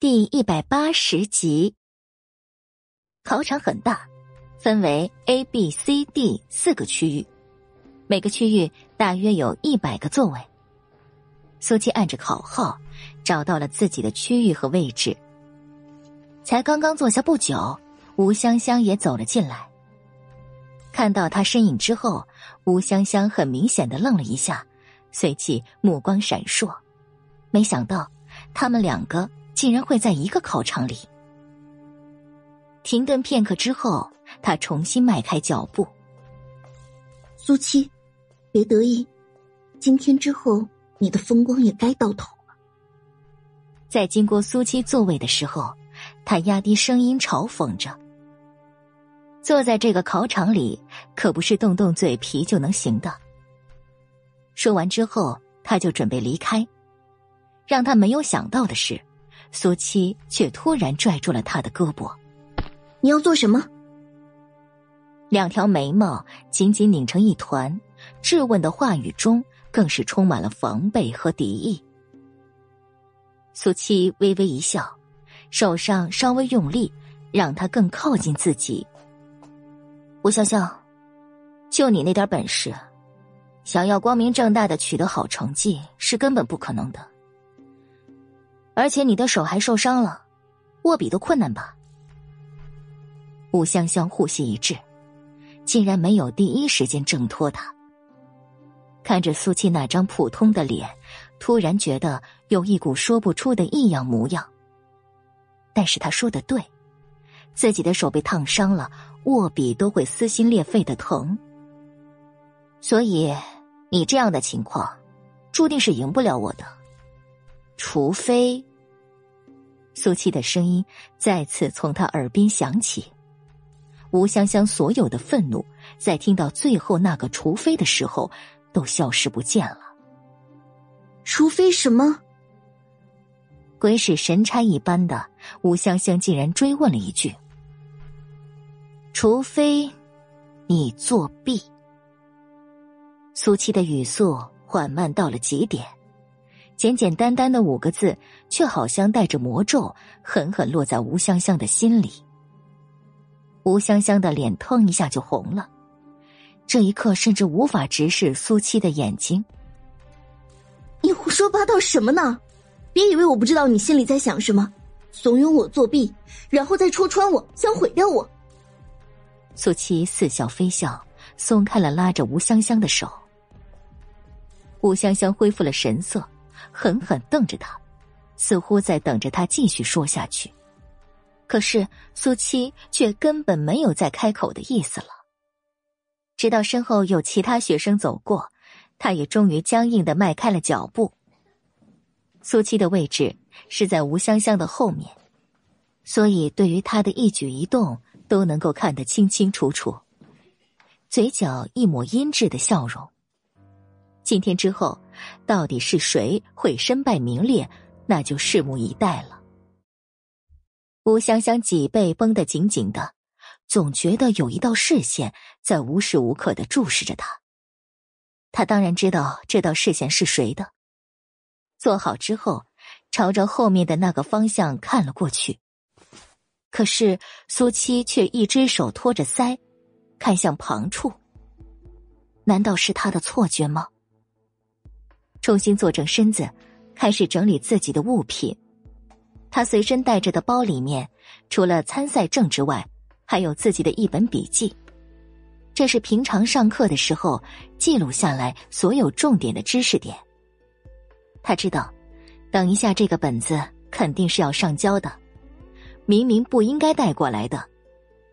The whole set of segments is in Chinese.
第一百八十集。考场很大，分为 A、B、C、D 四个区域，每个区域大约有一百个座位。苏七按着考号找到了自己的区域和位置。才刚刚坐下不久，吴香香也走了进来。看到他身影之后，吴香香很明显的愣了一下，随即目光闪烁，没想到他们两个。竟然会在一个考场里。停顿片刻之后，他重新迈开脚步。苏七，别得意，今天之后你的风光也该到头了。在经过苏七座位的时候，他压低声音嘲讽着：“坐在这个考场里，可不是动动嘴皮就能行的。”说完之后，他就准备离开。让他没有想到的是。苏七却突然拽住了他的胳膊，“你要做什么？”两条眉毛紧紧拧成一团，质问的话语中更是充满了防备和敌意。苏七微微一笑，手上稍微用力，让他更靠近自己。吴潇潇，就你那点本事，想要光明正大的取得好成绩是根本不可能的。而且你的手还受伤了，握笔都困难吧？吴香香呼吸一滞，竟然没有第一时间挣脱他。看着苏七那张普通的脸，突然觉得有一股说不出的异样模样。但是他说的对，自己的手被烫伤了，握笔都会撕心裂肺的疼。所以你这样的情况，注定是赢不了我的，除非。苏七的声音再次从他耳边响起，吴香香所有的愤怒在听到最后那个“除非”的时候都消失不见了。除非什么？鬼使神差一般的，吴香香竟然追问了一句：“除非你作弊。”苏七的语速缓慢到了极点。简简单单的五个字，却好像带着魔咒，狠狠落在吴香香的心里。吴香香的脸腾一下就红了，这一刻甚至无法直视苏七的眼睛。你胡说八道什么呢？别以为我不知道你心里在想什么，怂恿我作弊，然后再戳穿我，想毁掉我。苏七似笑非笑，松开了拉着吴香香的手。吴香香恢复了神色。狠狠瞪着他，似乎在等着他继续说下去。可是苏七却根本没有再开口的意思了。直到身后有其他学生走过，他也终于僵硬的迈开了脚步。苏七的位置是在吴香香的后面，所以对于他的一举一动都能够看得清清楚楚，嘴角一抹阴鸷的笑容。今天之后，到底是谁会身败名裂，那就拭目以待了。吴香香脊背绷得紧紧的，总觉得有一道视线在无时无刻的注视着她。他当然知道这道视线是谁的。坐好之后，朝着后面的那个方向看了过去。可是苏七却一只手托着腮，看向旁处。难道是他的错觉吗？重新坐正身子，开始整理自己的物品。他随身带着的包里面，除了参赛证之外，还有自己的一本笔记。这是平常上课的时候记录下来所有重点的知识点。他知道，等一下这个本子肯定是要上交的。明明不应该带过来的，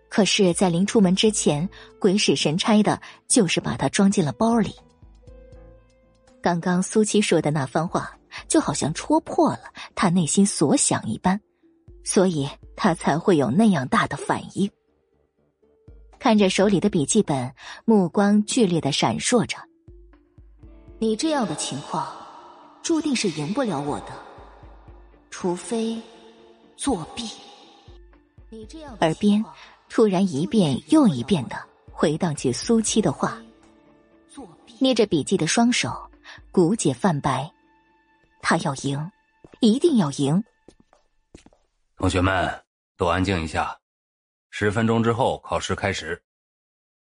可是，在临出门之前，鬼使神差的，就是把它装进了包里。刚刚苏七说的那番话，就好像戳破了他内心所想一般，所以他才会有那样大的反应。看着手里的笔记本，目光剧烈的闪烁着。你这样的情况，注定是赢不了我的，除非作弊。你这样，耳边突然一遍又一遍的回荡起苏七的话，捏着笔记的双手。骨节泛白，他要赢，一定要赢。同学们都安静一下，十分钟之后考试开始，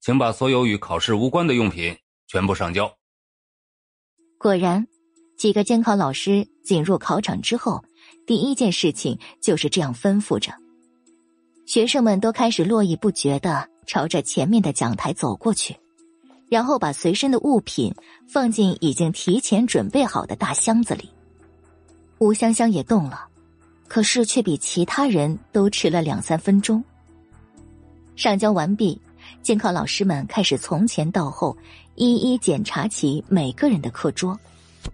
请把所有与考试无关的用品全部上交。果然，几个监考老师进入考场之后，第一件事情就是这样吩咐着。学生们都开始络绎不绝的朝着前面的讲台走过去，然后把随身的物品放进已经提前准备好的大箱子里。吴香香也动了，可是却比其他人都迟了两三分钟。上交完毕，监考老师们开始从前到后一一检查起每个人的课桌，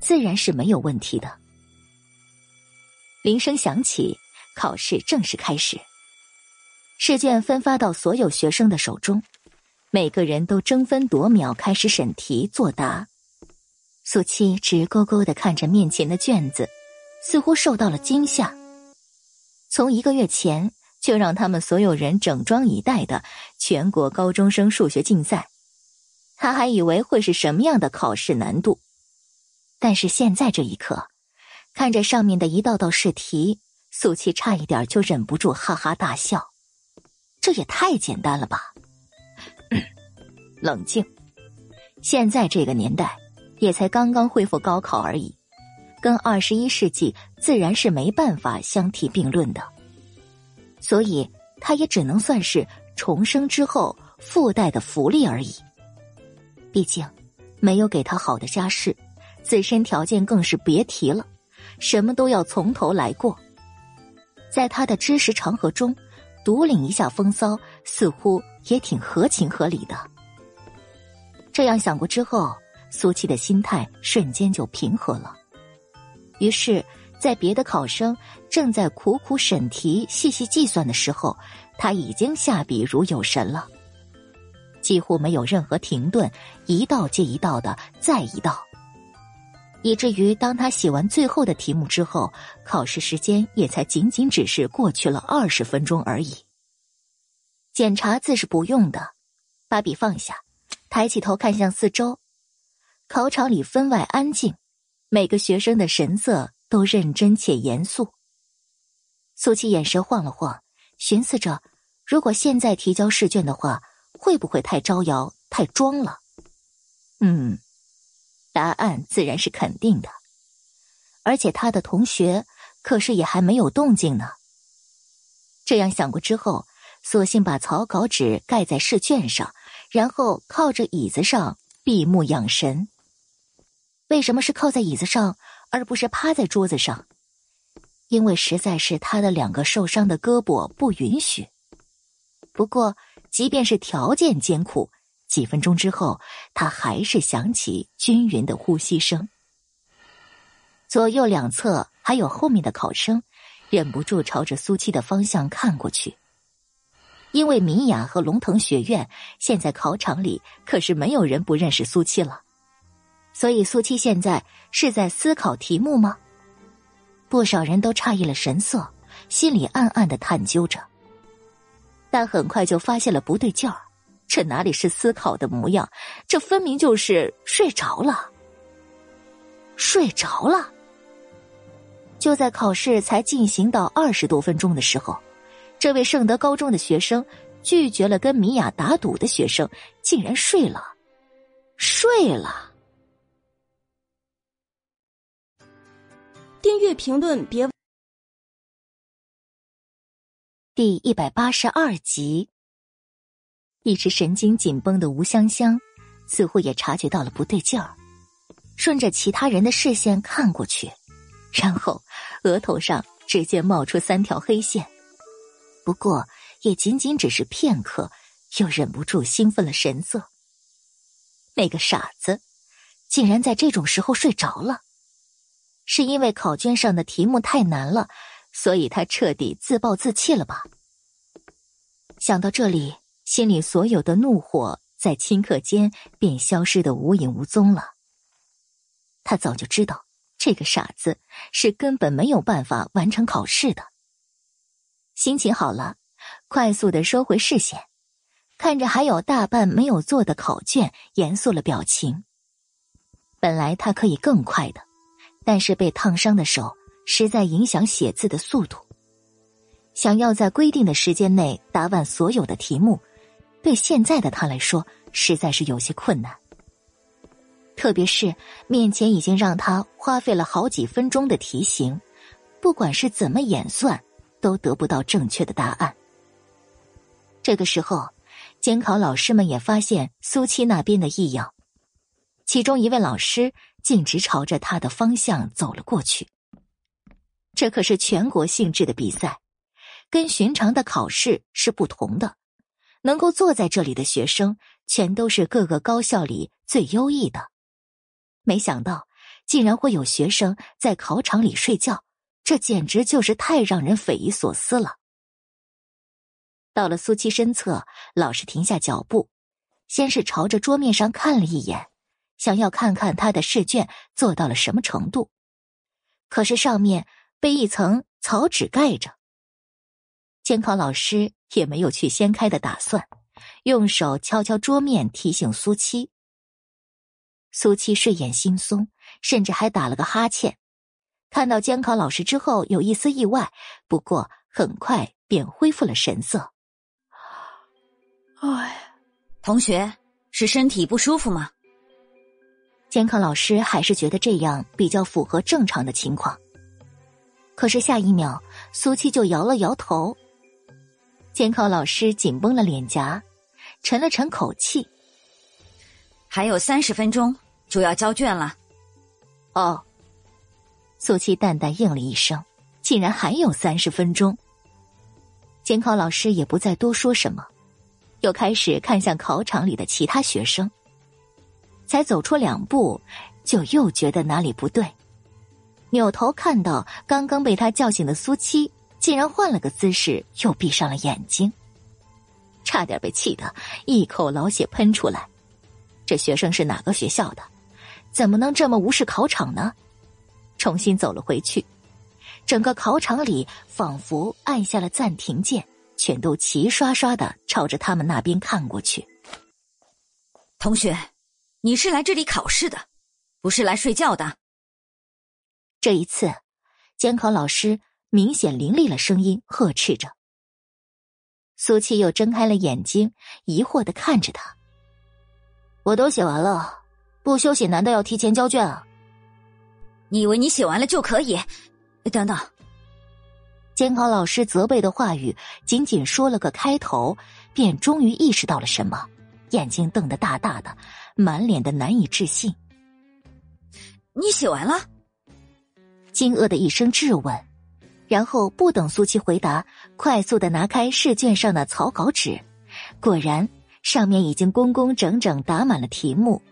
自然是没有问题的。铃声响起，考试正式开始。试卷分发到所有学生的手中，每个人都争分夺秒开始审题作答。苏七直勾勾的看着面前的卷子，似乎受到了惊吓。从一个月前就让他们所有人整装以待的全国高中生数学竞赛，他还以为会是什么样的考试难度，但是现在这一刻，看着上面的一道道试题，苏七差一点就忍不住哈哈大笑。这也太简单了吧！冷静，现在这个年代也才刚刚恢复高考而已，跟二十一世纪自然是没办法相提并论的。所以，他也只能算是重生之后附带的福利而已。毕竟，没有给他好的家世，自身条件更是别提了，什么都要从头来过。在他的知识长河中。独领一下风骚，似乎也挺合情合理的。这样想过之后，苏七的心态瞬间就平和了。于是，在别的考生正在苦苦审题、细细计算的时候，他已经下笔如有神了，几乎没有任何停顿，一道接一道的再一道。以至于当他写完最后的题目之后，考试时间也才仅仅只是过去了二十分钟而已。检查字是不用的，把笔放下，抬起头看向四周，考场里分外安静，每个学生的神色都认真且严肃。苏琪眼神晃了晃，寻思着，如果现在提交试卷的话，会不会太招摇、太装了？嗯。答案自然是肯定的，而且他的同学可是也还没有动静呢。这样想过之后，索性把草稿纸盖在试卷上，然后靠着椅子上闭目养神。为什么是靠在椅子上，而不是趴在桌子上？因为实在是他的两个受伤的胳膊不允许。不过，即便是条件艰苦。几分钟之后，他还是响起均匀的呼吸声。左右两侧还有后面的考生，忍不住朝着苏七的方向看过去。因为米雅和龙腾学院现在考场里可是没有人不认识苏七了，所以苏七现在是在思考题目吗？不少人都诧异了神色，心里暗暗的探究着，但很快就发现了不对劲儿。这哪里是思考的模样？这分明就是睡着了。睡着了。就在考试才进行到二十多分钟的时候，这位圣德高中的学生拒绝了跟米娅打赌的学生，竟然睡了。睡了。订阅评论别。第一百八十二集。一直神经紧绷的吴香香，似乎也察觉到了不对劲儿，顺着其他人的视线看过去，然后额头上直接冒出三条黑线。不过也仅仅只是片刻，又忍不住兴奋了神色。那个傻子，竟然在这种时候睡着了，是因为考卷上的题目太难了，所以他彻底自暴自弃了吧？想到这里。心里所有的怒火在顷刻间便消失的无影无踪了。他早就知道这个傻子是根本没有办法完成考试的。心情好了，快速的收回视线，看着还有大半没有做的考卷，严肃了表情。本来他可以更快的，但是被烫伤的手实在影响写字的速度。想要在规定的时间内答完所有的题目，对现在的他来说实在是有些困难。特别是面前已经让他花费了好几分钟的题型，不管是怎么演算，都得不到正确的答案。这个时候，监考老师们也发现苏七那边的异样，其中一位老师径直朝着他的方向走了过去。这可是全国性质的比赛，跟寻常的考试是不同的。能够坐在这里的学生，全都是各个高校里最优异的。没想到，竟然会有学生在考场里睡觉，这简直就是太让人匪夷所思了。到了苏七身侧，老师停下脚步，先是朝着桌面上看了一眼，想要看看他的试卷做到了什么程度，可是上面被一层草纸盖着。监考老师也没有去掀开的打算，用手敲敲桌面，提醒苏七。苏七睡眼惺忪，甚至还打了个哈欠。看到监考老师之后，有一丝意外，不过很快便恢复了神色。哎，同学是身体不舒服吗？监考老师还是觉得这样比较符合正常的情况。可是下一秒，苏七就摇了摇头。监考老师紧绷了脸颊，沉了沉口气。还有三十分钟就要交卷了，哦。苏七淡淡应了一声，竟然还有三十分钟。监考老师也不再多说什么，又开始看向考场里的其他学生。才走出两步，就又觉得哪里不对，扭头看到刚刚被他叫醒的苏七，竟然换了个姿势，又闭上了眼睛，差点被气得一口老血喷出来。这学生是哪个学校的？怎么能这么无视考场呢？重新走了回去，整个考场里仿佛按下了暂停键，全都齐刷刷的朝着他们那边看过去。同学，你是来这里考试的，不是来睡觉的。这一次，监考老师明显凌厉了声音，呵斥着。苏七又睁开了眼睛，疑惑的看着他。我都写完了，不休息难道要提前交卷啊？你以为你写完了就可以？等等，监考老师责备的话语仅仅说了个开头，便终于意识到了什么，眼睛瞪得大大的，满脸的难以置信。你写完了？惊愕的一声质问，然后不等苏七回答，快速的拿开试卷上的草稿纸，果然。上面已经工工整整打满了题目，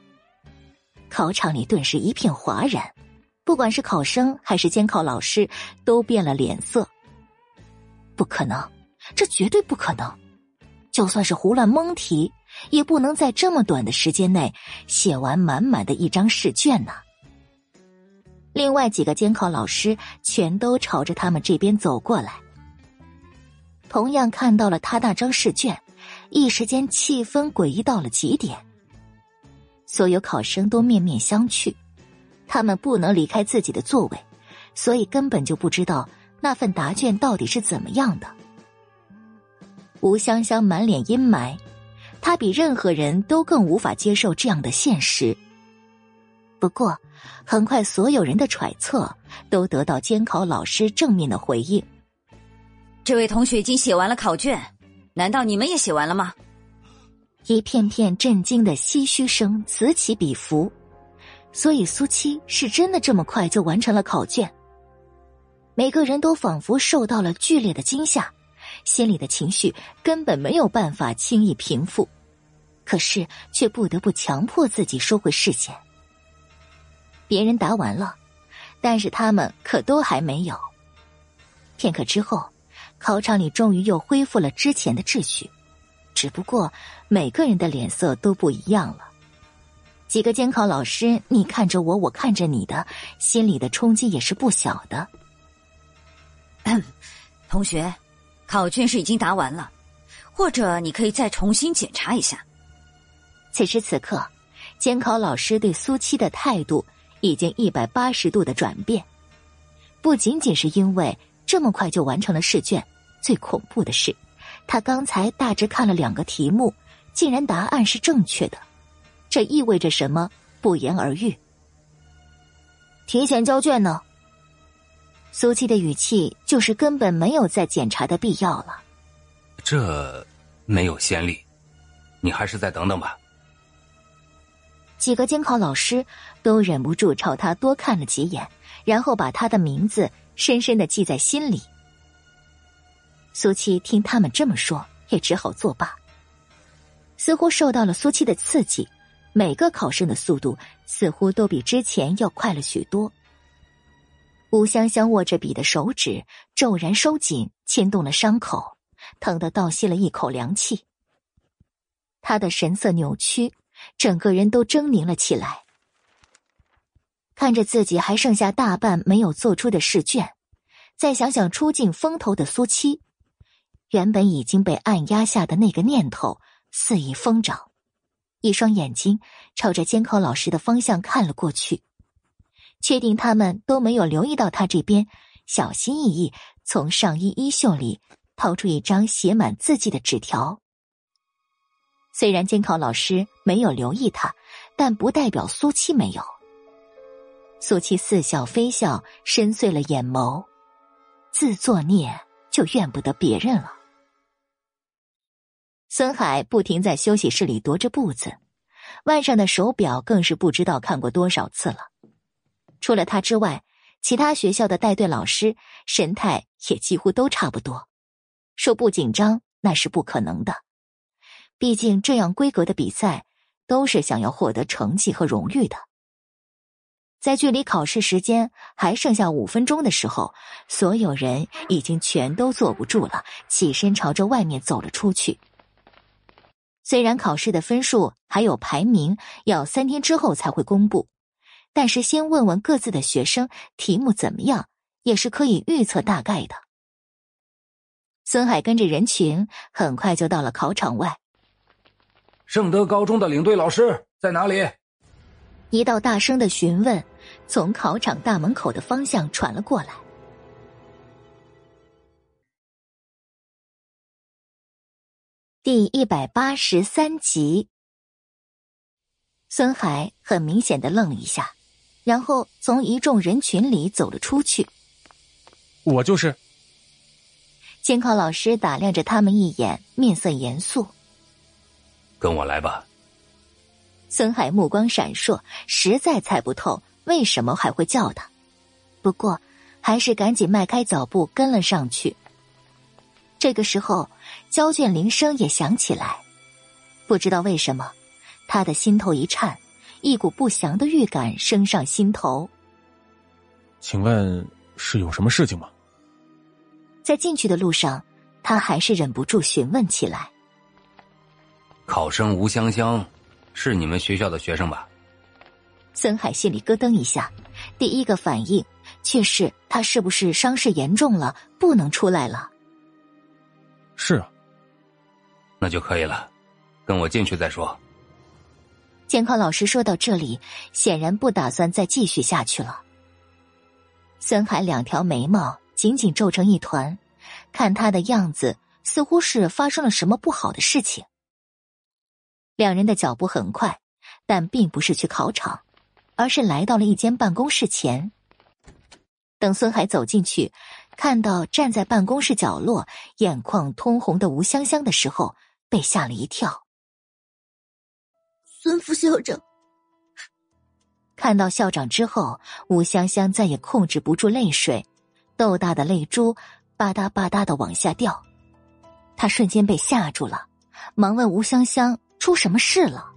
考场里顿时一片哗然，不管是考生还是监考老师都变了脸色。不可能，这绝对不可能！就算是胡乱蒙题，也不能在这么短的时间内写完满满的一张试卷呢。另外几个监考老师全都朝着他们这边走过来，同样看到了他那张试卷。一时间，气氛诡异到了极点。所有考生都面面相觑，他们不能离开自己的座位，所以根本就不知道那份答卷到底是怎么样的。吴香香满脸阴霾，她比任何人都更无法接受这样的现实。不过，很快所有人的揣测都得到监考老师正面的回应。这位同学已经写完了考卷。难道你们也写完了吗？一片片震惊的唏嘘声此起彼伏，所以苏七是真的这么快就完成了考卷。每个人都仿佛受到了剧烈的惊吓，心里的情绪根本没有办法轻易平复，可是却不得不强迫自己收回视线。别人答完了，但是他们可都还没有。片刻之后。考场里终于又恢复了之前的秩序，只不过每个人的脸色都不一样了。几个监考老师你看着我，我看着你的，心里的冲击也是不小的。同学，考卷是已经答完了，或者你可以再重新检查一下。此时此刻，监考老师对苏七的态度已经一百八十度的转变，不仅仅是因为。这么快就完成了试卷，最恐怖的是，他刚才大致看了两个题目，竟然答案是正确的，这意味着什么？不言而喻。提前交卷呢？苏七的语气就是根本没有再检查的必要了。这没有先例，你还是再等等吧。几个监考老师都忍不住朝他多看了几眼，然后把他的名字深深的记在心里。苏七听他们这么说，也只好作罢。似乎受到了苏七的刺激，每个考生的速度似乎都比之前要快了许多。吴香香握着笔的手指骤然收紧，牵动了伤口，疼得倒吸了一口凉气。他的神色扭曲，整个人都狰狞了起来。看着自己还剩下大半没有做出的试卷，再想想出尽风头的苏七，原本已经被按压下的那个念头肆意疯长，一双眼睛朝着监考老师的方向看了过去。确定他们都没有留意到他这边，小心翼翼从上衣衣袖里掏出一张写满字迹的纸条。虽然监考老师没有留意他，但不代表苏七没有。苏七似笑非笑，深邃了眼眸，自作孽就怨不得别人了。孙海不停在休息室里踱着步子，腕上的手表更是不知道看过多少次了。除了他之外，其他学校的带队老师神态也几乎都差不多。说不紧张那是不可能的，毕竟这样规格的比赛都是想要获得成绩和荣誉的。在距离考试时间还剩下五分钟的时候，所有人已经全都坐不住了，起身朝着外面走了出去。虽然考试的分数还有排名要三天之后才会公布。但是先问问各自的学生题目怎么样，也是可以预测大概的。孙海跟着人群很快就到了考场外。圣德高中的领队老师在哪里？一道大声的询问从考场大门口的方向传了过来。第一百八十三集，孙海很明显的愣了一下。然后从一众人群里走了出去。我就是。监考老师打量着他们一眼，面色严肃。跟我来吧。孙海目光闪烁，实在猜不透为什么还会叫他，不过还是赶紧迈开脚步跟了上去。这个时候，交卷铃声也响起来，不知道为什么，他的心头一颤。一股不祥的预感升上心头。请问是有什么事情吗？在进去的路上，他还是忍不住询问起来。考生吴香香，是你们学校的学生吧？孙海心里咯噔一下，第一个反应却是他是不是伤势严重了，不能出来了？是啊，那就可以了，跟我进去再说。监考老师说到这里，显然不打算再继续下去了。孙海两条眉毛紧紧皱成一团，看他的样子，似乎是发生了什么不好的事情。两人的脚步很快，但并不是去考场，而是来到了一间办公室前。等孙海走进去，看到站在办公室角落、眼眶通红的吴香香的时候，被吓了一跳。孙副校长看到校长之后，吴香香再也控制不住泪水，豆大的泪珠吧嗒吧嗒的往下掉。他瞬间被吓住了，忙问吴香香出什么事了。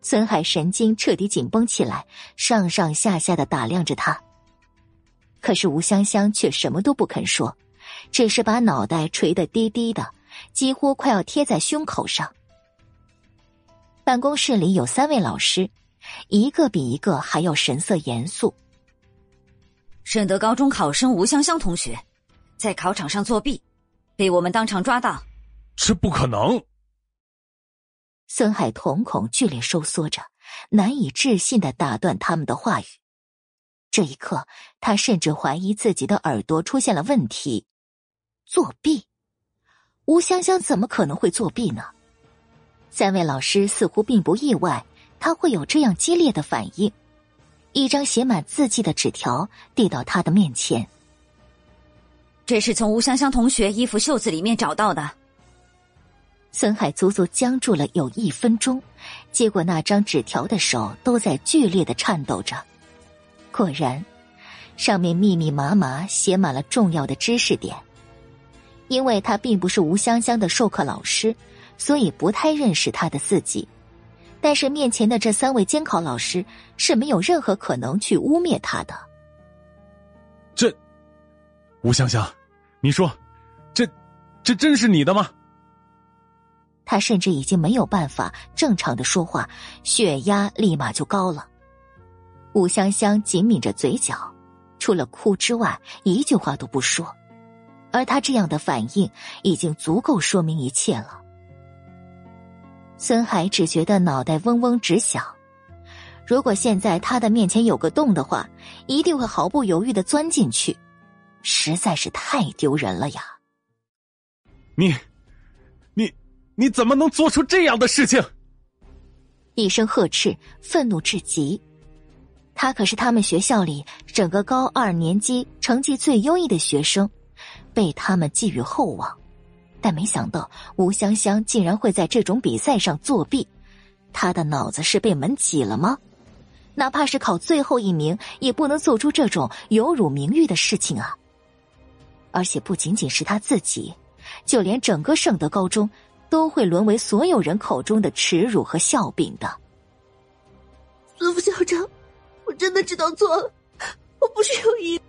孙海神经彻底紧绷起来，上上下下的打量着他。可是吴香香却什么都不肯说，只是把脑袋垂得低低的，几乎快要贴在胸口上。办公室里有三位老师，一个比一个还要神色严肃。顺德高中考生吴香香同学，在考场上作弊，被我们当场抓到。这不可能！孙海瞳孔剧烈收缩着，难以置信的打断他们的话语。这一刻，他甚至怀疑自己的耳朵出现了问题。作弊？吴香香怎么可能会作弊呢？三位老师似乎并不意外，他会有这样激烈的反应。一张写满字迹的纸条递到他的面前，这是从吴香香同学衣服袖子里面找到的。孙海足足僵住了有一分钟，接过那张纸条的手都在剧烈的颤抖着。果然，上面密密麻麻写满了重要的知识点。因为他并不是吴香香的授课老师，所以不太认识他的字迹。但是面前的这三位监考老师是没有任何可能去污蔑他的。这，吴香香，你说，这，这真是你的吗？他甚至已经没有办法正常的说话，血压立马就高了。吴香香紧抿着嘴角，除了哭之外，一句话都不说。而他这样的反应，已经足够说明一切了。孙海只觉得脑袋嗡嗡直响，如果现在他的面前有个洞的话，一定会毫不犹豫的钻进去，实在是太丢人了呀！你，你，你怎么能做出这样的事情？一声呵斥，愤怒至极。他可是他们学校里整个高二年级成绩最优异的学生，被他们寄予厚望。但没想到吴香香竟然会在这种比赛上作弊，他的脑子是被门挤了吗？哪怕是考最后一名，也不能做出这种有辱名誉的事情啊！而且不仅仅是他自己，就连整个圣德高中都会沦为所有人口中的耻辱和笑柄的。孙副校长，我真的知道错了，我不是有意。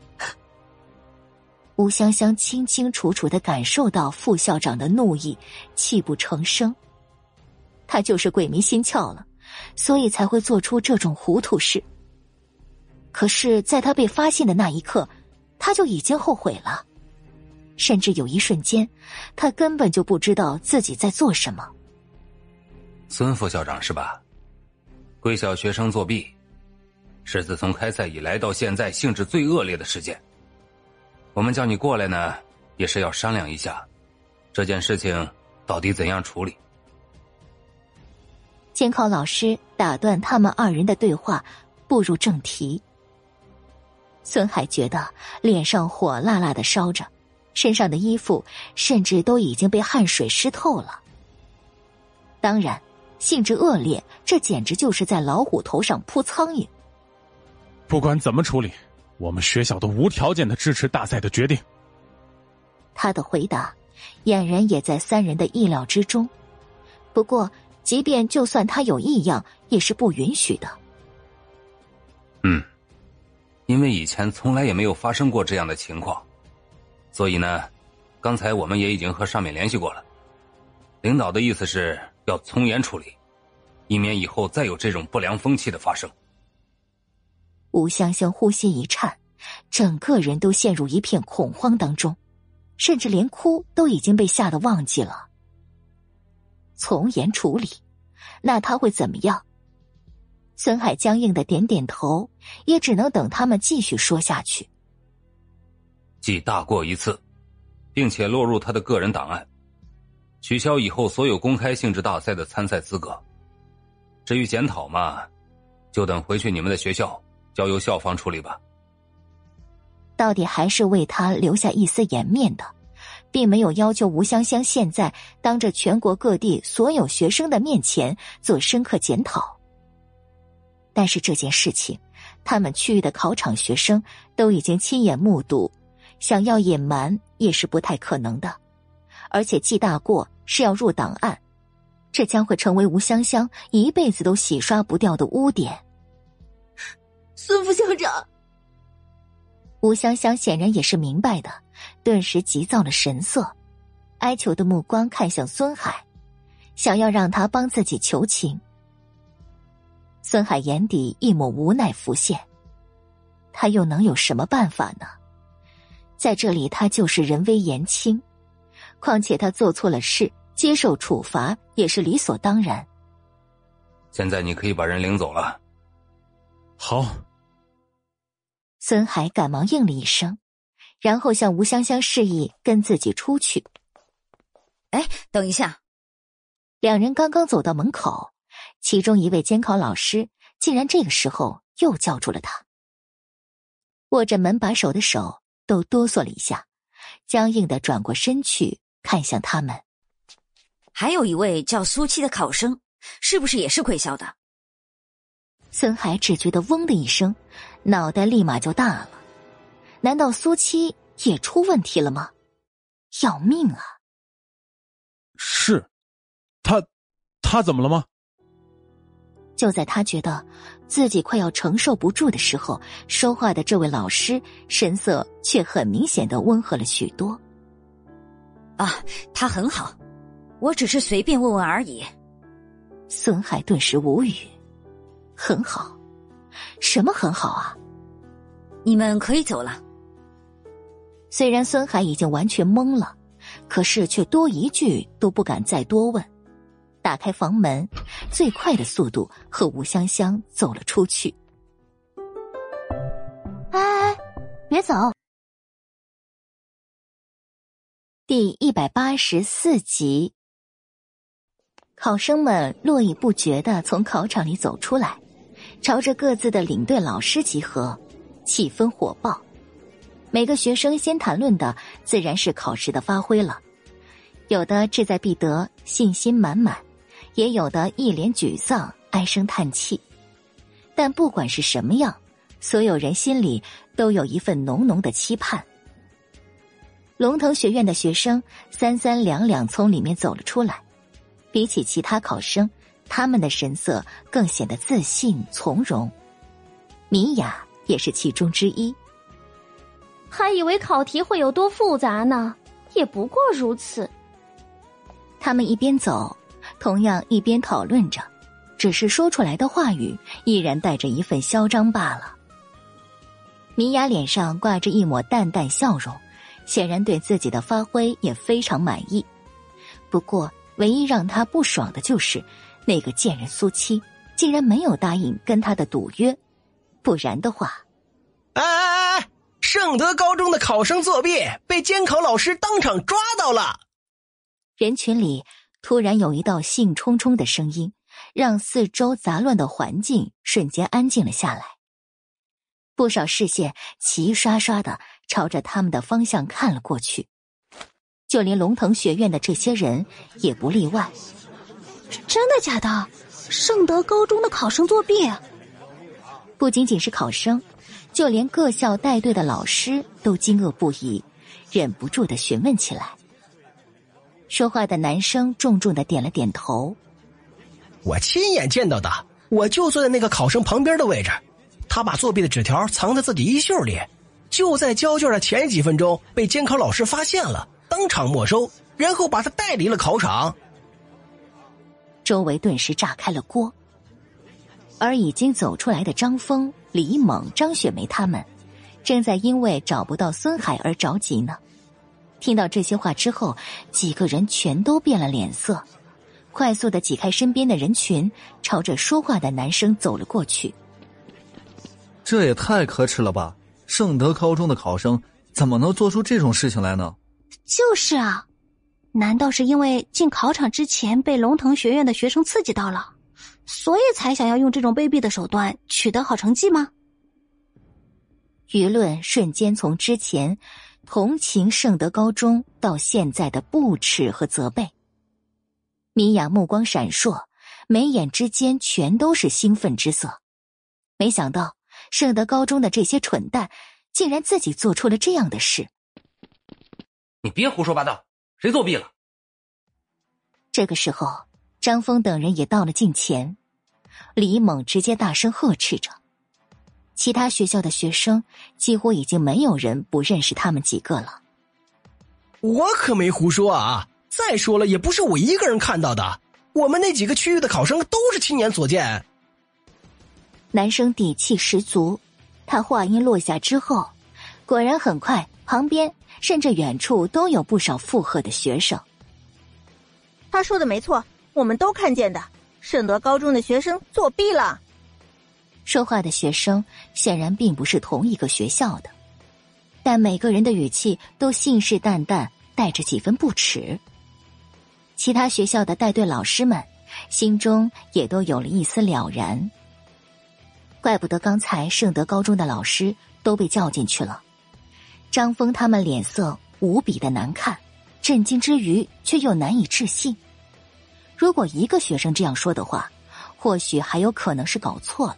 吴香香清清楚楚的感受到副校长的怒意，泣不成声。他就是鬼迷心窍了，所以才会做出这种糊涂事。可是，在他被发现的那一刻，他就已经后悔了，甚至有一瞬间，他根本就不知道自己在做什么。孙副校长是吧？贵校学生作弊，是自从开赛以来到现在性质最恶劣的事件。我们叫你过来呢，也是要商量一下，这件事情到底怎样处理。监考老师打断他们二人的对话，步入正题。孙海觉得脸上火辣辣的烧着，身上的衣服甚至都已经被汗水湿透了。当然，性质恶劣，这简直就是在老虎头上扑苍蝇。不管怎么处理。我们学校都无条件的支持大赛的决定。他的回答，俨然也在三人的意料之中。不过，即便就算他有异样，也是不允许的。嗯，因为以前从来也没有发生过这样的情况，所以呢，刚才我们也已经和上面联系过了。领导的意思是要从严处理，以免以后再有这种不良风气的发生。吴香香呼吸一颤，整个人都陷入一片恐慌当中，甚至连哭都已经被吓得忘记了。从严处理，那他会怎么样？孙海僵硬的点点头，也只能等他们继续说下去。记大过一次，并且落入他的个人档案，取消以后所有公开性质大赛的参赛资格。至于检讨嘛，就等回去你们的学校。交由校方处理吧。到底还是为他留下一丝颜面的，并没有要求吴香香现在当着全国各地所有学生的面前做深刻检讨。但是这件事情，他们区域的考场学生都已经亲眼目睹，想要隐瞒也是不太可能的。而且记大过是要入档案，这将会成为吴香香一辈子都洗刷不掉的污点。孙副校长，吴香香显然也是明白的，顿时急躁了神色，哀求的目光看向孙海，想要让他帮自己求情。孙海眼底一抹无奈浮现，他又能有什么办法呢？在这里，他就是人微言轻，况且他做错了事，接受处罚也是理所当然。现在你可以把人领走了。好。孙海赶忙应了一声，然后向吴香香示意跟自己出去。哎，等一下！两人刚刚走到门口，其中一位监考老师竟然这个时候又叫住了他。握着门把手的手都哆嗦了一下，僵硬的转过身去看向他们。还有一位叫苏七的考生，是不是也是贵校的？孙海只觉得嗡的一声，脑袋立马就大了。难道苏七也出问题了吗？要命啊！是，他，他怎么了吗？就在他觉得自己快要承受不住的时候，说话的这位老师神色却很明显的温和了许多。啊，他很好，我只是随便问问而已。孙海顿时无语，很好，什么很好啊？你们可以走了。虽然孙海已经完全懵了，可是却多一句都不敢再多问。打开房门，最快的速度和吴香香走了出去。哎哎，别走！第一百八十四集，考生们络绎不绝的从考场里走出来，朝着各自的领队老师集合，气氛火爆。每个学生先谈论的自然是考试的发挥了，有的志在必得，信心满满；也有的一脸沮丧，唉声叹气。但不管是什么样，所有人心里都有一份浓浓的期盼。龙腾学院的学生三三两两从里面走了出来，比起其他考生，他们的神色更显得自信从容。米娅也是其中之一。还以为考题会有多复杂呢，也不过如此。他们一边走，同样一边讨论着，只是说出来的话语依然带着一份嚣张罢了。米娅脸上挂着一抹淡淡笑容，显然对自己的发挥也非常满意。不过，唯一让他不爽的就是那个贱人苏七，竟然没有答应跟他的赌约，不然的话，哎哎哎！圣德高中的考生作弊，被监考老师当场抓到了。人群里突然有一道兴冲冲的声音，让四周杂乱的环境瞬间安静了下来。不少视线齐刷刷的朝着他们的方向看了过去，就连龙腾学院的这些人也不例外。真的假的？圣德高中的考生作弊？不仅仅是考生。就连各校带队的老师都惊愕不已，忍不住的询问起来。说话的男生重重的点了点头：“我亲眼见到的，我就坐在那个考生旁边的位置。他把作弊的纸条藏在自己衣袖里，就在交卷的前几分钟被监考老师发现了，当场没收，然后把他带离了考场。”周围顿时炸开了锅，而已经走出来的张峰。李猛、张雪梅他们正在因为找不到孙海而着急呢。听到这些话之后，几个人全都变了脸色，快速的挤开身边的人群，朝着说话的男生走了过去。这也太可耻了吧！圣德高中的考生怎么能做出这种事情来呢？就是啊，难道是因为进考场之前被龙腾学院的学生刺激到了？所以才想要用这种卑鄙的手段取得好成绩吗？舆论瞬间从之前同情圣德高中到现在的不耻和责备。米娅目光闪烁，眉眼之间全都是兴奋之色。没想到圣德高中的这些蠢蛋竟然自己做出了这样的事。你别胡说八道，谁作弊了？这个时候。张峰等人也到了近前，李猛直接大声呵斥着。其他学校的学生几乎已经没有人不认识他们几个了。我可没胡说啊！再说了，也不是我一个人看到的，我们那几个区域的考生都是亲眼所见。男生底气十足，他话音落下之后，果然很快，旁边甚至远处都有不少附和的学生。他说的没错。我们都看见的，圣德高中的学生作弊了。说话的学生显然并不是同一个学校的。但每个人的语气都信誓旦旦，带着几分不耻。其他学校的带队老师们心中也都有了一丝了然。怪不得刚才圣德高中的老师都被叫进去了。张峰他们脸色无比的难看，震惊之余却又难以置信。如果一个学生这样说的话，或许还有可能是搞错了。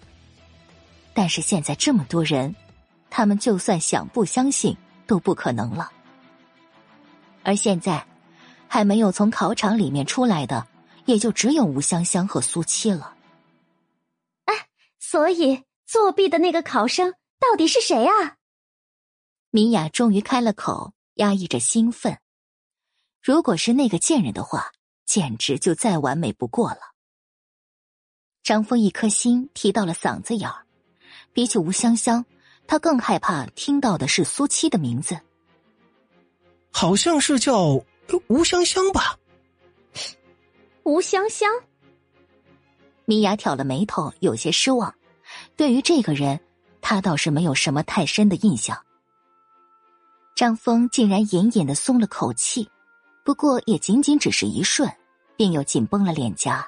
但是现在这么多人，他们就算想不相信都不可能了。而现在，还没有从考场里面出来的，也就只有吴香香和苏七了。哎，所以作弊的那个考生到底是谁啊？米娅终于开了口，压抑着兴奋。如果是那个贱人的话，简直就再完美不过了。张峰一颗心提到了嗓子眼儿，比起吴香香，他更害怕听到的是苏七的名字。好像是叫吴香香吧？吴香香。米娅挑了眉头，有些失望。对于这个人，他倒是没有什么太深的印象。张峰竟然隐隐的松了口气，不过也仅仅只是一瞬，便又紧绷了脸颊。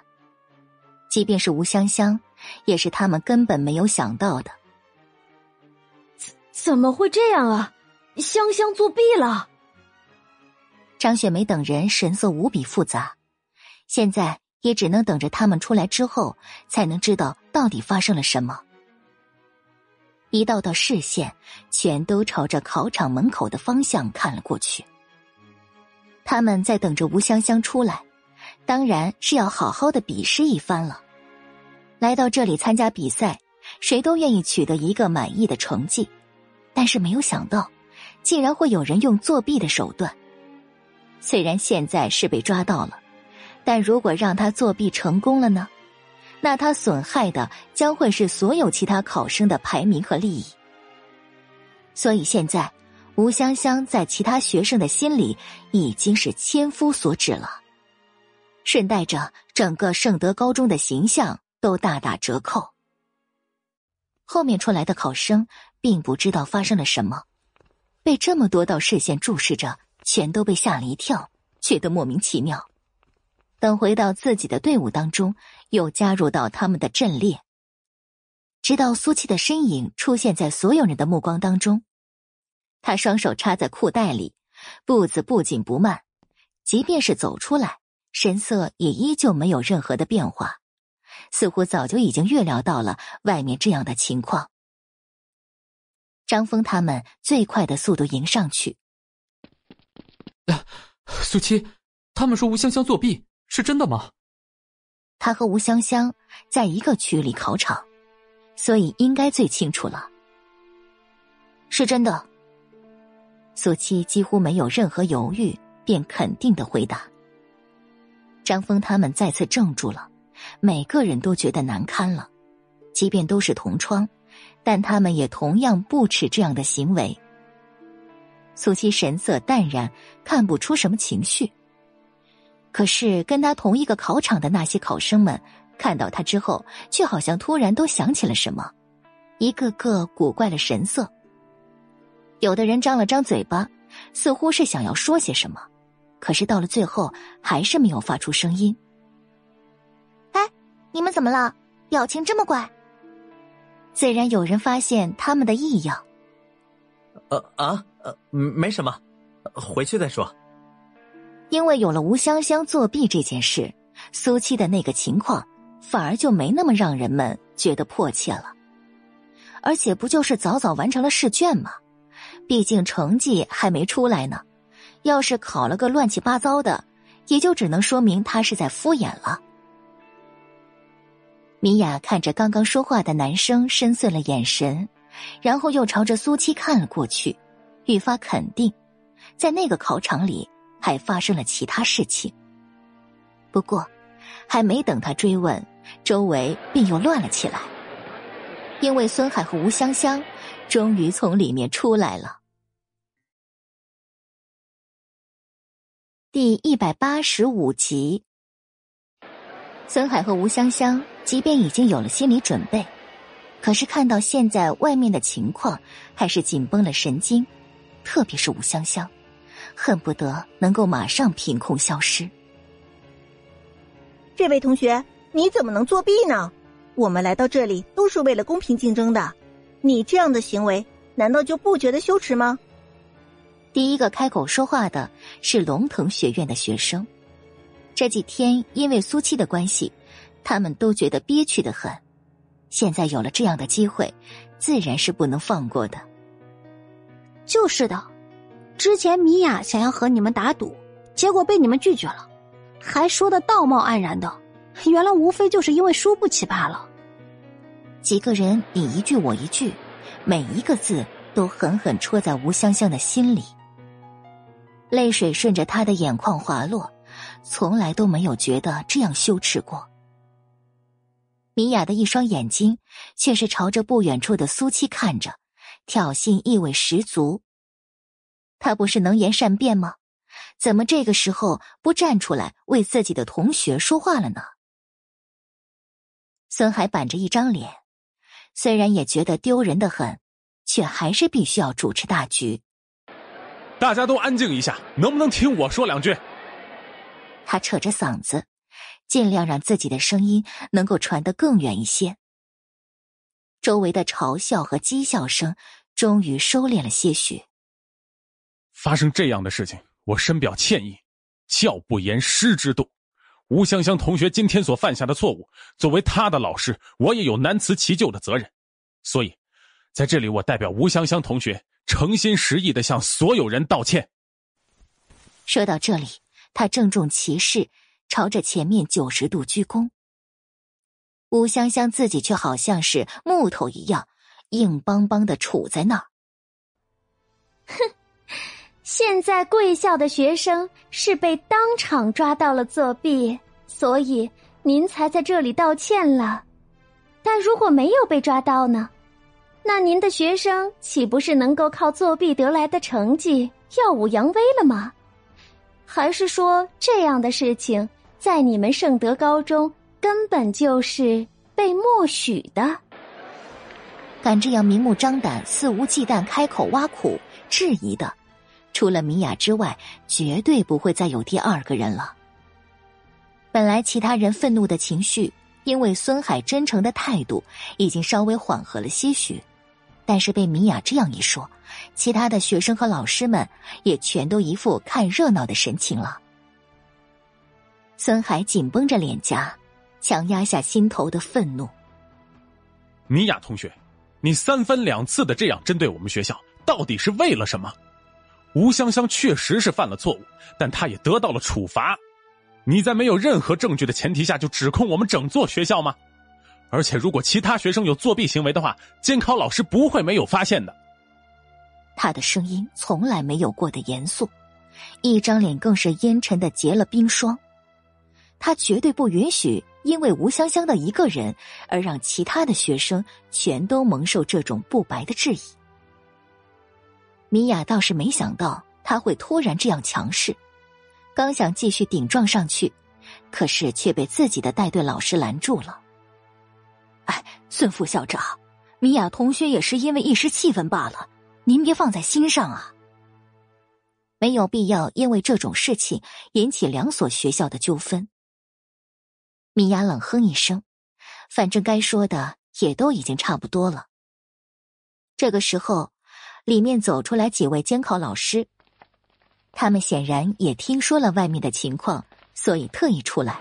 即便是吴香香，也是他们根本没有想到的。怎怎么会这样啊？香香作弊了！张雪梅等人神色无比复杂，现在也只能等着他们出来之后，才能知道到底发生了什么。一道道视线全都朝着考场门口的方向看了过去。他们在等着吴香香出来，当然是要好好的比试一番了。来到这里参加比赛，谁都愿意取得一个满意的成绩，但是没有想到，竟然会有人用作弊的手段。虽然现在是被抓到了，但如果让他作弊成功了呢？那他损害的将会是所有其他考生的排名和利益。所以现在，吴香香在其他学生的心里已经是千夫所指了，顺带着整个圣德高中的形象都大打折扣。后面出来的考生并不知道发生了什么，被这么多道视线注视着，全都被吓了一跳，觉得莫名其妙。等回到自己的队伍当中，又加入到他们的阵列，直到苏七的身影出现在所有人的目光当中。他双手插在裤袋里，步子不紧不慢，即便是走出来，神色也依旧没有任何的变化，似乎早就已经预料到了外面这样的情况。张峰他们最快的速度迎上去，苏七，他们说吴香香作弊。是真的吗？他和吴香香在一个区里考场，所以应该最清楚了。是真的。苏七几乎没有任何犹豫，便肯定的回答。张峰他们再次怔住了，每个人都觉得难堪了。即便都是同窗，但他们也同样不耻这样的行为。苏七神色淡然，看不出什么情绪。可是，跟他同一个考场的那些考生们看到他之后，却好像突然都想起了什么，一个个古怪的神色。有的人张了张嘴巴，似乎是想要说些什么，可是到了最后还是没有发出声音。哎，你们怎么了？表情这么怪？自然有人发现他们的异样。呃啊呃，没什么，回去再说。因为有了吴香香作弊这件事，苏七的那个情况反而就没那么让人们觉得迫切了。而且不就是早早完成了试卷吗？毕竟成绩还没出来呢。要是考了个乱七八糟的，也就只能说明他是在敷衍了。米娅看着刚刚说话的男生，深邃了眼神，然后又朝着苏七看了过去，愈发肯定，在那个考场里。还发生了其他事情。不过，还没等他追问，周围便又乱了起来。因为孙海和吴香香终于从里面出来了。第一百八十五集，孙海和吴香香即便已经有了心理准备，可是看到现在外面的情况，还是紧绷了神经。特别是吴香香，恨不得能够马上凭空消失。这位同学，你怎么能作弊呢？我们来到这里都是为了公平竞争的，你这样的行为难道就不觉得羞耻吗？第一个开口说话的是龙腾学院的学生。这几天因为苏七的关系，他们都觉得憋屈的很。现在有了这样的机会，自然是不能放过的。就是的，之前米娅想要和你们打赌，结果被你们拒绝了。还说的道貌岸然的，原来无非就是因为输不起罢了。几个人你一句我一句，每一个字都狠狠戳在吴香香的心里。泪水顺着她的眼眶滑落，从来都没有觉得这样羞耻过。米娅的一双眼睛却是朝着不远处的苏七看着，挑衅意味十足。他不是能言善辩吗？怎么这个时候不站出来为自己的同学说话了呢？孙海板着一张脸，虽然也觉得丢人的很，却还是必须要主持大局。大家都安静一下，能不能听我说两句？他扯着嗓子，尽量让自己的声音能够传得更远一些。周围的嘲笑和讥笑声终于收敛了些许。发生这样的事情。我深表歉意，教不严师之惰。吴香香同学今天所犯下的错误，作为她的老师，我也有难辞其咎的责任。所以，在这里，我代表吴香香同学，诚心实意的向所有人道歉。说到这里，他郑重其事，朝着前面九十度鞠躬。吴香香自己却好像是木头一样，硬邦邦的杵在那儿。哼。现在贵校的学生是被当场抓到了作弊，所以您才在这里道歉了。但如果没有被抓到呢？那您的学生岂不是能够靠作弊得来的成绩耀武扬威了吗？还是说这样的事情在你们圣德高中根本就是被默许的？敢这样明目张胆、肆无忌惮开口挖苦、质疑的？除了米娅之外，绝对不会再有第二个人了。本来其他人愤怒的情绪，因为孙海真诚的态度，已经稍微缓和了些许。但是被米娅这样一说，其他的学生和老师们也全都一副看热闹的神情了。孙海紧绷着脸颊，强压下心头的愤怒。米娅同学，你三番两次的这样针对我们学校，到底是为了什么？吴香香确实是犯了错误，但她也得到了处罚。你在没有任何证据的前提下就指控我们整座学校吗？而且，如果其他学生有作弊行为的话，监考老师不会没有发现的。他的声音从来没有过的严肃，一张脸更是阴沉的结了冰霜。他绝对不允许因为吴香香的一个人而让其他的学生全都蒙受这种不白的质疑。米娅倒是没想到他会突然这样强势，刚想继续顶撞上去，可是却被自己的带队老师拦住了。哎，孙副校长，米娅同学也是因为一时气愤罢了，您别放在心上啊。没有必要因为这种事情引起两所学校的纠纷。米娅冷哼一声，反正该说的也都已经差不多了。这个时候。里面走出来几位监考老师，他们显然也听说了外面的情况，所以特意出来。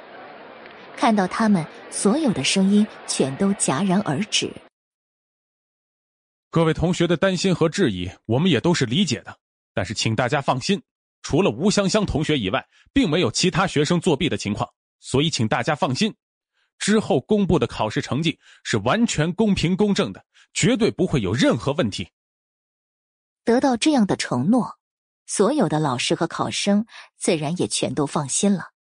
看到他们，所有的声音全都戛然而止。各位同学的担心和质疑，我们也都是理解的。但是，请大家放心，除了吴香香同学以外，并没有其他学生作弊的情况。所以，请大家放心，之后公布的考试成绩是完全公平公正的，绝对不会有任何问题。得到这样的承诺，所有的老师和考生自然也全都放心了。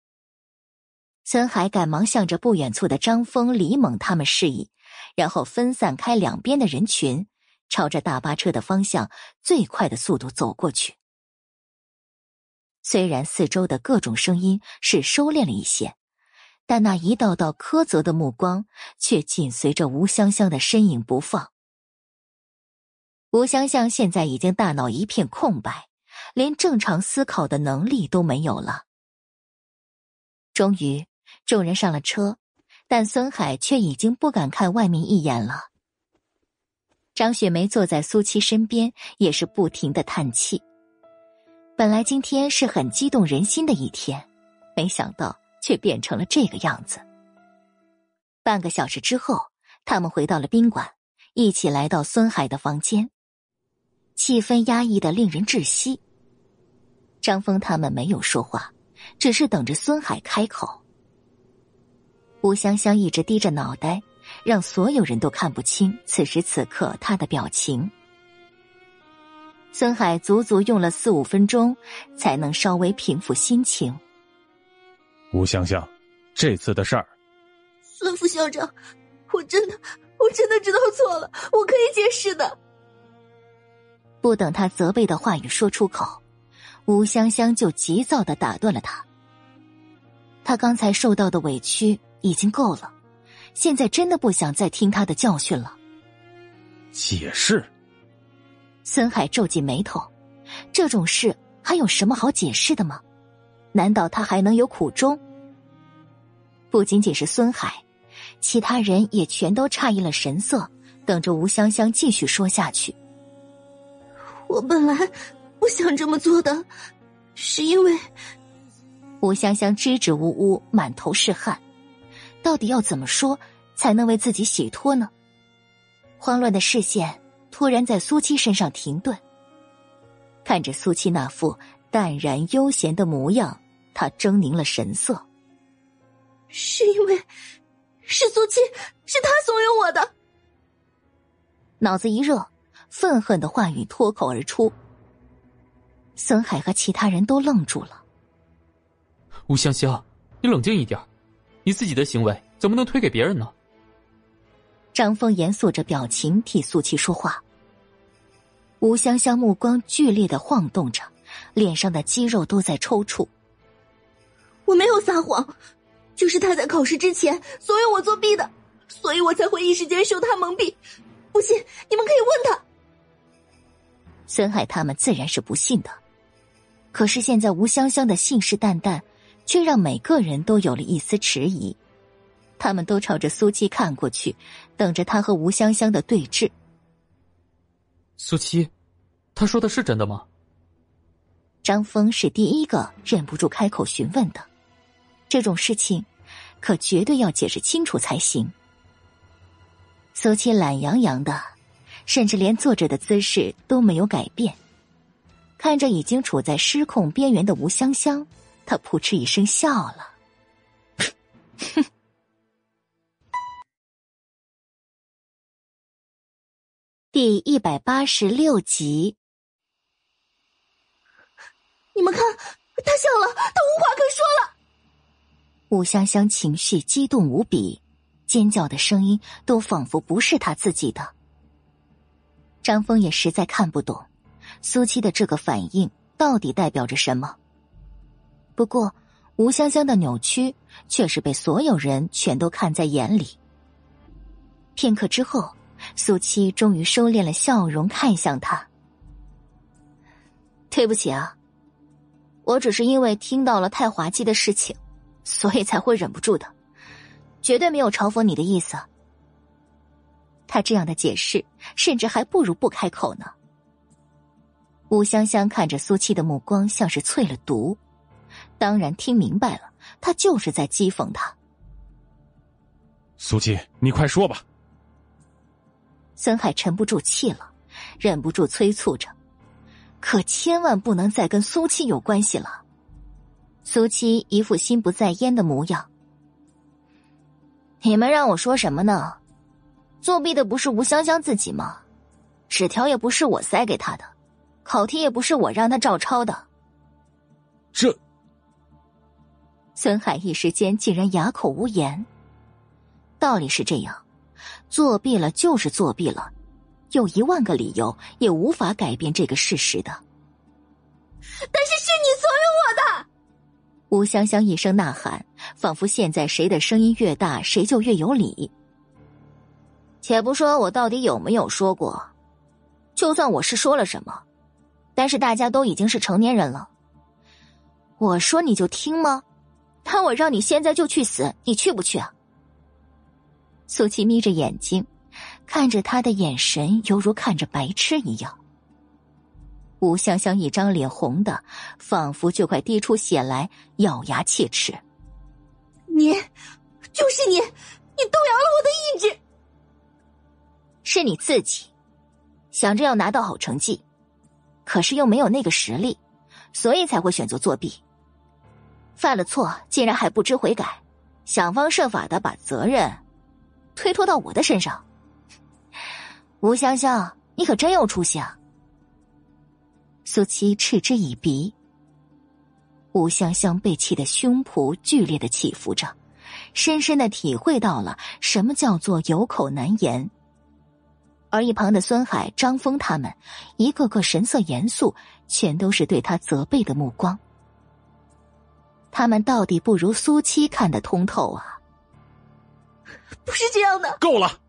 孙海赶忙向着不远处的张峰、李猛他们示意，然后分散开两边的人群，朝着大巴车的方向最快的速度走过去。虽然四周的各种声音是收敛了一些，但那一道道苛责的目光却紧随着吴香香的身影不放。吴香香现在已经大脑一片空白，连正常思考的能力都没有了。终于，众人上了车，但孙海却已经不敢看外面一眼了。张雪梅坐在苏七身边，也是不停的叹气。本来今天是很激动人心的一天，没想到却变成了这个样子。半个小时之后，他们回到了宾馆，一起来到孙海的房间。气氛压抑的令人窒息。张峰他们没有说话，只是等着孙海开口。吴香香一直低着脑袋，让所有人都看不清此时此刻她的表情。孙海足足用了四五分钟，才能稍微平复心情。吴香香，这次的事儿，孙副校长，我真的，我真的知道错了，我可以解释的。不等他责备的话语说出口，吴香香就急躁的打断了他。他刚才受到的委屈已经够了，现在真的不想再听他的教训了。解释。孙海皱紧眉头，这种事还有什么好解释的吗？难道他还能有苦衷？不仅仅是孙海，其他人也全都诧异了神色，等着吴香香继续说下去。我本来不想这么做的，是因为吴香香支支吾吾，满头是汗，到底要怎么说才能为自己洗脱呢？慌乱的视线突然在苏七身上停顿，看着苏七那副淡然悠闲的模样，他狰狞了神色。是因为是苏七，是他怂恿我的。脑子一热。愤恨的话语脱口而出，孙海和其他人都愣住了。吴香香，你冷静一点，你自己的行为怎么能推给别人呢？张峰严肃着表情替素琪说话。吴香香目光剧烈的晃动着，脸上的肌肉都在抽搐。我没有撒谎，就是他在考试之前怂恿我作弊的，所以我才会一时间受他蒙蔽。不信，你们可以问他。孙海他们自然是不信的，可是现在吴香香的信誓旦旦，却让每个人都有了一丝迟疑。他们都朝着苏七看过去，等着他和吴香香的对峙。苏七，他说的是真的吗？张峰是第一个忍不住开口询问的，这种事情可绝对要解释清楚才行。苏七懒洋洋的。甚至连坐着的姿势都没有改变，看着已经处在失控边缘的吴香香，他扑哧一声笑了。哼！第一百八十六集，你们看，他笑了，他无话可说了。吴香香情绪激动无比，尖叫的声音都仿佛不是他自己的。张峰也实在看不懂，苏七的这个反应到底代表着什么。不过，吴香香的扭曲却是被所有人全都看在眼里。片刻之后，苏七终于收敛了笑容，看向他：“对不起啊，我只是因为听到了太滑稽的事情，所以才会忍不住的，绝对没有嘲讽你的意思。”他这样的解释，甚至还不如不开口呢。吴香香看着苏七的目光，像是淬了毒，当然听明白了，他就是在讥讽他。苏七，你快说吧。孙海沉不住气了，忍不住催促着，可千万不能再跟苏七有关系了。苏七一副心不在焉的模样。你们让我说什么呢？作弊的不是吴香香自己吗？纸条也不是我塞给他的，考题也不是我让他照抄的。这，孙海一时间竟然哑口无言。道理是这样，作弊了就是作弊了，有一万个理由也无法改变这个事实的。但是是你怂恿我的！吴香香一声呐喊，仿佛现在谁的声音越大，谁就越有理。且不说我到底有没有说过，就算我是说了什么，但是大家都已经是成年人了。我说你就听吗？那我让你现在就去死，你去不去啊？苏琪眯着眼睛，看着他的眼神犹如看着白痴一样。吴香香一张脸红的，仿佛就快滴出血来，咬牙切齿：“你，就是你，你动摇了我的意志。是你自己想着要拿到好成绩，可是又没有那个实力，所以才会选择作弊。犯了错，竟然还不知悔改，想方设法的把责任推脱到我的身上。吴香香，你可真有出息啊！”苏七嗤之以鼻，吴香香被气得胸脯剧烈的起伏着，深深的体会到了什么叫做有口难言。而一旁的孙海、张峰他们，一个个神色严肃，全都是对他责备的目光。他们到底不如苏七看得通透啊！不是这样的，够了！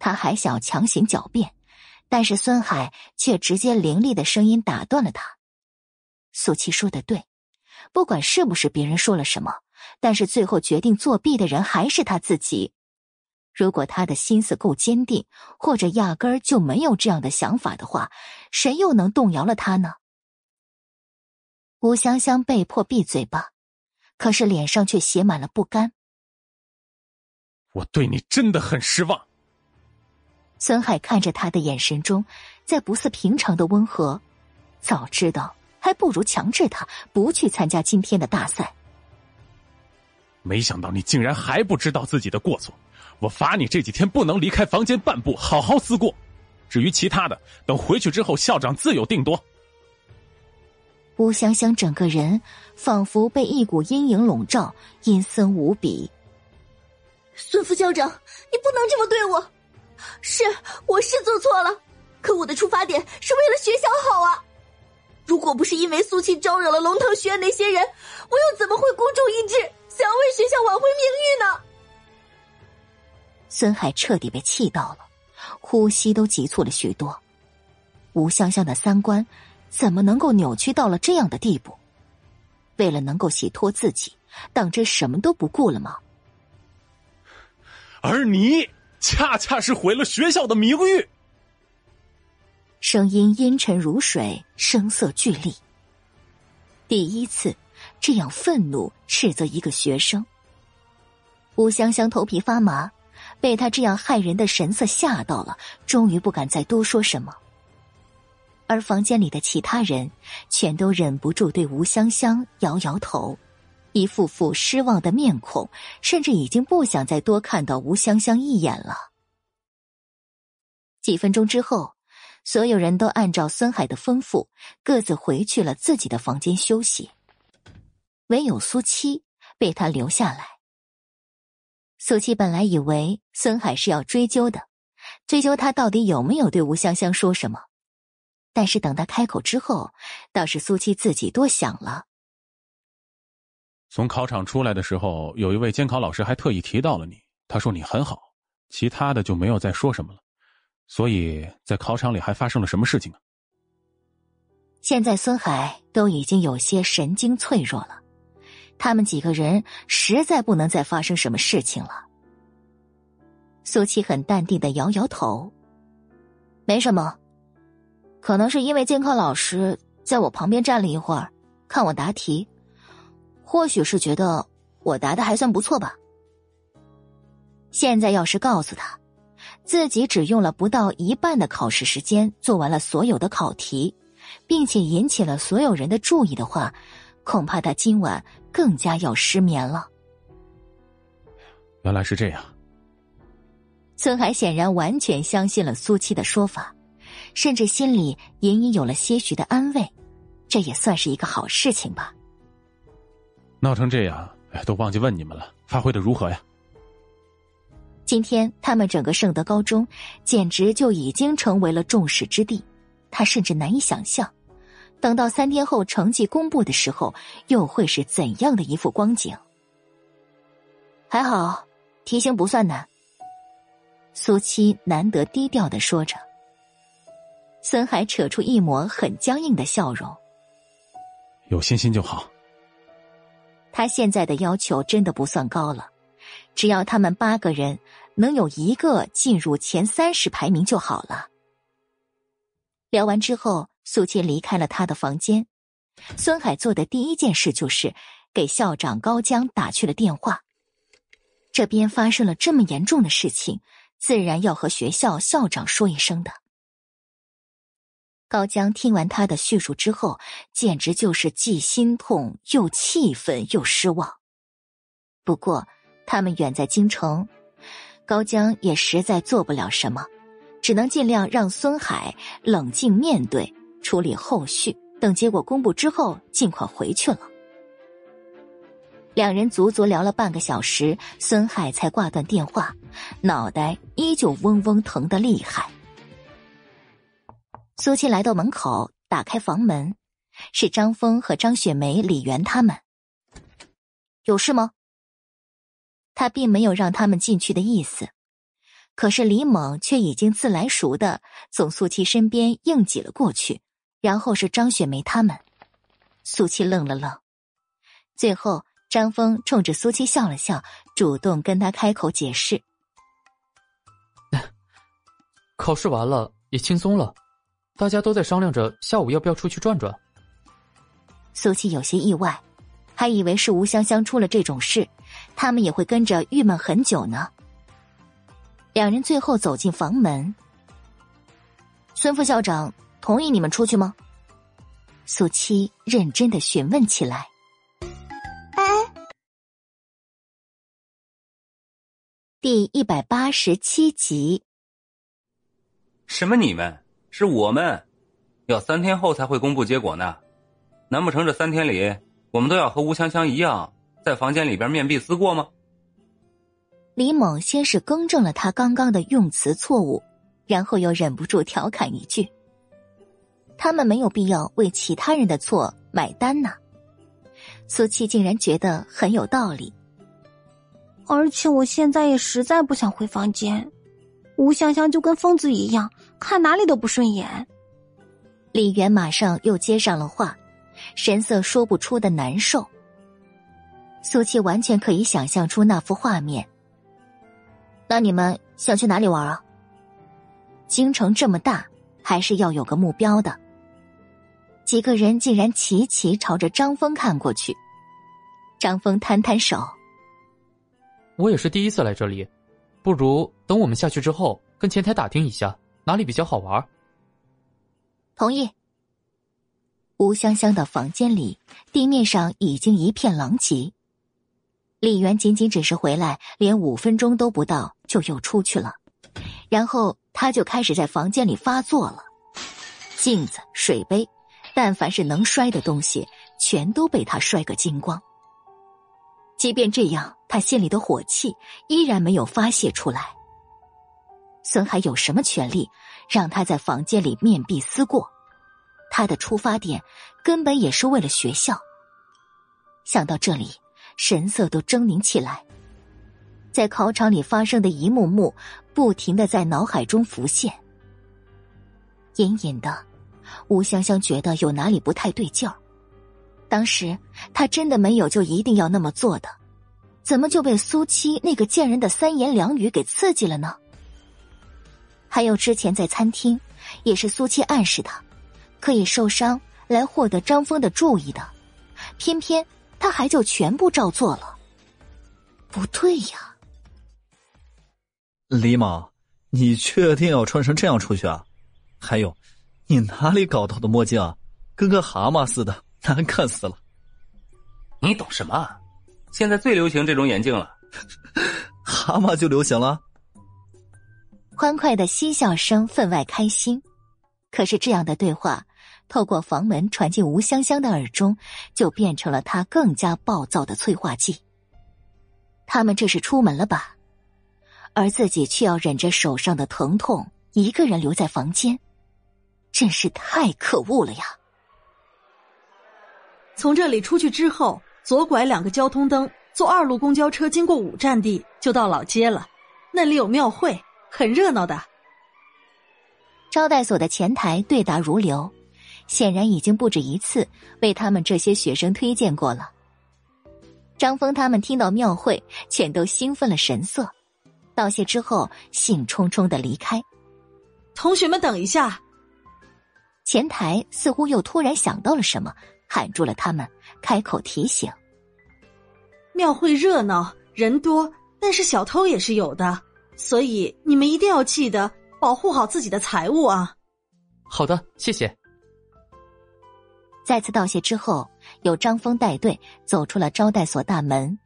他还想强行狡辩。但是孙海却直接凌厉的声音打断了他。苏七说的对，不管是不是别人说了什么，但是最后决定作弊的人还是他自己。如果他的心思够坚定，或者压根儿就没有这样的想法的话，谁又能动摇了他呢？吴香香被迫闭嘴巴，可是脸上却写满了不甘。我对你真的很失望。孙海看着他的眼神中，在不似平常的温和。早知道，还不如强制他不去参加今天的大赛。没想到你竟然还不知道自己的过错，我罚你这几天不能离开房间半步，好好思过。至于其他的，等回去之后，校长自有定夺。吴香香整个人仿佛被一股阴影笼罩，阴森无比。孙副校长，你不能这么对我。是，我是做错了，可我的出发点是为了学校好啊！如果不是因为苏七招惹了龙腾学院那些人，我又怎么会孤注一掷，想要为学校挽回名誉呢？孙海彻底被气到了，呼吸都急促了许多。吴香香的三观怎么能够扭曲到了这样的地步？为了能够洗脱自己，当真什么都不顾了吗？而你。恰恰是毁了学校的名誉。声音阴沉如水，声色俱厉。第一次这样愤怒斥责一个学生，吴香香头皮发麻，被他这样骇人的神色吓到了，终于不敢再多说什么。而房间里的其他人全都忍不住对吴香香摇摇头。一副副失望的面孔，甚至已经不想再多看到吴香香一眼了。几分钟之后，所有人都按照孙海的吩咐，各自回去了自己的房间休息。唯有苏七被他留下来。苏七本来以为孙海是要追究的，追究他到底有没有对吴香香说什么，但是等他开口之后，倒是苏七自己多想了。从考场出来的时候，有一位监考老师还特意提到了你。他说你很好，其他的就没有再说什么了。所以在考场里还发生了什么事情啊？现在孙海都已经有些神经脆弱了，他们几个人实在不能再发生什么事情了。苏七很淡定的摇摇头，没什么，可能是因为监考老师在我旁边站了一会儿，看我答题。或许是觉得我答的还算不错吧。现在要是告诉他，自己只用了不到一半的考试时间做完了所有的考题，并且引起了所有人的注意的话，恐怕他今晚更加要失眠了。原来是这样。孙海显然完全相信了苏七的说法，甚至心里隐隐有了些许的安慰，这也算是一个好事情吧。闹成这样，哎，都忘记问你们了，发挥的如何呀？今天他们整个圣德高中简直就已经成为了众矢之的，他甚至难以想象，等到三天后成绩公布的时候，又会是怎样的一副光景。还好，题型不算难。苏七难得低调的说着，孙海扯出一抹很僵硬的笑容。有信心就好。他现在的要求真的不算高了，只要他们八个人能有一个进入前三十排名就好了。聊完之后，苏七离开了他的房间。孙海做的第一件事就是给校长高江打去了电话。这边发生了这么严重的事情，自然要和学校校长说一声的。高江听完他的叙述之后，简直就是既心痛又气愤又失望。不过他们远在京城，高江也实在做不了什么，只能尽量让孙海冷静面对，处理后续，等结果公布之后尽快回去了。两人足足聊了半个小时，孙海才挂断电话，脑袋依旧嗡嗡疼的厉害。苏七来到门口，打开房门，是张峰和张雪梅、李媛他们。有事吗？他并没有让他们进去的意思，可是李猛却已经自来熟的从苏七身边硬挤了过去，然后是张雪梅他们。苏七愣了愣，最后张峰冲着苏七笑了笑，主动跟他开口解释：“考试完了，也轻松了。”大家都在商量着下午要不要出去转转。苏七有些意外，还以为是吴香香出了这种事，他们也会跟着郁闷很久呢。两人最后走进房门，孙副校长同意你们出去吗？苏七认真的询问起来。哎，第一百八十七集。什么？你们？是我们，要三天后才会公布结果呢。难不成这三天里，我们都要和吴香香一样，在房间里边面壁思过吗？李猛先是更正了他刚刚的用词错误，然后又忍不住调侃一句：“他们没有必要为其他人的错买单呢。”苏七竟然觉得很有道理，而且我现在也实在不想回房间。吴香香就跟疯子一样。看哪里都不顺眼，李媛马上又接上了话，神色说不出的难受。苏七完全可以想象出那幅画面。那你们想去哪里玩啊？京城这么大，还是要有个目标的。几个人竟然齐齐朝着张峰看过去。张峰摊摊手：“我也是第一次来这里，不如等我们下去之后，跟前台打听一下。”哪里比较好玩？同意。吴香香的房间里，地面上已经一片狼藉。李媛仅仅只是回来，连五分钟都不到，就又出去了。然后他就开始在房间里发作了，镜子、水杯，但凡是能摔的东西，全都被他摔个精光。即便这样，他心里的火气依然没有发泄出来。孙海有什么权利让他在房间里面壁思过？他的出发点根本也是为了学校。想到这里，神色都狰狞起来。在考场里发生的一幕幕，不停的在脑海中浮现。隐隐的，吴香香觉得有哪里不太对劲儿。当时她真的没有就一定要那么做的，怎么就被苏七那个贱人的三言两语给刺激了呢？还有之前在餐厅，也是苏七暗示他，可以受伤来获得张峰的注意的，偏偏他还就全部照做了。不对呀，李猛，你确定要穿成这样出去啊？还有，你哪里搞到的墨镜啊？跟个蛤蟆似的，难看死了。你懂什么？现在最流行这种眼镜了，蛤蟆就流行了。欢快的嬉笑声分外开心，可是这样的对话透过房门传进吴香香的耳中，就变成了她更加暴躁的催化剂。他们这是出门了吧？而自己却要忍着手上的疼痛，一个人留在房间，真是太可恶了呀！从这里出去之后，左拐两个交通灯，坐二路公交车经过五站地就到老街了，那里有庙会。很热闹的，招待所的前台对答如流，显然已经不止一次为他们这些学生推荐过了。张峰他们听到庙会，全都兴奋了神色，道谢之后，兴冲冲的离开。同学们，等一下！前台似乎又突然想到了什么，喊住了他们，开口提醒：“庙会热闹，人多，但是小偷也是有的，所以你们一定要记得保护好自己的财物啊！”好的，谢谢。再次道谢之后，由张峰带队走出了招待所大门。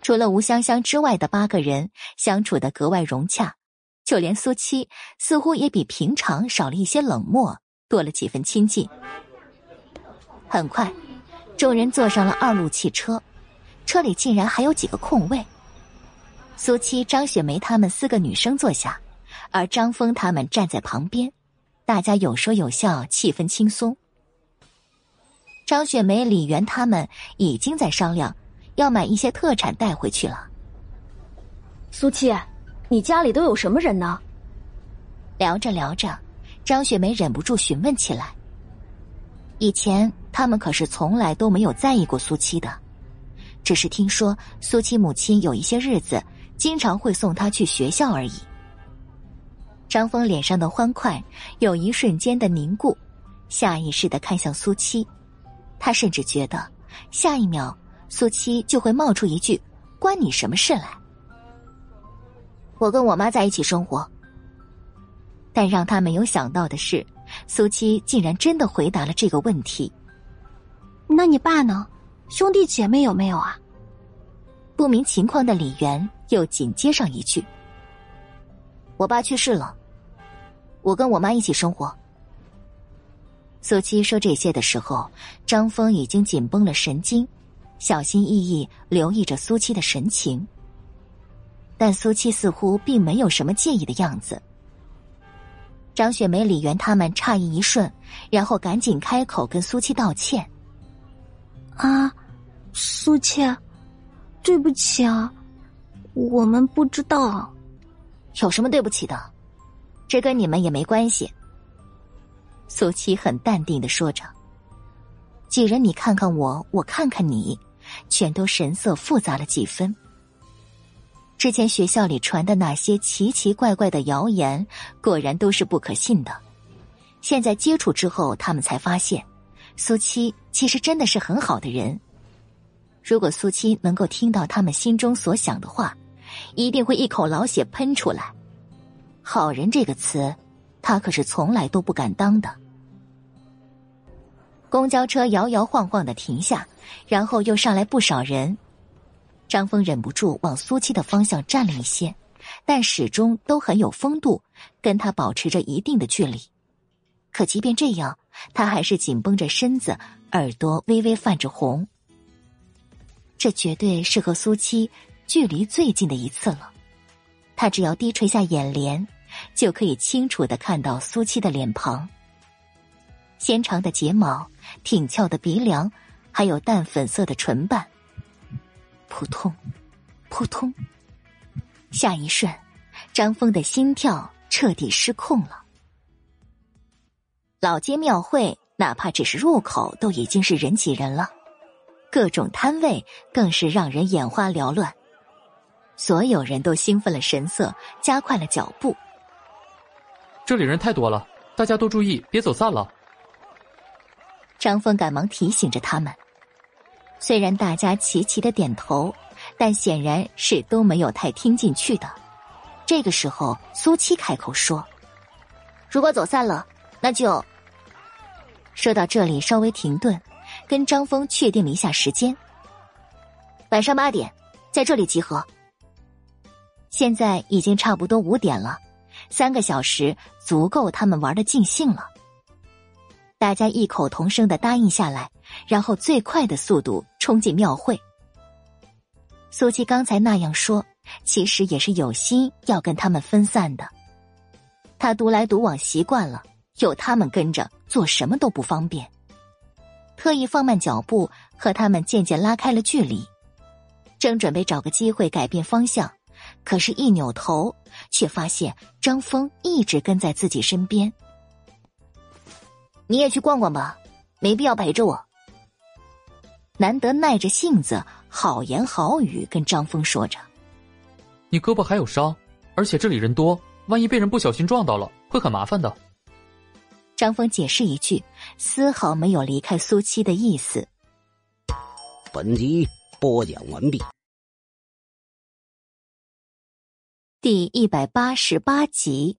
除了吴香香之外的八个人相处的格外融洽，就连苏七似乎也比平常少了一些冷漠，多了几分亲近。很快，众人坐上了二路汽车，车里竟然还有几个空位。苏七、张雪梅他们四个女生坐下，而张峰他们站在旁边，大家有说有笑，气氛轻松。张雪梅、李媛他们已经在商量，要买一些特产带回去了。苏七，你家里都有什么人呢？聊着聊着，张雪梅忍不住询问起来。以前他们可是从来都没有在意过苏七的，只是听说苏七母亲有一些日子经常会送她去学校而已。张峰脸上的欢快有一瞬间的凝固，下意识的看向苏七。他甚至觉得，下一秒苏七就会冒出一句：“关你什么事来？”我跟我妈在一起生活。但让他没有想到的是，苏七竟然真的回答了这个问题。那你爸呢？兄弟姐妹有没有啊？不明情况的李媛又紧接上一句：“我爸去世了，我跟我妈一起生活。”苏七说这些的时候，张峰已经紧绷了神经，小心翼翼留意着苏七的神情。但苏七似乎并没有什么介意的样子。张雪梅、李媛他们诧异一瞬，然后赶紧开口跟苏七道歉：“啊，苏七，对不起啊，我们不知道，有什么对不起的，这跟你们也没关系。”苏七很淡定的说着：“几人你看看我，我看看你，全都神色复杂了几分。之前学校里传的那些奇奇怪怪的谣言，果然都是不可信的。现在接触之后，他们才发现，苏七其实真的是很好的人。如果苏七能够听到他们心中所想的话，一定会一口老血喷出来。好人这个词。”他可是从来都不敢当的。公交车摇摇晃晃的停下，然后又上来不少人。张峰忍不住往苏七的方向站了一些，但始终都很有风度，跟他保持着一定的距离。可即便这样，他还是紧绷着身子，耳朵微微泛着红。这绝对是和苏七距离最近的一次了。他只要低垂下眼帘。就可以清楚的看到苏七的脸庞，纤长的睫毛，挺翘的鼻梁，还有淡粉色的唇瓣。扑通，扑通，下一瞬，张峰的心跳彻底失控了。老街庙会，哪怕只是入口都已经是人挤人了，各种摊位更是让人眼花缭乱。所有人都兴奋了神色，加快了脚步。这里人太多了，大家都注意，别走散了。张峰赶忙提醒着他们。虽然大家齐齐的点头，但显然是都没有太听进去的。这个时候，苏七开口说：“如果走散了，那就……”说到这里，稍微停顿，跟张峰确定了一下时间。晚上八点，在这里集合。现在已经差不多五点了。三个小时足够他们玩的尽兴了。大家异口同声的答应下来，然后最快的速度冲进庙会。苏七刚才那样说，其实也是有心要跟他们分散的。他独来独往习惯了，有他们跟着，做什么都不方便。特意放慢脚步，和他们渐渐拉开了距离。正准备找个机会改变方向，可是，一扭头却发现张峰一直跟在自己身边。你也去逛逛吧，没必要陪着我。难得耐着性子，好言好语跟张峰说着：“你胳膊还有伤，而且这里人多，万一被人不小心撞到了，会很麻烦的。”张峰解释一句，丝毫没有离开苏七的意思。本集播讲完毕。第一百八十八集，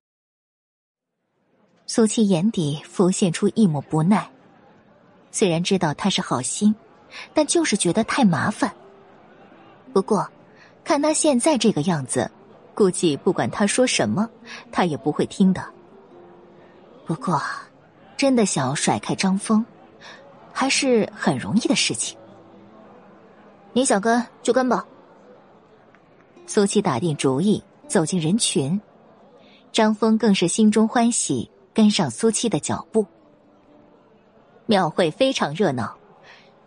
苏七眼底浮现出一抹不耐。虽然知道他是好心，但就是觉得太麻烦。不过，看他现在这个样子，估计不管他说什么，他也不会听的。不过，真的想要甩开张峰，还是很容易的事情。你想跟就跟吧。苏七打定主意。走进人群，张峰更是心中欢喜，跟上苏七的脚步。庙会非常热闹，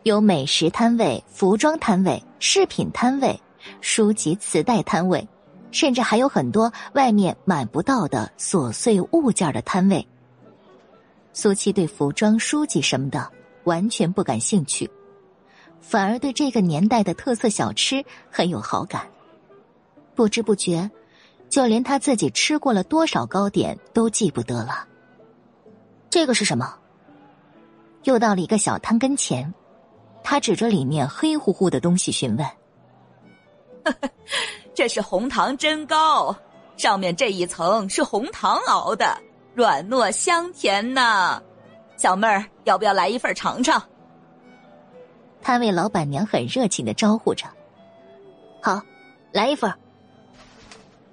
有美食摊位、服装摊位、饰品摊位、书籍、磁带摊位，甚至还有很多外面买不到的琐碎物件的摊位。苏七对服装、书籍什么的完全不感兴趣，反而对这个年代的特色小吃很有好感。不知不觉。就连他自己吃过了多少糕点都记不得了。这个是什么？又到了一个小摊跟前，他指着里面黑乎乎的东西询问：“ 这是红糖蒸糕，上面这一层是红糖熬的，软糯香甜呢。小妹儿，要不要来一份尝尝？”摊位老板娘很热情的招呼着：“好，来一份。”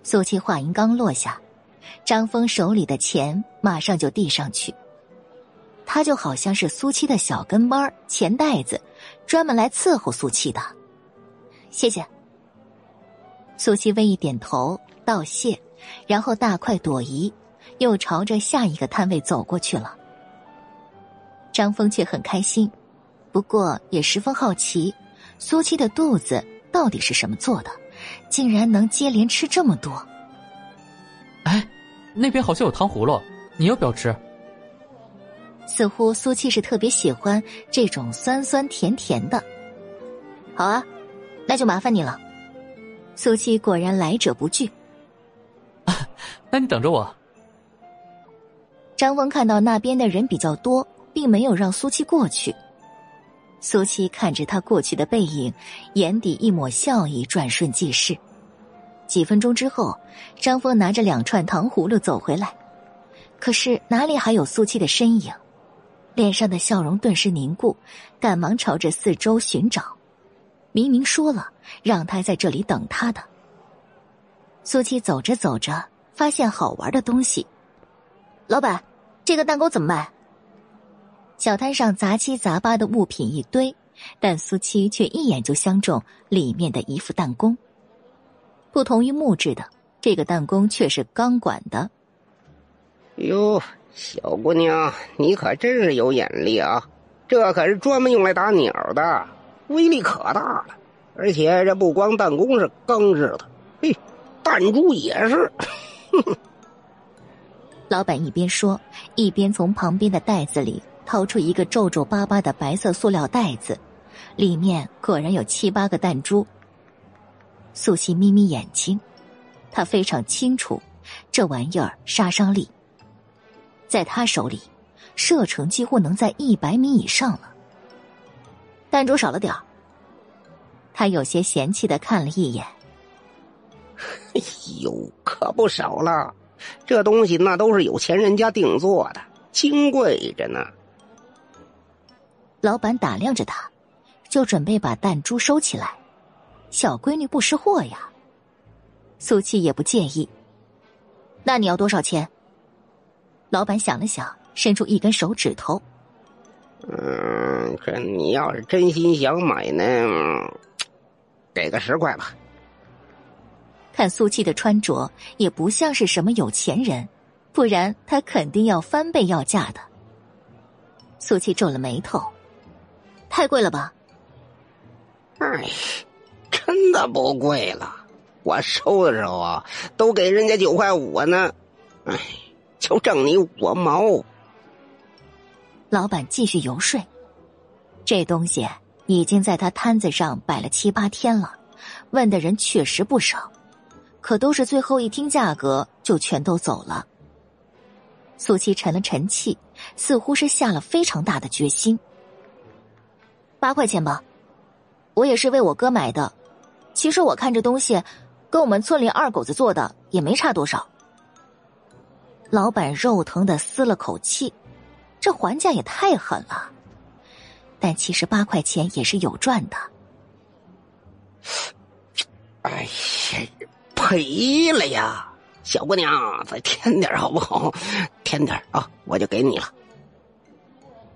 苏七话音刚落下，张峰手里的钱马上就递上去。他就好像是苏七的小跟班钱袋子，专门来伺候苏七的。谢谢。苏七微一点头道谢，然后大快朵颐，又朝着下一个摊位走过去了。张峰却很开心，不过也十分好奇，苏七的肚子到底是什么做的。竟然能接连吃这么多！哎，那边好像有糖葫芦，你要不要吃？似乎苏七是特别喜欢这种酸酸甜甜的。好啊，那就麻烦你了。苏七果然来者不拒。那你等着我。张峰看到那边的人比较多，并没有让苏七过去。苏七看着他过去的背影，眼底一抹笑意转瞬即逝。几分钟之后，张峰拿着两串糖葫芦走回来，可是哪里还有苏七的身影？脸上的笑容顿时凝固，赶忙朝着四周寻找。明明说了让他在这里等他的。苏七走着走着，发现好玩的东西。老板，这个蛋糕怎么卖？小摊上杂七杂八的物品一堆，但苏七却一眼就相中里面的一副弹弓。不同于木质的，这个弹弓却是钢管的。哟，小姑娘，你可真是有眼力啊！这可是专门用来打鸟的，威力可大了。而且这不光弹弓是钢制的，嘿，弹珠也是。老板一边说，一边从旁边的袋子里。掏出一个皱皱巴巴的白色塑料袋子，里面果然有七八个弹珠。素汐眯眯眼睛，他非常清楚，这玩意儿杀伤力，在他手里，射程几乎能在一百米以上了。弹珠少了点儿，他有些嫌弃的看了一眼。哎呦，可不少了，这东西那都是有钱人家定做的，金贵着呢。老板打量着他，就准备把弹珠收起来。小闺女不识货呀。苏七也不介意。那你要多少钱？老板想了想，伸出一根手指头。嗯，这你要是真心想买呢，给个十块吧。看苏七的穿着，也不像是什么有钱人，不然他肯定要翻倍要价的。苏七皱了眉头。太贵了吧？哎，真的不贵了。我收的时候啊，都给人家九块五呢，哎，就挣你五毛。老板继续游说，这东西已经在他摊子上摆了七八天了，问的人确实不少，可都是最后一听价格就全都走了。苏七沉了沉气，似乎是下了非常大的决心。八块钱吧，我也是为我哥买的。其实我看这东西，跟我们村里二狗子做的也没差多少。老板肉疼的撕了口气。这还价也太狠了，但其实八块钱也是有赚的。哎呀，赔了呀！小姑娘，再添点好不好？添点啊，我就给你了。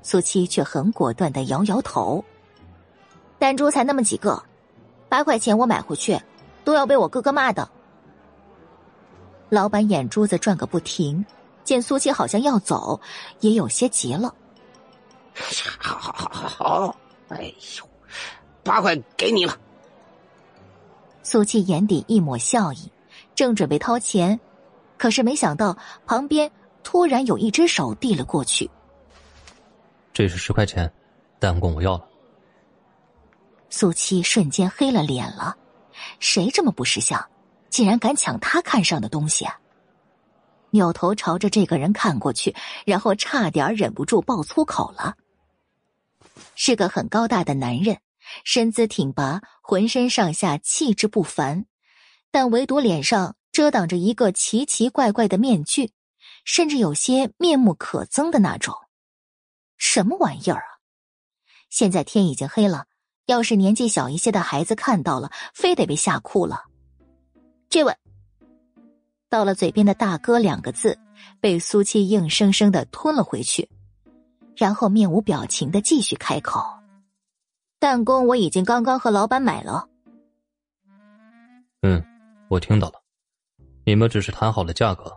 苏七却很果断的摇摇头：“弹珠才那么几个，八块钱我买回去都要被我哥哥骂的。”老板眼珠子转个不停。见苏七好像要走，也有些急了。好好好好好，哎呦，八块给你了。苏七眼底一抹笑意，正准备掏钱，可是没想到旁边突然有一只手递了过去。这是十块钱，弹弓我要了。苏七瞬间黑了脸了，谁这么不识相，竟然敢抢他看上的东西啊！扭头朝着这个人看过去，然后差点忍不住爆粗口了。是个很高大的男人，身姿挺拔，浑身上下气质不凡，但唯独脸上遮挡着一个奇奇怪怪的面具，甚至有些面目可憎的那种。什么玩意儿啊！现在天已经黑了，要是年纪小一些的孩子看到了，非得被吓哭了。这位。到了嘴边的大哥两个字，被苏七硬生生的吞了回去，然后面无表情的继续开口：“弹弓我已经刚刚和老板买了。”“嗯，我听到了，你们只是谈好了价格，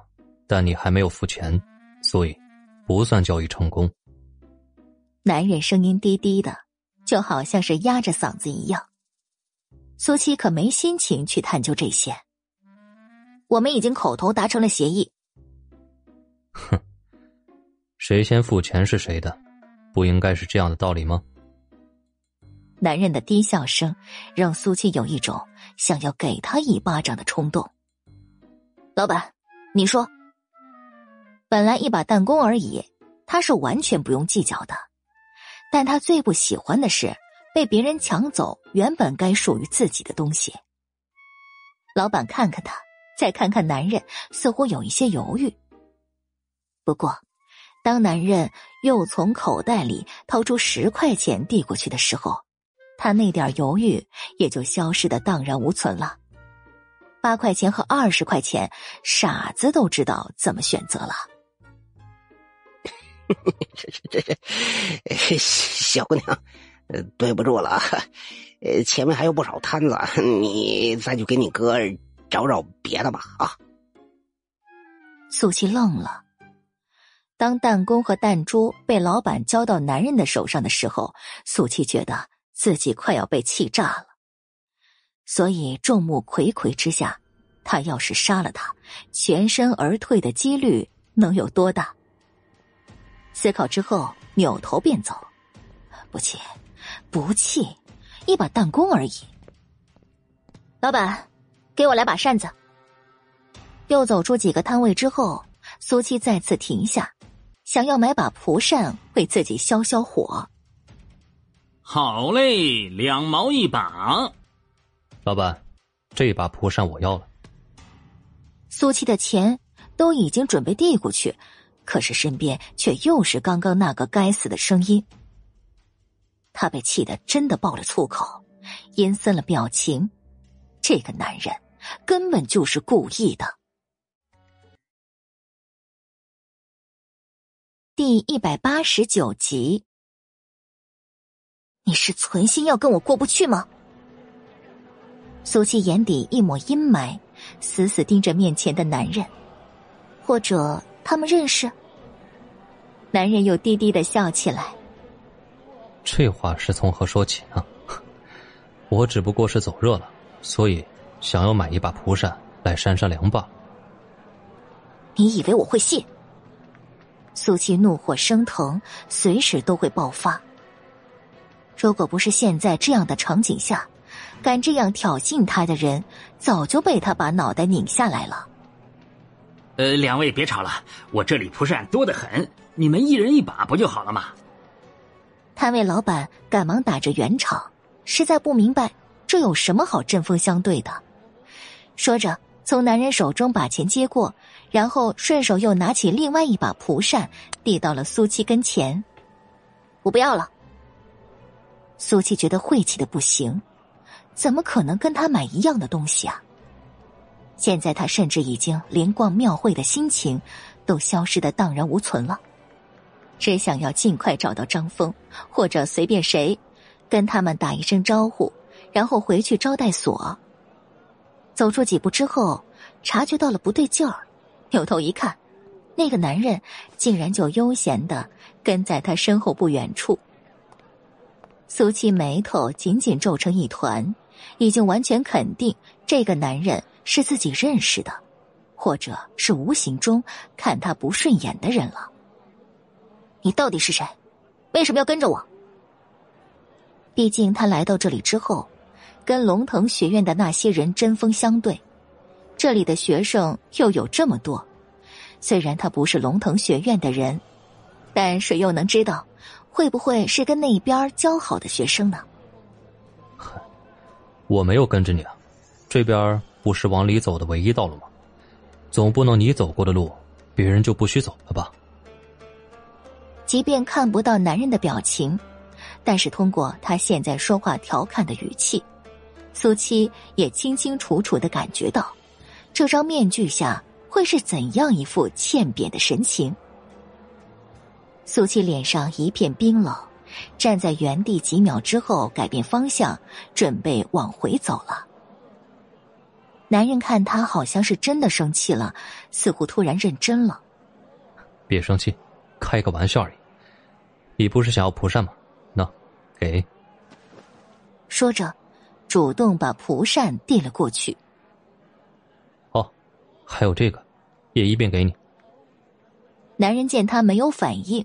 但你还没有付钱，所以不算交易成功。”男人声音低低的，就好像是压着嗓子一样。苏七可没心情去探究这些。我们已经口头达成了协议。哼，谁先付钱是谁的，不应该是这样的道理吗？男人的低笑声让苏七有一种想要给他一巴掌的冲动。老板，你说，本来一把弹弓而已，他是完全不用计较的，但他最不喜欢的是被别人抢走原本该属于自己的东西。老板，看看他。再看看男人，似乎有一些犹豫。不过，当男人又从口袋里掏出十块钱递过去的时候，他那点犹豫也就消失的荡然无存了。八块钱和二十块钱，傻子都知道怎么选择了。这这这，小姑娘，对不住了，呃，前面还有不少摊子，你再去给你哥。找找别的吧啊！苏七愣了。当弹弓和弹珠被老板交到男人的手上的时候，苏七觉得自己快要被气炸了。所以众目睽睽之下，他要是杀了他，全身而退的几率能有多大？思考之后，扭头便走。不气，不气，一把弹弓而已。老板。给我来把扇子。又走出几个摊位之后，苏七再次停下，想要买把蒲扇为自己消消火。好嘞，两毛一把。老板，这把蒲扇我要了。苏七的钱都已经准备递过去，可是身边却又是刚刚那个该死的声音。他被气得真的爆了粗口，阴森了表情。这个男人。根本就是故意的。第一百八十九集，你是存心要跟我过不去吗？苏七眼底一抹阴霾，死死盯着面前的男人，或者他们认识？男人又低低的笑起来。这话是从何说起呢？我只不过是走热了，所以。想要买一把蒲扇来扇扇凉吧。你以为我会信？苏七怒火升腾，随时都会爆发。如果不是现在这样的场景下，敢这样挑衅他的人，早就被他把脑袋拧下来了。呃，两位别吵了，我这里蒲扇多得很，你们一人一把不就好了吗？摊位老板赶忙打着圆场，实在不明白这有什么好针锋相对的。说着，从男人手中把钱接过，然后顺手又拿起另外一把蒲扇，递到了苏七跟前。我不要了。苏七觉得晦气的不行，怎么可能跟他买一样的东西啊？现在他甚至已经连逛庙会的心情都消失的荡然无存了，只想要尽快找到张峰或者随便谁，跟他们打一声招呼，然后回去招待所。走出几步之后，察觉到了不对劲儿，扭头一看，那个男人竟然就悠闲的跟在他身后不远处。苏七眉头紧紧皱成一团，已经完全肯定这个男人。是自己认识的，或者是无形中看他不顺眼的人了。你到底是谁？为什么要跟着我？毕竟他来到这里之后，跟龙腾学院的那些人针锋相对，这里的学生又有这么多。虽然他不是龙腾学院的人，但谁又能知道，会不会是跟那边交好的学生呢？我没有跟着你啊，这边。不是往里走的唯一道路吗？总不能你走过的路，别人就不许走了吧？即便看不到男人的表情，但是通过他现在说话调侃的语气，苏七也清清楚楚的感觉到，这张面具下会是怎样一副欠扁的神情。苏七脸上一片冰冷，站在原地几秒之后，改变方向，准备往回走了。男人看他好像是真的生气了，似乎突然认真了。别生气，开个玩笑而已。你不是想要蒲扇吗？那，给。说着，主动把蒲扇递了过去。哦，还有这个，也一并给你。男人见他没有反应，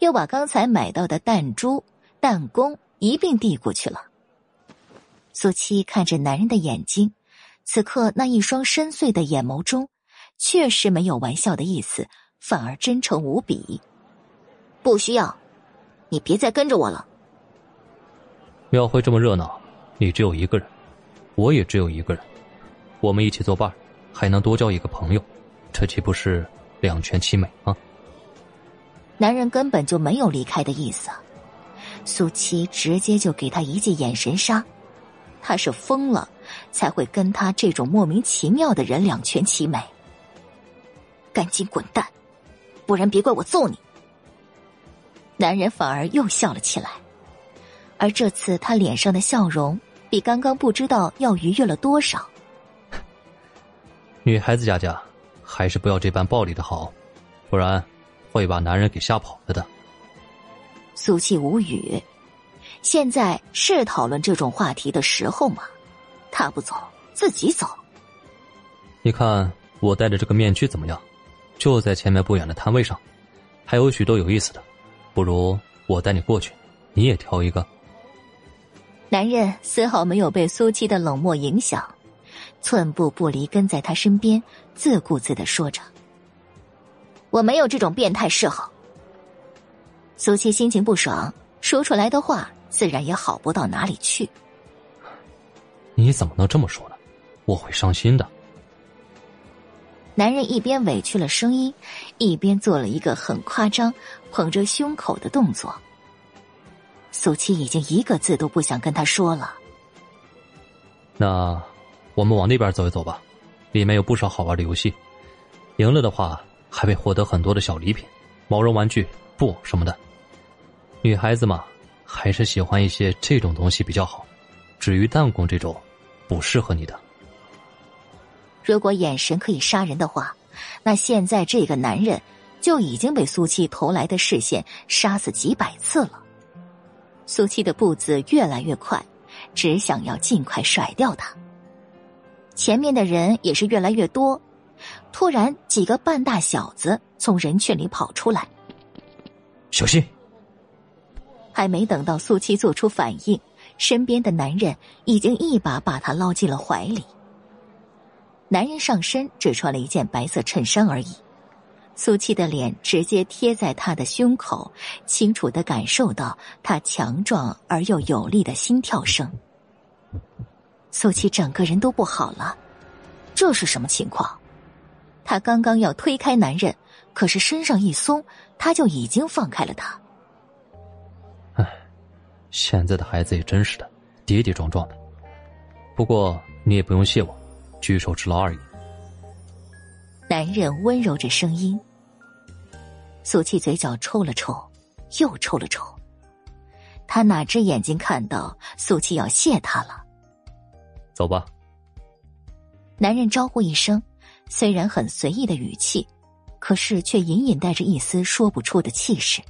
又把刚才买到的弹珠、弹弓一并递过去了。苏七看着男人的眼睛。此刻那一双深邃的眼眸中，确实没有玩笑的意思，反而真诚无比。不需要，你别再跟着我了。庙会这么热闹，你只有一个人，我也只有一个人，我们一起作伴，还能多交一个朋友，这岂不是两全其美吗？男人根本就没有离开的意思，苏七直接就给他一记眼神杀，他是疯了。才会跟他这种莫名其妙的人两全其美。赶紧滚蛋，不然别怪我揍你！男人反而又笑了起来，而这次他脸上的笑容比刚刚不知道要愉悦了多少。女孩子家家，还是不要这般暴力的好，不然会把男人给吓跑了的。苏气无语，现在是讨论这种话题的时候吗？他不走，自己走。你看我戴着这个面具怎么样？就在前面不远的摊位上，还有许多有意思的。不如我带你过去，你也挑一个。男人丝毫没有被苏七的冷漠影响，寸步不离跟在他身边，自顾自的说着：“我没有这种变态嗜好。”苏七心情不爽，说出来的话自然也好不到哪里去。你怎么能这么说呢？我会伤心的。男人一边委屈了声音，一边做了一个很夸张、捧着胸口的动作。苏七已经一个字都不想跟他说了。那我们往那边走一走吧，里面有不少好玩的游戏，赢了的话还会获得很多的小礼品，毛绒玩具、布什么的。女孩子嘛，还是喜欢一些这种东西比较好。至于弹弓这种。不适合你的。如果眼神可以杀人的话，那现在这个男人就已经被苏七投来的视线杀死几百次了。苏七的步子越来越快，只想要尽快甩掉他。前面的人也是越来越多。突然，几个半大小子从人群里跑出来，小心！还没等到苏七做出反应，身边的男人已经一把把他捞进了怀里。男人上身只穿了一件白色衬衫而已，苏七的脸直接贴在他的胸口，清楚的感受到他强壮而又有力的心跳声。苏七整个人都不好了，这是什么情况？他刚刚要推开男人，可是身上一松，他就已经放开了他。唉，现在的孩子也真是的，跌跌撞撞的。不过你也不用谢我。举手之劳而已。男人温柔着声音。苏七嘴角抽了抽，又抽了抽。他哪只眼睛看到苏七要谢他了？走吧。男人招呼一声，虽然很随意的语气，可是却隐隐带着一丝说不出的气势。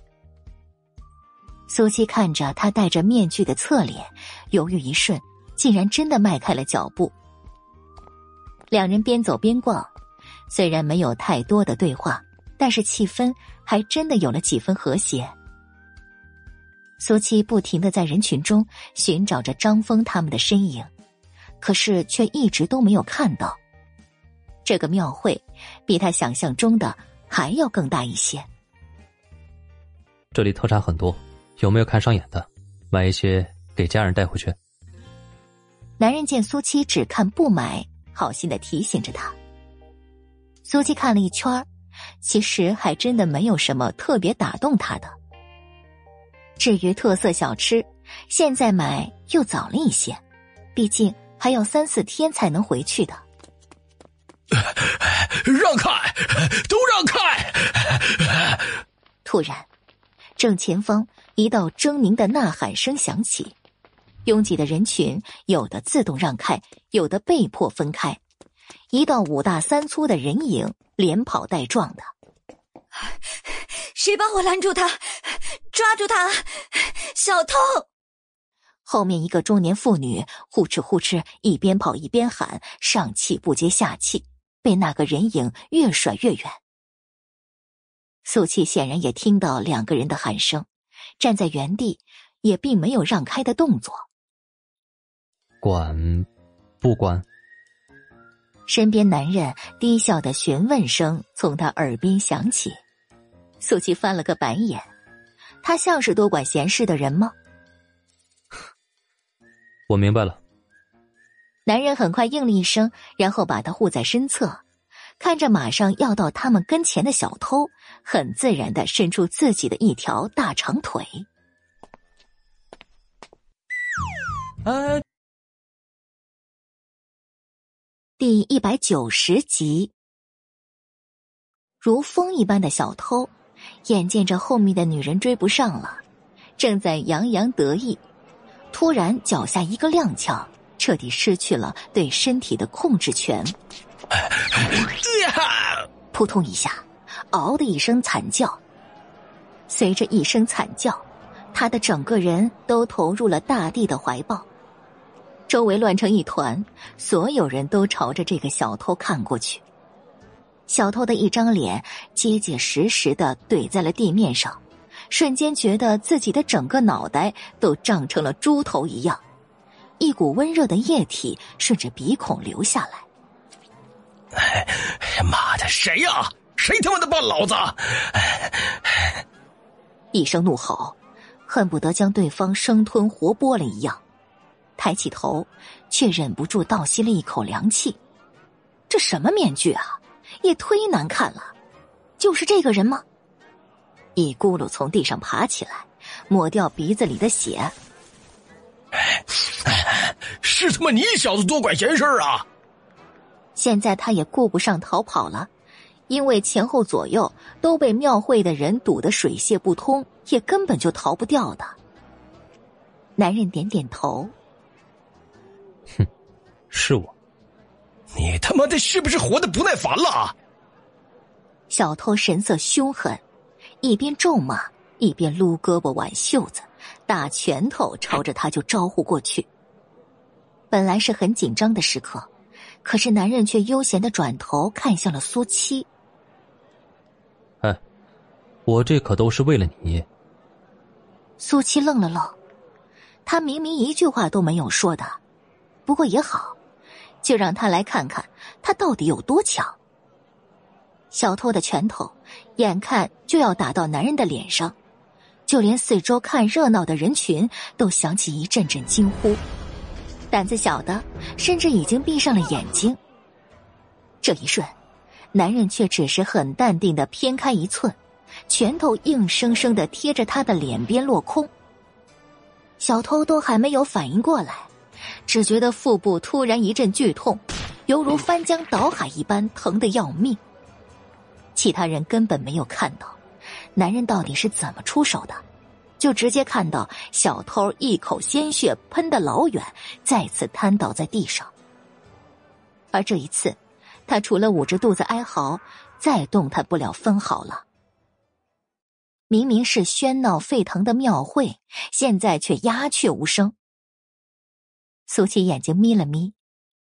苏七看着他戴着面具的侧脸，犹豫一瞬，竟然真的迈开了脚步。两人边走边逛，虽然没有太多的对话，但是气氛还真的有了几分和谐。苏七不停的在人群中寻找着张峰他们的身影，可是却一直都没有看到。这个庙会比他想象中的还要更大一些。这里特产很多，有没有看上眼的？买一些给家人带回去。男人见苏七只看不买。好心的提醒着他。苏七看了一圈其实还真的没有什么特别打动他的。至于特色小吃，现在买又早了一些，毕竟还要三四天才能回去的。让开，都让开！突然，正前方一道狰狞的呐喊声响起。拥挤的人群，有的自动让开，有的被迫分开。一道五大三粗的人影，连跑带撞的。谁帮我拦住他？抓住他！小偷！后面一个中年妇女呼哧呼哧，一边跑一边喊，上气不接下气，被那个人影越甩越远。苏七显然也听到两个人的喊声，站在原地，也并没有让开的动作。管，不管。身边男人低笑的询问声从他耳边响起，苏琪翻了个白眼，他像是多管闲事的人吗？我明白了。男人很快应了一声，然后把他护在身侧，看着马上要到他们跟前的小偷，很自然的伸出自己的一条大长腿。哎。第一百九十集，如风一般的小偷，眼见着后面的女人追不上了，正在洋洋得意，突然脚下一个踉跄，彻底失去了对身体的控制权。扑通一下，嗷的一声惨叫，随着一声惨叫，他的整个人都投入了大地的怀抱。周围乱成一团，所有人都朝着这个小偷看过去。小偷的一张脸结结实实的怼在了地面上，瞬间觉得自己的整个脑袋都胀成了猪头一样，一股温热的液体顺着鼻孔流下来。哎，妈的，谁呀？谁他妈的绊老子？一声怒吼，恨不得将对方生吞活剥了一样。抬起头，却忍不住倒吸了一口凉气。这什么面具啊，也忒难看了。就是这个人吗？一咕噜从地上爬起来，抹掉鼻子里的血。是他妈你小子多管闲事啊！现在他也顾不上逃跑了，因为前后左右都被庙会的人堵得水泄不通，也根本就逃不掉的。男人点点头。哼，是我。你他妈的是不是活的不耐烦了？小偷神色凶狠，一边咒骂，一边撸胳膊挽袖子，大拳头朝着他就招呼过去。本来是很紧张的时刻，可是男人却悠闲的转头看向了苏七。哎，我这可都是为了你。苏七愣了愣，他明明一句话都没有说的，不过也好，就让他来看看他到底有多强。小偷的拳头眼看就要打到男人的脸上，就连四周看热闹的人群都响起一阵阵惊呼。胆子小的甚至已经闭上了眼睛。这一瞬，男人却只是很淡定的偏开一寸，拳头硬生生的贴着他的脸边落空。小偷都还没有反应过来，只觉得腹部突然一阵剧痛，犹如翻江倒海一般，疼得要命。其他人根本没有看到，男人到底是怎么出手的。就直接看到小偷一口鲜血喷得老远，再次瘫倒在地上。而这一次，他除了捂着肚子哀嚎，再动弹不了分毫了。明明是喧闹沸腾的庙会，现在却鸦雀无声。苏琪眼睛眯了眯，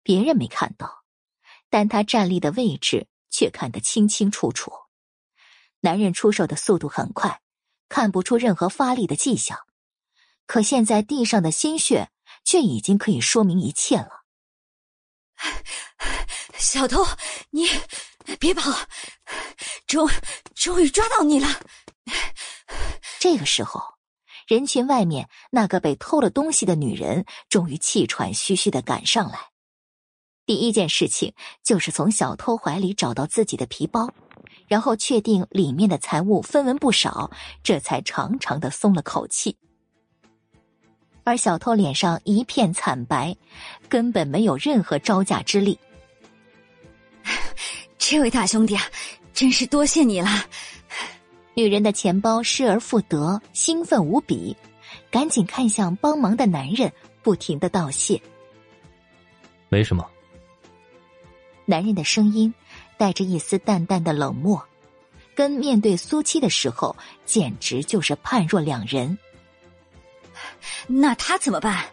别人没看到，但他站立的位置却看得清清楚楚。男人出手的速度很快。看不出任何发力的迹象，可现在地上的鲜血却已经可以说明一切了。小偷，你别跑！终终于抓到你了。这个时候，人群外面那个被偷了东西的女人终于气喘吁吁的赶上来。第一件事情就是从小偷怀里找到自己的皮包。然后确定里面的财物分文不少，这才长长的松了口气。而小偷脸上一片惨白，根本没有任何招架之力。这位大兄弟啊，真是多谢你了。女人的钱包失而复得，兴奋无比，赶紧看向帮忙的男人，不停的道谢。没什么。男人的声音。带着一丝淡淡的冷漠，跟面对苏七的时候，简直就是判若两人。那他怎么办？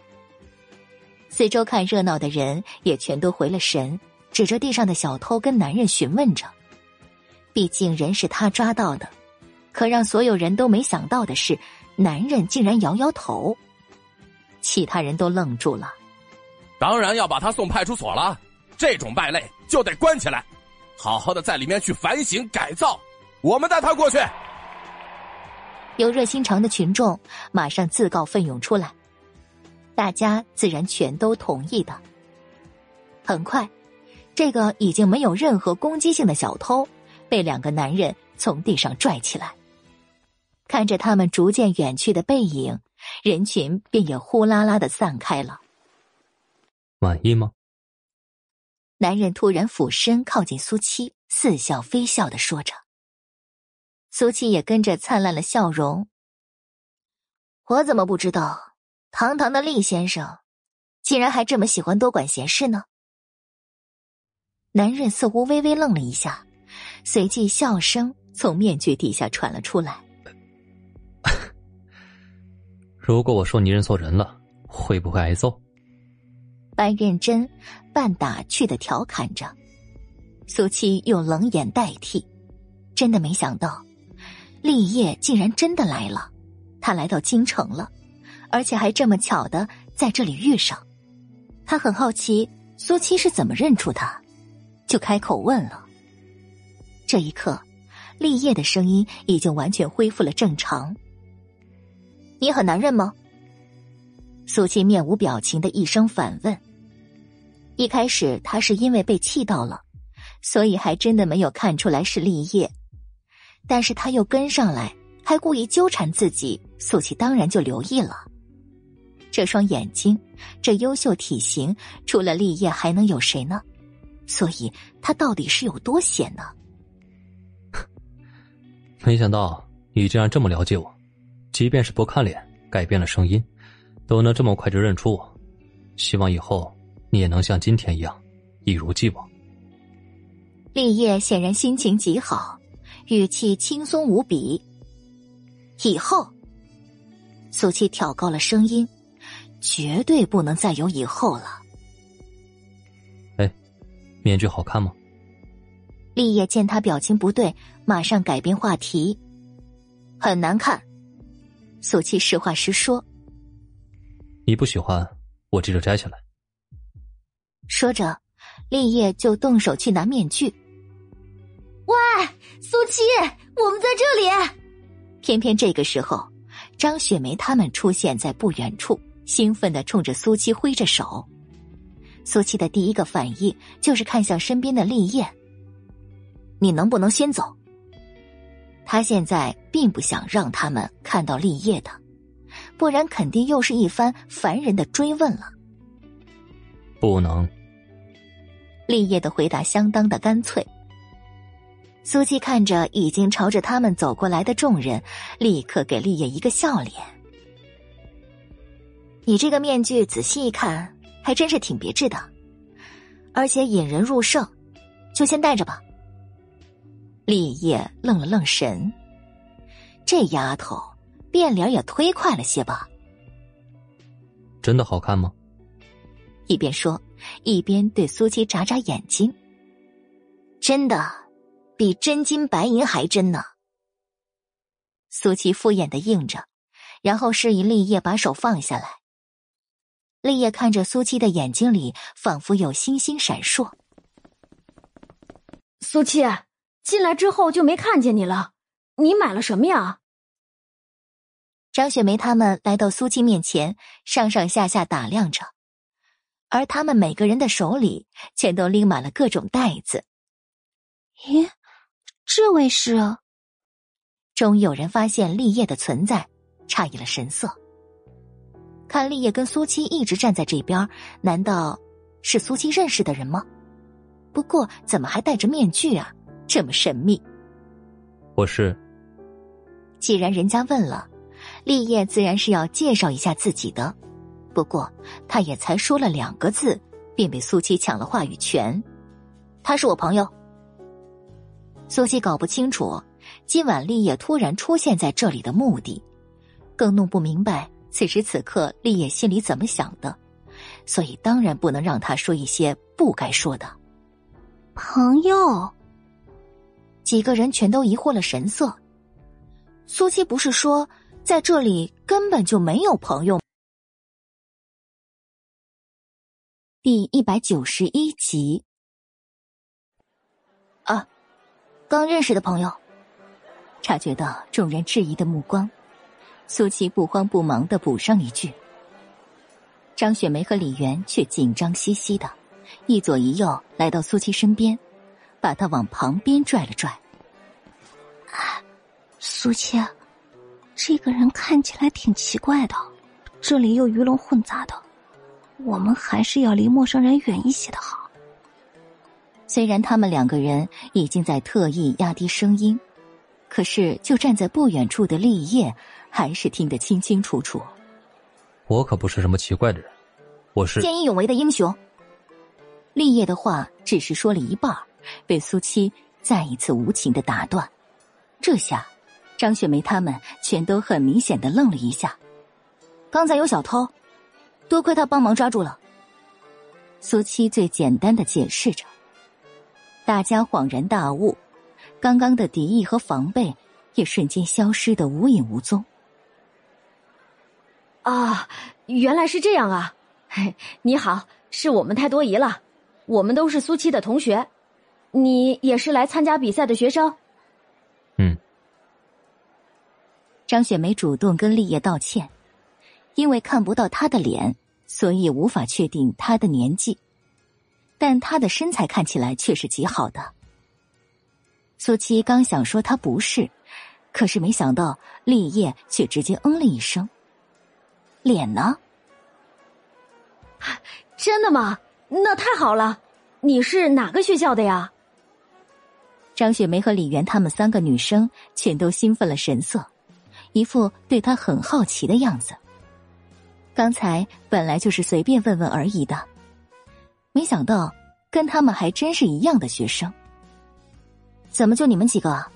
四周看热闹的人也全都回了神，指着地上的小偷跟男人询问着。毕竟人是他抓到的，可让所有人都没想到的是，男人竟然摇摇头。其他人都愣住了。当然要把他送派出所了，这种败类就得关起来。好好的在里面去反省改造，我们带他过去。有热心肠的群众马上自告奋勇出来，大家自然全都同意的。很快，这个已经没有任何攻击性的小偷被两个男人从地上拽起来，看着他们逐渐远去的背影，人群便也呼啦啦的散开了。满意吗？男人突然俯身靠近苏七，似笑非笑的说着。苏七也跟着灿烂了笑容。我怎么不知道，堂堂的厉先生，竟然还这么喜欢多管闲事呢？男人似乎微微愣了一下，随即笑声从面具底下传了出来。如果我说你认错人了，会不会挨揍？半认真、半打趣的调侃着，苏七用冷眼代替。真的没想到，立业竟然真的来了。他来到京城了，而且还这么巧的在这里遇上。他很好奇苏七是怎么认出他，就开口问了。这一刻，立业的声音已经完全恢复了正常。你很难认吗？苏七面无表情的一声反问。一开始他是因为被气到了，所以还真的没有看出来是立业。但是他又跟上来，还故意纠缠自己，苏七当然就留意了。这双眼睛，这优秀体型，除了立业还能有谁呢？所以他到底是有多险呢？没想到你竟然这么了解我，即便是不看脸，改变了声音，都能这么快就认出我。希望以后。你也能像今天一样，一如既往。立业显然心情极好，语气轻松无比。以后，苏七挑高了声音，绝对不能再有以后了。哎，面具好看吗？立业见他表情不对，马上改变话题。很难看。苏七实话实说。你不喜欢，我这就摘下来。说着，立业就动手去拿面具。喂，苏七，我们在这里。偏偏这个时候，张雪梅他们出现在不远处，兴奋的冲着苏七挥着手。苏七的第一个反应就是看向身边的立业。你能不能先走？他现在并不想让他们看到立业的，不然肯定又是一番烦人的追问了。不能。立业的回答相当的干脆。苏七看着已经朝着他们走过来的众人，立刻给立业一个笑脸。你这个面具仔细一看，还真是挺别致的，而且引人入胜，就先戴着吧。立业愣了愣神，这丫头变脸也忒快了些吧？真的好看吗？一边说，一边对苏七眨眨眼睛。真的，比真金白银还真呢。苏七敷衍的应着，然后示意立业把手放下来。立业看着苏七的眼睛里，仿佛有星星闪烁。苏七。进来之后就没看见你了，你买了什么呀？张雪梅他们来到苏七面前，上上下下打量着，而他们每个人的手里全都拎满了各种袋子。咦，这位是？终于有人发现立业的存在，诧异了神色。看立业跟苏七一直站在这边，难道是苏七认识的人吗？不过怎么还戴着面具啊？这么神秘，我是。既然人家问了，立业自然是要介绍一下自己的。不过他也才说了两个字，便被苏七抢了话语权。他是我朋友。苏七搞不清楚今晚立业突然出现在这里的目的，更弄不明白此时此刻立业心里怎么想的，所以当然不能让他说一些不该说的。朋友。几个人全都疑惑了神色。苏七不是说在这里根本就没有朋友？第一百九十一集。啊，刚认识的朋友。察觉到众人质疑的目光，苏七不慌不忙的补上一句。张雪梅和李媛却紧张兮兮的，一左一右来到苏七身边。把他往旁边拽了拽。苏七，这个人看起来挺奇怪的，这里又鱼龙混杂的，我们还是要离陌生人远一些的好。虽然他们两个人已经在特意压低声音，可是就站在不远处的立业还是听得清清楚楚。我可不是什么奇怪的人，我是见义勇为的英雄。立业的话只是说了一半。被苏七再一次无情的打断，这下张雪梅他们全都很明显的愣了一下。刚才有小偷，多亏他帮忙抓住了。苏七最简单的解释着，大家恍然大悟，刚刚的敌意和防备也瞬间消失的无影无踪。啊，原来是这样啊！嘿 你好，是我们太多疑了，我们都是苏七的同学。你也是来参加比赛的学生。嗯。张雪梅主动跟立业道歉，因为看不到他的脸，所以无法确定他的年纪，但他的身材看起来却是极好的。苏七刚想说他不是，可是没想到立业却直接嗯了一声。脸呢？真的吗？那太好了！你是哪个学校的呀？张雪梅和李媛她们三个女生全都兴奋了神色，一副对他很好奇的样子。刚才本来就是随便问问而已的，没想到跟他们还真是一样的学生。怎么就你们几个？啊？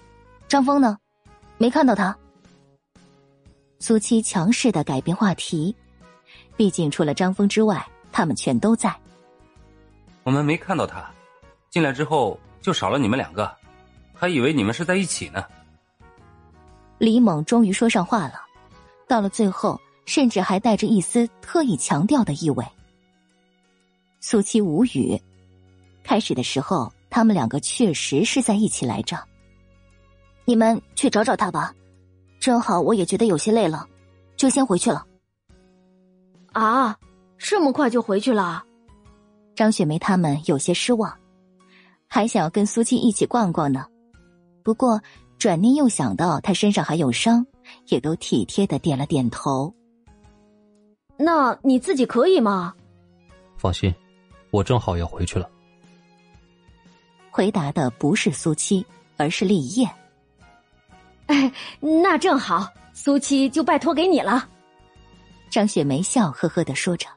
张峰呢？没看到他。苏七强势的改变话题，毕竟除了张峰之外，他们全都在。我们没看到他，进来之后就少了你们两个，还以为你们是在一起呢。李猛终于说上话了，到了最后，甚至还带着一丝特意强调的意味。苏七无语。开始的时候，他们两个确实是在一起来着。你们去找找他吧，正好我也觉得有些累了，就先回去了。啊，这么快就回去了？张雪梅他们有些失望，还想要跟苏七一起逛逛呢。不过转念又想到他身上还有伤，也都体贴的点了点头。那你自己可以吗？放心，我正好要回去了。回答的不是苏七，而是厉叶。哎，那正好，苏七就拜托给你了。张雪梅笑呵呵的说着。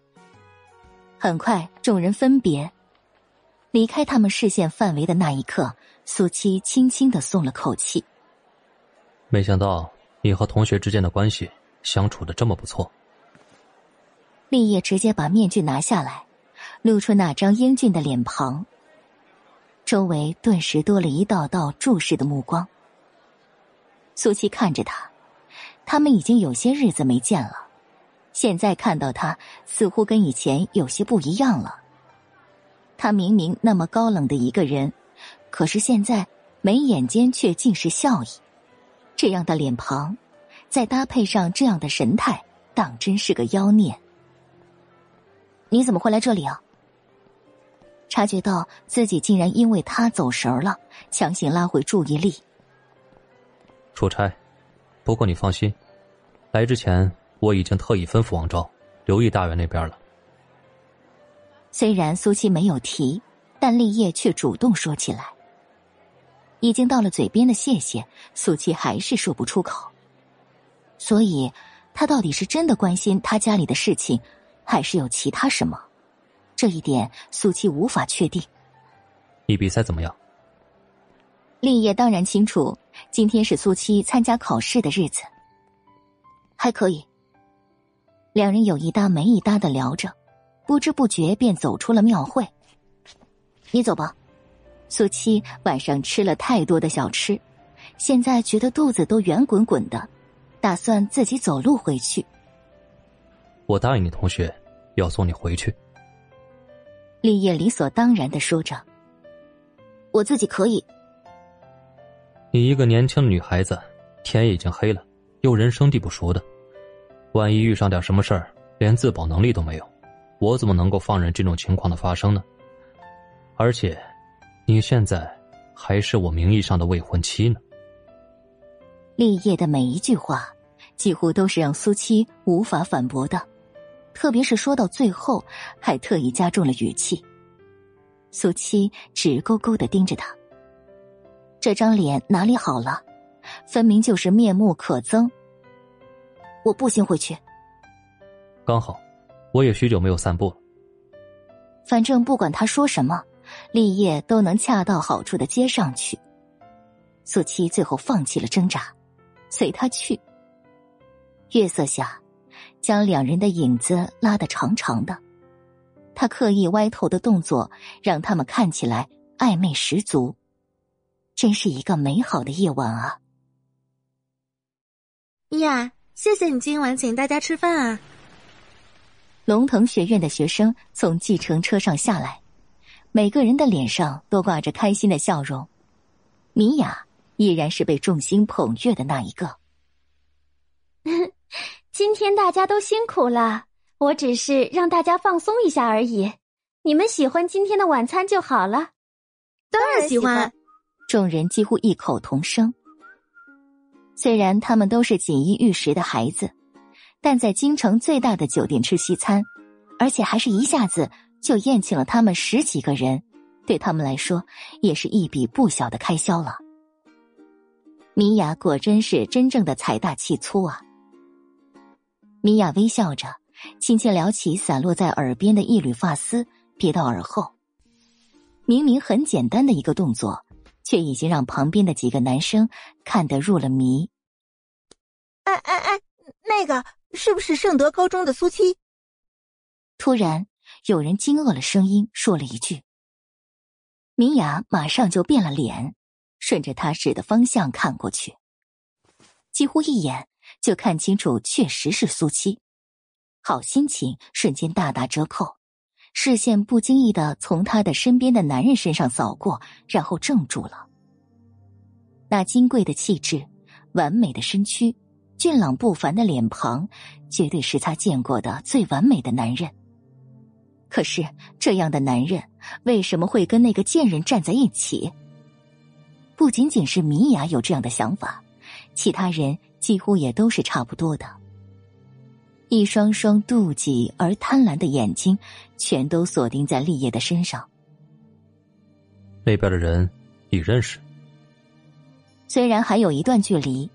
很快，众人分别离开他们视线范围的那一刻，苏七轻轻的松了口气。没想到你和同学之间的关系相处的这么不错。立业直接把面具拿下来，露出那张英俊的脸庞。周围顿时多了一道道注视的目光。苏七看着他，他们已经有些日子没见了，现在看到他，似乎跟以前有些不一样了。他明明那么高冷的一个人，可是现在眉眼间却尽是笑意。这样的脸庞，再搭配上这样的神态，当真是个妖孽。你怎么会来这里啊？察觉到自己竟然因为他走神了，强行拉回注意力。出差，不过你放心，来之前我已经特意吩咐王昭留意大院那边了。虽然苏七没有提，但立业却主动说起来。已经到了嘴边的谢谢，苏七还是说不出口。所以，他到底是真的关心他家里的事情，还是有其他什么？这一点苏七无法确定。你比赛怎么样？立业当然清楚，今天是苏七参加考试的日子。还可以。两人有一搭没一搭的聊着，不知不觉便走出了庙会。你走吧。苏七晚上吃了太多的小吃，现在觉得肚子都圆滚滚的，打算自己走路回去。我答应你，同学要送你回去。立业理所当然的说着：“我自己可以。”你一个年轻的女孩子，天已经黑了，又人生地不熟的，万一遇上点什么事儿，连自保能力都没有，我怎么能够放任这种情况的发生呢？而且，你现在还是我名义上的未婚妻呢。立业的每一句话，几乎都是让苏七无法反驳的。特别是说到最后，还特意加重了语气。苏七直勾勾的盯着他，这张脸哪里好了？分明就是面目可憎。我步行回去。刚好，我也许久没有散步了。反正不管他说什么，立业都能恰到好处的接上去。素七最后放弃了挣扎，随他去。月色下。将两人的影子拉得长长的，他刻意歪头的动作让他们看起来暧昧十足，真是一个美好的夜晚啊！呀，谢谢你今晚请大家吃饭啊！龙腾学院的学生从计程车上下来，每个人的脸上都挂着开心的笑容。米娅依然是被众星捧月的那一个。今天大家都辛苦了，我只是让大家放松一下而已。你们喜欢今天的晚餐就好了。当然喜欢。众人几乎异口同声。虽然他们都是锦衣玉食的孩子，但在京城最大的酒店吃西餐，而且还是一下子就宴请了他们十几个人，对他们来说也是一笔不小的开销了。米娅果真是真正的财大气粗啊！米娅微笑着，轻轻撩起散落在耳边的一缕发丝，别到耳后。明明很简单的一个动作，却已经让旁边的几个男生看得入了迷。哎哎哎，那个是不是圣德高中的苏七？突然，有人惊愕了声音，说了一句。明雅马上就变了脸，顺着他指的方向看过去，几乎一眼就看清楚，确实是苏七。好心情瞬间大打折扣，视线不经意的从他的身边的男人身上扫过，然后怔住了。那金贵的气质，完美的身躯，俊朗不凡的脸庞，绝对是他见过的最完美的男人。可是这样的男人为什么会跟那个贱人站在一起？不仅仅是米娅有这样的想法，其他人几乎也都是差不多的。一双双妒忌而贪婪的眼睛，全都锁定在立业的身上。那边的人，你认识？虽然还有一段距离，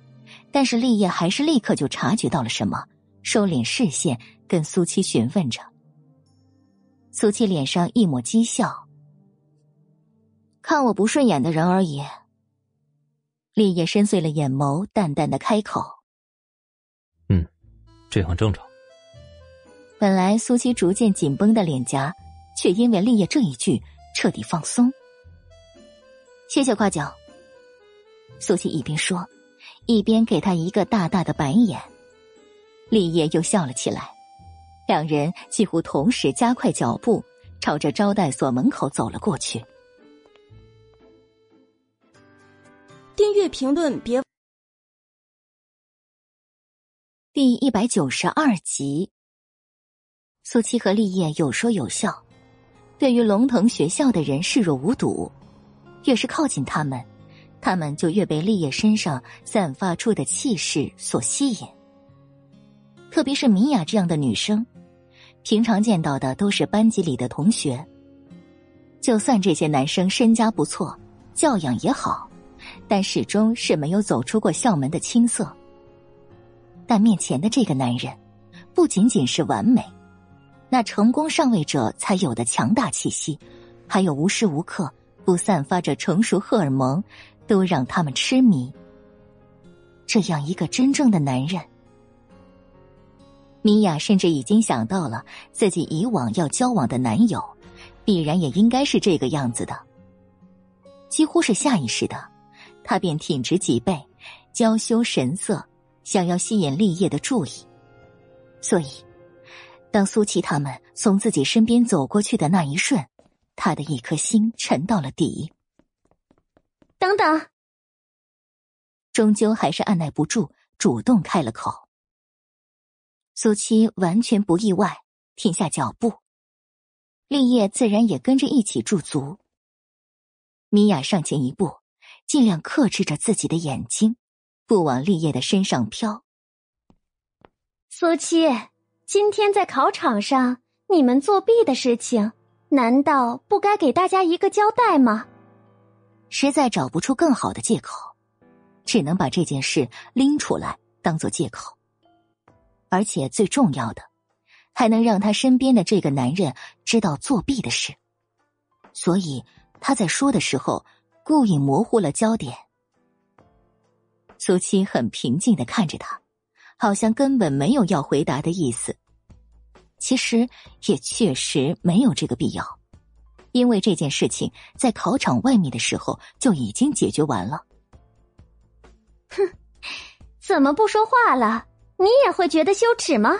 但是立业还是立刻就察觉到了什么，收敛视线，跟苏七询问着。苏七脸上一抹讥笑：“看我不顺眼的人而已。”立业深邃了眼眸，淡淡的开口：“嗯，这很正常。”本来苏七逐渐紧绷的脸颊，却因为立业这一句彻底放松。谢谢夸奖。苏七一边说，一边给他一个大大的白眼。立业又笑了起来，两人几乎同时加快脚步，朝着招待所门口走了过去。订阅、评论，别。第一百九十二集。苏七和立业有说有笑，对于龙腾学校的人视若无睹。越是靠近他们，他们就越被立业身上散发出的气势所吸引。特别是米娅这样的女生，平常见到的都是班级里的同学。就算这些男生身家不错，教养也好，但始终是没有走出过校门的青涩。但面前的这个男人，不仅仅是完美。那成功上位者才有的强大气息，还有无时无刻不散发着成熟荷尔蒙，都让他们痴迷。这样一个真正的男人，米娅甚至已经想到了自己以往要交往的男友，必然也应该是这个样子的。几乎是下意识的，她便挺直脊背，娇羞神色，想要吸引立业的注意，所以。当苏琪他们从自己身边走过去的那一瞬，他的一颗心沉到了底。等等，终究还是按耐不住，主动开了口。苏七完全不意外，停下脚步，立业自然也跟着一起驻足。米娅上前一步，尽量克制着自己的眼睛，不往立业的身上飘。苏七。今天在考场上，你们作弊的事情，难道不该给大家一个交代吗？实在找不出更好的借口，只能把这件事拎出来当做借口。而且最重要的，还能让他身边的这个男人知道作弊的事。所以他在说的时候，故意模糊了焦点。苏七很平静的看着他。好像根本没有要回答的意思。其实也确实没有这个必要，因为这件事情在考场外面的时候就已经解决完了。哼，怎么不说话了？你也会觉得羞耻吗？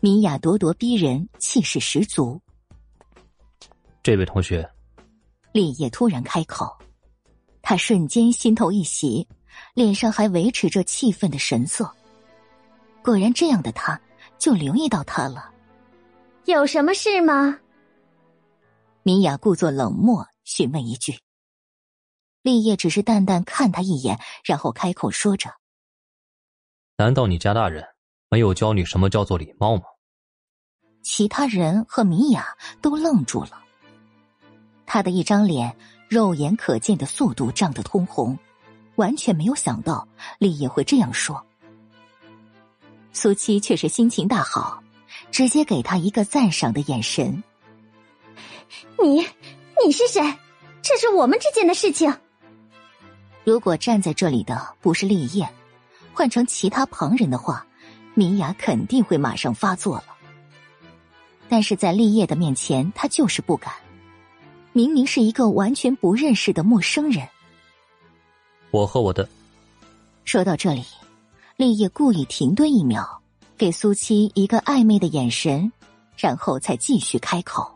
米娅咄咄逼人，气势十足。这位同学，立业突然开口，他瞬间心头一喜。脸上还维持着气愤的神色。果然，这样的他就留意到他了。有什么事吗？米娅故作冷漠询问一句。立业只是淡淡看他一眼，然后开口说着：“难道你家大人没有教你什么叫做礼貌吗？”其他人和米娅都愣住了。他的一张脸，肉眼可见的速度涨得通红。完全没有想到立业会这样说，苏七却是心情大好，直接给他一个赞赏的眼神。你，你是谁？这是我们之间的事情。如果站在这里的不是立业，换成其他旁人的话，米娅肯定会马上发作了。但是在立业的面前，他就是不敢。明明是一个完全不认识的陌生人。我和我的……说到这里，立业故意停顿一秒，给苏七一个暧昧的眼神，然后才继续开口：“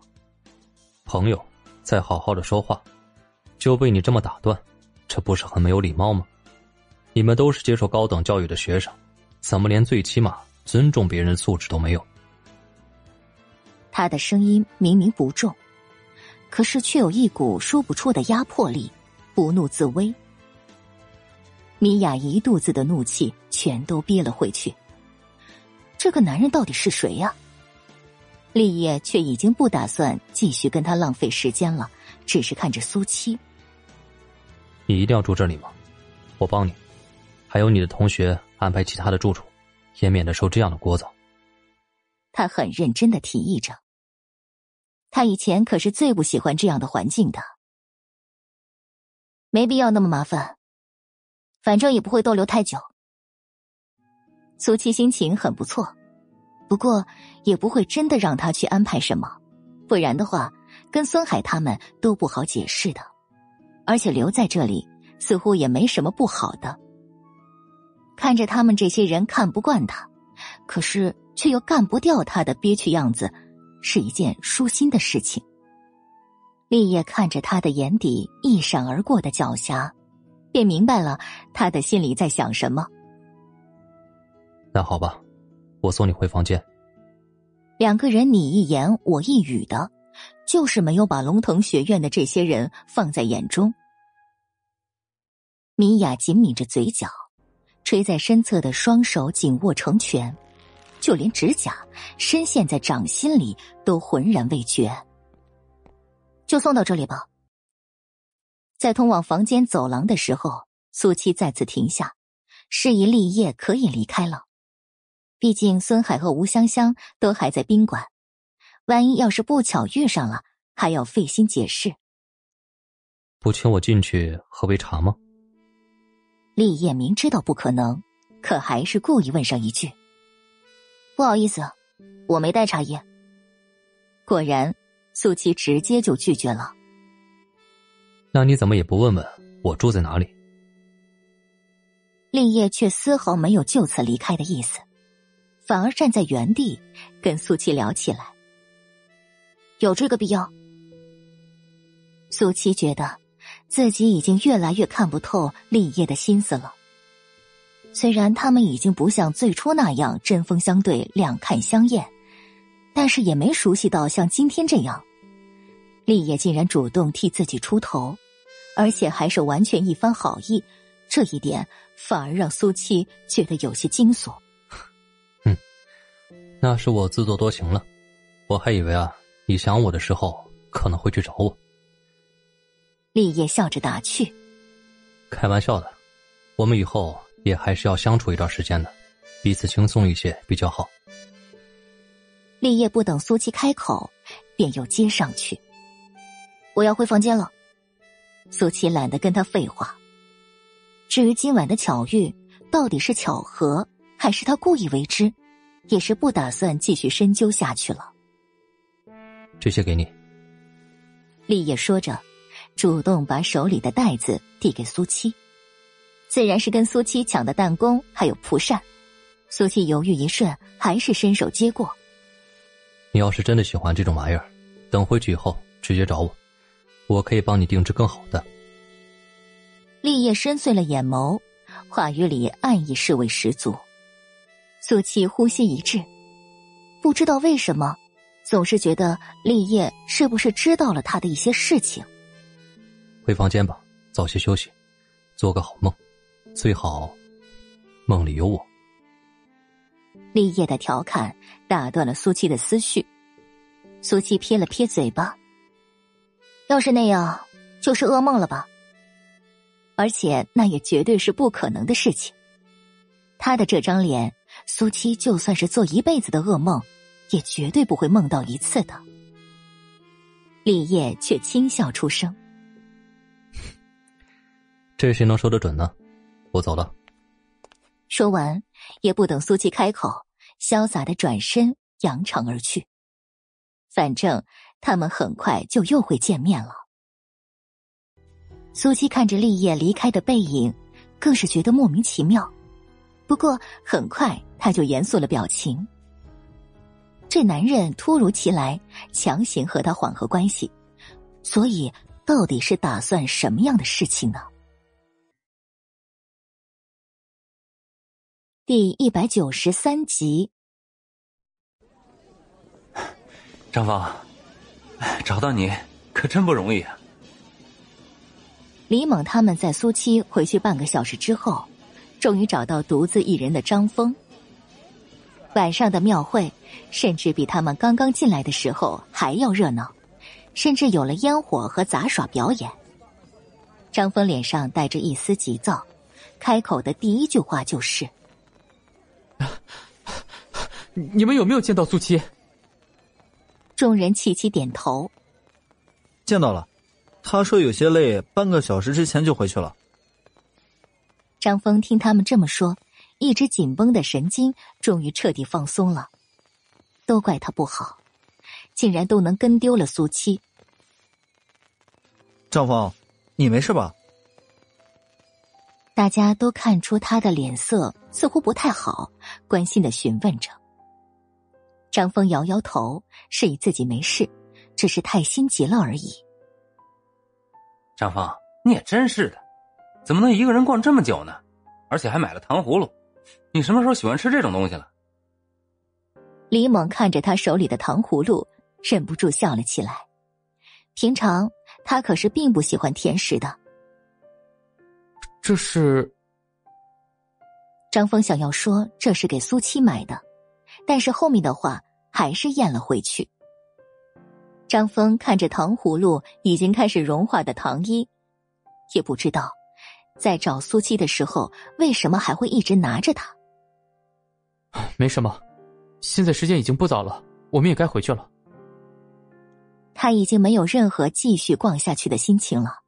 朋友，再好好的说话，就被你这么打断，这不是很没有礼貌吗？你们都是接受高等教育的学生，怎么连最起码尊重别人素质都没有？”他的声音明明不重，可是却有一股说不出的压迫力，不怒自威。米娅一肚子的怒气全都憋了回去。这个男人到底是谁呀？立业却已经不打算继续跟他浪费时间了，只是看着苏七。你一定要住这里吗？我帮你，还有你的同学安排其他的住处，也免得受这样的聒噪。他很认真的提议着。他以前可是最不喜欢这样的环境的，没必要那么麻烦。反正也不会逗留太久。苏七心情很不错，不过也不会真的让他去安排什么，不然的话，跟孙海他们都不好解释的。而且留在这里似乎也没什么不好的。看着他们这些人看不惯他，可是却又干不掉他的憋屈样子，是一件舒心的事情。立业看着他的眼底一闪而过的狡黠。便明白了他的心里在想什么。那好吧，我送你回房间。两个人你一言我一语的，就是没有把龙腾学院的这些人放在眼中。米娅紧抿着嘴角，垂在身侧的双手紧握成拳，就连指甲深陷在掌心里都浑然未觉。就送到这里吧。在通往房间走廊的时候，苏七再次停下，示意立业可以离开了。毕竟孙海和吴香香都还在宾馆，万一要是不巧遇上了，还要费心解释。不请我进去喝杯茶吗？立业明知道不可能，可还是故意问上一句：“不好意思，我没带茶叶。”果然，苏七直接就拒绝了。那你怎么也不问问我住在哪里？立业却丝毫没有就此离开的意思，反而站在原地跟苏七聊起来。有这个必要？苏七觉得自己已经越来越看不透立业的心思了。虽然他们已经不像最初那样针锋相对、两看相厌，但是也没熟悉到像今天这样，立业竟然主动替自己出头。而且还是完全一番好意，这一点反而让苏七觉得有些惊悚。嗯，那是我自作多情了，我还以为啊，你想我的时候可能会去找我。立业笑着打趣：“开玩笑的，我们以后也还是要相处一段时间的，彼此轻松一些比较好。”立业不等苏七开口，便又接上去：“我要回房间了。”苏七懒得跟他废话。至于今晚的巧遇到底是巧合还是他故意为之，也是不打算继续深究下去了。这些给你。立业说着，主动把手里的袋子递给苏七，自然是跟苏七抢的弹弓还有蒲扇。苏七犹豫一瞬，还是伸手接过。你要是真的喜欢这种玩意儿，等回去以后直接找我。我可以帮你定制更好的。立业深邃了眼眸，话语里暗意是味十足。苏七呼吸一滞，不知道为什么，总是觉得立业是不是知道了他的一些事情。回房间吧，早些休息，做个好梦，最好梦里有我。立业的调侃打断了苏七的思绪，苏七撇了撇嘴巴。要是那样，就是噩梦了吧？而且那也绝对是不可能的事情。他的这张脸，苏七就算是做一辈子的噩梦，也绝对不会梦到一次的。立业却轻笑出声：“这谁能说得准呢？”我走了。说完，也不等苏七开口，潇洒的转身扬长而去。反正。他们很快就又会见面了。苏七看着立业离开的背影，更是觉得莫名其妙。不过很快他就严肃了表情。这男人突如其来，强行和他缓和关系，所以到底是打算什么样的事情呢？第一百九十三集，张峰，找到你可真不容易啊！李猛他们在苏七回去半个小时之后，终于找到独自一人的张峰。晚上的庙会，甚至比他们刚刚进来的时候还要热闹，甚至有了烟火和杂耍表演。张峰脸上带着一丝急躁，开口的第一句话就是。你们有没有见到苏七？众人齐齐点头。见到了，他说有些累，半个小时之前就回去了。张峰听他们这么说，一直紧绷的神经终于彻底放松了。都怪他不好，竟然都能跟丢了苏七。张峰，你没事吧？大家都看出他的脸色似乎不太好，关心的询问着。张峰摇摇头，示意自己没事，只是太心急了而已。张峰，你也真是的，怎么能一个人逛这么久呢？而且还买了糖葫芦，你什么时候喜欢吃这种东西了？李猛看着他手里的糖葫芦，忍不住笑了起来。平常他可是并不喜欢甜食的。这是张峰想要说这是给苏七买的，但是后面的话还是咽了回去。张峰看着糖葫芦已经开始融化的糖衣，也不知道在找苏七的时候为什么还会一直拿着它。没什么，现在时间已经不早了，我们也该回去了。他已经没有任何继续逛下去的心情了。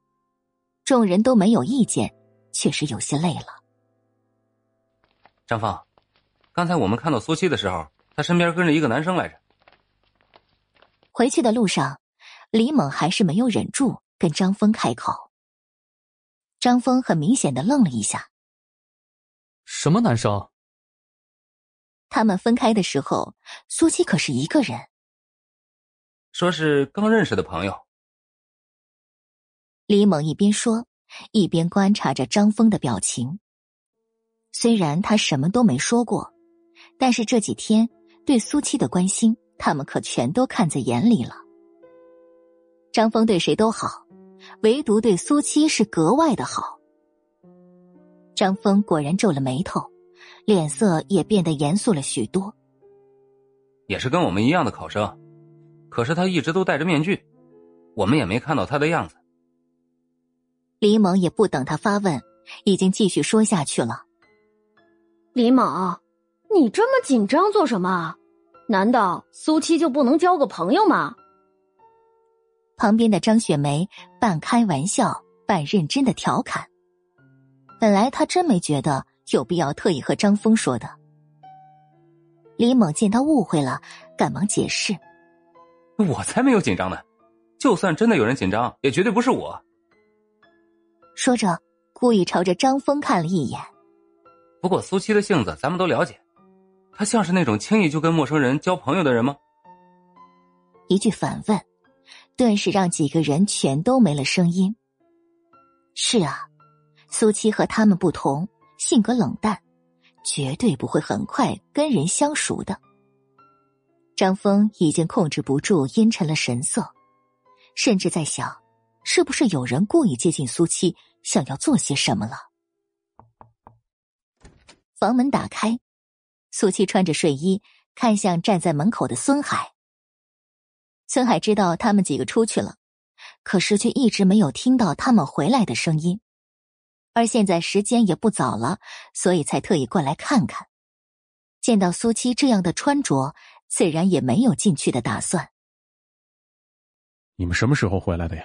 众人都没有意见。确实有些累了。张峰，刚才我们看到苏七的时候，他身边跟着一个男生来着。回去的路上，李猛还是没有忍住跟张峰开口。张峰很明显的愣了一下。什么男生？他们分开的时候，苏七可是一个人。说是刚认识的朋友。李猛一边说。一边观察着张峰的表情，虽然他什么都没说过，但是这几天对苏七的关心，他们可全都看在眼里了。张峰对谁都好，唯独对苏七是格外的好。张峰果然皱了眉头，脸色也变得严肃了许多。也是跟我们一样的考生，可是他一直都戴着面具，我们也没看到他的样子。李猛也不等他发问，已经继续说下去了。李猛，你这么紧张做什么？难道苏七就不能交个朋友吗？旁边的张雪梅半开玩笑半认真的调侃。本来他真没觉得有必要特意和张峰说的。李猛见他误会了，赶忙解释：“我才没有紧张呢，就算真的有人紧张，也绝对不是我。”说着，故意朝着张峰看了一眼。不过苏七的性子咱们都了解，他像是那种轻易就跟陌生人交朋友的人吗？一句反问，顿时让几个人全都没了声音。是啊，苏七和他们不同，性格冷淡，绝对不会很快跟人相熟的。张峰已经控制不住阴沉了神色，甚至在想。是不是有人故意接近苏七，想要做些什么了？房门打开，苏七穿着睡衣，看向站在门口的孙海。孙海知道他们几个出去了，可是却一直没有听到他们回来的声音。而现在时间也不早了，所以才特意过来看看。见到苏七这样的穿着，自然也没有进去的打算。你们什么时候回来的呀？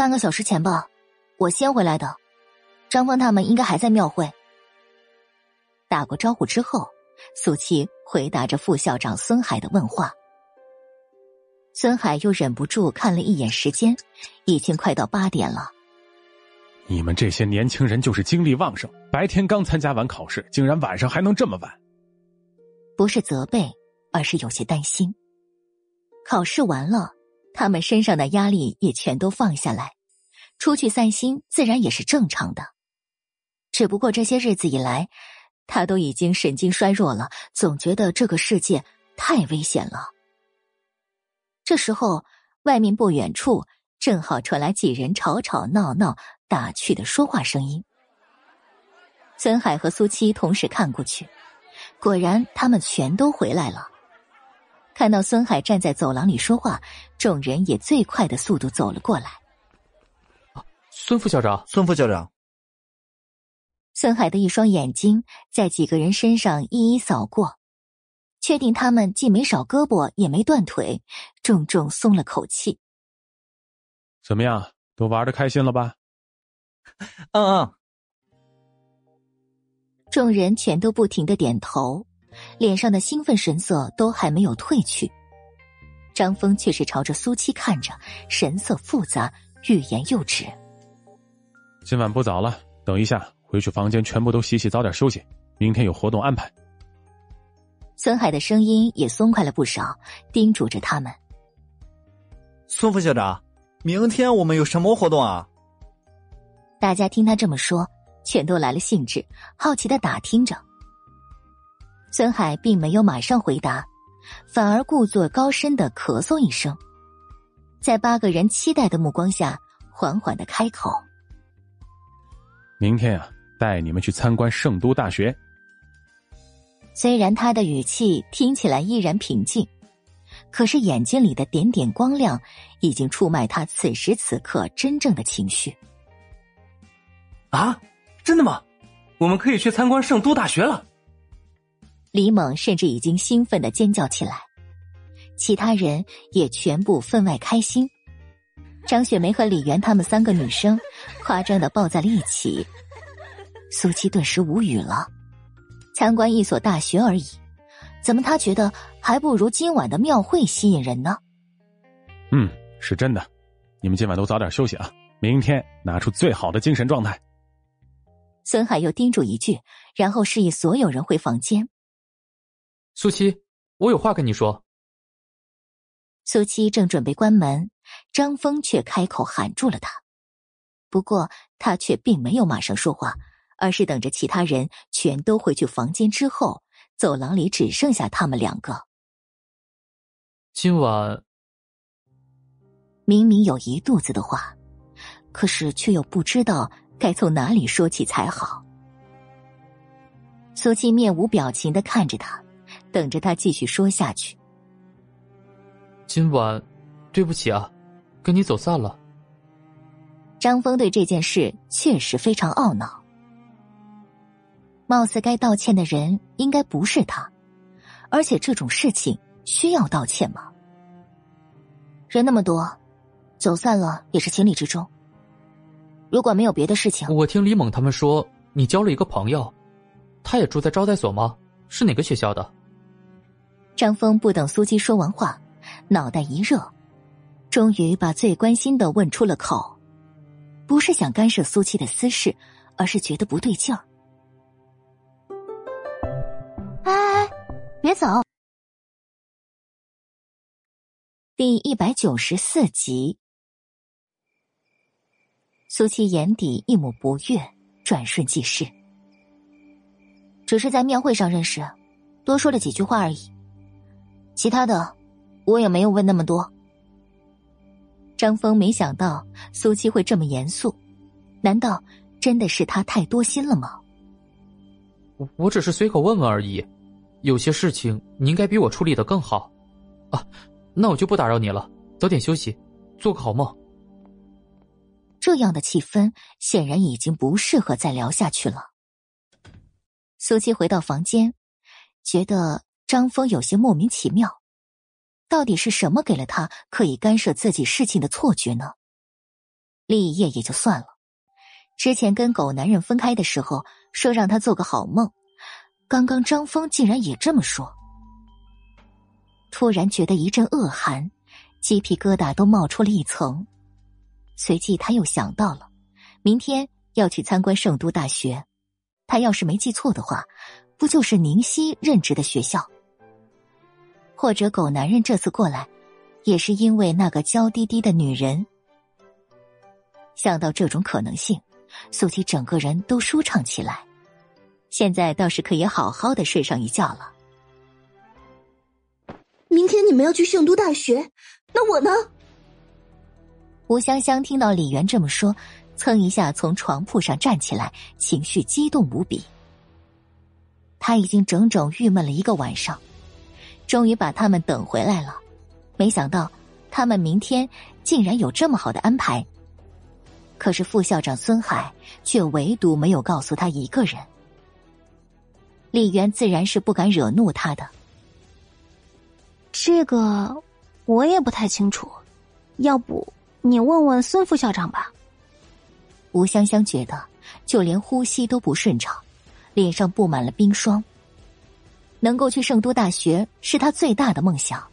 半个小时前吧，我先回来的。张峰他们应该还在庙会。打过招呼之后，苏七回答着副校长孙海的问话。孙海又忍不住看了一眼时间，已经快到八点了。你们这些年轻人就是精力旺盛，白天刚参加完考试，竟然晚上还能这么晚。不是责备，而是有些担心。考试完了，他们身上的压力也全都放下来，出去散心自然也是正常的。只不过这些日子以来，他都已经神经衰弱了，总觉得这个世界太危险了。这时候，外面不远处正好传来几人吵吵闹闹。打趣的说话声音，孙海和苏七同时看过去，果然他们全都回来了。看到孙海站在走廊里说话，众人也最快的速度走了过来。孙副校长，孙副校长。孙海的一双眼睛在几个人身上一一扫过，确定他们既没少胳膊也没断腿，重重松了口气。怎么样，都玩的开心了吧？嗯嗯，众人全都不停的点头，脸上的兴奋神色都还没有褪去。张峰却是朝着苏七看着，神色复杂，欲言又止。今晚不早了，等一下回去房间全部都洗洗，早点休息，明天有活动安排。孙海的声音也松快了不少，叮嘱着他们：“孙副校长，明天我们有什么活动啊？”大家听他这么说，全都来了兴致，好奇的打听着。孙海并没有马上回答，反而故作高深的咳嗽一声，在八个人期待的目光下，缓缓的开口：“明天啊，带你们去参观圣都大学。”虽然他的语气听起来依然平静，可是眼睛里的点点光亮，已经出卖他此时此刻真正的情绪。啊，真的吗？我们可以去参观圣都大学了。李猛甚至已经兴奋的尖叫起来，其他人也全部分外开心。张雪梅和李媛他们三个女生夸张的抱在了一起。苏七顿时无语了，参观一所大学而已，怎么他觉得还不如今晚的庙会吸引人呢？嗯，是真的。你们今晚都早点休息啊，明天拿出最好的精神状态。孙海又叮嘱一句，然后示意所有人回房间。苏七，我有话跟你说。苏七正准备关门，张峰却开口喊住了他。不过他却并没有马上说话，而是等着其他人全都回去房间之后，走廊里只剩下他们两个。今晚明明有一肚子的话，可是却又不知道。该从哪里说起才好？苏七面无表情的看着他，等着他继续说下去。今晚，对不起啊，跟你走散了。张峰对这件事确实非常懊恼。貌似该道歉的人应该不是他，而且这种事情需要道歉吗？人那么多，走散了也是情理之中。如果没有别的事情，我听李猛他们说你交了一个朋友，他也住在招待所吗？是哪个学校的？张峰不等苏七说完话，脑袋一热，终于把最关心的问出了口，不是想干涉苏七的私事，而是觉得不对劲儿。哎，别走！第一百九十四集。苏七眼底一抹不悦，转瞬即逝。只是在庙会上认识，多说了几句话而已。其他的，我也没有问那么多。张峰没想到苏七会这么严肃，难道真的是他太多心了吗？我我只是随口问问而已，有些事情你应该比我处理的更好。啊，那我就不打扰你了，早点休息，做个好梦。这样的气氛显然已经不适合再聊下去了。苏七回到房间，觉得张峰有些莫名其妙，到底是什么给了他可以干涉自己事情的错觉呢？立业也就算了，之前跟狗男人分开的时候说让他做个好梦，刚刚张峰竟然也这么说，突然觉得一阵恶寒，鸡皮疙瘩都冒出了一层。随即，他又想到了，明天要去参观圣都大学。他要是没记错的话，不就是宁熙任职的学校？或者狗男人这次过来，也是因为那个娇滴滴的女人？想到这种可能性，苏琪整个人都舒畅起来。现在倒是可以好好的睡上一觉了。明天你们要去圣都大学，那我呢？吴香香听到李媛这么说，蹭一下从床铺上站起来，情绪激动无比。他已经整整郁闷了一个晚上。终于把他们等回来了，没想到他们明天竟然有这么好的安排。可是副校长孙海却唯独没有告诉他一个人。李媛自然是不敢惹怒他的。这个我也不太清楚，要不你问问孙副校长吧。吴香香觉得就连呼吸都不顺畅，脸上布满了冰霜。能够去圣都大学是他最大的梦想，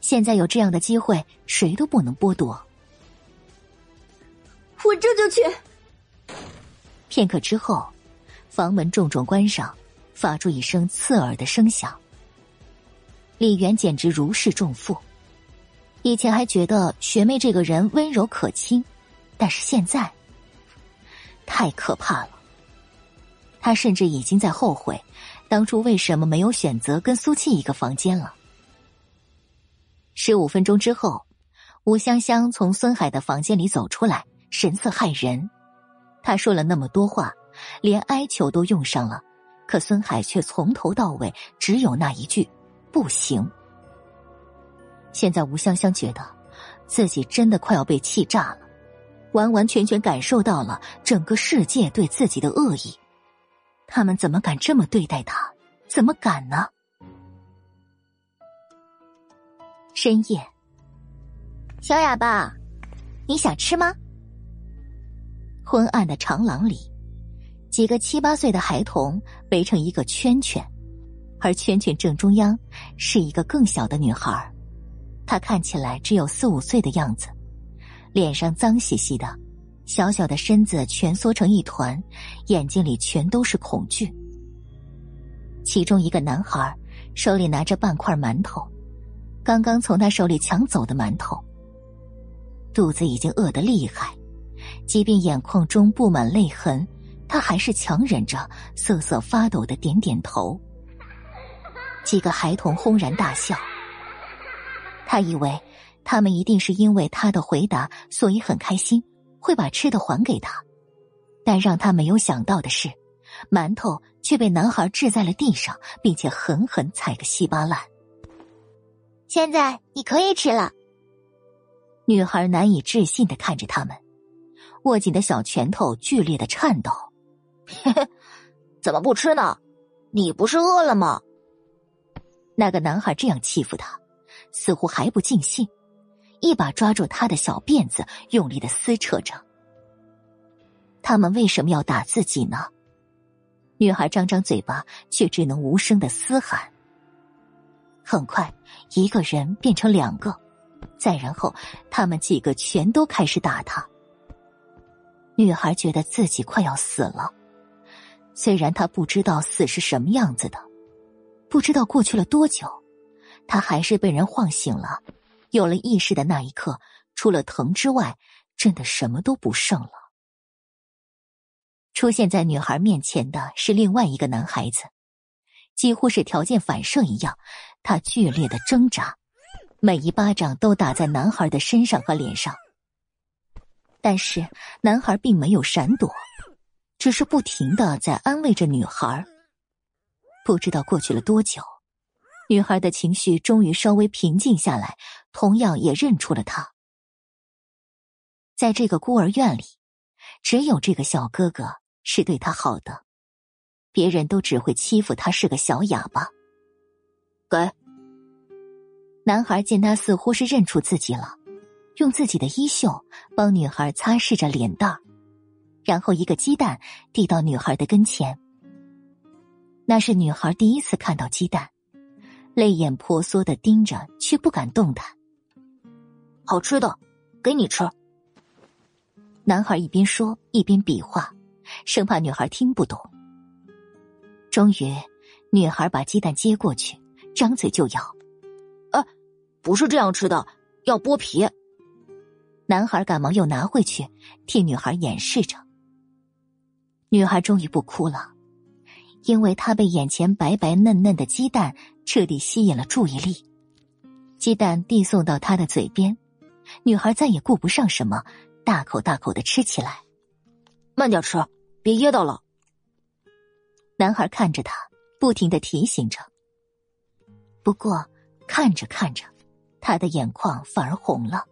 现在有这样的机会，谁都不能剥夺。我这就去。片刻之后，房门重重关上，发出一声刺耳的声响。李媛简直如释重负，以前还觉得学妹这个人温柔可亲，但是现在太可怕了。他甚至已经在后悔。当初为什么没有选择跟苏七一个房间了？十五分钟之后，吴香香从孙海的房间里走出来，神色骇人。他说了那么多话，连哀求都用上了，可孙海却从头到尾只有那一句“不行”。现在吴香香觉得自己真的快要被气炸了，完完全全感受到了整个世界对自己的恶意。他们怎么敢这么对待他？怎么敢呢？深夜，小哑巴，你想吃吗？昏暗的长廊里，几个七八岁的孩童围成一个圈圈，而圈圈正中央是一个更小的女孩，她看起来只有四五岁的样子，脸上脏兮兮的。小小的身子蜷缩成一团，眼睛里全都是恐惧。其中一个男孩手里拿着半块馒头，刚刚从他手里抢走的馒头。肚子已经饿得厉害，即便眼眶中布满泪痕，他还是强忍着瑟瑟发抖的点点头。几个孩童轰然大笑，他以为他们一定是因为他的回答，所以很开心。会把吃的还给他，但让他没有想到的是，馒头却被男孩掷在了地上，并且狠狠踩个稀巴烂。现在你可以吃了。女孩难以置信的看着他们，握紧的小拳头剧烈的颤抖。怎么不吃呢？你不是饿了吗？那个男孩这样欺负他，似乎还不尽兴。一把抓住他的小辫子，用力的撕扯着。他们为什么要打自己呢？女孩张张嘴巴，却只能无声的嘶喊。很快，一个人变成两个，再然后，他们几个全都开始打他。女孩觉得自己快要死了，虽然她不知道死是什么样子的，不知道过去了多久，她还是被人晃醒了。有了意识的那一刻，除了疼之外，真的什么都不剩了。出现在女孩面前的是另外一个男孩子，几乎是条件反射一样，他剧烈的挣扎，每一巴掌都打在男孩的身上和脸上。但是男孩并没有闪躲，只是不停的在安慰着女孩。不知道过去了多久。女孩的情绪终于稍微平静下来，同样也认出了他。在这个孤儿院里，只有这个小哥哥是对他好的，别人都只会欺负他是个小哑巴。给。男孩见他似乎是认出自己了，用自己的衣袖帮女孩擦拭着脸蛋然后一个鸡蛋递到女孩的跟前。那是女孩第一次看到鸡蛋。泪眼婆娑的盯着，却不敢动弹。好吃的，给你吃。男孩一边说一边比划，生怕女孩听不懂。终于，女孩把鸡蛋接过去，张嘴就咬。啊，不是这样吃的，要剥皮。男孩赶忙又拿回去，替女孩掩饰着。女孩终于不哭了，因为他被眼前白白嫩嫩的鸡蛋彻底吸引了注意力。鸡蛋递送到他的嘴边，女孩再也顾不上什么，大口大口的吃起来。慢点吃，别噎到了。男孩看着他，不停的提醒着。不过看着看着，他的眼眶反而红了。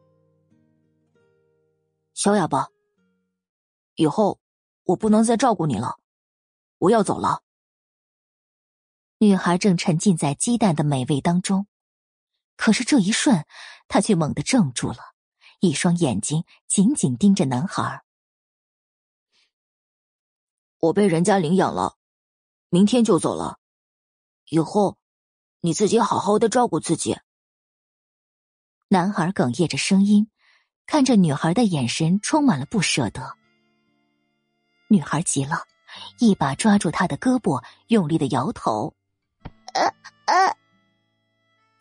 小哑巴，以后。我不能再照顾你了，我要走了。女孩正沉浸在鸡蛋的美味当中，可是这一瞬，她却猛地怔住了，一双眼睛紧紧盯着男孩。我被人家领养了，明天就走了，以后你自己好好的照顾自己。男孩哽咽着声音，看着女孩的眼神充满了不舍得。女孩急了，一把抓住他的胳膊，用力的摇头。呃呃，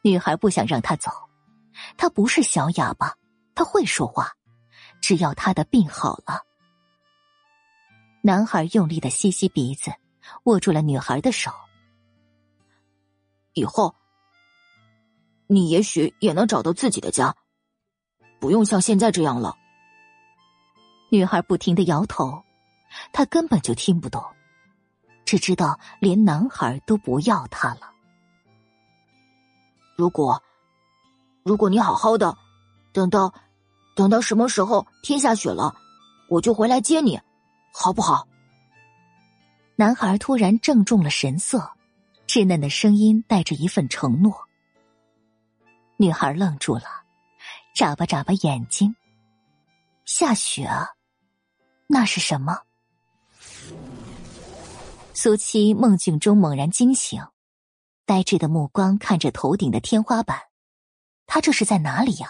女孩不想让他走，他不是小哑巴，他会说话，只要他的病好了。男孩用力的吸吸鼻子，握住了女孩的手。以后，你也许也能找到自己的家，不用像现在这样了。女孩不停的摇头。他根本就听不懂，只知道连男孩都不要他了。如果，如果你好好的，等到，等到什么时候天下雪了，我就回来接你，好不好？男孩突然郑重了神色，稚嫩的声音带着一份承诺。女孩愣住了，眨巴眨巴眼睛。下雪，那是什么？苏七梦境中猛然惊醒，呆滞的目光看着头顶的天花板，他这是在哪里呀？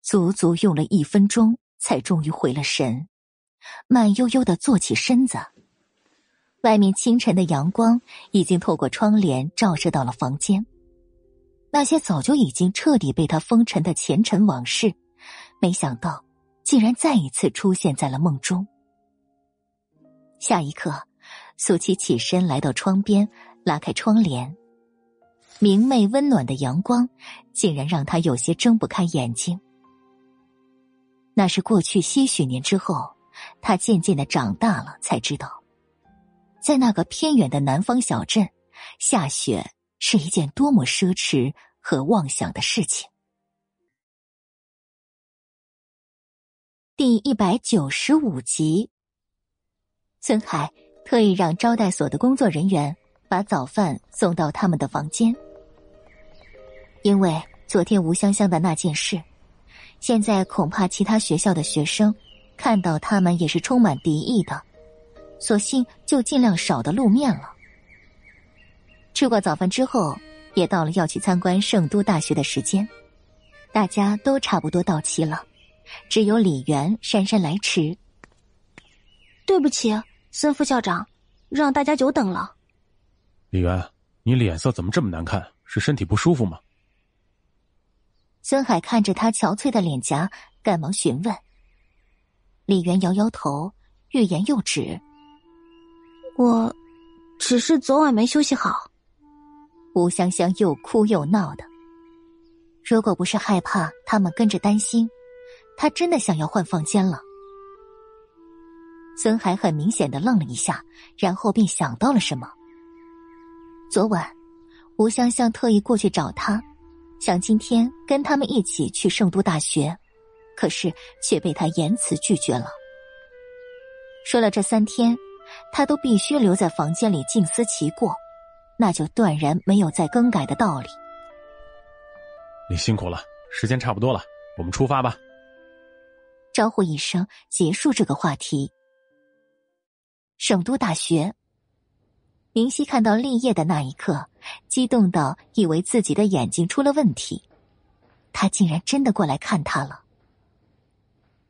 足足用了一分钟，才终于回了神，慢悠悠的坐起身子。外面清晨的阳光已经透过窗帘照射到了房间，那些早就已经彻底被他封尘的前尘往事，没想到竟然再一次出现在了梦中。下一刻。苏七起身来到窗边，拉开窗帘。明媚温暖的阳光，竟然让他有些睁不开眼睛。那是过去些许年之后，他渐渐的长大了，才知道，在那个偏远的南方小镇，下雪是一件多么奢侈和妄想的事情。第一百九十五集，孙海。特意让招待所的工作人员把早饭送到他们的房间，因为昨天吴香香的那件事，现在恐怕其他学校的学生看到他们也是充满敌意的，索性就尽量少的露面了。吃过早饭之后，也到了要去参观圣都大学的时间，大家都差不多到齐了，只有李媛姗姗来迟。对不起。啊孙副校长，让大家久等了。李媛，你脸色怎么这么难看？是身体不舒服吗？孙海看着他憔悴的脸颊，赶忙询问。李媛摇摇头，欲言又止。我，只是昨晚没休息好。吴香香又哭又闹的。如果不是害怕他们跟着担心，他真的想要换房间了。孙海很明显的愣了一下，然后便想到了什么。昨晚，吴香香特意过去找他，想今天跟他们一起去圣都大学，可是却被他严词拒绝了。说了这三天，他都必须留在房间里静思其过，那就断然没有再更改的道理。你辛苦了，时间差不多了，我们出发吧。招呼一声，结束这个话题。省都大学，明熙看到立业的那一刻，激动到以为自己的眼睛出了问题。他竟然真的过来看他了。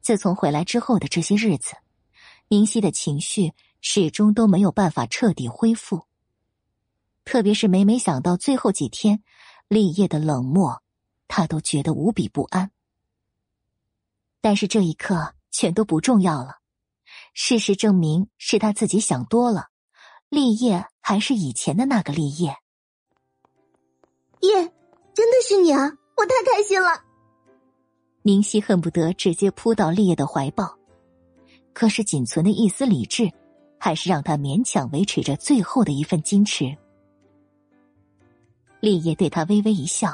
自从回来之后的这些日子，明熙的情绪始终都没有办法彻底恢复。特别是每每想到最后几天立业的冷漠，他都觉得无比不安。但是这一刻全都不重要了，事实证明是他自己想多了，立业还是以前的那个立业。耶，真的是你啊！我太开心了。明熙恨不得直接扑到立业的怀抱，可是仅存的一丝理智，还是让他勉强维持着最后的一份矜持。立业对他微微一笑：“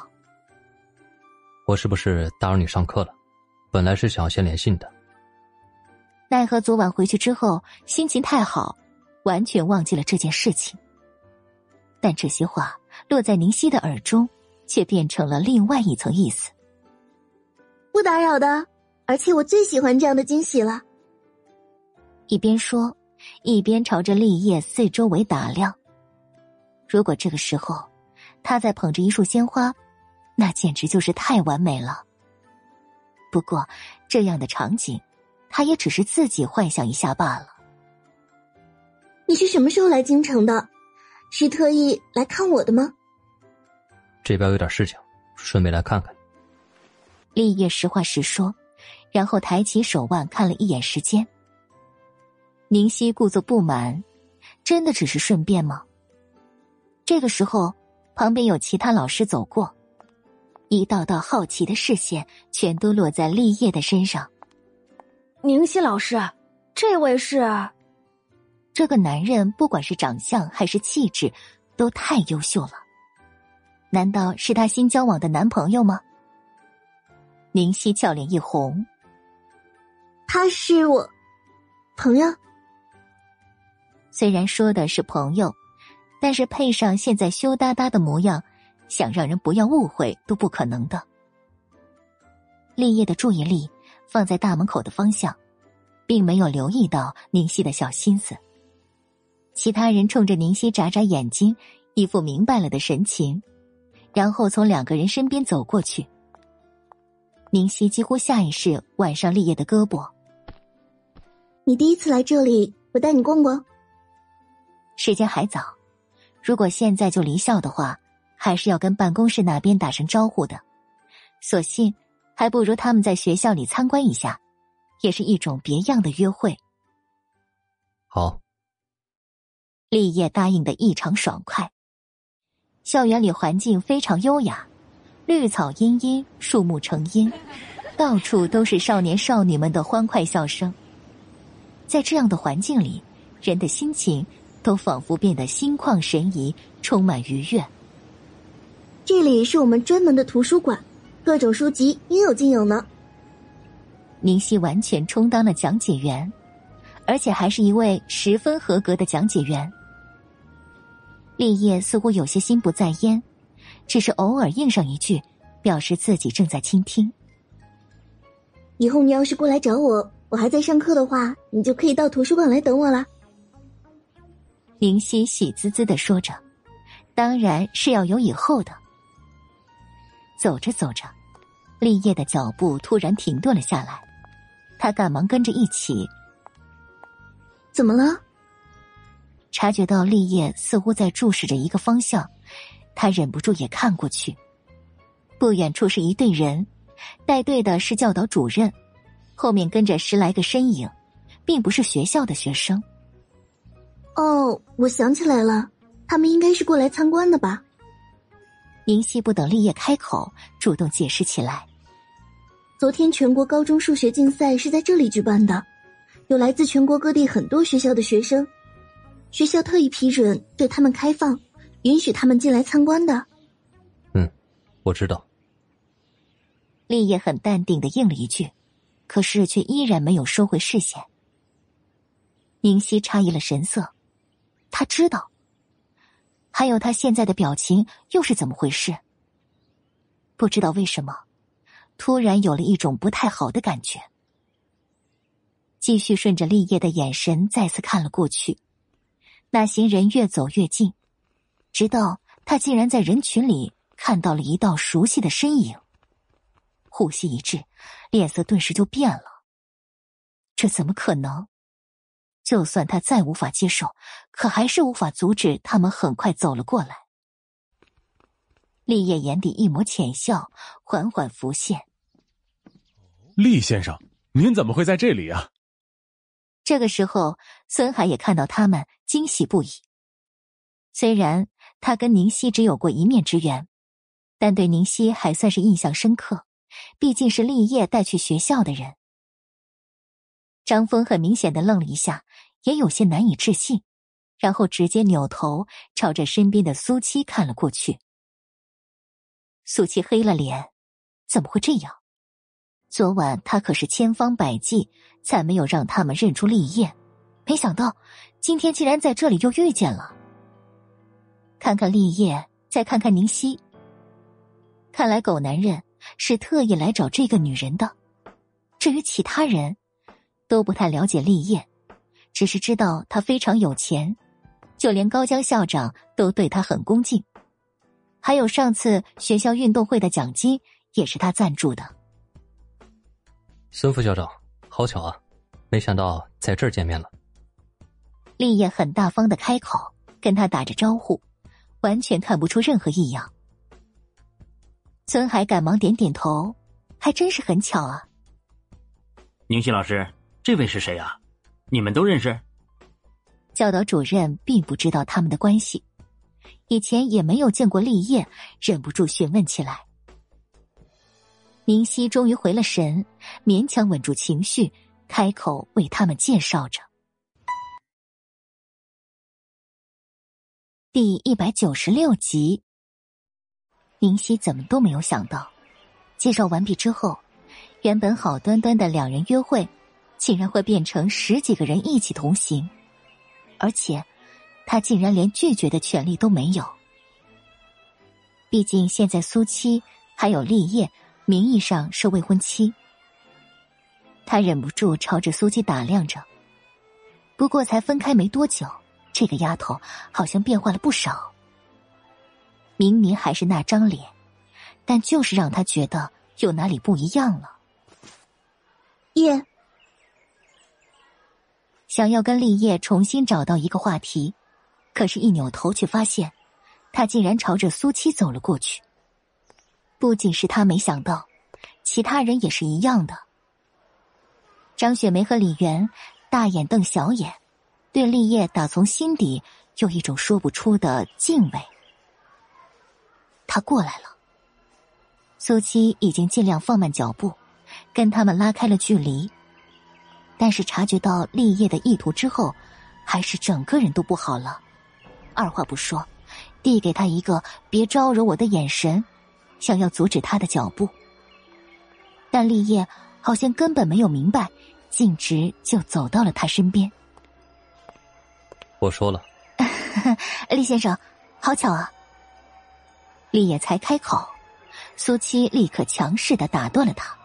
我是不是打扰你上课了？本来是想先联系你的，奈何昨晚回去之后心情太好，完全忘记了这件事情。但这些话落在宁熙的耳中，却变成了另外一层意思。不打扰的，而且我最喜欢这样的惊喜了。”一边说，一边朝着立业四周围打量。如果这个时候。他在捧着一束鲜花，那简直就是太完美了。不过，这样的场景，他也只是自己幻想一下罢了。你是什么时候来京城的？是特意来看我的吗？这边有点事情，顺便来看看。立业实话实说，然后抬起手腕看了一眼时间。宁熙故作不满，真的只是顺便吗？这个时候。旁边有其他老师走过，一道道好奇的视线全都落在立业的身上。宁熙老师，这位是？这个男人不管是长相还是气质，都太优秀了。难道是他新交往的男朋友吗？宁熙俏脸一红。他是我朋友。虽然说的是朋友。但是配上现在羞答答的模样，想让人不要误会都不可能的。立业的注意力放在大门口的方向，并没有留意到宁熙的小心思。其他人冲着宁熙眨眨眼睛，一副明白了的神情，然后从两个人身边走过去。宁熙几乎下意识挽上立业的胳膊：“你第一次来这里，我带你逛逛。”时间还早。如果现在就离校的话，还是要跟办公室那边打声招呼的。索性还不如他们在学校里参观一下，也是一种别样的约会。好，立业答应的异常爽快。校园里环境非常优雅，绿草茵茵，树木成荫，到处都是少年少女们的欢快笑声。在这样的环境里，人的心情。都仿佛变得心旷神怡，充满愉悦。这里是我们专门的图书馆，各种书籍应有尽有呢。宁熙完全充当了讲解员，而且还是一位十分合格的讲解员。立业似乎有些心不在焉，只是偶尔应上一句，表示自己正在倾听。以后你要是过来找我，我还在上课的话，你就可以到图书馆来等我了。林夕喜滋滋的说着：“当然是要有以后的。”走着走着，立业的脚步突然停顿了下来，他赶忙跟着一起。怎么了？察觉到立业似乎在注视着一个方向，他忍不住也看过去。不远处是一队人，带队的是教导主任，后面跟着十来个身影，并不是学校的学生。哦，我想起来了，他们应该是过来参观的吧？宁熙不等立业开口，主动解释起来。昨天全国高中数学竞赛是在这里举办的，有来自全国各地很多学校的学生，学校特意批准对他们开放，允许他们进来参观的。嗯，我知道。立业很淡定的应了一句，可是却依然没有收回视线。宁熙诧异了神色。他知道，还有他现在的表情又是怎么回事？不知道为什么，突然有了一种不太好的感觉。继续顺着立业的眼神再次看了过去，那行人越走越近，直到他竟然在人群里看到了一道熟悉的身影。呼吸一滞，脸色顿时就变了。这怎么可能？就算他再无法接受，可还是无法阻止他们很快走了过来。立业眼底一抹浅笑缓缓浮现。厉先生，您怎么会在这里啊？这个时候，孙海也看到他们，惊喜不已。虽然他跟宁熙只有过一面之缘，但对宁熙还算是印象深刻，毕竟是立业带去学校的人。张峰很明显的愣了一下，也有些难以置信，然后直接扭头朝着身边的苏七看了过去。苏七黑了脸，怎么会这样？昨晚他可是千方百计才没有让他们认出立业，没想到今天竟然在这里又遇见了。看看立业，再看看宁熙，看来狗男人是特意来找这个女人的。至于其他人，都不太了解立业，只是知道他非常有钱，就连高江校长都对他很恭敬。还有上次学校运动会的奖金也是他赞助的。孙副校长，好巧啊，没想到在这儿见面了。立业很大方的开口跟他打着招呼，完全看不出任何异样。孙海赶忙点点头，还真是很巧啊。宁熙老师，这位是谁啊？你们都认识？教导主任并不知道他们的关系。以前也没有见过立业，忍不住询问起来。宁熙终于回了神，勉强稳住情绪，开口为他们介绍着。第一百九十六集，宁熙怎么都没有想到，介绍完毕之后，原本好端端的两人约会，竟然会变成十几个人一起同行，而且。他竟然连拒绝的权利都没有。毕竟现在苏七还有立业，名义上是未婚妻。他忍不住朝着苏七打量着。不过才分开没多久，这个丫头好像变化了不少。明明还是那张脸，但就是让他觉得有哪里不一样了。叶想要跟立业重新找到一个话题。可是，一扭头却发现，他竟然朝着苏七走了过去。不仅是他没想到，其他人也是一样的。张雪梅和李媛大眼瞪小眼，对立业打从心底有一种说不出的敬畏。他过来了，苏七已经尽量放慢脚步，跟他们拉开了距离。但是察觉到立业的意图之后，还是整个人都不好了。二话不说，递给他一个“别招惹我”的眼神，想要阻止他的脚步。但立业好像根本没有明白，径直就走到了他身边。我说了，厉先生，好巧啊！厉野才开口，苏七立刻强势的打断了他。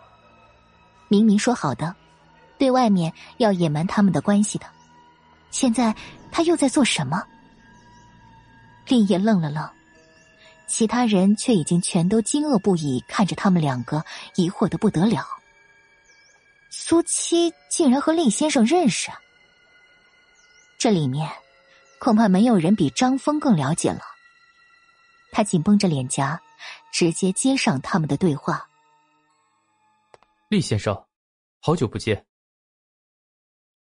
明明说好的，对外面要隐瞒他们的关系的，现在他又在做什么？立业愣了愣，其他人却已经全都惊愕不已，看着他们两个，疑惑的不得了。苏七竟然和厉先生认识，这里面恐怕没有人比张峰更了解了。他紧绷着脸颊，直接接上他们的对话：“厉先生，好久不见。”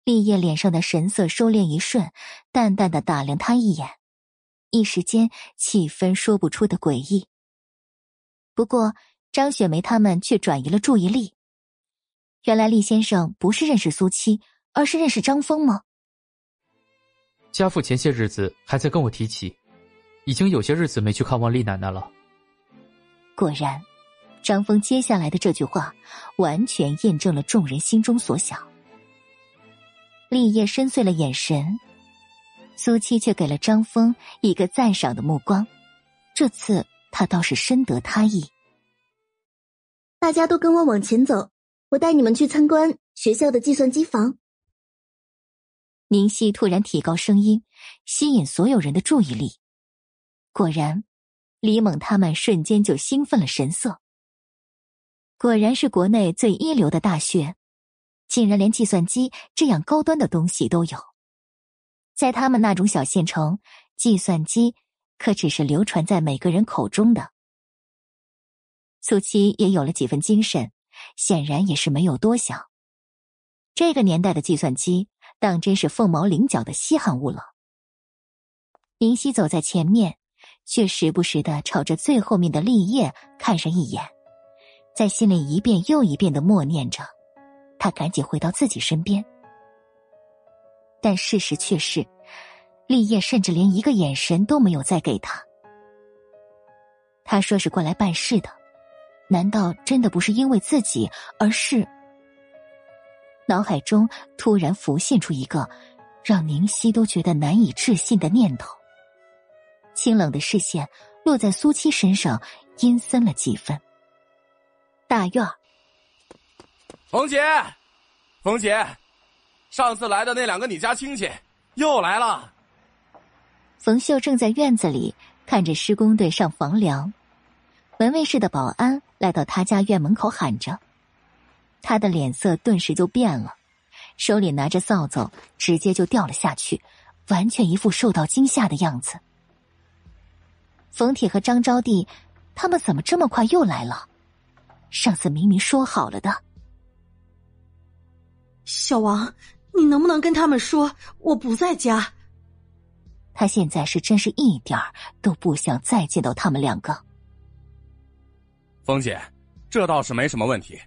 厉叶脸上的神色收敛一瞬，淡淡的打量他一眼。一时间，气氛说不出的诡异。不过，张雪梅他们却转移了注意力。原来，厉先生不是认识苏七，而是认识张峰吗？家父前些日子还在跟我提起，已经有些日子没去看望厉奶奶了。果然，张峰接下来的这句话，完全验证了众人心中所想。厉业深邃了眼神。苏七却给了张峰一个赞赏的目光，这次他倒是深得他意。大家都跟我往前走，我带你们去参观学校的计算机房。宁熙突然提高声音，吸引所有人的注意力。果然，李猛他们瞬间就兴奋了神色。果然是国内最一流的大学，竟然连计算机这样高端的东西都有。在他们那种小县城，计算机可只是流传在每个人口中的。苏七也有了几分精神，显然也是没有多想。这个年代的计算机，当真是凤毛麟角的稀罕物了。林夕走在前面，却时不时的朝着最后面的立叶看上一眼，在心里一遍又一遍的默念着。他赶紧回到自己身边，但事实却是，立叶甚至连一个眼神都没有再给他。他说是过来办事的。难道真的不是因为自己，而是……脑海中突然浮现出一个让宁熙都觉得难以置信的念头。清冷的视线落在苏七身上，阴森了几分。大院儿，冯姐，冯姐，上次来的那两个你家亲戚又来了。冯秀正在院子里看着施工队上房梁。门卫室的保安来到他家院门口喊着，他的脸色顿时就变了，手里拿着扫帚，直接就掉了下去，完全一副受到惊吓的样子。冯铁和张招娣，他们怎么这么快又来了？上次明明说好了的。小王，你能不能跟他们说我不在家？他现在是真是一点儿都不想再见到他们两个。冯姐，这倒是没什么问题，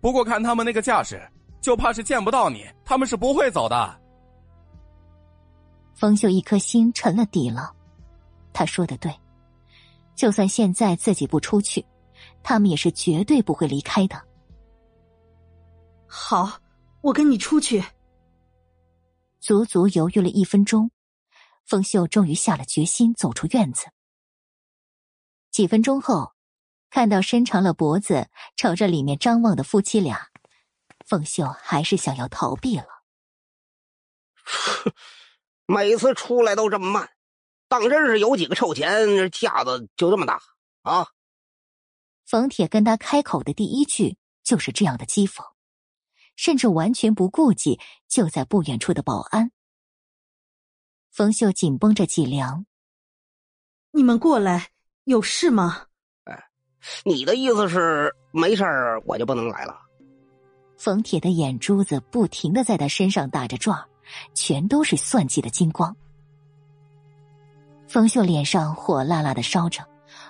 不过看他们那个架势，就怕是见不到你，他们是不会走的。风秀一颗心沉了底了，他说的对，就算现在自己不出去，他们也是绝对不会离开的。好，我跟你出去。足足犹豫了一分钟，风秀终于下了决心，走出院子。几分钟后。看到伸长了脖子朝着里面张望的夫妻俩，凤秀还是想要逃避了。每次出来都这么慢，当真是有几个臭钱，架子就这么大啊！冯铁跟他开口的第一句就是这样的讥讽，甚至完全不顾及就在不远处的保安。冯秀紧绷着脊梁：“你们过来，有事吗？”你的意思是没事儿，我就不能来了？冯铁的眼珠子不停的在他身上打着转，全都是算计的金光。冯秀脸上火辣辣的烧着，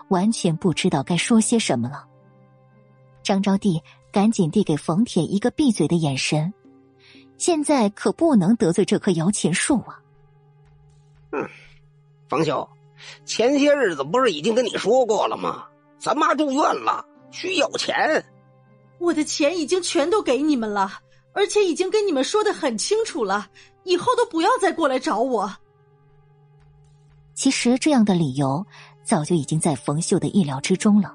完全不知道该说些什么了。张招娣赶紧递给冯铁一个闭嘴的眼神，现在可不能得罪这棵摇钱树啊！嗯，冯秀，前些日子不是已经跟你说过了吗？咱妈住院了，需要钱。我的钱已经全都给你们了，而且已经跟你们说的很清楚了，以后都不要再过来找我。其实这样的理由早就已经在冯秀的意料之中了，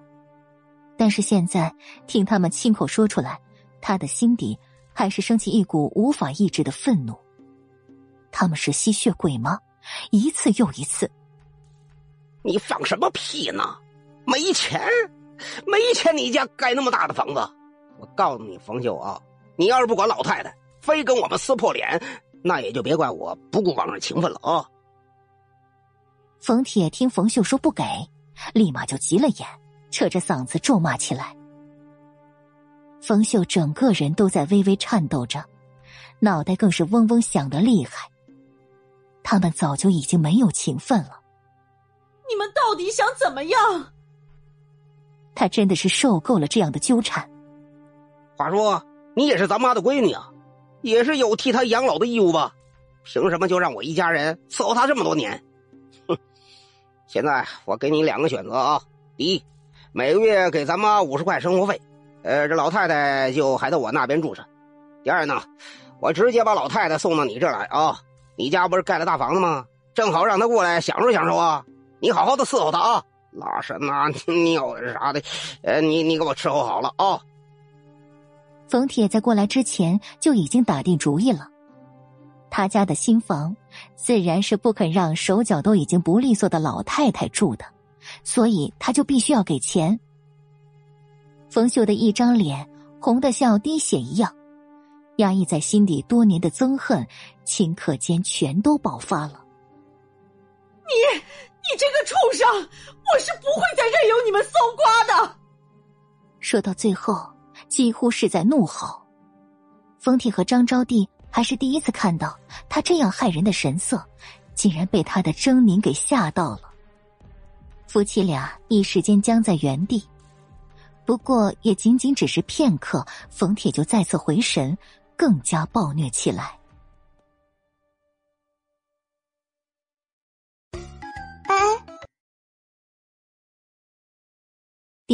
但是现在听他们亲口说出来，他的心底还是升起一股无法抑制的愤怒。他们是吸血鬼吗？一次又一次。你放什么屁呢？没钱，没钱！你家盖那么大的房子，我告诉你，冯秀啊，你要是不管老太太，非跟我们撕破脸，那也就别怪我不顾往日情分了啊！冯铁听冯秀说不给，立马就急了眼，扯着嗓子咒骂起来。冯秀整个人都在微微颤抖着，脑袋更是嗡嗡响的厉害。他们早就已经没有情分了，你们到底想怎么样？他真的是受够了这样的纠缠。话说，你也是咱妈的闺女啊，也是有替她养老的义务吧？凭什么就让我一家人伺候她这么多年？哼！现在我给你两个选择啊：第一，每个月给咱妈五十块生活费，呃，这老太太就还在我那边住着；第二呢，我直接把老太太送到你这来啊。你家不是盖了大房子吗？正好让她过来享受享受啊！你好好的伺候她啊。拉屎呐、尿啥的，呃，你你给我伺候好了啊！冯铁在过来之前就已经打定主意了，他家的新房自然是不肯让手脚都已经不利索的老太太住的，所以他就必须要给钱。冯秀的一张脸红的像要滴血一样，压抑在心底多年的憎恨顷刻间全都爆发了。你你这个畜生！我是不会再任由你们搜刮的。说到最后，几乎是在怒吼。冯铁和张招娣还是第一次看到他这样骇人的神色，竟然被他的狰狞给吓到了。夫妻俩一时间僵在原地，不过也仅仅只是片刻，冯铁就再次回神，更加暴虐起来。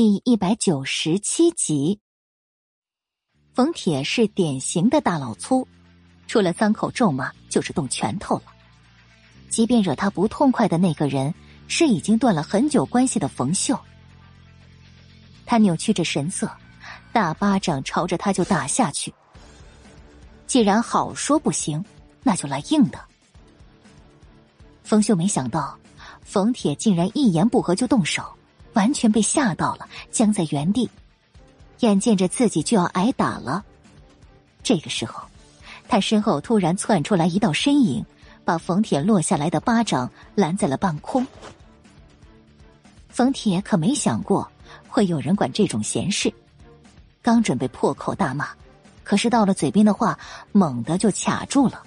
第一百九十七集，冯铁是典型的大老粗，除了脏口咒骂就是动拳头了。即便惹他不痛快的那个人是已经断了很久关系的冯秀，他扭曲着神色，大巴掌朝着他就打下去。既然好说不行，那就来硬的。冯秀没想到，冯铁竟然一言不合就动手。完全被吓到了，僵在原地，眼见着自己就要挨打了。这个时候，他身后突然窜出来一道身影，把冯铁落下来的巴掌拦在了半空。冯铁可没想过会有人管这种闲事，刚准备破口大骂，可是到了嘴边的话猛地就卡住了，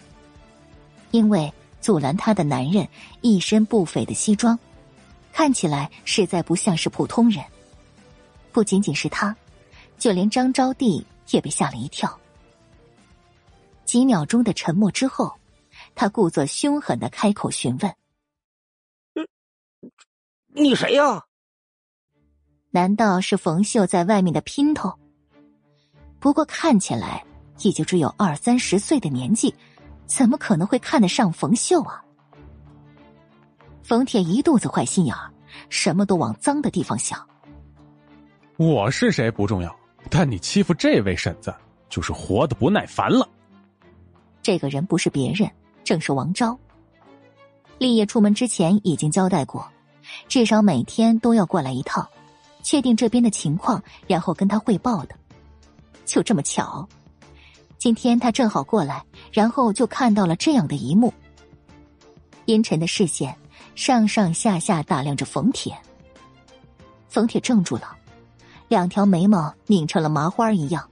因为阻拦他的男人一身不菲的西装。看起来实在不像是普通人。不仅仅是他，就连张招娣也被吓了一跳。几秒钟的沉默之后，他故作凶狠的开口询问：“你谁呀？难道是冯秀在外面的姘头？不过看起来也就只有二三十岁的年纪，怎么可能会看得上冯秀啊？”冯铁一肚子坏心眼儿，什么都往脏的地方想。我是谁不重要，但你欺负这位婶子，就是活的不耐烦了。这个人不是别人，正是王昭。立业出门之前已经交代过，至少每天都要过来一趟，确定这边的情况，然后跟他汇报的。就这么巧，今天他正好过来，然后就看到了这样的一幕。阴沉的视线。上上下下打量着冯铁，冯铁怔住了，两条眉毛拧成了麻花一样。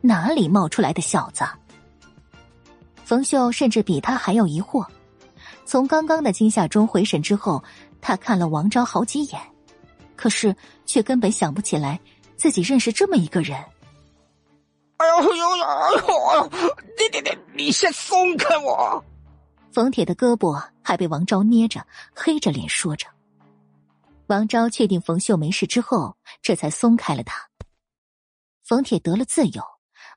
哪里冒出来的小子？冯秀甚至比他还要疑惑。从刚刚的惊吓中回神之后，他看了王昭好几眼，可是却根本想不起来自己认识这么一个人。哎呦呦呦！哎呦！你你你你先松开我！冯铁的胳膊还被王昭捏着，黑着脸说着。王昭确定冯秀没事之后，这才松开了他。冯铁得了自由，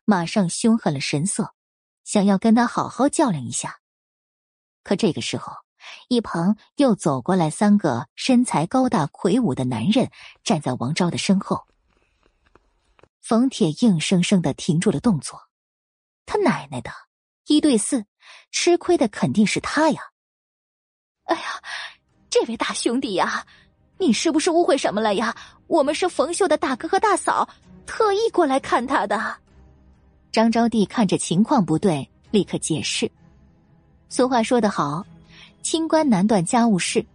马上凶狠了神色，想要跟他好好较量一下。可这个时候，一旁又走过来三个身材高大魁梧的男人，站在王昭的身后。冯铁硬生生的停住了动作，他奶奶的！一对四，吃亏的肯定是他呀！哎呀，这位大兄弟呀，你是不是误会什么了呀？我们是冯秀的大哥和大嫂，特意过来看他的。张招娣看着情况不对，立刻解释。俗话说得好，清官难断家务事。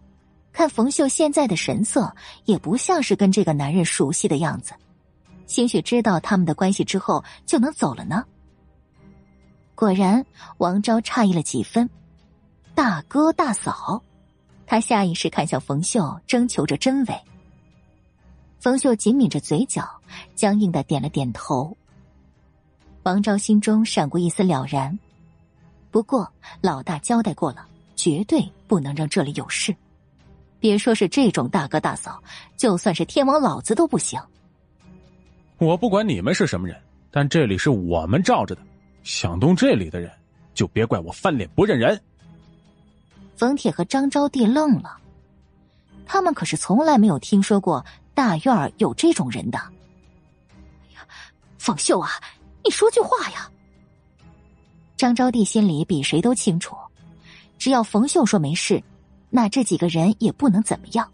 看冯秀现在的神色，也不像是跟这个男人熟悉的样子。兴许知道他们的关系之后，就能走了呢。果然，王昭诧异了几分。大哥大嫂，他下意识看向冯秀，征求着真伪。冯秀紧抿着嘴角，僵硬的点了点头。王昭心中闪过一丝了然，不过老大交代过了，绝对不能让这里有事。别说是这种大哥大嫂，就算是天王老子都不行。我不管你们是什么人，但这里是我们罩着的。想动这里的人，就别怪我翻脸不认人。冯铁和张招娣愣了，他们可是从来没有听说过大院儿有这种人的。哎呀，冯秀啊，你说句话呀！张招娣心里比谁都清楚，只要冯秀说没事，那这几个人也不能怎么样。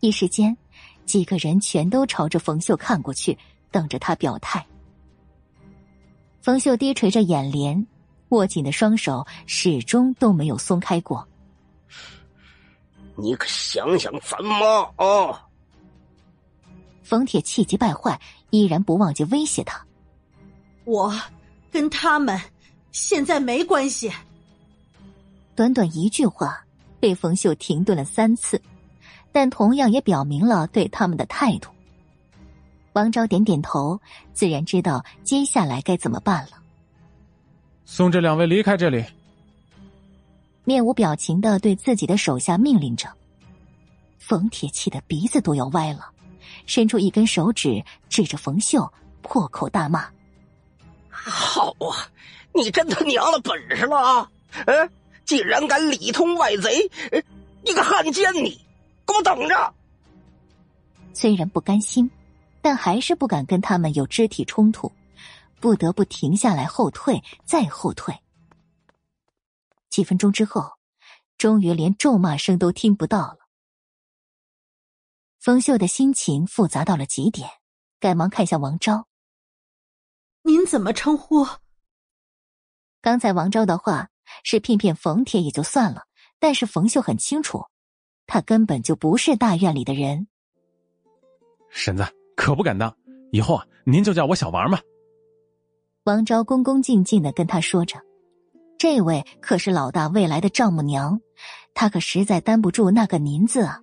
一时间，几个人全都朝着冯秀看过去，等着他表态。冯秀低垂着眼帘，握紧的双手始终都没有松开过。你可想想咱妈啊？冯铁气急败坏，依然不忘记威胁他。我跟他们现在没关系。短短一句话，被冯秀停顿了三次，但同样也表明了对他们的态度。王昭点点头，自然知道接下来该怎么办了。送这两位离开这里。面无表情的对自己的手下命令着。冯铁气的鼻子都要歪了，伸出一根手指指着冯秀，破口大骂：“好啊，你真他娘的本事了啊！嗯，竟然敢里通外贼！你个汉奸，你给我等着！”虽然不甘心，但还是不敢跟他们有肢体冲突，不得不停下来后退，再后退。几分钟之后，终于连咒骂声都听不到了。冯秀的心情复杂到了极点，赶忙看向王昭：“您怎么称呼？”刚才王昭的话是骗骗冯铁也就算了，但是冯秀很清楚，他根本就不是大院里的人。婶子可不敢当，以后啊，您就叫我小王吧。王昭恭恭敬敬的跟他说着。这位可是老大未来的丈母娘，她可实在担不住那个“您”字啊。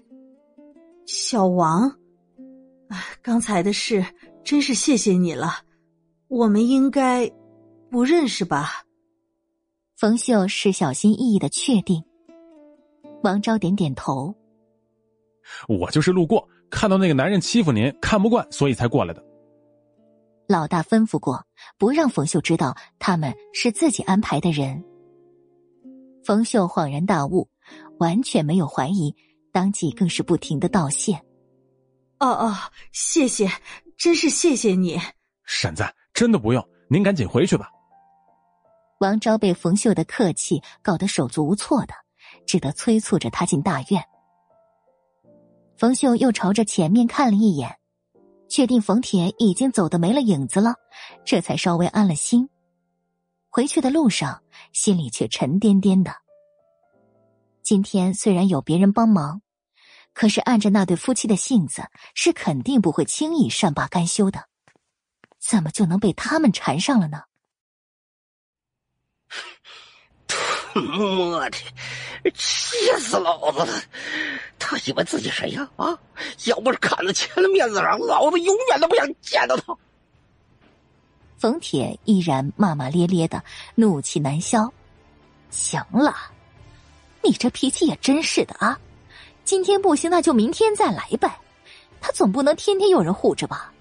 小王，刚才的事真是谢谢你了。我们应该不认识吧？冯秀是小心翼翼的确定。王昭点点头。我就是路过，看到那个男人欺负您，看不惯，所以才过来的。老大吩咐过，不让冯秀知道他们是自己安排的人。冯秀恍然大悟，完全没有怀疑，当即更是不停的道谢。哦哦，谢谢，真是谢谢你，婶子，真的不用，您赶紧回去吧。王昭被冯秀的客气搞得手足无措的，只得催促着他进大院。冯秀又朝着前面看了一眼。确定冯铁已经走的没了影子了，这才稍微安了心。回去的路上，心里却沉甸甸的。今天虽然有别人帮忙，可是按着那对夫妻的性子，是肯定不会轻易善罢甘休的。怎么就能被他们缠上了呢？我的，气死老子了！他以为自己谁呀？啊！要不是看在钱的面子上，老子永远都不想见到他。冯铁依然骂骂咧咧的，怒气难消。行了，你这脾气也真是的啊！今天不行，那就明天再来呗。他总不能天天有人护着吧？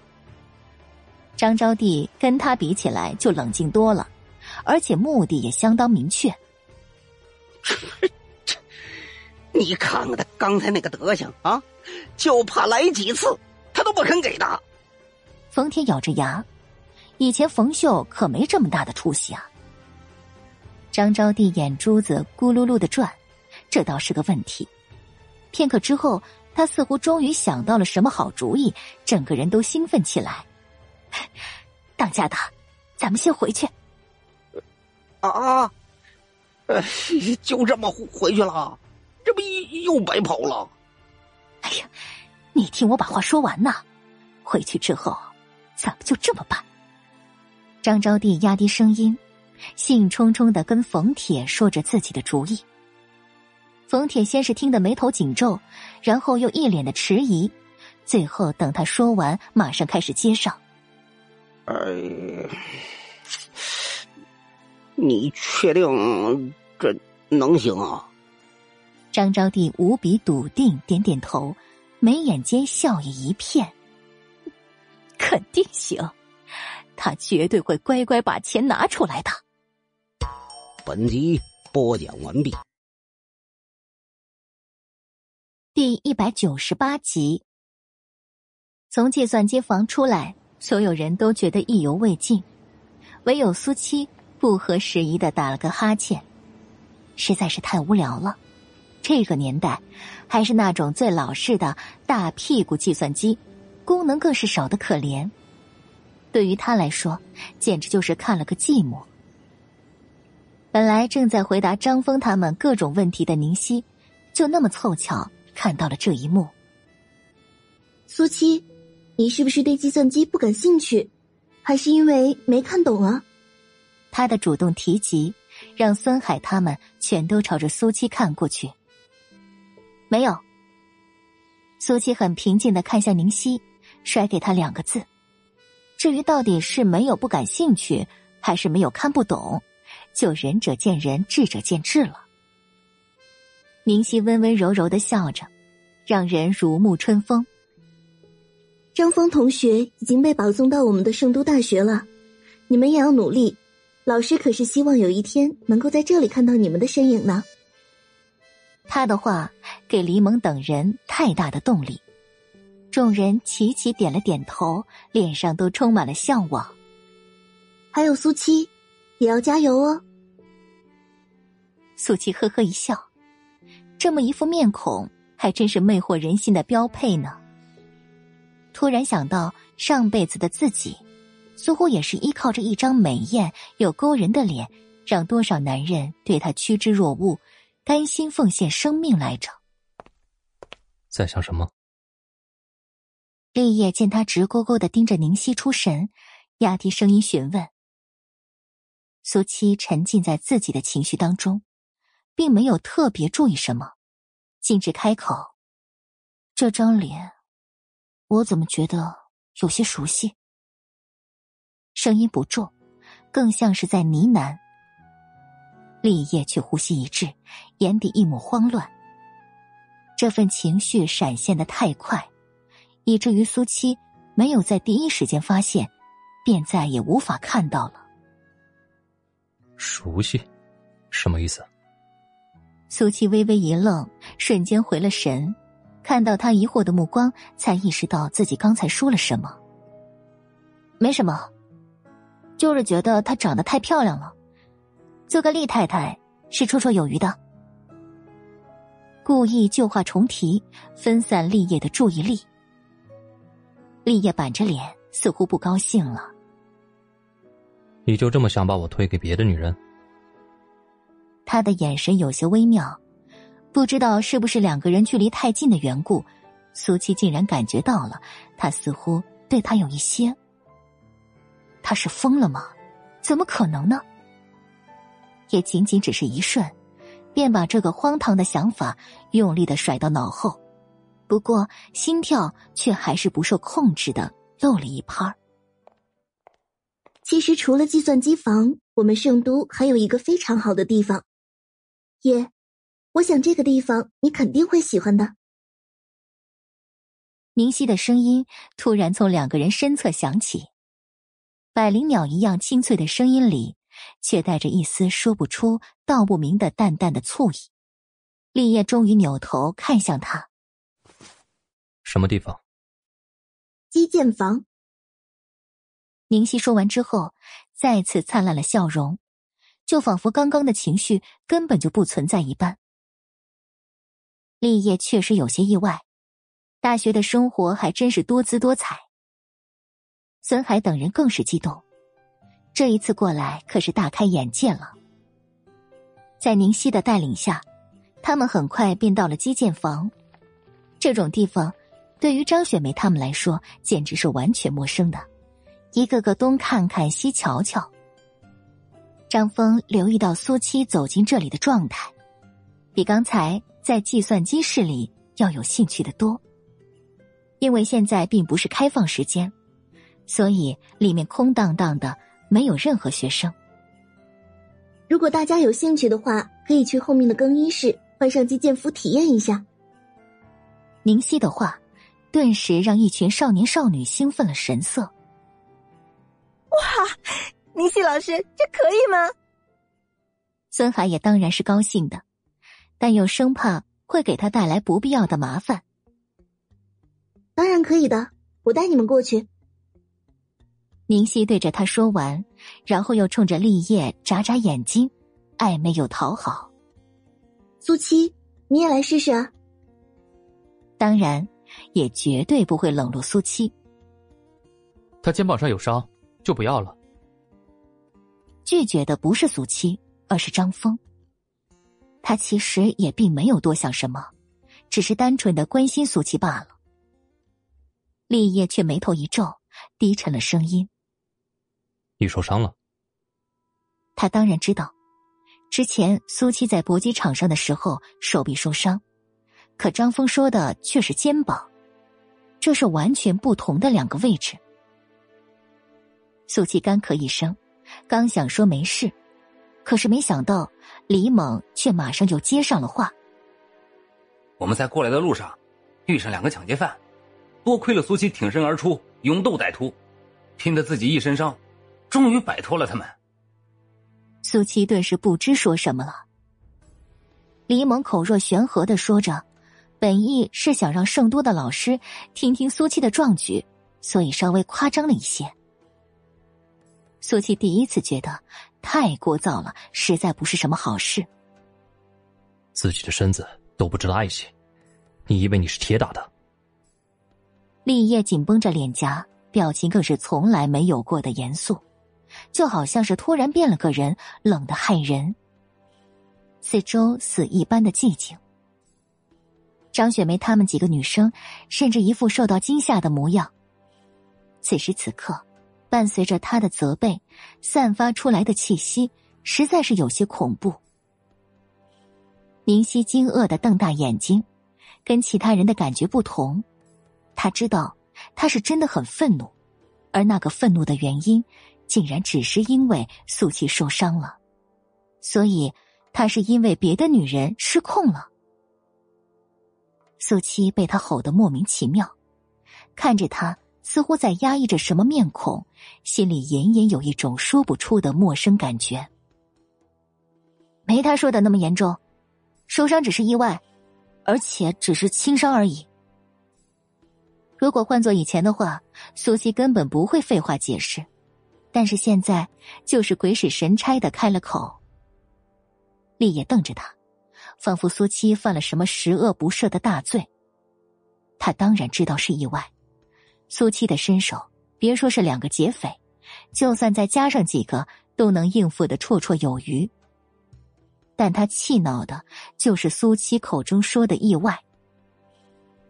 张招娣跟他比起来就冷静多了，而且目的也相当明确。你看看他刚才那个德行啊，就怕来几次他都不肯给的。冯天咬着牙，以前冯秀可没这么大的出息啊。张招娣眼珠子咕噜噜的转，这倒是个问题。片刻之后，他似乎终于想到了什么好主意，整个人都兴奋起来。当家的，咱们先回去。啊啊！呃，就这么回去了，这不又白跑了？哎呀，你听我把话说完呐！回去之后，咱们就这么办。张招娣压低声音，兴冲冲的跟冯铁说着自己的主意。冯铁先是听得眉头紧皱，然后又一脸的迟疑，最后等他说完，马上开始接上。哎。你确定这能行啊？张招娣无比笃定，点点头，眉眼间笑意一片。肯定行，他绝对会乖乖把钱拿出来的。本集播讲完毕，第一百九十八集。从计算机房出来，所有人都觉得意犹未尽，唯有苏七。不合时宜的打了个哈欠，实在是太无聊了。这个年代，还是那种最老式的大屁股计算机，功能更是少的可怜。对于他来说，简直就是看了个寂寞。本来正在回答张峰他们各种问题的宁熙，就那么凑巧看到了这一幕。苏七，你是不是对计算机不感兴趣，还是因为没看懂啊？他的主动提及，让孙海他们全都朝着苏七看过去。没有。苏七很平静的看向宁熙，甩给他两个字。至于到底是没有不感兴趣，还是没有看不懂，就仁者见仁，智者见智了。宁熙温温柔柔的笑着，让人如沐春风。张峰同学已经被保送到我们的圣都大学了，你们也要努力。老师可是希望有一天能够在这里看到你们的身影呢。他的话给李猛等人太大的动力，众人齐齐点了点头，脸上都充满了向往。还有苏七，也要加油哦。苏七呵呵一笑，这么一副面孔，还真是魅惑人心的标配呢。突然想到上辈子的自己，似乎也是依靠着一张美艳又勾人的脸，让多少男人对她趋之若鹜，甘心奉献生命来着。在想什么？立业见他直勾勾的盯着宁熙出神，压低声音询问。苏七沉浸在自己的情绪当中，并没有特别注意什么，径直开口：“这张脸。”我怎么觉得有些熟悉？声音不重，更像是在呢喃。立业却呼吸一滞，眼底一抹慌乱。这份情绪闪现的太快，以至于苏七没有在第一时间发现，便再也无法看到了。熟悉，什么意思？苏七微微一愣，瞬间回了神。看到他疑惑的目光，才意识到自己刚才说了什么。没什么，就是觉得她长得太漂亮了，做个厉太太是绰绰有余的。故意旧话重提，分散立业的注意力。立业板着脸，似乎不高兴了。你就这么想把我推给别的女人？他的眼神有些微妙。不知道是不是两个人距离太近的缘故，苏七竟然感觉到了，他似乎对他有一些。他是疯了吗？怎么可能呢？也仅仅只是一瞬，便把这个荒唐的想法用力的甩到脑后。不过心跳却还是不受控制的漏了一拍其实除了计算机房，我们圣都还有一个非常好的地方，耶。我想这个地方你肯定会喜欢的。明熙的声音突然从两个人身侧响起，百灵鸟一样清脆的声音里，却带着一丝说不出、道不明的淡淡的醋意。立业终于扭头看向他：“什么地方？”基建房。宁熙说完之后，再次灿烂了笑容，就仿佛刚刚的情绪根本就不存在一般。立业确实有些意外，大学的生活还真是多姿多彩。孙海等人更是激动，这一次过来可是大开眼界了。在宁熙的带领下，他们很快便到了基建房。这种地方，对于张雪梅他们来说简直是完全陌生的，一个个东看看西瞧瞧。张峰留意到苏七走进这里的状态，比刚才。在计算机室里要有兴趣的多，因为现在并不是开放时间，所以里面空荡荡的，没有任何学生。如果大家有兴趣的话，可以去后面的更衣室换上击剑服体验一下。宁熙的话，顿时让一群少年少女兴奋了神色。哇，宁熙老师，这可以吗？孙海也当然是高兴的。但又生怕会给他带来不必要的麻烦。当然可以的，我带你们过去。宁熙对着他说完，然后又冲着立业眨眨眼睛，暧昧又讨好。苏七，你也来试试啊！当然，也绝对不会冷落苏七。他肩膀上有伤，就不要了。拒绝的不是苏七，而是张峰。他其实也并没有多想什么，只是单纯的关心苏七罢了。立业却眉头一皱，低沉了声音：“你受伤了。”他当然知道，之前苏七在搏击场上的时候手臂受伤，可张峰说的却是肩膀，这是完全不同的两个位置。苏七干咳一声，刚想说没事，可是没想到李猛却马上就接上了话：“我们在过来的路上，遇上两个抢劫犯，多亏了苏七挺身而出，勇斗歹徒，拼得自己一身伤，终于摆脱了他们。”苏七顿时不知说什么了。李猛口若悬河的说着，本意是想让圣多的老师听听苏七的壮举，所以稍微夸张了一些。苏七第一次觉得太聒噪了，实在不是什么好事。自己的身子都不知道爱惜，你以为你是铁打的？立业紧绷着脸颊，表情更是从来没有过的严肃。就好像是突然变了个人，冷得骇人。四周死一般的寂静。张雪梅他们几个女生，甚至一副受到惊吓的模样。此时此刻，伴随着他的责备，散发出来的气息，实在是有些恐怖。明熙惊愕的瞪大眼睛，跟其他人的感觉不同。他知道，他是真的很愤怒，而那个愤怒的原因。竟然只是因为素七受伤了，所以他是因为别的女人失控了。素七被他吼得莫名其妙，看着他似乎在压抑着什么面孔，心里隐隐有一种说不出的陌生感觉。没他说的那么严重，受伤只是意外，而且只是轻伤而已。如果换做以前的话，苏七根本不会废话解释。但是现在，就是鬼使神差的开了口。立业瞪着他，仿佛苏七犯了什么十恶不赦的大罪。他当然知道是意外，苏七的身手，别说是两个劫匪，就算再加上几个，都能应付的绰绰有余。但他气恼的就是苏七口中说的意外。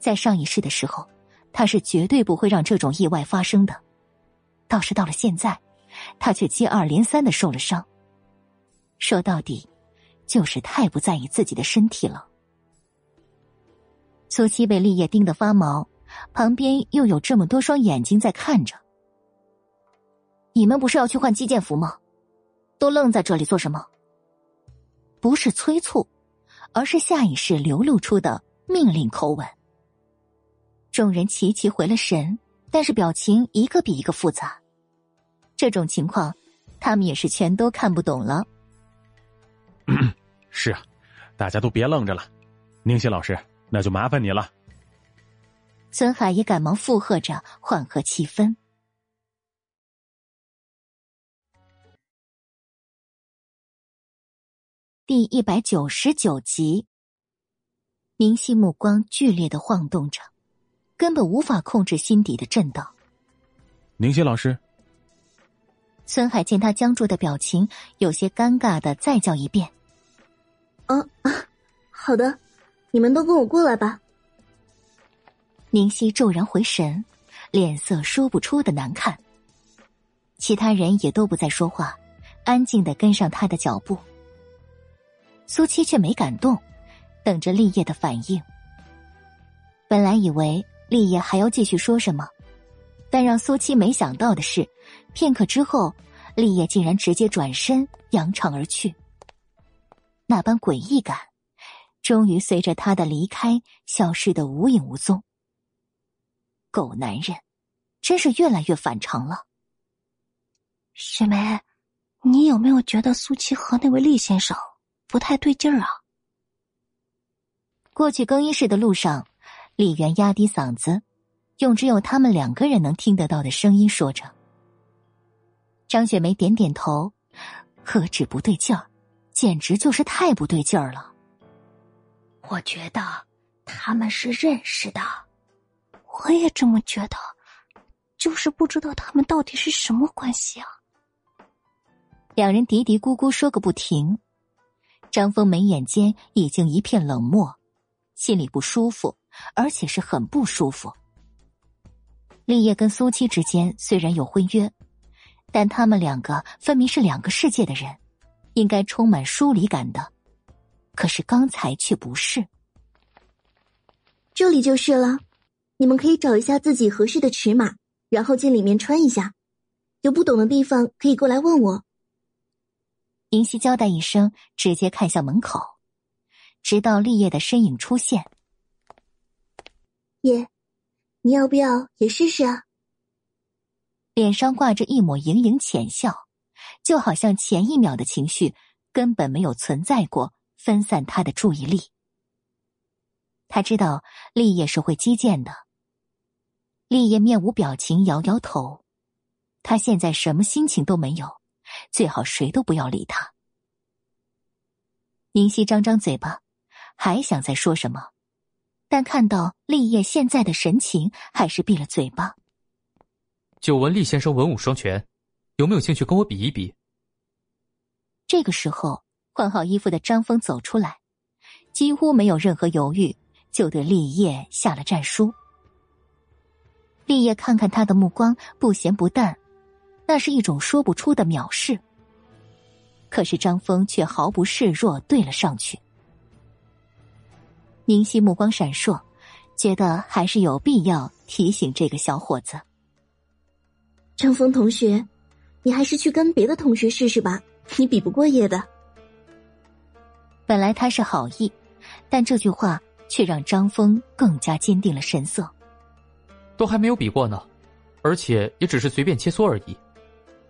在上一世的时候，他是绝对不会让这种意外发生的，倒是到了现在。他却接二连三的受了伤。说到底，就是太不在意自己的身体了。苏七被立业盯得发毛，旁边又有这么多双眼睛在看着。你们不是要去换击剑服吗？都愣在这里做什么？不是催促，而是下意识流露出的命令口吻。众人齐齐回了神，但是表情一个比一个复杂。这种情况，他们也是全都看不懂了。是啊，大家都别愣着了，宁熙老师，那就麻烦你了。孙海也赶忙附和着，缓和气氛。第一百九十九集，宁熙目光剧烈的晃动着，根本无法控制心底的震荡。宁熙老师。孙海见他僵住的表情，有些尴尬的再叫一遍：“啊啊，好的，你们都跟我过来吧。”宁熙骤然回神，脸色说不出的难看。其他人也都不再说话，安静的跟上他的脚步。苏七却没敢动，等着立业的反应。本来以为立业还要继续说什么，但让苏七没想到的是。片刻之后，立业竟然直接转身扬长而去。那般诡异感，终于随着他的离开消失的无影无踪。狗男人，真是越来越反常了。雪梅，你有没有觉得苏七和那位厉先生不太对劲儿啊？过去更衣室的路上，李媛压低嗓子，用只有他们两个人能听得到的声音说着。张雪梅点点头，何止不对劲儿，简直就是太不对劲儿了。我觉得他们是认识的，我也这么觉得，就是不知道他们到底是什么关系啊。两人嘀嘀咕咕说个不停，张峰眉眼间已经一片冷漠，心里不舒服，而且是很不舒服。立业跟苏七之间虽然有婚约，但他们两个分明是两个世界的人，应该充满疏离感的。可是刚才却不是。这里就是了，你们可以找一下自己合适的尺码，然后进里面穿一下。有不懂的地方可以过来问我。银溪交代一声，直接看向门口，直到立业的身影出现。叶，你要不要也试试啊？脸上挂着一抹盈盈浅笑，就好像前一秒的情绪根本没有存在过，分散他的注意力。他知道立业是会击剑的。立业面无表情，摇摇头。他现在什么心情都没有，最好谁都不要理他。宁熙张张嘴巴，还想再说什么，但看到立业现在的神情，还是闭了嘴巴。久闻厉先生文武双全，有没有兴趣跟我比一比？这个时候，换好衣服的张峰走出来，几乎没有任何犹豫，就对立业下了战书。立业看看他的目光，不咸不淡。那是一种说不出的藐视，可是张峰却毫不示弱，对了上去。宁熙目光闪烁，觉得还是有必要提醒这个小伙子。张峰同学，你还是去跟别的同学试试吧，你比不过叶的。本来他是好意，但这句话却让张峰更加坚定了神色。都还没有比过呢，而且也只是随便切磋而已。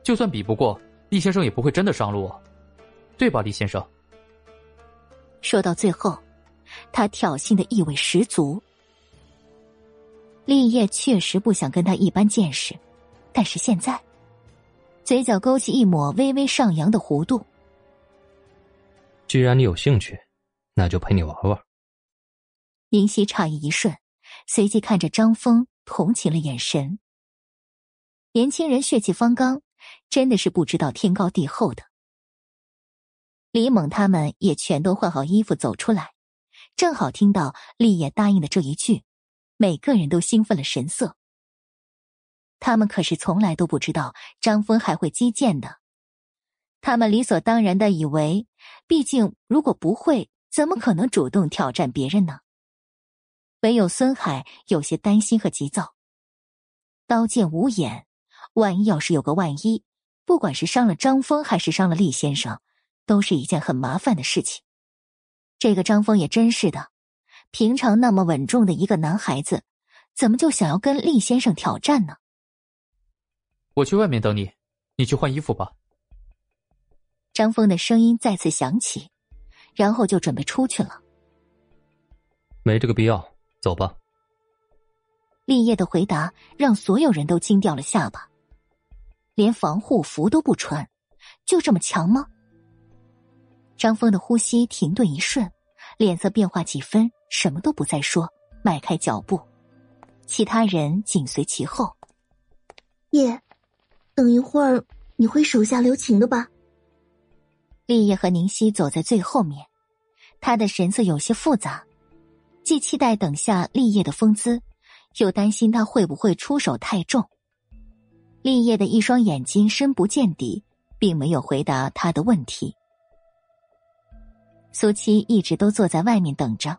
就算比不过，厉先生也不会真的上路，对吧，厉先生？说到最后，他挑衅的意味十足。立业确实不想跟他一般见识，但是现在，嘴角勾起一抹微微上扬的弧度。既然你有兴趣，那就陪你玩玩。宁夕诧异一瞬，随即看着张峰，同情了眼神。年轻人血气方刚。真的是不知道天高地厚的。李猛他们也全都换好衣服走出来，正好听到立业答应的这一句，每个人都兴奋了神色。他们可是从来都不知道张峰还会击剑的，他们理所当然的以为，毕竟如果不会，怎么可能主动挑战别人呢？唯有孙海有些担心和急躁，刀剑无眼。万一要是有个万一，不管是伤了张峰还是伤了厉先生，都是一件很麻烦的事情。这个张峰也真是的，平常那么稳重的一个男孩子，怎么就想要跟厉先生挑战呢？我去外面等你，你去换衣服吧。张峰的声音再次响起，然后就准备出去了。没这个必要，走吧。立业的回答让所有人都惊掉了下巴。连防护服都不穿，就这么强吗？张峰的呼吸停顿一瞬，脸色变化几分，什么都不再说，迈开脚步，其他人紧随其后。叶，等一会儿你会手下留情的吧？立业和宁熙走在最后面，他的神色有些复杂，既期待等下立业的风姿，又担心他会不会出手太重。立业的一双眼睛深不见底，并没有回答他的问题。苏七一直都坐在外面等着，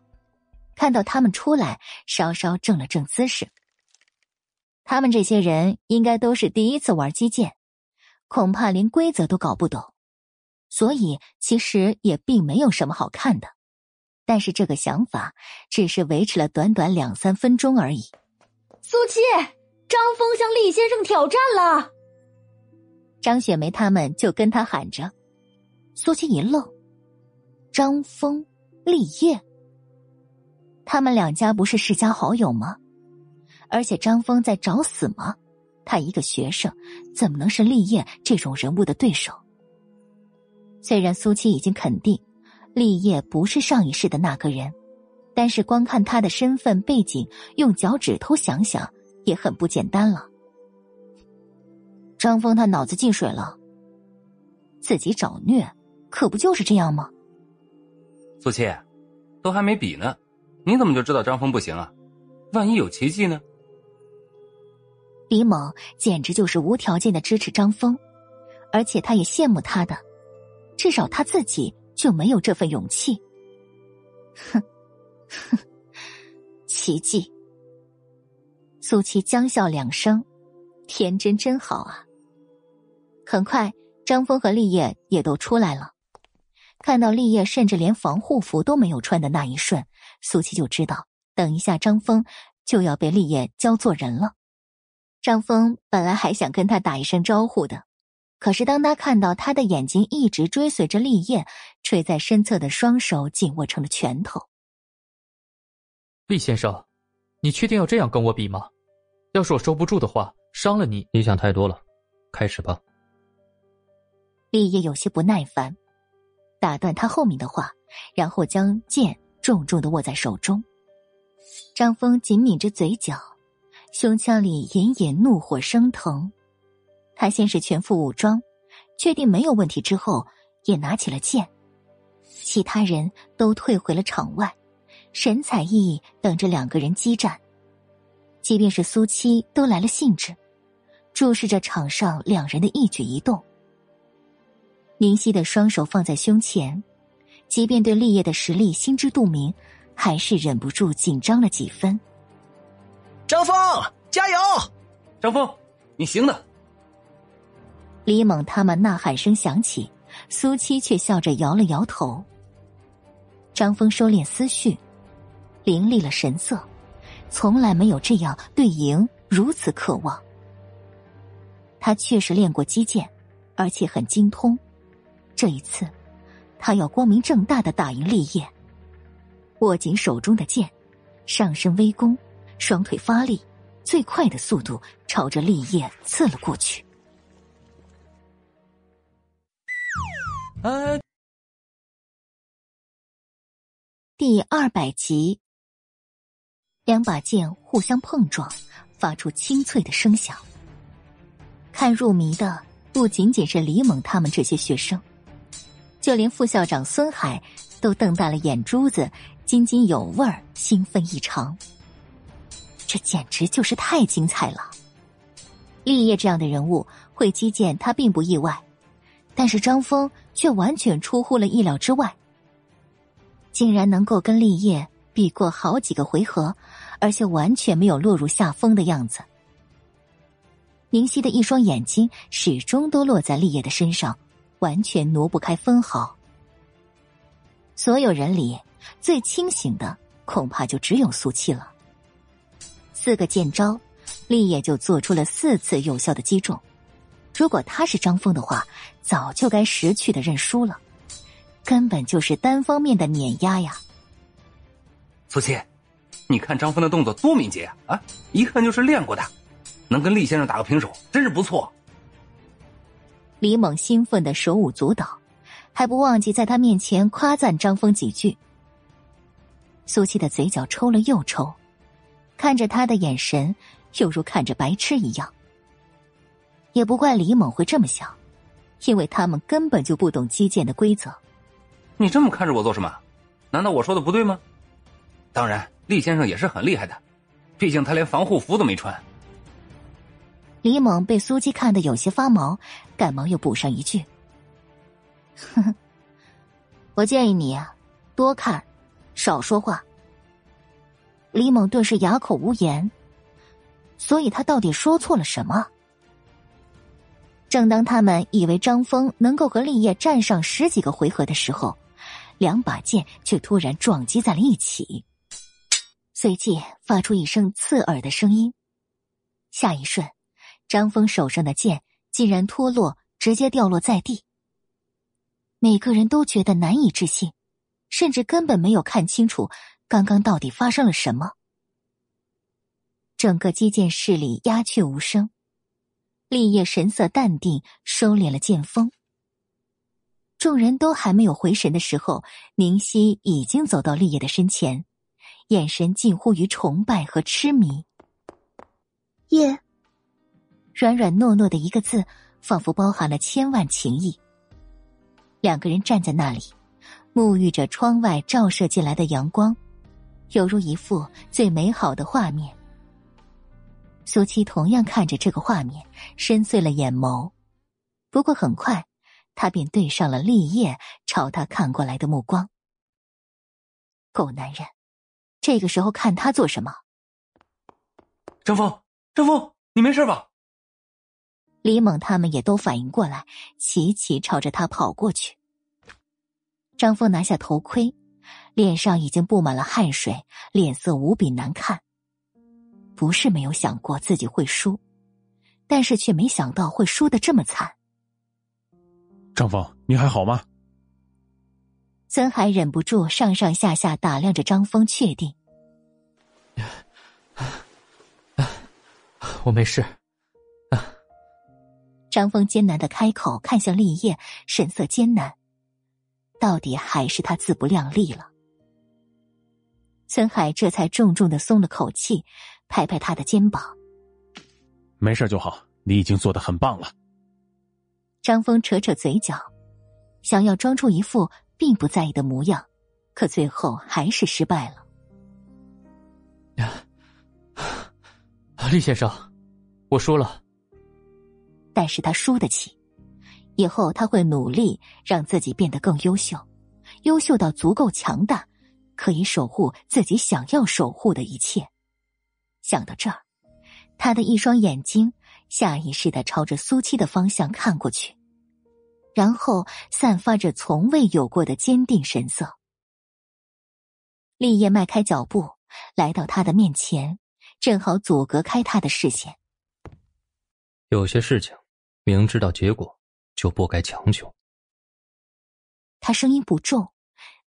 看到他们出来，稍稍正了正姿势。他们这些人应该都是第一次玩击剑，恐怕连规则都搞不懂，所以其实也并没有什么好看的。但是这个想法只是维持了短短两三分钟而已。苏七。张峰向厉先生挑战了，张雪梅他们就跟他喊着。苏七一愣，张峰、厉业，他们两家不是世家好友吗？而且张峰在找死吗？他一个学生，怎么能是厉业这种人物的对手？虽然苏七已经肯定，厉业不是上一世的那个人，但是光看他的身份背景，用脚趾头想想。也很不简单了。张峰他脑子进水了，自己找虐，可不就是这样吗？苏七，都还没比呢，你怎么就知道张峰不行啊？万一有奇迹呢？李猛简直就是无条件的支持张峰，而且他也羡慕他的，至少他自己就没有这份勇气。哼，哼，奇迹。苏七僵笑两声，天真真好啊。很快，张峰和立业也都出来了。看到立业甚至连防护服都没有穿的那一瞬，苏七就知道，等一下张峰就要被立业教做人了。张峰本来还想跟他打一声招呼的，可是当他看到他的眼睛一直追随着立业，垂在身侧的双手紧握成了拳头。厉先生，你确定要这样跟我比吗？要是我收不住的话，伤了你，你想太多了。开始吧。立业有些不耐烦，打断他后面的话，然后将剑重重的握在手中。张峰紧抿着嘴角。胸腔里隐隐怒火升腾，他先是全副武装，确定没有问题之后，也拿起了剑。其他人都退回了场外，神采奕奕等着两个人激战。即便是苏七都来了兴致，注视着场上两人的一举一动。宁熙的双手放在胸前，即便对立业的实力心知肚明，还是忍不住紧张了几分。张峰，加油！张峰，你行的！李猛他们呐喊声响起，苏七却笑着摇了摇头。张峰收敛思绪，凌厉了神色，从来没有这样对赢如此渴望。他确实练过击剑，而且很精通。这一次，他要光明正大的打赢立业。握紧手中的剑，上身微弓。双腿发力，最快的速度朝着立业刺了过去。第二百集，两把剑互相碰撞，发出清脆的声响。看入迷的不仅仅是李猛他们这些学生，就连副校长孙海都瞪大了眼珠子，津津有味儿，兴奋异常。这简直就是太精彩了！立业这样的人物会击剑，他并不意外，但是张峰却完全出乎了意料之外，竟然能够跟立业比过好几个回合，而且完全没有落入下风的样子。宁熙的一双眼睛始终都落在立业的身上，完全挪不开分毫。所有人里最清醒的，恐怕就只有苏七了。四个剑招，立业就做出了四次有效的击中。如果他是张峰的话，早就该识趣的认输了，根本就是单方面的碾压呀！苏七，你看张峰的动作多敏捷啊！啊，一看就是练过的，能跟厉先生打个平手，真是不错。李猛兴奋的手舞足蹈，还不忘记在他面前夸赞张峰几句。苏七的嘴角抽了又抽。看着他的眼神，犹如看着白痴一样。也不怪李猛会这么想，因为他们根本就不懂击剑的规则。你这么看着我做什么？难道我说的不对吗？当然，厉先生也是很厉害的，毕竟他连防护服都没穿。李猛被苏七看得有些发毛，赶忙又补上一句：“ 哼哼，我建议你多看，少说话。”李猛顿时哑口无言，所以他到底说错了什么？正当他们以为张峰能够和立业战上十几个回合的时候，两把剑却突然撞击在了一起，随即发出一声刺耳的声音。下一瞬，张峰手上的剑竟然脱落，直接掉落在地。每个人都觉得难以置信，甚至根本没有看清楚。刚刚到底发生了什么？整个击剑室里鸦雀无声，立业神色淡定，收敛了剑锋。众人都还没有回神的时候，宁熙已经走到立业的身前，眼神近乎于崇拜和痴迷。叶，软软糯糯的一个字，仿佛包含了千万情意。两个人站在那里，沐浴着窗外照射进来的阳光。犹如一幅最美好的画面。苏七同样看着这个画面，深邃了眼眸。不过很快，他便对上了立业朝他看过来的目光。狗男人，这个时候看他做什么？张峰，张峰，你没事吧？李猛他们也都反应过来，齐齐朝着他跑过去。张峰拿下头盔，脸上已经布满了汗水，脸色无比难看。不是没有想过自己会输，但是却没想到会输的这么惨。张峰，你还好吗？孙海忍不住上上下下打量着张峰，确定。我没事。张峰艰难的开口，看向立业，神色艰难。到底还是他自不量力了。孙海这才重重的松了口气，拍拍他的肩膀：“没事就好，你已经做的很棒了。”张峰扯扯嘴角，想要装出一副并不在意的模样，可最后还是失败了。厉先生，我输了。但是他输得起，以后他会努力让自己变得更优秀，优秀到足够强大，可以守护自己想要守护的一切。想到这儿，他的一双眼睛下意识的朝着苏七的方向看过去，然后散发着从未有过的坚定神色。立业迈开脚步来到他的面前，正好阻隔开他的视线。有些事情。明知道结果，就不该强求。他声音不重，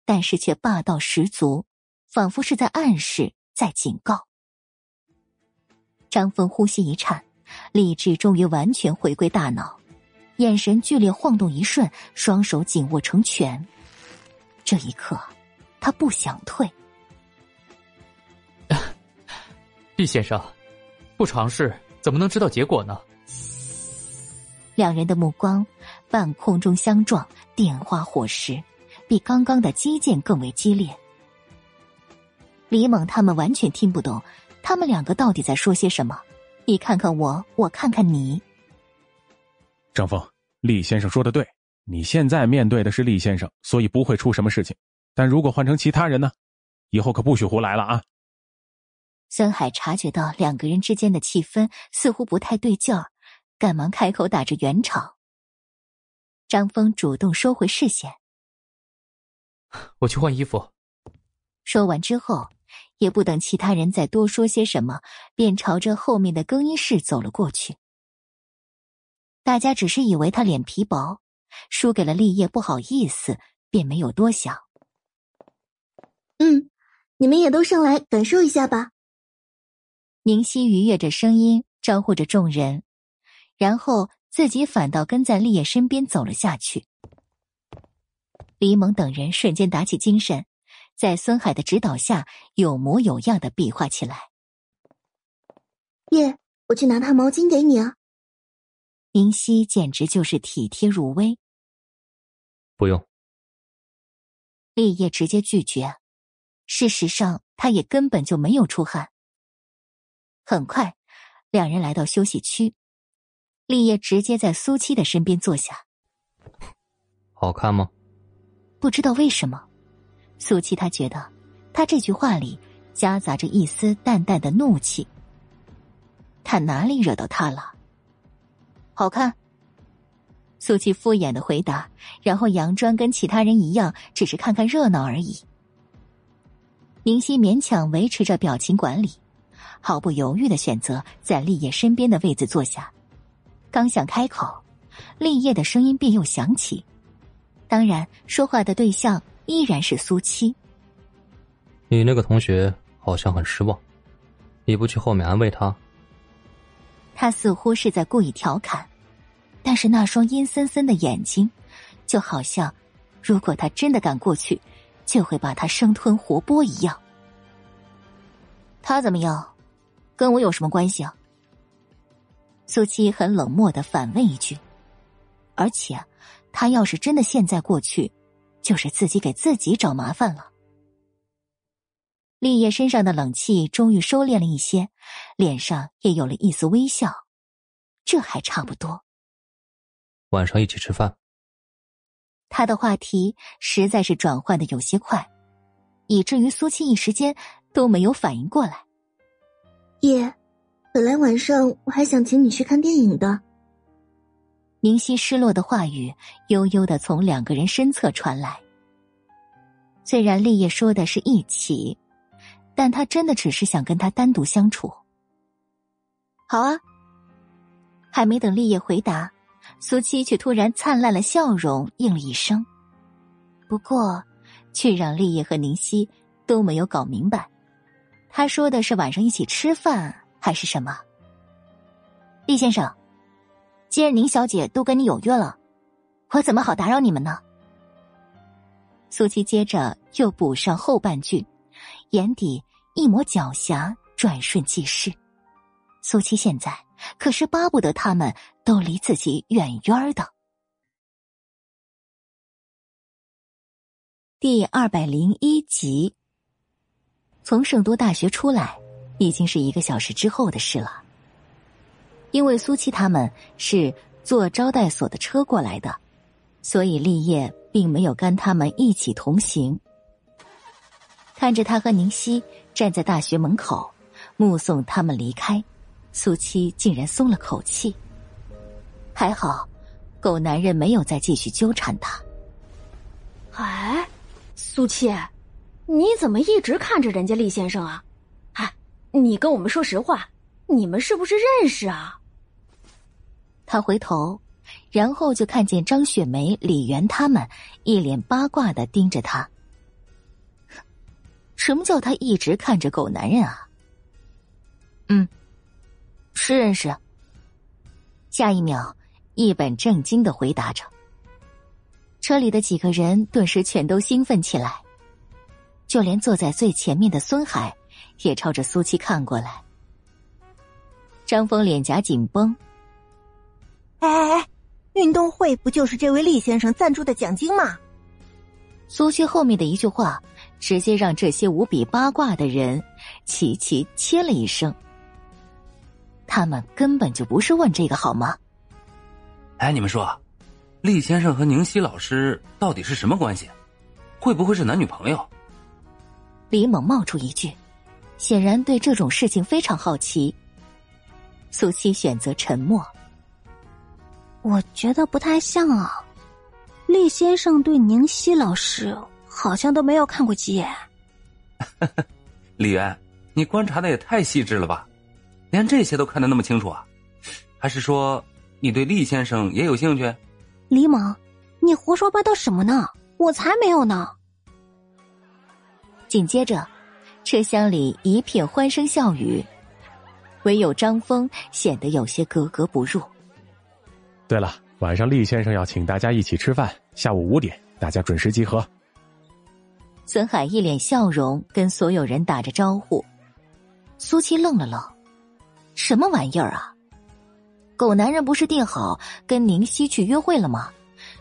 但是却霸道十足，仿佛是在暗示，在警告。张峰呼吸一颤，理智终于完全回归大脑，眼神剧烈晃动一瞬，双手紧握成拳。这一刻，他不想退。毕先生，不尝试怎么能知道结果呢？两人的目光半空中相撞，电花火石，比刚刚的击剑更为激烈。李猛他们完全听不懂，他们两个到底在说些什么？你看看我，我看看你。张峰，厉先生说的对，你现在面对的是厉先生，所以不会出什么事情。但如果换成其他人呢？以后可不许胡来了啊！孙海察觉到两个人之间的气氛似乎不太对劲儿。赶忙开口打着圆场。张峰主动收回视线，我去换衣服。说完之后，也不等其他人再多说些什么，便朝着后面的更衣室走了过去。大家只是以为他脸皮薄，输给了立业不好意思，便没有多想。嗯，你们也都上来感受一下吧。宁熙愉悦着声音招呼着众人。然后自己反倒跟在立业身边走了下去。李猛等人瞬间打起精神，在孙海的指导下有模有样的比划起来。叶，我去拿套毛巾给你啊。宁熙简直就是体贴入微。不用。立业直接拒绝。事实上，他也根本就没有出汗。很快，两人来到休息区。立业直接在苏七的身边坐下。好看吗？不知道为什么，苏七他觉得他这句话里夹杂着一丝淡淡的怒气。他哪里惹到他了？好看。苏七敷衍的回答，然后佯装跟其他人一样，只是看看热闹而已。宁夕勉强维持着表情管理，毫不犹豫的选择在立业身边的位子坐下。刚想开口，立业的声音便又响起。当然，说话的对象依然是苏七。你那个同学好像很失望，你不去后面安慰他？他似乎是在故意调侃，但是那双阴森森的眼睛，就好像，如果他真的敢过去，就会把他生吞活剥一样。他怎么样？跟我有什么关系啊？苏七很冷漠的反问一句，而且，他要是真的现在过去，就是自己给自己找麻烦了。立业身上的冷气终于收敛了一些，脸上也有了一丝微笑。这还差不多。晚上一起吃饭。他的话题实在是转换的有些快，以至于苏七一时间都没有反应过来。爷，本来晚上我还想请你去看电影的。明熙失落的话语悠悠的从两个人身侧传来。虽然立业说的是一起，但他真的只是想跟他单独相处。好啊。还没等立业回答，苏七却突然灿烂了笑容，应了一声。不过，却让立业和宁熙都没有搞明白，他说的是晚上一起吃饭还是什么？厉先生，既然宁小姐都跟你有约了，我怎么好打扰你们呢？苏七接着又补上后半句，眼底一抹狡黠转瞬即逝。苏七现在可是巴不得他们都离自己远远的。第二百零一集，从圣都大学出来，已经是一个小时之后的事了。因为苏七他们是坐招待所的车过来的，所以立业。并没有跟他们一起同行。看着他和宁熙站在大学门口，目送他们离开，苏七竟然松了口气。还好，狗男人没有再继续纠缠他。哎，苏七，你怎么一直看着人家厉先生啊？哎，你跟我们说实话，你们是不是认识啊？他回头。然后就看见张雪梅、李媛他们一脸八卦的盯着他。什么叫他一直看着狗男人啊？嗯，是认识。下一秒，一本正经的回答着。车里的几个人顿时全都兴奋起来，就连坐在最前面的孙海也朝着苏七看过来。张峰脸颊紧绷。哎哎哎！运动会不就是这位厉先生赞助的奖金吗？苏西后面的一句话，直接让这些无比八卦的人齐齐切了一声。他们根本就不是问这个好吗？哎，你们说，厉先生和宁熙老师到底是什么关系？会不会是男女朋友？李猛冒出一句，显然对这种事情非常好奇。苏西选择沉默。我觉得不太像啊，厉先生对宁熙老师好像都没有看过几眼。李渊，你观察的也太细致了吧，连这些都看得那么清楚啊？还是说你对厉先生也有兴趣？李猛，你胡说八道什么呢？我才没有呢！紧接着，车厢里一片欢声笑语，唯有张峰显得有些格格不入。对了，晚上厉先生要请大家一起吃饭，下午五点，大家准时集合。孙海一脸笑容，跟所有人打着招呼。苏七愣了愣，什么玩意儿啊？狗男人不是定好跟宁熙去约会了吗？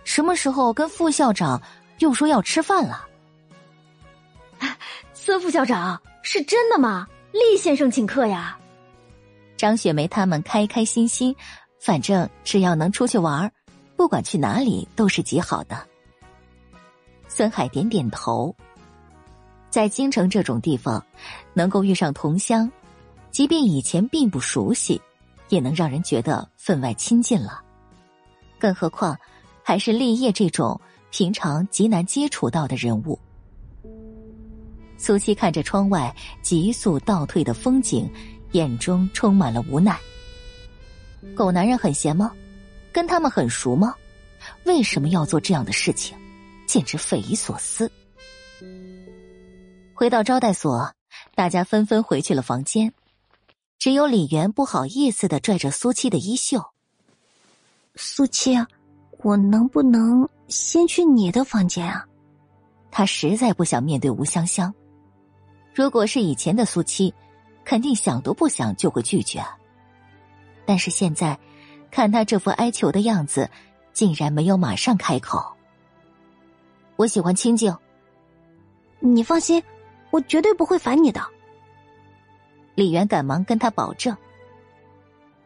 什么时候跟副校长又说要吃饭了？孙副校长是真的吗？厉先生请客呀？张雪梅他们开开心心。反正只要能出去玩，不管去哪里都是极好的。孙海点点头，在京城这种地方，能够遇上同乡，即便以前并不熟悉，也能让人觉得分外亲近了。更何况还是立业这种平常极难接触到的人物。苏七看着窗外急速倒退的风景，眼中充满了无奈。狗男人很闲吗？跟他们很熟吗？为什么要做这样的事情？简直匪夷所思。回到招待所，大家纷纷回去了房间，只有李媛不好意思的拽着苏七的衣袖。苏七，我能不能先去你的房间啊？他实在不想面对吴香香。如果是以前的苏七，肯定想都不想就会拒绝。但是现在，看他这副哀求的样子，竟然没有马上开口。我喜欢清静。你放心，我绝对不会烦你的。李媛赶忙跟他保证：“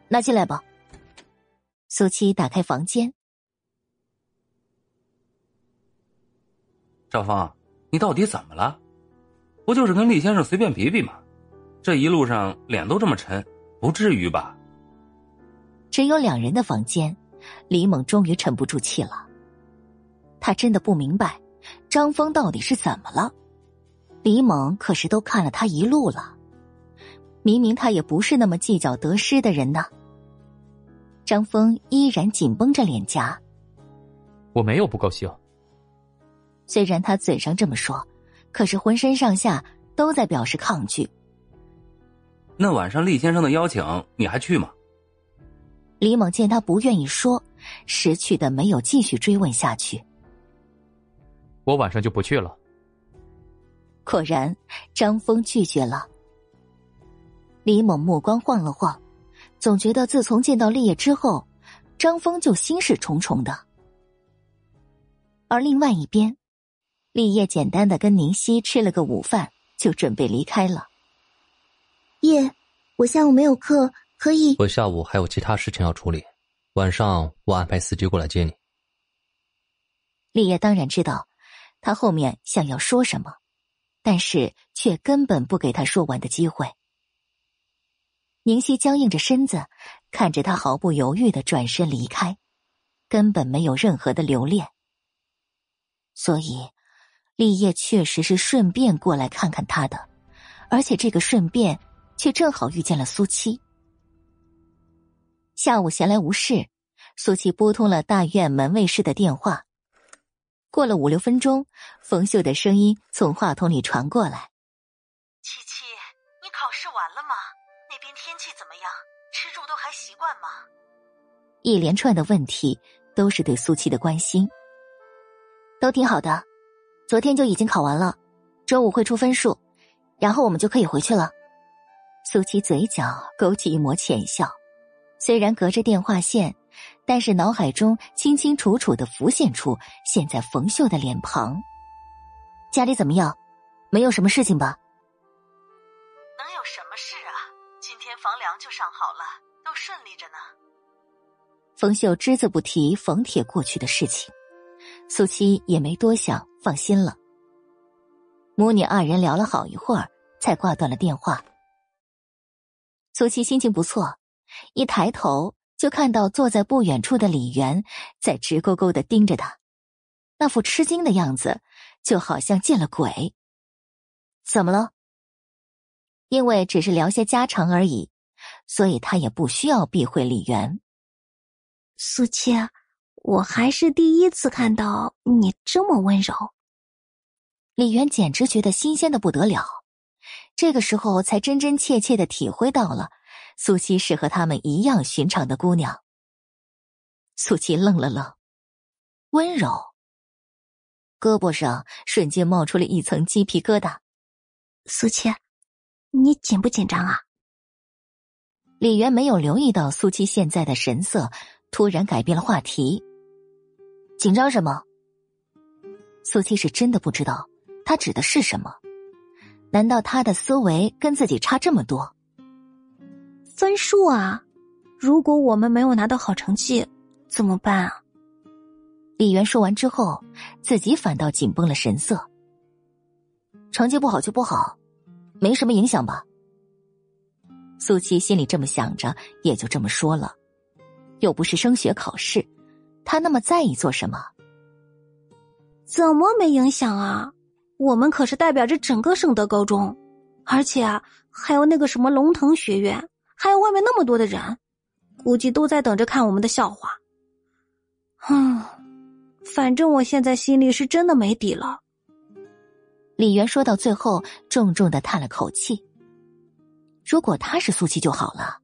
那进来吧。”苏七打开房间，赵峰，你到底怎么了？不就是跟厉先生随便比比吗？这一路上脸都这么沉，不至于吧？只有两人的房间，李猛终于沉不住气了。他真的不明白，张峰到底是怎么了？李猛可是都看了他一路了，明明他也不是那么计较得失的人呢。张峰依然紧绷着脸颊。我没有不高兴。虽然他嘴上这么说，可是浑身上下都在表示抗拒。那晚上厉先生的邀请，你还去吗？李猛见他不愿意说，识趣的没有继续追问下去。我晚上就不去了。果然，张峰拒绝了。李猛目光晃了晃。总觉得自从见到立业之后，张峰就心事重重的。而另外一边，立业简单的跟宁熙吃了个午饭，就准备离开了。叶，我下午没有课，可以。我下午还有其他事情要处理，晚上我安排司机过来接你。立业当然知道，他后面想要说什么，但是却根本不给他说完的机会。宁熙僵硬着身子，看着他毫不犹豫的转身离开，根本没有任何的留恋。所以，立业确实是顺便过来看看他的，而且这个顺便却正好遇见了苏七。下午闲来无事，苏七拨通了大院门卫室的电话。过了五六分钟，冯秀的声音从话筒里传过来：“七七，你考试完了吗？”那边天气怎么样？吃住都还习惯吗？一连串的问题都是对苏七的关心。都挺好的，昨天就已经考完了，周五会出分数，然后我们就可以回去了。苏七嘴角勾起一抹浅笑，虽然隔着电话线，但是脑海中清清楚楚的浮现出现在冯秀的脸庞。家里怎么样？没有什么事情吧？能有什么事啊？今天房梁就上好了，都顺利着呢。冯秀只字不提冯铁过去的事情，苏七也没多想，放心了。母女二人聊了好一会儿，才挂断了电话。苏七心情不错，一抬头就看到坐在不远处的李媛在直勾勾的盯着他，那副吃惊的样子，就好像见了鬼。怎么了？因为只是聊些家常而已，所以他也不需要避讳李媛。苏七，我还是第一次看到你这么温柔。李媛简直觉得新鲜的不得了，这个时候才真真切切的体会到了苏七是和他们一样寻常的姑娘。苏七愣了愣，温柔，胳膊上瞬间冒出了一层鸡皮疙瘩。苏七。你紧不紧张啊？李媛没有留意到苏七现在的神色，突然改变了话题。紧张什么？苏七是真的不知道他指的是什么？难道他的思维跟自己差这么多？分数啊！如果我们没有拿到好成绩，怎么办啊？李媛说完之后，自己反倒紧绷了神色。成绩不好就不好。没什么影响吧？苏七心里这么想着，也就这么说了。又不是升学考试，他那么在意做什么？怎么没影响啊？我们可是代表着整个圣德高中，而且啊，还有那个什么龙腾学院，还有外面那么多的人，估计都在等着看我们的笑话。嗯，反正我现在心里是真的没底了。李媛说到最后，重重的叹了口气。如果他是苏七就好了，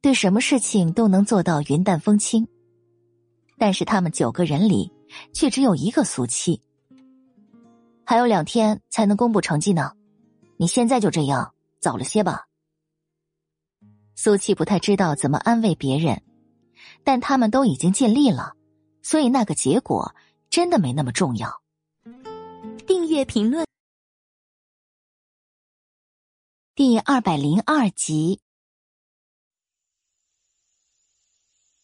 对什么事情都能做到云淡风轻。但是他们九个人里，却只有一个苏七。还有两天才能公布成绩呢，你现在就这样，早了些吧。苏七不太知道怎么安慰别人，但他们都已经尽力了，所以那个结果真的没那么重要。订阅评论。第二百零二集。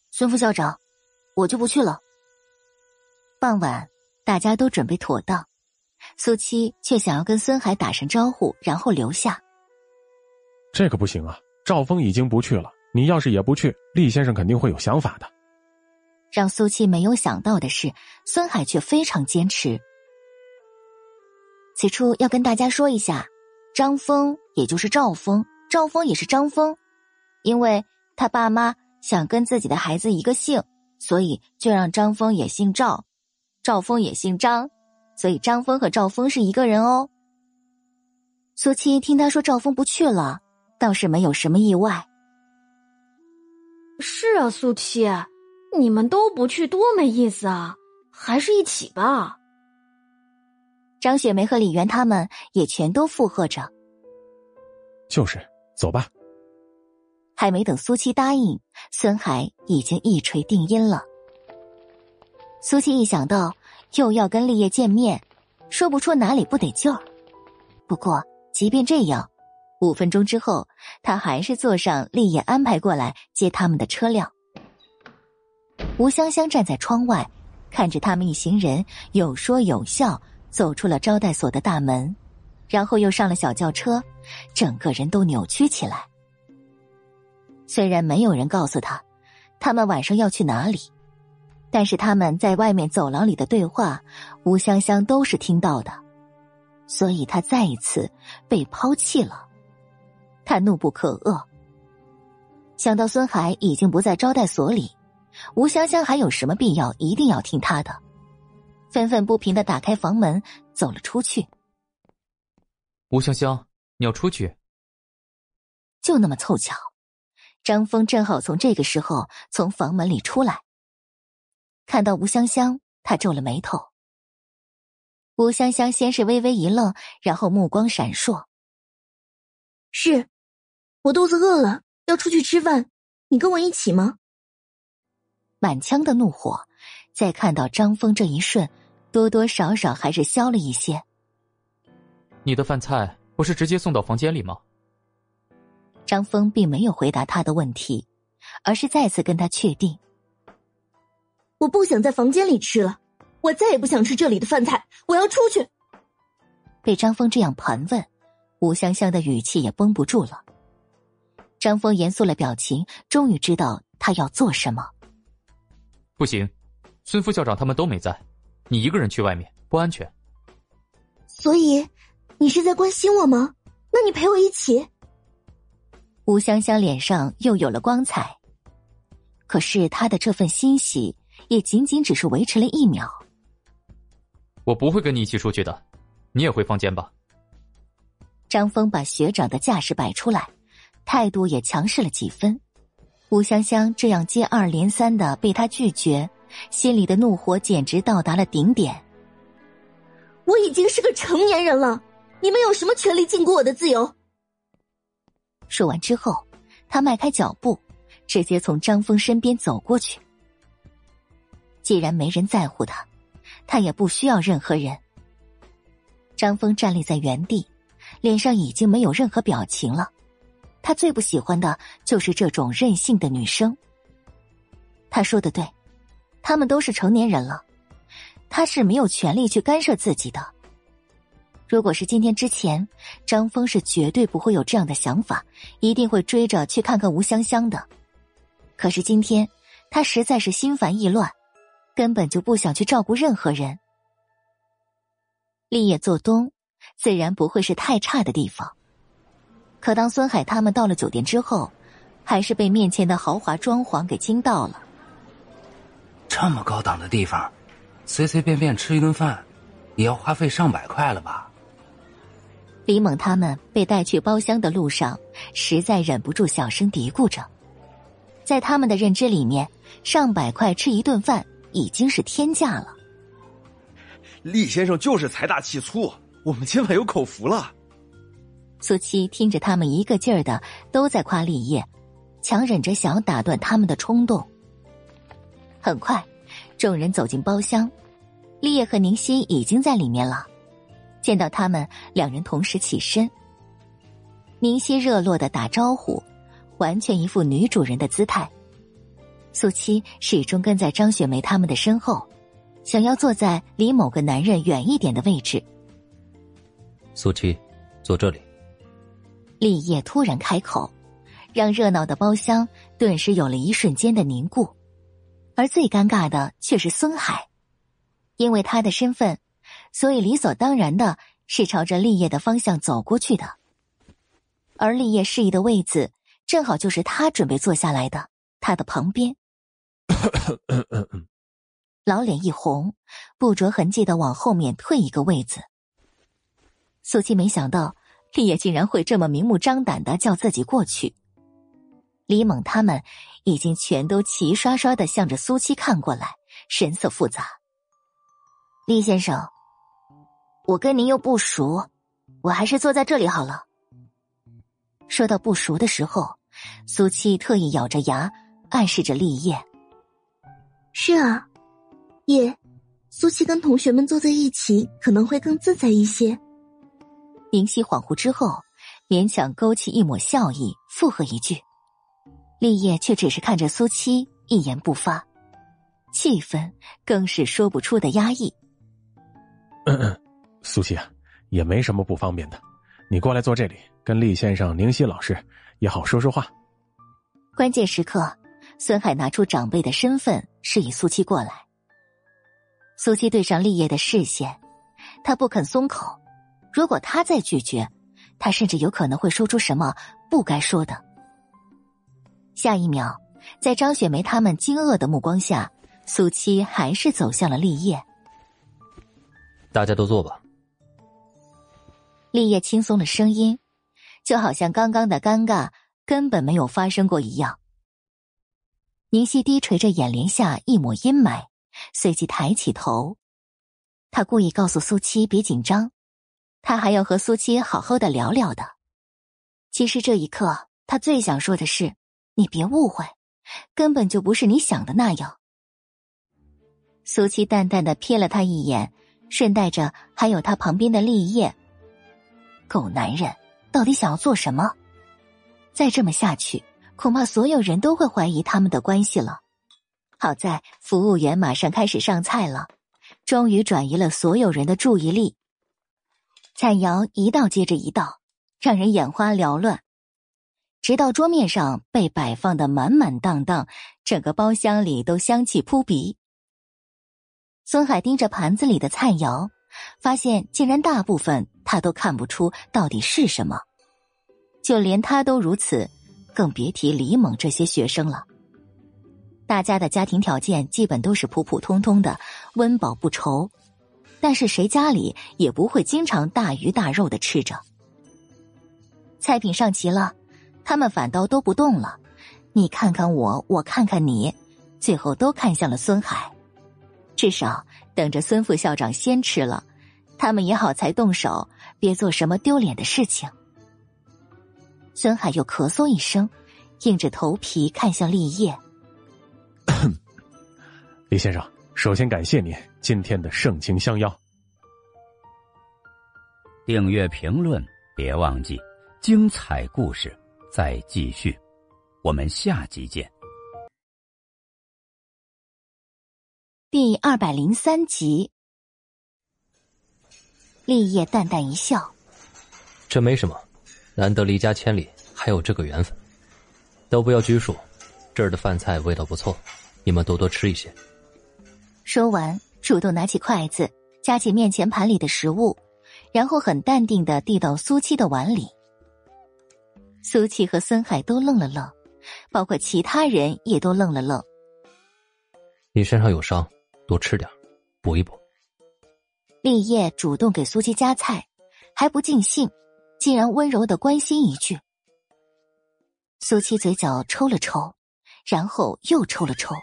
孙副校长，我就不去了。傍晚，大家都准备妥当，苏七却想要跟孙海打声招呼，然后留下。这个不行啊！赵峰已经不去了，你要是也不去，厉先生肯定会有想法的。让苏七没有想到的是，孙海却非常坚持。此处要跟大家说一下，张峰也就是赵峰，赵峰也是张峰，因为他爸妈想跟自己的孩子一个姓，所以就让张峰也姓赵，赵峰也姓张，所以张峰和赵峰是一个人哦。苏七听他说赵峰不去了，倒是没有什么意外。是啊，苏七，你们都不去多没意思啊，还是一起吧。张雪梅和李媛他们也全都附和着。就是，走吧。还没等苏七答应，孙海已经一锤定音了。苏七一想到又要跟立业见面，说不出哪里不得劲儿。不过，即便这样，五分钟之后，他还是坐上立业安排过来接他们的车辆。吴香香站在窗外，看着他们一行人有说有笑。走出了招待所的大门，然后又上了小轿车，整个人都扭曲起来。虽然没有人告诉他，他们晚上要去哪里，但是他们在外面走廊里的对话，吴香香都是听到的，所以他再一次被抛弃了。他怒不可遏，想到孙海已经不在招待所里，吴香香还有什么必要一定要听他的？愤愤不平的打开房门，走了出去。吴香香，你要出去？就那么凑巧，张峰正好从这个时候从房门里出来。看到吴香香，他皱了眉头。吴香香先是微微一愣，然后目光闪烁：“是，我肚子饿了，要出去吃饭，你跟我一起吗？”满腔的怒火，在看到张峰这一瞬。多多少少还是消了一些。你的饭菜不是直接送到房间里吗？张峰并没有回答他的问题，而是再次跟他确定：“我不想在房间里吃了，我再也不想吃这里的饭菜，我要出去。”被张峰这样盘问，吴香香的语气也绷不住了。张峰严肃了表情，终于知道他要做什么。不行，孙副校长他们都没在。你一个人去外面不安全，所以你是在关心我吗？那你陪我一起。吴香香脸上又有了光彩，可是她的这份欣喜也仅仅只是维持了一秒。我不会跟你一起出去的，你也回房间吧。张峰把学长的架势摆出来，态度也强势了几分。吴香香这样接二连三的被他拒绝。心里的怒火简直到达了顶点。我已经是个成年人了，你们有什么权利禁锢我的自由？说完之后，他迈开脚步，直接从张峰身边走过去。既然没人在乎他，他也不需要任何人。张峰站立在原地，脸上已经没有任何表情了。他最不喜欢的就是这种任性的女生。他说的对。他们都是成年人了，他是没有权利去干涉自己的。如果是今天之前，张峰是绝对不会有这样的想法，一定会追着去看看吴香香的。可是今天，他实在是心烦意乱，根本就不想去照顾任何人。立业做东，自然不会是太差的地方。可当孙海他们到了酒店之后，还是被面前的豪华装潢给惊到了。这么高档的地方，随随便便吃一顿饭，也要花费上百块了吧？李猛他们被带去包厢的路上，实在忍不住小声嘀咕着。在他们的认知里面，上百块吃一顿饭已经是天价了。厉先生就是财大气粗，我们今晚有口福了。苏七听着他们一个劲儿的都在夸立业，强忍着想打断他们的冲动。很快，众人走进包厢，立业和宁夕已经在里面了。见到他们，两人同时起身。宁夕热络的打招呼，完全一副女主人的姿态。苏七始终跟在张雪梅他们的身后，想要坐在离某个男人远一点的位置。苏七，坐这里。立业突然开口，让热闹的包厢顿时有了一瞬间的凝固，而最尴尬的却是孙海，因为他的身份，所以理所当然的是朝着立业的方向走过去的，而立业示意的位子正好就是他准备坐下来的，他的旁边。老脸一红，不着痕迹的往后面退一个位子。苏七没想到厉业竟然会这么明目张胆的叫自己过去。李猛他们已经全都齐刷刷的向着苏七看过来，神色复杂。厉先生，我跟您又不熟，我还是坐在这里好了。说到不熟的时候，苏七特意咬着牙，暗示着立业。是啊，叶，苏七跟同学们坐在一起可能会更自在一些。明熙恍惚之后，勉强勾起一抹笑意，附和一句。立业却只是看着苏七，一言不发，气氛更是说不出的压抑。嗯嗯，苏七啊，也没什么不方便的，你过来坐这里，跟厉先生、宁熙老师也好说说话。关键时刻。孙海拿出长辈的身份，示意苏七过来。苏七对上立业的视线，他不肯松口。如果他再拒绝，他甚至有可能会说出什么不该说的。下一秒，在张雪梅他们惊愕的目光下，苏七还是走向了立业。大家都坐吧。立业轻松的声音，就好像刚刚的尴尬根本没有发生过一样。宁熙低垂着眼帘下一抹阴霾，随即抬起头。他故意告诉苏七别紧张，他还要和苏七好好的聊聊的。其实这一刻，他最想说的是：你别误会，根本就不是你想的那样。苏七淡淡的瞥了他一眼，顺带着还有他旁边的立业。狗男人，到底想要做什么？再这么下去。恐怕所有人都会怀疑他们的关系了。好在服务员马上开始上菜了，终于转移了所有人的注意力。菜肴一道接着一道，让人眼花缭乱，直到桌面上被摆放的满满当当，整个包厢里都香气扑鼻。孙海盯着盘子里的菜肴，发现竟然大部分他都看不出到底是什么，就连他都如此。更别提李猛这些学生了。大家的家庭条件基本都是普普通通的，温饱不愁。但是谁家里也不会经常大鱼大肉的吃着。菜品上齐了，他们反倒都不动了。你看看我，我看看你，最后都看向了孙海。至少等着孙副校长先吃了，他们也好才动手，别做什么丢脸的事情。孙海又咳嗽一声，硬着头皮看向立业。李先生，首先感谢您今天的盛情相邀。订阅评论别忘记，精彩故事再继续，我们下集见。第二百零三集，立业淡淡一笑：“这没什么。”难得离家千里，还有这个缘分，都不要拘束。这儿的饭菜味道不错，你们多多吃一些。说完，主动拿起筷子，夹起面前盘里的食物，然后很淡定的递到苏七的碗里。苏七和孙海都愣了愣，包括其他人也都愣了愣。你身上有伤，多吃点，补一补。立业主动给苏七夹菜，还不尽兴。竟然温柔的关心一句，苏七嘴角抽了抽，然后又抽了抽，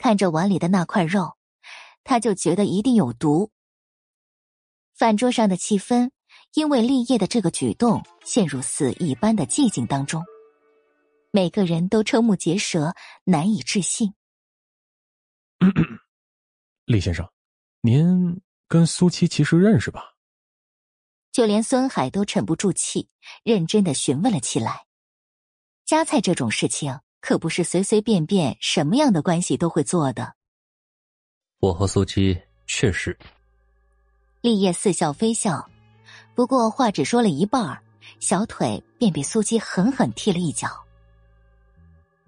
看着碗里的那块肉，他就觉得一定有毒。饭桌上的气氛因为立业的这个举动陷入死一般的寂静当中，每个人都瞠目结舌，难以置信。李先生，您跟苏七其实认识吧？就连孙海都沉不住气，认真的询问了起来。夹菜这种事情可不是随随便便什么样的关系都会做的。我和苏七确实。立业似笑非笑，不过话只说了一半小腿便被苏七狠狠踢了一脚。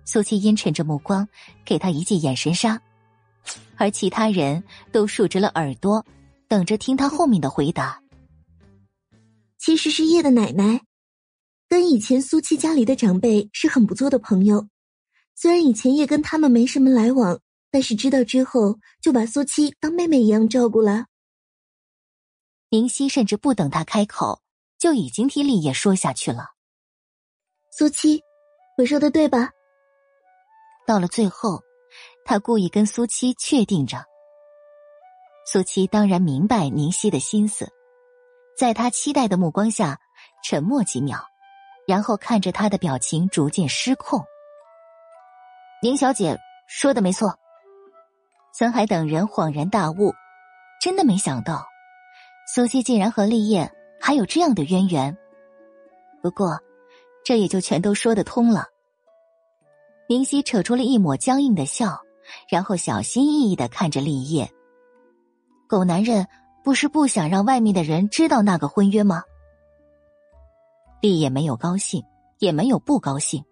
苏七阴沉着目光，给他一记眼神杀，而其他人都竖直了耳朵，等着听他后面的回答。其实是叶的奶奶，跟以前苏七家里的长辈是很不错的朋友。虽然以前也跟他们没什么来往，但是知道之后就把苏七当妹妹一样照顾了。明熙甚至不等他开口，就已经替立业说下去了。苏七，我说的对吧？到了最后，他故意跟苏七确定着。苏七当然明白宁熙的心思，在他期待的目光下，沉默几秒，然后看着他的表情逐渐失控。宁小姐说的没错。孙海等人恍然大悟，真的没想到，苏西竟然和立业还有这样的渊源。不过，这也就全都说得通了。宁熙扯出了一抹僵硬的笑，然后小心翼翼的看着立业。狗男人不是不想让外面的人知道那个婚约吗？立业没有高兴，也没有不高兴，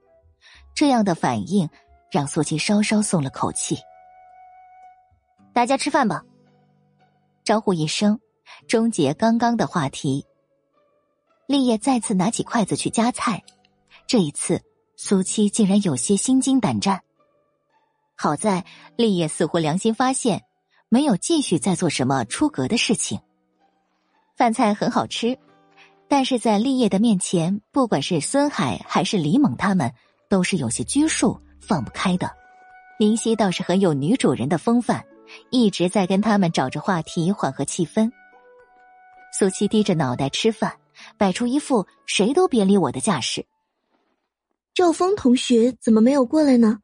这样的反应让苏七稍稍松了口气。大家吃饭吧。招呼一声，终结刚刚的话题。立业再次拿起筷子去夹菜，这一次。苏七竟然有些心惊胆战。好在立业似乎良心发现，没有继续再做什么出格的事情。饭菜很好吃，但是在立业的面前，不管是孙海还是李猛，他们都是有些拘束、放不开的。林夕倒是很有女主人的风范，一直在跟他们找着话题缓和气氛。苏七低着脑袋吃饭，摆出一副谁都别理我的架势。赵峰同学怎么没有过来呢？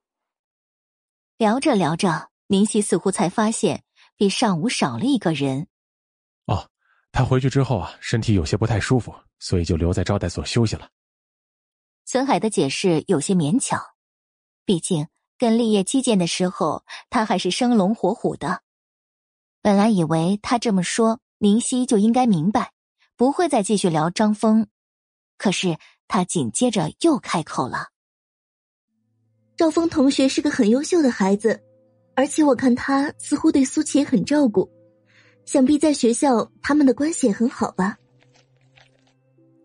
聊着聊着，林夕似乎才发现比上午少了一个人。哦，他回去之后啊，身体有些不太舒服，所以就留在招待所休息了。孙海的解释有些勉强，毕竟跟立业击剑的时候，他还是生龙活虎的。本来以为他这么说，明熙就应该明白，不会再继续聊张峰。可是。他紧接着又开口了：“赵峰同学是个很优秀的孩子，而且我看他似乎对苏琪很照顾，想必在学校他们的关系也很好吧？”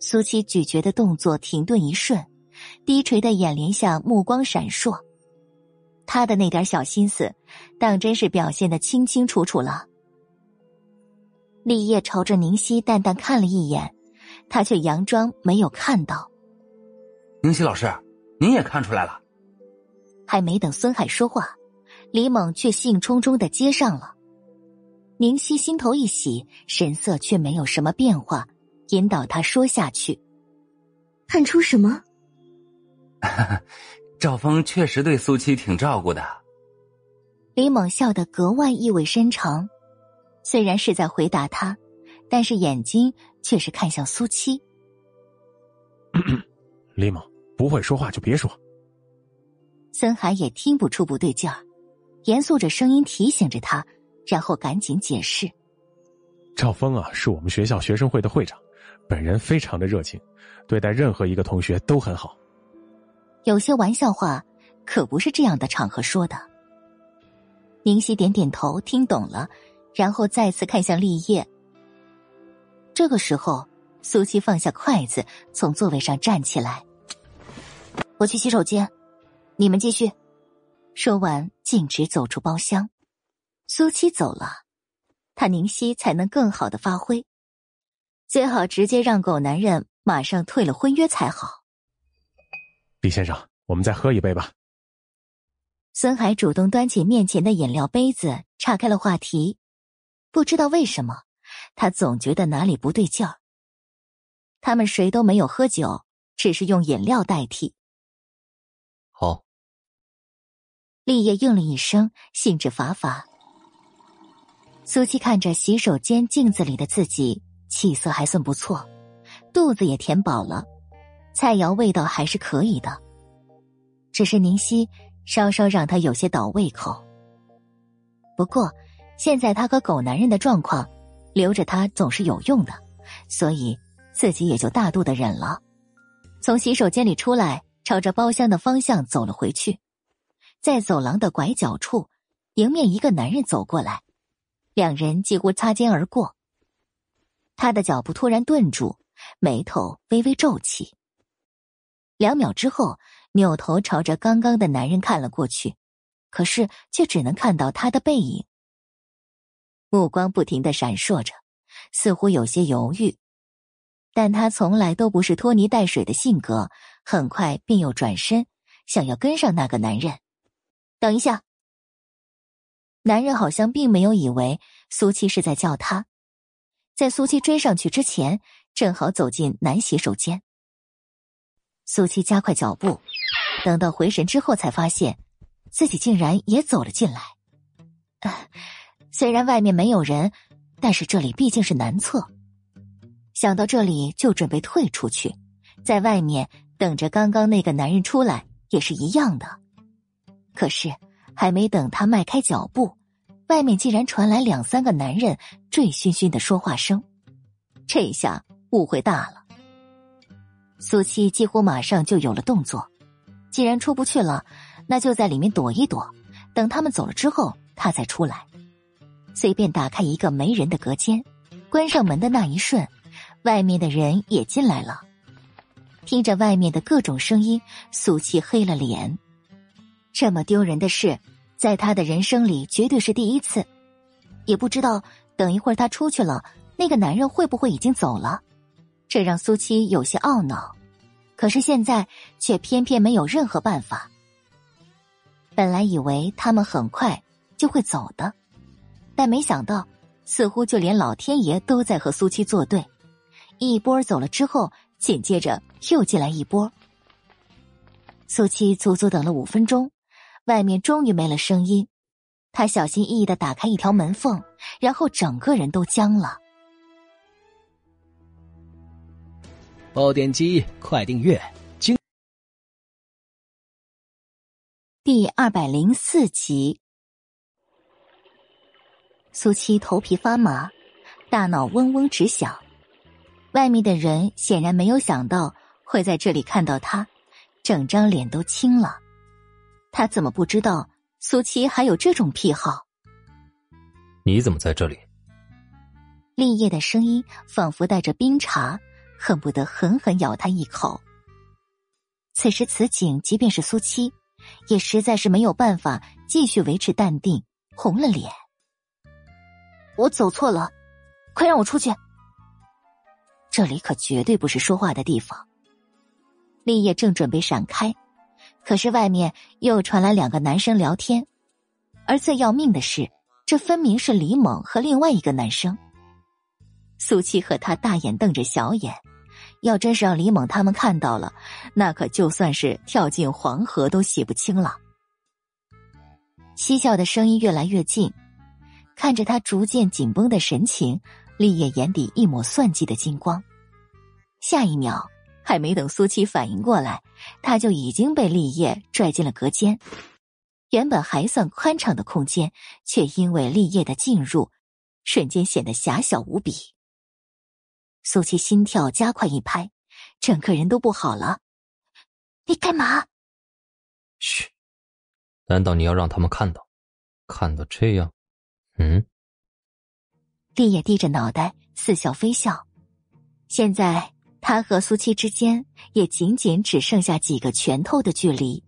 苏琪咀嚼的动作停顿一瞬，低垂的眼帘下目光闪烁，他的那点小心思，当真是表现的清清楚楚了。立业朝着宁熙淡淡看了一眼，他却佯装没有看到。宁熙老师，您也看出来了。还没等孙海说话，李猛却兴冲冲的接上了。宁熙心头一喜，神色却没有什么变化，引导他说下去。看出什么？赵峰确实对苏七挺照顾的。李猛笑得格外意味深长，虽然是在回答他，但是眼睛却是看向苏七。李猛。不会说话就别说。森海也听不出不对劲儿，严肃着声音提醒着他，然后赶紧解释：“赵峰啊，是我们学校学生会的会长，本人非常的热情，对待任何一个同学都很好。有些玩笑话可不是这样的场合说的。”宁熙点点头，听懂了，然后再次看向立业。这个时候，苏七放下筷子，从座位上站起来。我去洗手间，你们继续。说完，径直走出包厢。苏七走了，他宁熙才能更好的发挥。最好直接让狗男人马上退了婚约才好。李先生，我们再喝一杯吧。孙海主动端起面前的饮料杯子，岔开了话题。不知道为什么，他总觉得哪里不对劲儿。他们谁都没有喝酒，只是用饮料代替。好，立业应了一声，兴致乏乏。苏七看着洗手间镜子里的自己，气色还算不错，肚子也填饱了，菜肴味道还是可以的。只是宁熙稍稍让他有些倒胃口。不过，现在他和狗男人的状况，留着他总是有用的，所以自己也就大度的忍了。从洗手间里出来，朝着包厢的方向走了回去，在走廊的拐角处，迎面一个男人走过来，两人几乎擦肩而过。他的脚步突然顿住，眉头微微皱起，两秒之后，扭头朝着刚刚的男人看了过去。可是，却只能看到他的背影，目光不停的闪烁着，似乎有些犹豫。但他从来都不是拖泥带水的性格，很快便又转身，想要跟上那个男人。等一下，男人好像并没有以为苏七是在叫他，在苏七追上去之前，正好走进男洗手间。苏七加快脚步，等到回神之后，才发现。自己竟然也走了进来，虽然外面没有人，但是这里毕竟是男厕。想到这里，就准备退出去，在外面等着刚刚那个男人出来也是一样的。可是还没等他迈开脚步，外面竟然传来两三个男人醉醺醺的说话声，这下误会大了。苏七几乎马上就有了动作，既然出不去了。那就在里面躲一躲，等他们走了之后，他再出来。随便打开一个没人的隔间，关上门的那一瞬，外面的人也进来了。听着外面的各种声音，苏七黑了脸。这么丢人的事，在他的人生里绝对是第一次。也不知道等一会儿他出去了，那个男人会不会已经走了？这让苏七有些懊恼。可是现在却偏偏没有任何办法。本来以为他们很快就会走的，但没想到，似乎就连老天爷都在和苏七作对。一波走了之后，紧接着又进来一波。苏七足足等了五分钟，外面终于没了声音。他小心翼翼的打开一条门缝，然后整个人都僵了。爆点击，快订阅！第二百零四集，苏七头皮发麻，大脑嗡嗡直响。外面的人显然没有想到会在这里看到他，整张脸都青了。他怎么不知道苏七还有这种癖好？你怎么在这里？立业的声音仿佛带着冰茶，恨不得狠狠咬他一口。此时此景，即便是苏七。也实在是没有办法继续维持淡定，红了脸。我走错了，快让我出去！这里可绝对不是说话的地方。立业正准备闪开，可是外面又传来两个男生聊天，而最要命的是，这分明是李猛和另外一个男生。苏七和他大眼瞪着小眼。要真是让李猛他们看到了，那可就算是跳进黄河都洗不清了。嬉笑的声音越来越近，看着他逐渐紧绷的神情，立业眼底一抹算计的金光。下一秒，还没等苏七反应过来，他就已经被立业拽进了隔间。原本还算宽敞的空间，却因为立业的进入，瞬间显得狭小无比。苏七心跳加快一拍，整个人都不好了。你干嘛？嘘！难道你要让他们看到？看到这样？嗯？厉野低着脑袋，似笑非笑。现在他和苏七之间也仅仅只剩下几个拳头的距离。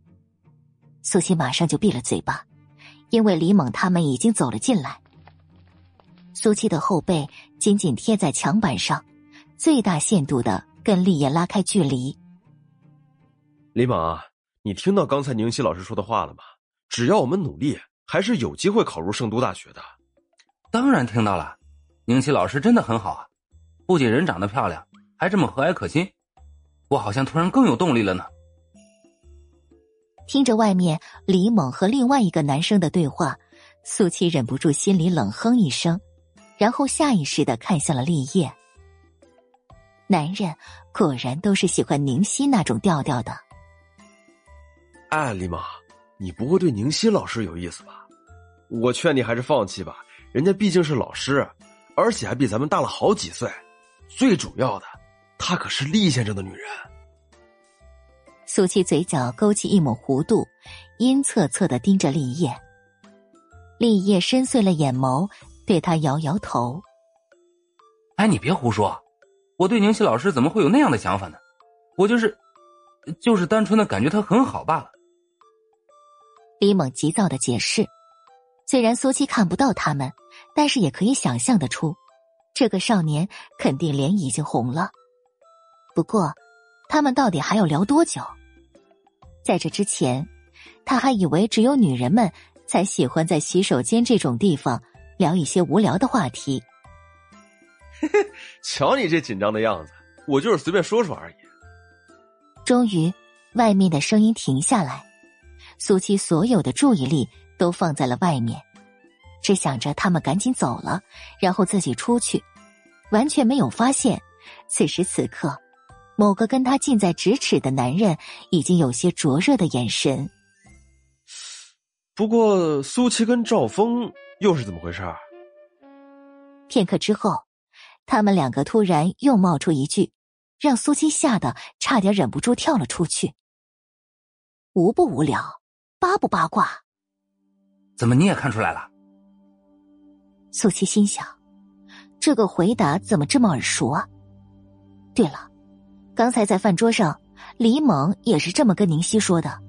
苏七马上就闭了嘴巴，因为李猛他们已经走了进来。苏七的后背紧紧贴在墙板上。最大限度的跟立业拉开距离。李猛，你听到刚才宁熙老师说的话了吗？只要我们努力，还是有机会考入圣都大学的。当然听到了，宁熙老师真的很好啊，不仅人长得漂亮，还这么和蔼可亲，我好像突然更有动力了呢。听着外面李猛和另外一个男生的对话，苏七忍不住心里冷哼一声，然后下意识的看向了立业。男人果然都是喜欢宁熙那种调调的。哎，李妈，你不会对宁熙老师有意思吧？我劝你还是放弃吧，人家毕竟是老师，而且还比咱们大了好几岁。最主要的，她可是厉先生的女人。苏七嘴角勾起一抹弧度，阴恻恻的盯着立业。立业深邃了眼眸，对他摇摇头：“哎，你别胡说，我对宁熙老师怎么会有那样的想法呢？我就是，就是单纯的感觉他很好罢了。”李猛急躁的解释。虽然苏七看不到他们，但是也可以想象得出，这个少年肯定脸已经红了。不过，他们到底还要聊多久？在这之前，他还以为只有女人们才喜欢在洗手间这种地方聊一些无聊的话题。瞧你这紧张的样子，我就是随便说说而已。终于，外面的声音停下来，苏七所有的注意力。都放在了外面，只想着他们赶紧走了，然后自己出去，完全没有发现，此时此刻，某个跟他近在咫尺的男人已经有些灼热的眼神。不过，苏七跟赵峰又是怎么回事？片刻之后，他们两个突然又冒出一句，让苏七吓得差点忍不住跳了出去。无不无聊，八不八卦。怎么你也看出来了？苏七心想，这个回答怎么这么耳熟啊？对了，刚才在饭桌上，李猛也是这么跟宁熙说的。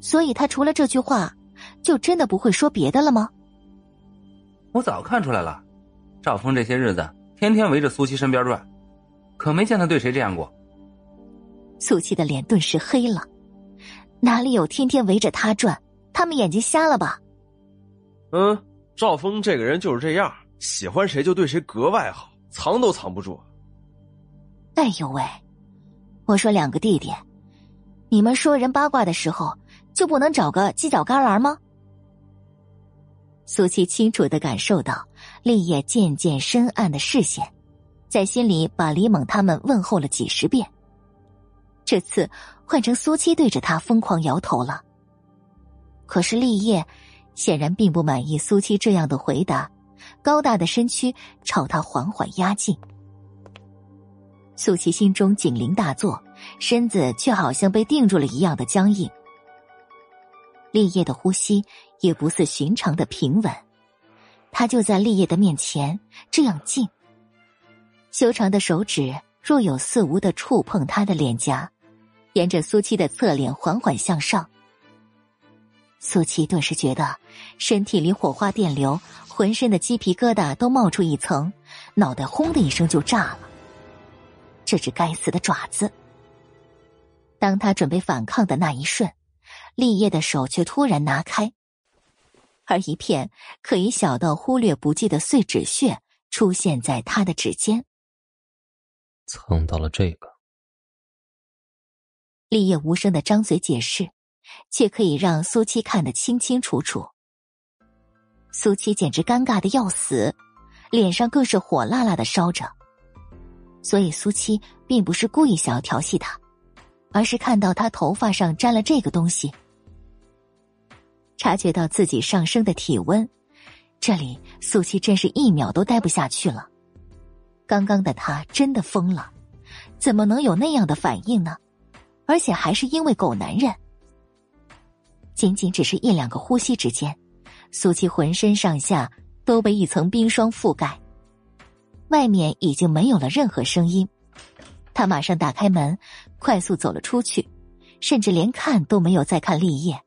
所以他除了这句话，就真的不会说别的了吗？我早看出来了，赵峰这些日子天天围着苏七身边转，可没见他对谁这样过。苏七的脸顿时黑了，哪里有天天围着他转？他们眼睛瞎了吧？嗯，赵峰这个人就是这样，喜欢谁就对谁格外好，藏都藏不住。哎呦喂！我说两个弟弟，你们说人八卦的时候就不能找个犄角旮旯吗？苏七清楚的感受到立业渐渐深暗的视线，在心里把李猛他们问候了几十遍。这次换成苏七对着他疯狂摇头了。可是立业显然并不满意苏七这样的回答，高大的身躯朝他缓缓压近。苏七心中警铃大作，身子却好像被定住了一样的僵硬。立业的呼吸也不似寻常的平稳，他就在立业的面前这样近，修长的手指若有似无的触碰他的脸颊，沿着苏七的侧脸缓缓向上。苏七顿时觉得身体里火花电流，浑身的鸡皮疙瘩都冒出一层，脑袋轰的一声就炸了。这只该死的爪子！当他准备反抗的那一瞬，立业的手却突然拿开，而一片可以小到忽略不计的碎纸屑出现在他的指尖。蹭到了这个，立业无声的张嘴解释。却可以让苏七看得清清楚楚。苏七简直尴尬的要死，脸上更是火辣辣的烧着。所以苏七并不是故意想要调戏他，而是看到他头发上沾了这个东西，察觉到自己上升的体温，这里苏七真是一秒都待不下去了。刚刚的他真的疯了，怎么能有那样的反应呢？而且还是因为狗男人。仅仅只是一两个呼吸之间，苏七浑身上下都被一层冰霜覆盖。外面已经没有了任何声音，他马上打开门，快速走了出去，甚至连看都没有再看立业。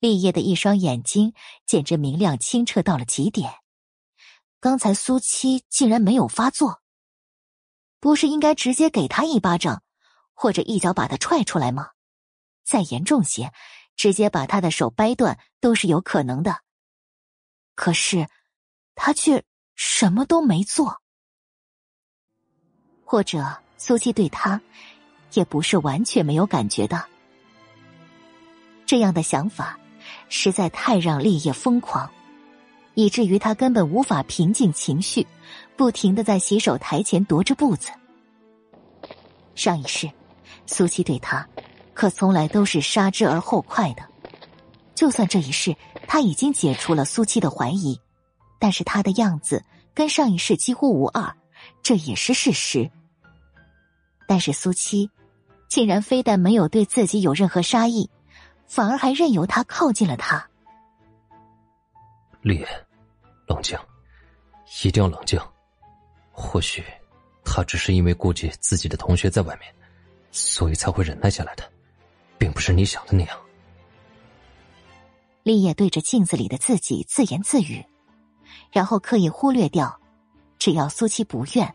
立业的一双眼睛简直明亮清澈到了极点。刚才苏七竟然没有发作，不是应该直接给他一巴掌，或者一脚把他踹出来吗？再严重些，直接把他的手掰断都是有可能的。可是，他却什么都没做，或者苏七对他也不是完全没有感觉的。这样的想法实在太让立业疯狂，以至于他根本无法平静情绪，不停的在洗手台前踱着步子。上一世，苏七对他，可从来都是杀之而后快的。就算这一世他已经解除了苏七的怀疑，但是他的样子跟上一世几乎无二，这也是事实。但是苏七，竟然非但没有对自己有任何杀意，反而还任由他靠近了他。烈，冷静，一定要冷静。或许，他只是因为顾及自己的同学在外面，所以才会忍耐下来的，并不是你想的那样。立业对着镜子里的自己自言自语，然后刻意忽略掉，只要苏七不愿，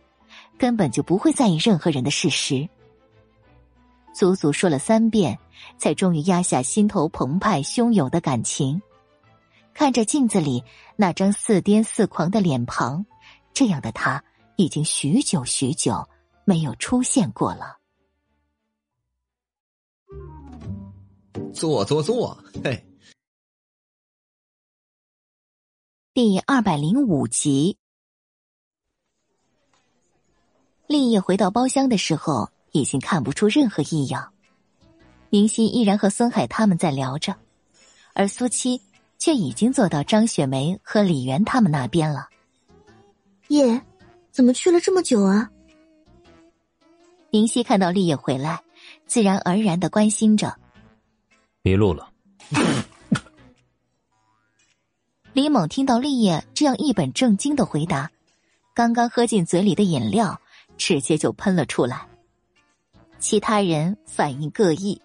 根本就不会在意任何人的事实。足足说了三遍，才终于压下心头澎湃汹涌的感情。看着镜子里那张似癫似狂的脸庞，这样的他已经许久许久没有出现过了。坐坐坐，嘿。第二百零五集，立业回到包厢的时候，已经看不出任何异样。明熙依然和孙海他们在聊着，而苏七却已经坐到张雪梅和李媛他们那边了。叶，怎么去了这么久啊？明熙看到立业回来，自然而然的关心着。迷路了。李猛听到立业这样一本正经的回答，刚刚喝进嘴里的饮料直接就喷了出来。其他人反应各异，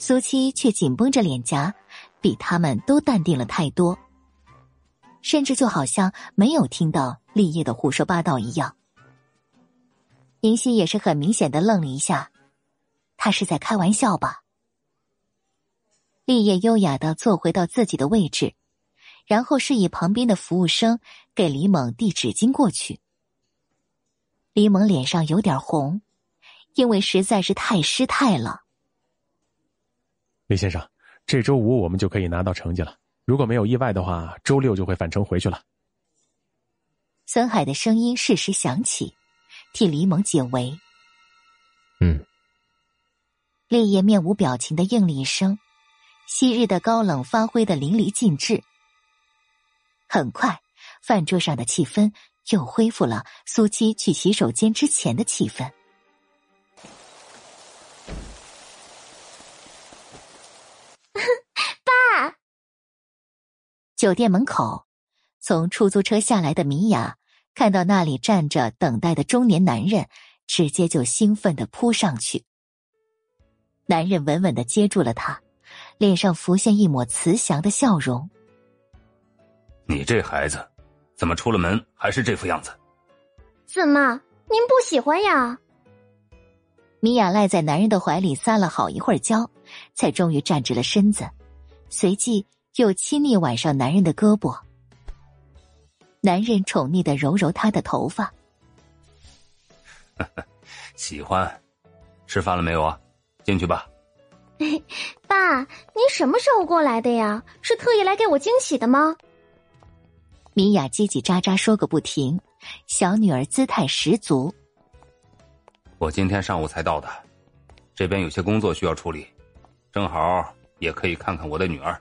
苏七却紧绷着脸颊，比他们都淡定了太多，甚至就好像没有听到立业的胡说八道一样。宁夕也是很明显的愣了一下，他是在开玩笑吧？立业优雅的坐回到自己的位置。然后示意旁边的服务生给李猛递纸巾过去。李猛脸上有点红，因为实在是太失态了。李先生，这周五我们就可以拿到成绩了。如果没有意外的话，周六就会返程回去了。孙海的声音适时响起，替李猛解围。嗯。烈焰面无表情的应了一声，昔日的高冷发挥的淋漓尽致。很快，饭桌上的气氛又恢复了苏七去洗手间之前的气氛。酒店门口，从出租车下来的米娅看到那里站着等待的中年男人，直接就兴奋的扑上去。男人稳稳的接住了她，脸上浮现一抹慈祥的笑容。你这孩子，怎么出了门还是这副样子？怎么，您不喜欢呀？米娅赖在男人的怀里撒了好一会儿娇，才终于站直了身子，随即又亲昵挽上男人的胳膊。男人宠溺的揉揉她的头发，喜欢。吃饭了没有啊？进去吧。爸，您什么时候过来的呀？是特意来给我惊喜的吗？米娅叽叽喳喳说个不停，小女儿姿态十足。我今天上午才到的，这边有些工作需要处理，正好也可以看看我的女儿。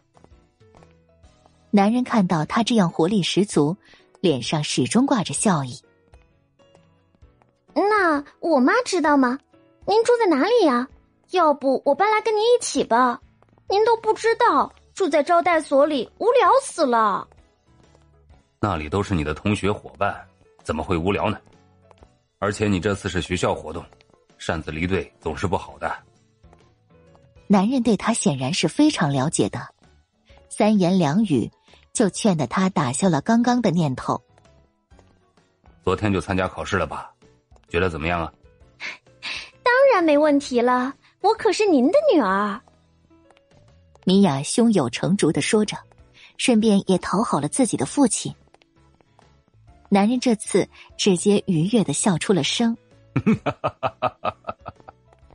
男人看到她这样活力十足，脸上始终挂着笑意。那我妈知道吗？您住在哪里呀？要不我搬来跟您一起吧？您都不知道，住在招待所里无聊死了。那里都是你的同学伙伴，怎么会无聊呢？而且你这次是学校活动，擅自离队总是不好的。男人对他显然是非常了解的，三言两语就劝得他打消了刚刚的念头。昨天就参加考试了吧？觉得怎么样啊？当然没问题了，我可是您的女儿。米娅胸有成竹的说着，顺便也讨好了自己的父亲。男人这次直接愉悦的笑出了声，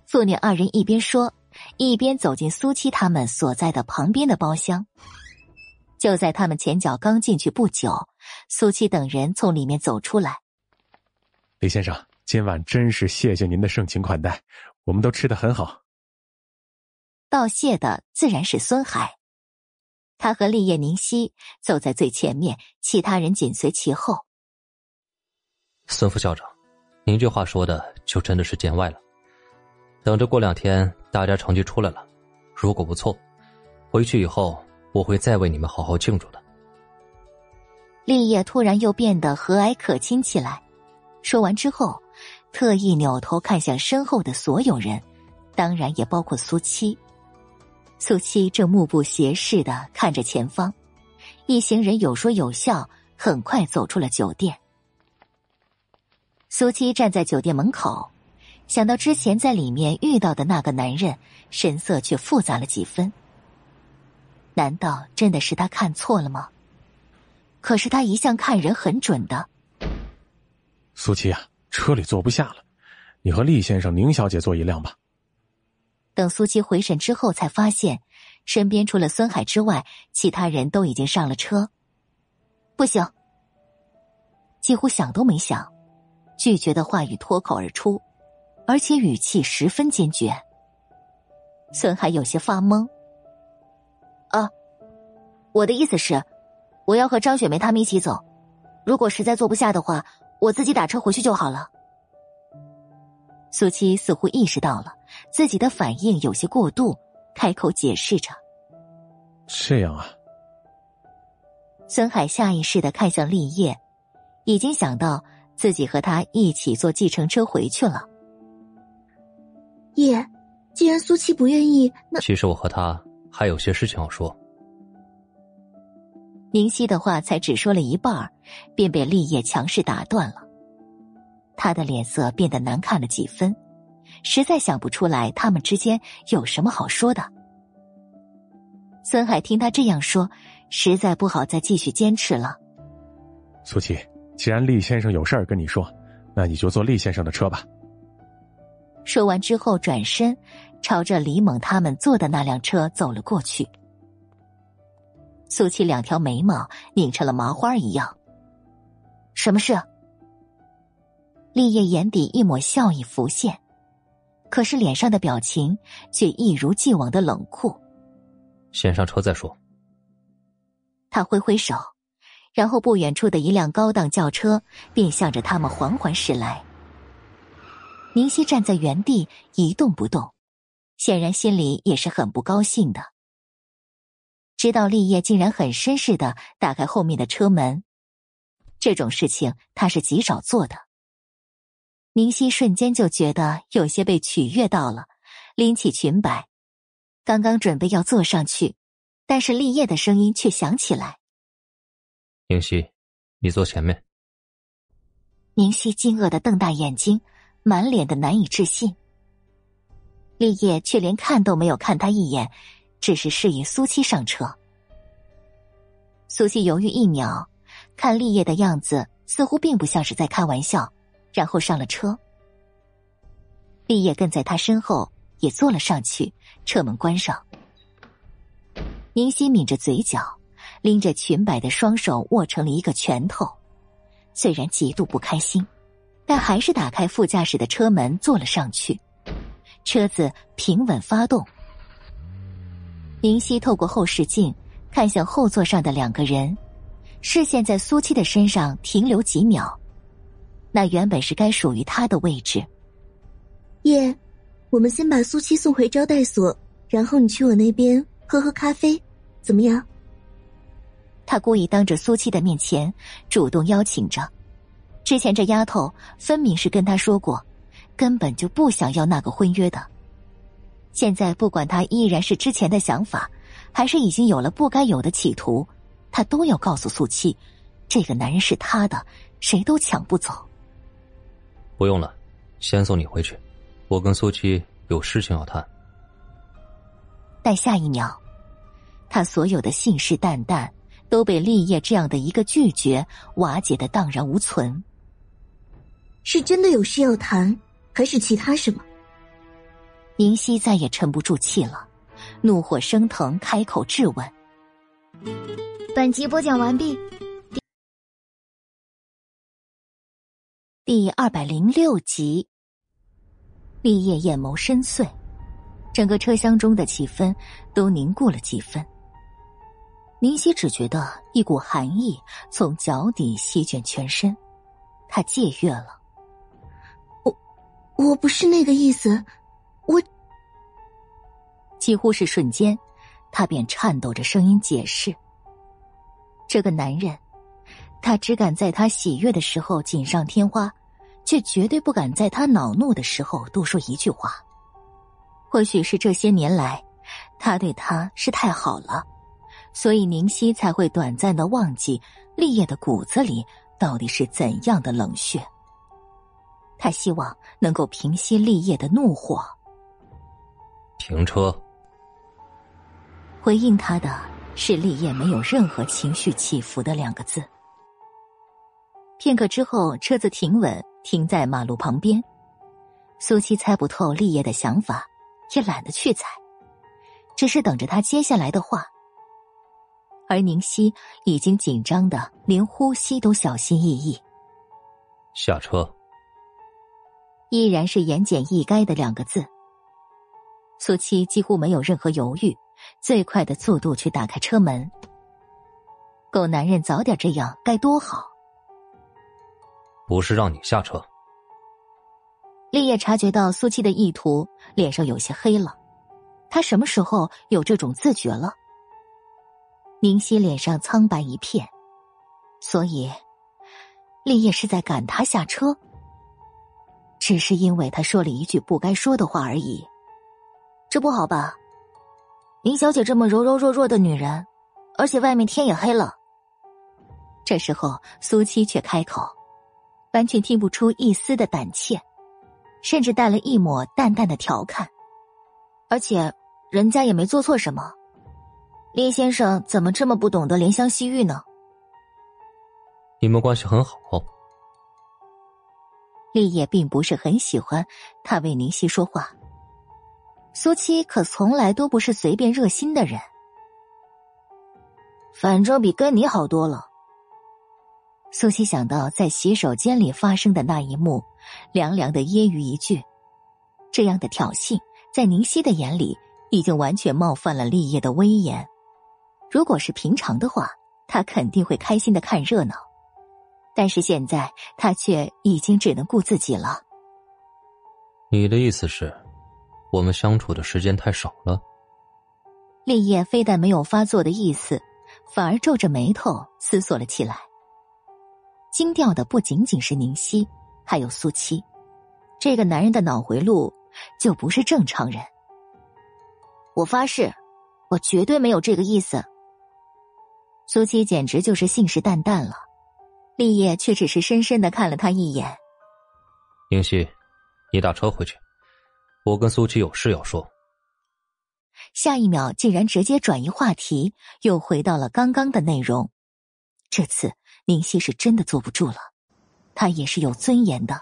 父女二人一边说，一边走进苏七他们所在的旁边的包厢。就在他们前脚刚进去不久，苏七等人从里面走出来。李先生，今晚真是谢谢您的盛情款待，我们都吃的很好。道谢的自然是孙海，他和立业、宁熙走在最前面，其他人紧随其后。孙副校长，您这话说的就真的是见外了。等着过两天大家成绩出来了，如果不错，回去以后我会再为你们好好庆祝的。立业突然又变得和蔼可亲起来。说完之后，特意扭头看向身后的所有人，当然也包括苏七。苏七正目不斜视的看着前方，一行人有说有笑，很快走出了酒店。苏七站在酒店门口，想到之前在里面遇到的那个男人，神色却复杂了几分。难道真的是他看错了吗？可是他一向看人很准的。苏七啊，车里坐不下了，你和厉先生、宁小姐坐一辆吧。等苏七回神之后，才发现身边除了孙海之外，其他人都已经上了车。不行，几乎想都没想，拒绝的话语脱口而出，而且语气十分坚决。孙海有些发懵。啊，我的意思是，我要和张雪梅他们一起走，如果实在坐不下的话。我自己打车回去就好了。苏七似乎意识到了自己的反应有些过度，开口解释着：“这样啊。”孙海下意识的看向立业，已经想到自己和他一起坐计程车回去了。叶，既然苏七不愿意，那其实我和他还有些事情要说。明熙的话才只说了一半便被立业强势打断了。他的脸色变得难看了几分，实在想不出来他们之间有什么好说的。孙海听他这样说，实在不好再继续坚持了。苏琪，既然厉先生有事儿跟你说，那你就坐厉先生的车吧。说完之后，转身朝着李猛他们坐的那辆车走了过去。苏七两条眉毛拧成了麻花一样。什么事？立业眼底一抹笑意浮现，可是脸上的表情却一如既往的冷酷。先上车再说。他挥挥手，然后不远处的一辆高档轿车便向着他们缓缓驶来。宁熙站在原地一动不动，显然心里也是很不高兴的。知道立业竟然很绅士的打开后面的车门，这种事情他是极少做的。宁熙瞬间就觉得有些被取悦到了，拎起裙摆，刚刚准备要坐上去，但是立业的声音却响起来：“宁熙，你坐前面。”宁熙惊愕的瞪大眼睛，满脸的难以置信。立业却连看都没有看他一眼。只是示意苏七上车。苏七犹豫一秒，看立业的样子，似乎并不像是在开玩笑，然后上了车。立业跟在他身后，也坐了上去，车门关上。宁熙抿着嘴角，拎着裙摆的双手握成了一个拳头，虽然极度不开心，但还是打开副驾驶的车门坐了上去。车子平稳发动。林夕透过后视镜看向后座上的两个人，视线在苏七的身上停留几秒，那原本是该属于他的位置。叶，我们先把苏七送回招待所，然后你去我那边喝喝咖啡，怎么样？他故意当着苏七的面前主动邀请着，之前这丫头分明是跟他说过，根本就不想要那个婚约的。现在不管他依然是之前的想法，还是已经有了不该有的企图，他都要告诉苏七，这个男人是他的，谁都抢不走。不用了，先送你回去，我跟苏七有事情要谈。但下一秒，他所有的信誓旦旦都被立业这样的一个拒绝瓦解的荡然无存。是真的有事要谈，还是其他什么？宁溪再也沉不住气了，怒火升腾，开口质问：“本集播讲完毕。第二百零六集，立业眼眸深邃，整个车厢中的气氛都凝固了几分。宁溪只觉得一股寒意从脚底席卷全身，他借阅了。我，不是那个意思，我几乎是瞬间，他便颤抖着声音解释：“这个男人。”他只敢在他喜悦的时候锦上添花，却绝对不敢在他恼怒的时候多说一句话。或许是这些年来，他对他是太好了，所以宁熙才会短暂的忘记立业的骨子里到底是怎样的冷血。他希望能够平息立业的怒火。停车。回应他的是立业没有任何情绪起伏的两个字。片刻之后，车子停稳，停在马路旁边。苏七猜不透立业的想法，也懒得去猜，只是等着他接下来的话。而宁熙已经紧张的连呼吸都小心翼翼。下车。依然是言简意赅的两个字。苏七几乎没有任何犹豫，最快的速度去打开车门。狗男人早点这样该多好。不是让你下车。立业察觉到苏七的意图，脸上有些黑了。他什么时候有这种自觉了？宁熙脸上苍白一片，所以立业是在赶他下车。只是因为他说了一句不该说的话而已，这不好吧？林小姐这么柔柔弱弱的女人，而且外面天也黑了。这时候，苏七却开口。完全听不出一丝的胆怯，甚至带了一抹淡淡的调侃。而且，人家也没做错什么。林先生怎么这么不懂得怜香惜玉呢？你们关系很好。立业并不是很喜欢他为宁熙说话。苏七可从来都不是随便热心的人。反正比跟你好多了。苏西想到在洗手间里发生的那一幕，凉凉的揶揄一句：“这样的挑衅，在宁熙的眼里已经完全冒犯了立业的威严。如果是平常的话，他肯定会开心的看热闹，但是现在他却已经只能顾自己了。”你的意思是，我们相处的时间太少了？立业非但没有发作的意思，反而皱着眉头思索了起来。惊掉的不仅仅是宁熙，还有苏七。这个男人的脑回路就不是正常人。我发誓，我绝对没有这个意思。苏七简直就是信誓旦旦了，立业却只是深深的看了他一眼。宁熙，你打车回去，我跟苏七有事要说。下一秒，竟然直接转移话题，又回到了刚刚的内容。这次。宁熙是真的坐不住了，他也是有尊严的。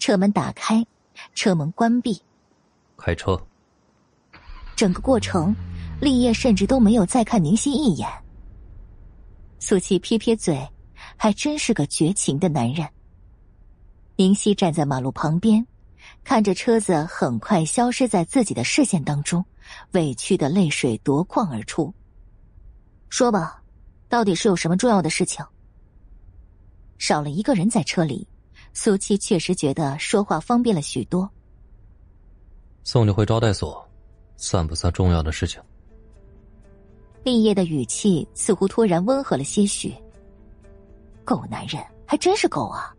车门打开，车门关闭，开车。整个过程，立业甚至都没有再看宁熙一眼。苏七撇撇嘴，还真是个绝情的男人。宁熙站在马路旁边，看着车子很快消失在自己的视线当中，委屈的泪水夺眶而出。说吧。到底是有什么重要的事情？少了一个人在车里，苏七确实觉得说话方便了许多。送你回招待所，算不算重要的事情？立业的语气似乎突然温和了些许。狗男人还真是狗啊！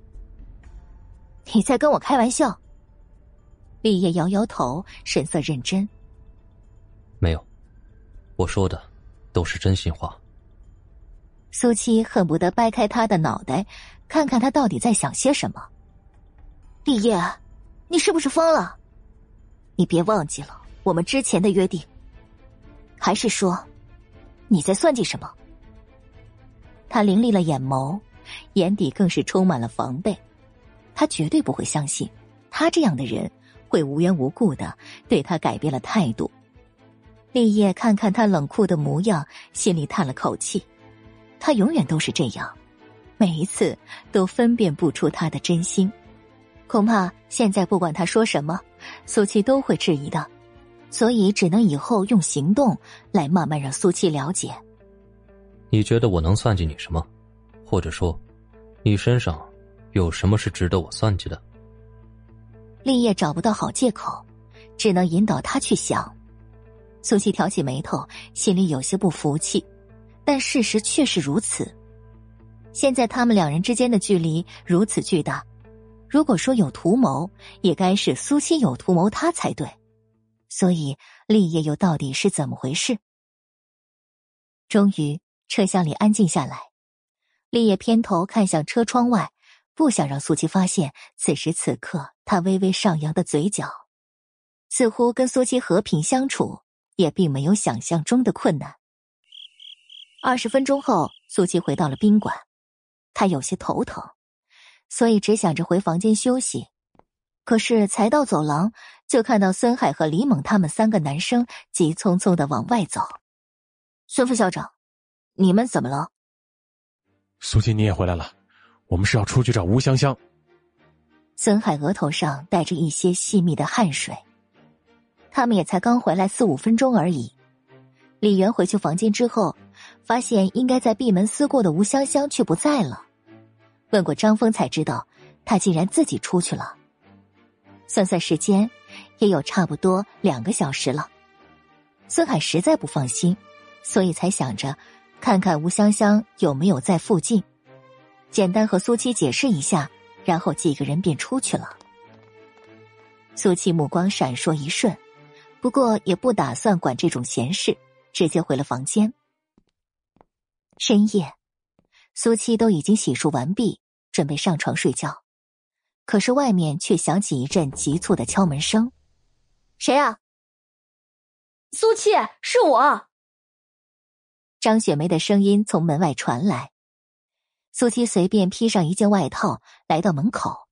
你在跟我开玩笑？立业摇摇头，神色认真。没有，我说的都是真心话。苏七恨不得掰开他的脑袋，看看他到底在想些什么。立业，你是不是疯了？你别忘记了我们之前的约定。还是说，你在算计什么？他凌厉了眼眸，眼底更是充满了防备。他绝对不会相信，他这样的人会无缘无故的对他改变了态度。立业看看他冷酷的模样，心里叹了口气。他永远都是这样，每一次都分辨不出他的真心。恐怕现在不管他说什么，苏七都会质疑的，所以只能以后用行动来慢慢让苏七了解。你觉得我能算计你什么？或者说，你身上有什么是值得我算计的？立业找不到好借口，只能引导他去想。苏西挑起眉头，心里有些不服气，但事实确实如此。现在他们两人之间的距离如此巨大。如果说有图谋，也该是苏西有图谋他才对。所以立业又到底是怎么回事？终于，车厢里安静下来。立业偏头看向车窗外，不想让苏七发现此时此刻他微微上扬的嘴角。似乎跟苏七和平相处，也并没有想象中的困难。二十分钟后，苏七回到了宾馆，他有些头疼。所以只想着回房间休息，可是才到走廊，就看到孙海和李猛他们三个男生急匆匆的往外走。孙副校长，你们怎么了？苏琪，你也回来了，我们是要出去找吴香香。孙海额头上带着一些细密的汗水，他们也才刚回来四五分钟而已。李元回去房间之后，发现应该在闭门思过的吴香香却不在了。问过张峰才知道，他竟然自己出去了。算算时间，也有差不多两个小时了。孙海实在不放心，所以才想着看看吴香香有没有在附近，简单和苏七解释一下，然后几个人便出去了。苏七目光闪烁一瞬，不过也不打算管这种闲事，直接回了房间。深夜。苏七都已经洗漱完毕，准备上床睡觉，可是外面却响起一阵急促的敲门声。谁啊？苏七，是我。张雪梅的声音从门外传来。苏七随便披上一件外套，来到门口，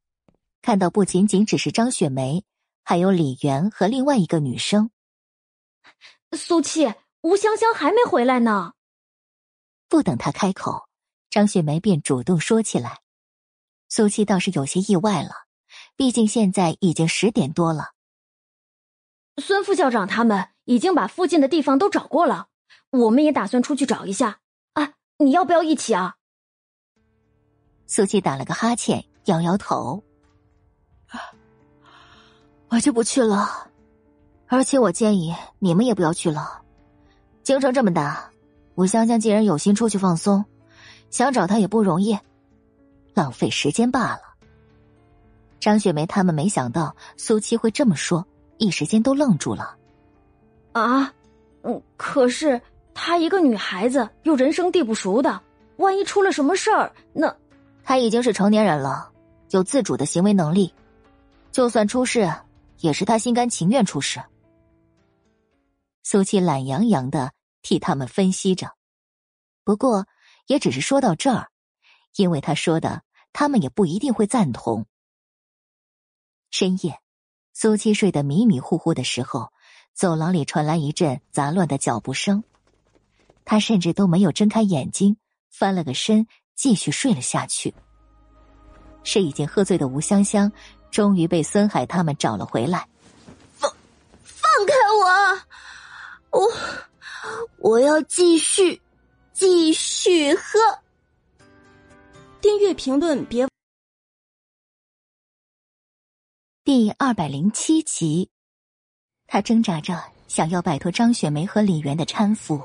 看到不仅仅只是张雪梅，还有李媛和另外一个女生。苏七，吴香香还没回来呢。不等他开口。张雪梅便主动说起来，苏七倒是有些意外了，毕竟现在已经十点多了。孙副校长他们已经把附近的地方都找过了，我们也打算出去找一下。啊，你要不要一起啊？苏七打了个哈欠，摇摇头，我就不去了。而且我建议你们也不要去了。京城这么大，吴香香既然有心出去放松。想找他也不容易，浪费时间罢了。张雪梅他们没想到苏七会这么说，一时间都愣住了。啊，嗯，可是她一个女孩子，又人生地不熟的，万一出了什么事儿，那她已经是成年人了，有自主的行为能力，就算出事，也是她心甘情愿出事。苏七懒洋洋的替他们分析着，不过。也只是说到这儿，因为他说的，他们也不一定会赞同。深夜，苏七睡得迷迷糊糊的时候，走廊里传来一阵杂乱的脚步声，他甚至都没有睁开眼睛，翻了个身，继续睡了下去。是已经喝醉的吴香香，终于被孙海他们找了回来。放，放开我！我，我要继续。继续喝。订阅评论别。第二百零七集，他挣扎着想要摆脱张雪梅和李媛的搀扶，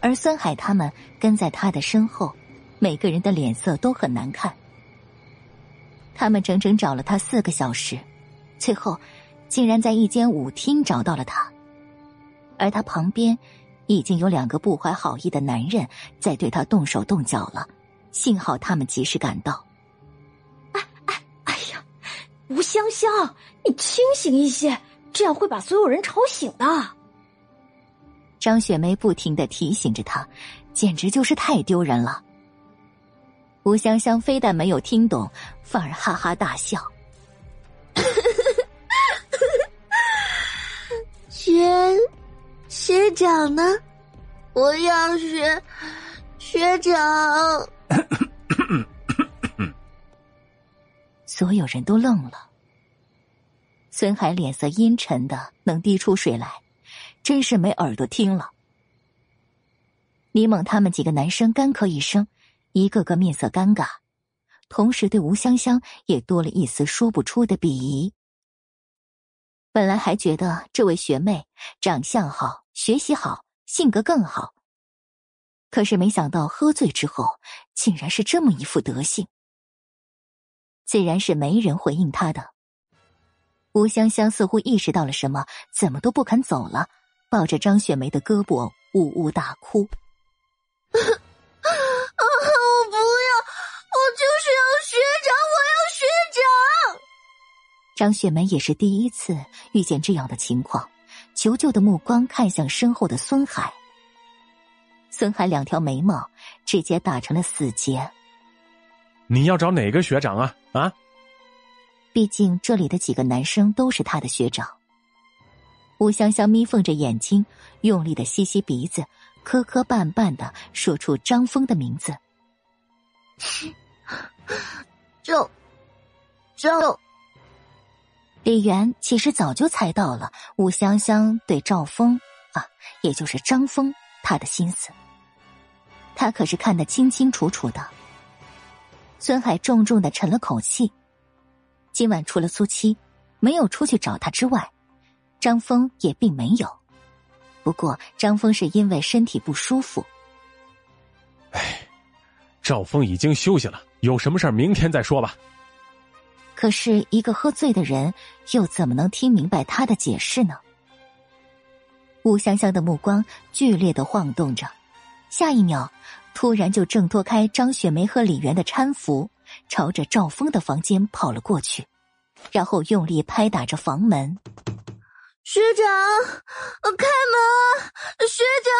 而孙海他们跟在他的身后，每个人的脸色都很难看。他们整整找了他四个小时，最后竟然在一间舞厅找到了他，而他旁边。已经有两个不怀好意的男人在对他动手动脚了，幸好他们及时赶到。哎哎哎呀，吴香香，你清醒一些，这样会把所有人吵醒的。张雪梅不停的提醒着他，简直就是太丢人了。吴香香非但没有听懂，反而哈哈大笑。学。学长呢？我要学学长。所有人都愣了。孙海脸色阴沉的能滴出水来，真是没耳朵听了。李猛他们几个男生干咳一声，一个个面色尴尬，同时对吴香香也多了一丝说不出的鄙夷。本来还觉得这位学妹长相好、学习好、性格更好，可是没想到喝醉之后竟然是这么一副德行。自然是没人回应他的。吴香香似乎意识到了什么，怎么都不肯走了，抱着张雪梅的胳膊呜呜大哭。啊！我不要，我就是要学长，我要学长。张雪梅也是第一次遇见这样的情况，求救的目光看向身后的孙海。孙海两条眉毛直接打成了死结。你要找哪个学长啊？啊！毕竟这里的几个男生都是他的学长。吴香香眯缝着眼睛，用力的吸吸鼻子。磕磕绊绊的说出张峰的名字，赵赵李元其实早就猜到了吴香香对赵峰啊，也就是张峰他的心思，他可是看得清清楚楚的。孙海重重的沉了口气，今晚除了苏七没有出去找他之外，张峰也并没有。不过，张峰是因为身体不舒服。哎，赵峰已经休息了，有什么事明天再说吧。可是，一个喝醉的人又怎么能听明白他的解释呢？吴香香的目光剧烈的晃动着，下一秒，突然就挣脱开张雪梅和李媛的搀扶，朝着赵峰的房间跑了过去，然后用力拍打着房门。学长，开门！学长，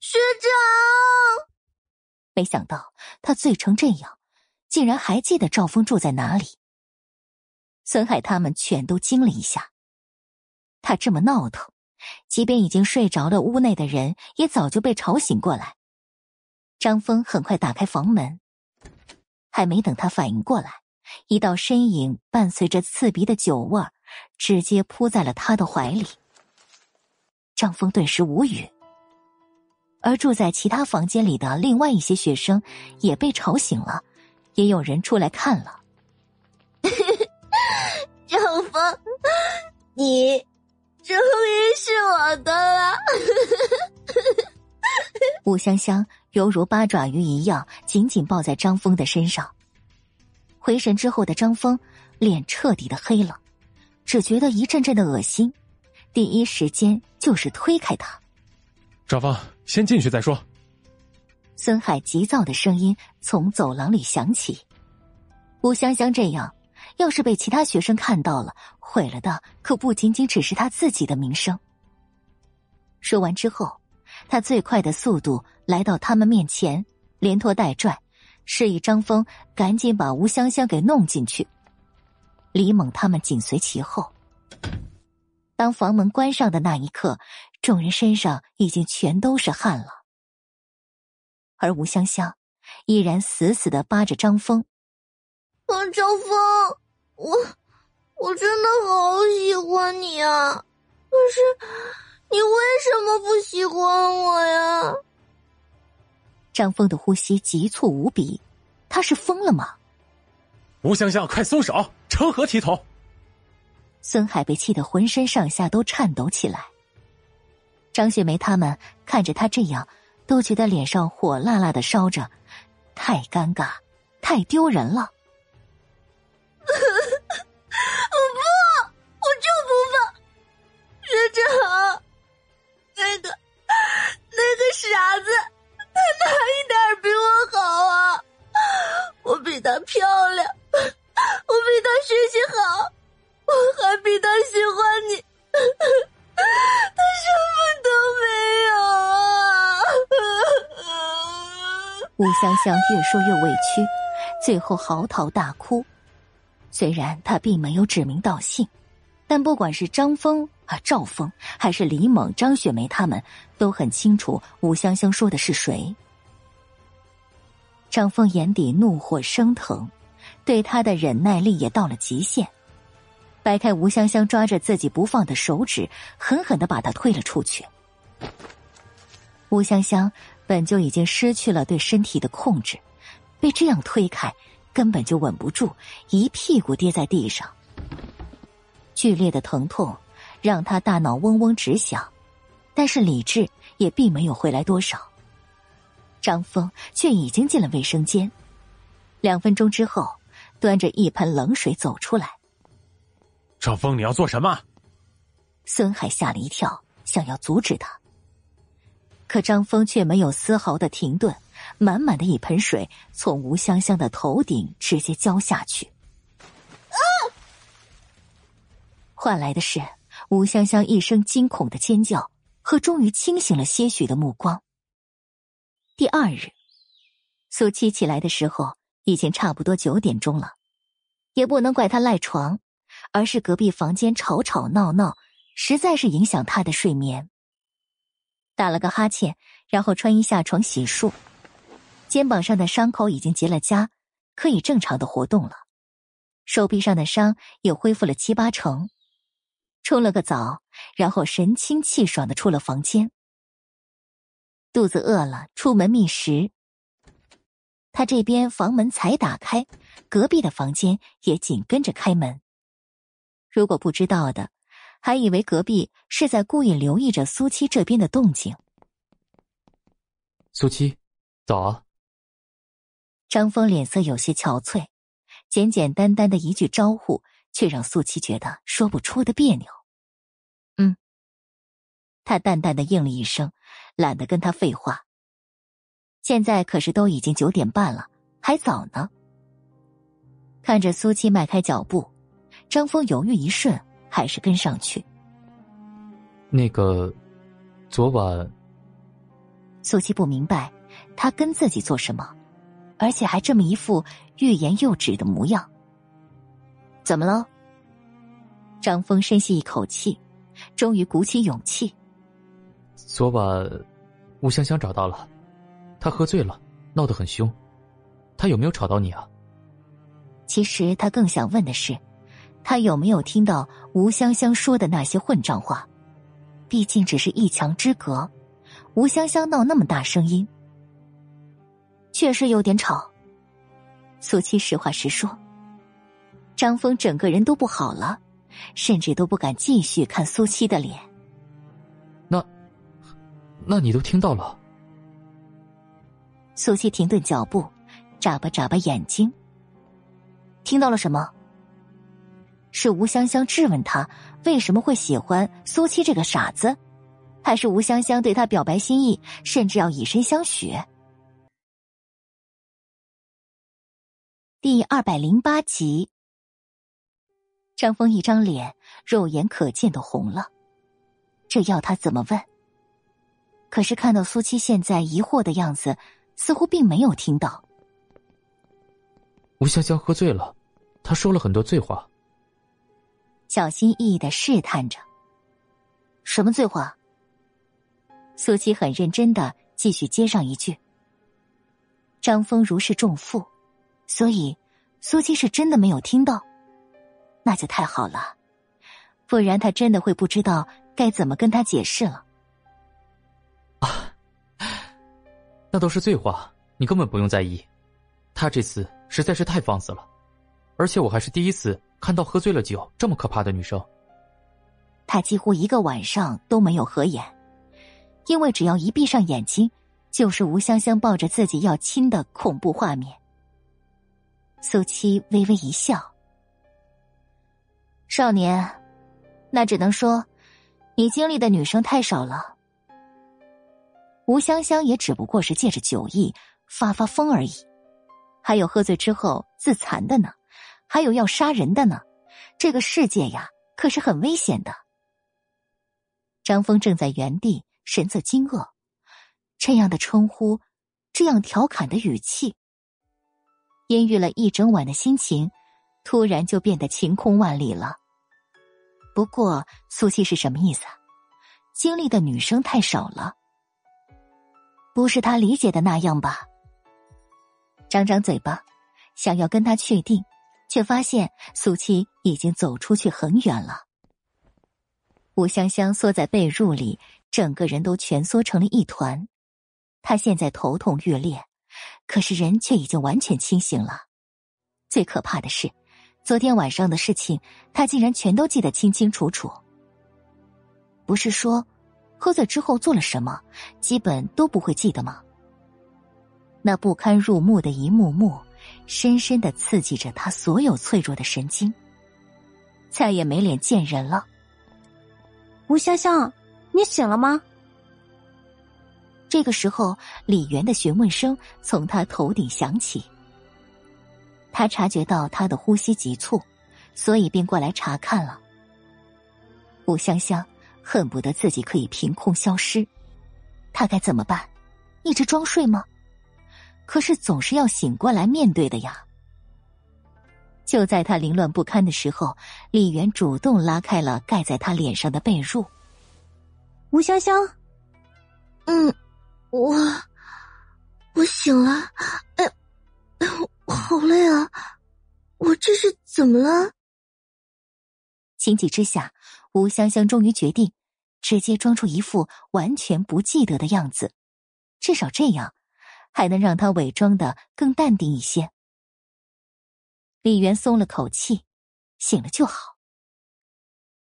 学长！没想到他醉成这样，竟然还记得赵峰住在哪里。孙海他们全都惊了一下。他这么闹腾，即便已经睡着了，屋内的人也早就被吵醒过来。张峰很快打开房门，还没等他反应过来，一道身影伴随着刺鼻的酒味儿。直接扑在了他的怀里，张峰顿时无语。而住在其他房间里的另外一些学生也被吵醒了，也有人出来看了。张峰，你终于是我的了！吴香香犹如八爪鱼一样紧紧抱在张峰的身上。回神之后的张峰脸彻底的黑了。只觉得一阵阵的恶心，第一时间就是推开他。张峰，先进去再说。孙海急躁的声音从走廊里响起。吴香香这样，要是被其他学生看到了，毁了的可不仅仅只是他自己的名声。说完之后，他最快的速度来到他们面前，连拖带拽，示意张峰赶紧把吴香香给弄进去。李猛他们紧随其后。当房门关上的那一刻，众人身上已经全都是汗了，而吴香香依然死死的扒着张峰。啊，张峰，我我真的好喜欢你啊！可是你为什么不喜欢我呀？张峰的呼吸急促无比，他是疯了吗？吴香香，快松手！成何体统？孙海被气得浑身上下都颤抖起来。张雪梅他们看着他这样，都觉得脸上火辣辣的烧着，太尴尬，太丢人了。我不，我就不放学长，那个那个傻子，他他哪一点比我好啊？我比他漂亮。我比他学习好，我还比他喜欢你，他什么都没有啊！吴香香越说越委屈，最后嚎啕大哭。虽然他并没有指名道姓，但不管是张峰而赵峰还是李猛、张雪梅他们都很清楚吴香香说的是谁。张峰眼底怒火升腾，对他的忍耐力也到了极限，掰开吴香香抓着自己不放的手指，狠狠的把他推了出去。吴香香本就已经失去了对身体的控制，被这样推开，根本就稳不住，一屁股跌在地上。剧烈的疼痛让他大脑嗡嗡直响，但是理智也并没有回来多少。张峰却已经进了卫生间，两分钟之后，端着一盆冷水走出来。张峰，你要做什么？孙海吓了一跳，想要阻止他。可张峰却没有丝毫的停顿，满满的一盆水从吴香香的头顶直接浇下去，啊！换来的是吴香香一声惊恐的尖叫和终于清醒了些许的目光。第二日，苏七起来的时候已经差不多九点钟了，也不能怪他赖床，而是隔壁房间吵吵闹闹，实在是影响他的睡眠。打了个哈欠，然后穿衣下床洗漱，肩膀上的伤口已经结了痂，可以正常的活动了。手臂上的伤也恢复了七八成，冲了个澡，然后神清气爽的出了房间。肚子饿了，出门觅食。他这边房门才打开，隔壁的房间也紧跟着开门。如果不知道的。还以为隔壁是在故意留意着苏七这边的动静。苏七，早啊！张峰脸色有些憔悴，简简单单的一句招呼，却让苏七觉得说不出的别扭。嗯，他淡淡的应了一声，懒得跟他废话。现在可是都已经九点半了，还早呢。看着苏七迈开脚步，张峰犹豫一瞬。还是跟上去。那个，昨晚，苏七不明白他跟自己做什么，而且还这么一副欲言又止的模样。怎么了？张峰深吸一口气，终于鼓起勇气。昨晚，吴香香找到了，她喝醉了，闹得很凶。她有没有吵到你啊？其实他更想问的是。他有没有听到吴香香说的那些混账话？毕竟只是一墙之隔，吴香香闹那么大声音，确实有点吵。苏七实话实说，张峰整个人都不好了，甚至都不敢继续看苏七的脸。那，那你都听到了？苏七停顿脚步，眨巴眨巴眼睛，听到了什么？是吴香香质问他为什么会喜欢苏七这个傻子，还是吴香香对他表白心意，甚至要以身相许？第二百零八集，张峰一张脸肉眼可见的红了，这要他怎么问？可是看到苏七现在疑惑的样子，似乎并没有听到。吴香香喝醉了，她说了很多醉话。小心翼翼的试探着，什么醉话？苏七很认真的继续接上一句。张峰如释重负，所以苏七是真的没有听到，那就太好了，不然他真的会不知道该怎么跟他解释了。啊，那都是醉话，你根本不用在意。他这次实在是太放肆了，而且我还是第一次。看到喝醉了酒这么可怕的女生，他几乎一个晚上都没有合眼，因为只要一闭上眼睛，就是吴香香抱着自己要亲的恐怖画面。苏七微微一笑：“少年，那只能说你经历的女生太少了。吴香香也只不过是借着酒意发发疯而已，还有喝醉之后自残的呢。”还有要杀人的呢，这个世界呀，可是很危险的。张峰正在原地，神色惊愕，这样的称呼，这样调侃的语气，阴郁了一整晚的心情，突然就变得晴空万里了。不过苏七是什么意思？经历的女生太少了，不是他理解的那样吧？张张嘴巴，想要跟他确定，却发现苏七已经走出去很远了。吴香香缩在被褥里，整个人都蜷缩成了一团。她现在头痛欲裂，可是人却已经完全清醒了。最可怕的是。昨天晚上的事情，他竟然全都记得清清楚楚。不是说，喝醉之后做了什么，基本都不会记得吗？那不堪入目的一幕幕，深深的刺激着他所有脆弱的神经，再也没脸见人了。吴香香，你醒了吗？这个时候，李媛的询问声从他头顶响起。他察觉到他的呼吸急促，所以便过来查看了。吴香香恨不得自己可以凭空消失，他该怎么办？一直装睡吗？可是总是要醒过来面对的呀。就在他凌乱不堪的时候，李媛主动拉开了盖在他脸上的被褥。吴香香，嗯，我我醒了，哎。好累啊！我这是怎么了？情急之下，吴香香终于决定直接装出一副完全不记得的样子，至少这样还能让他伪装的更淡定一些。李媛松了口气，醒了就好。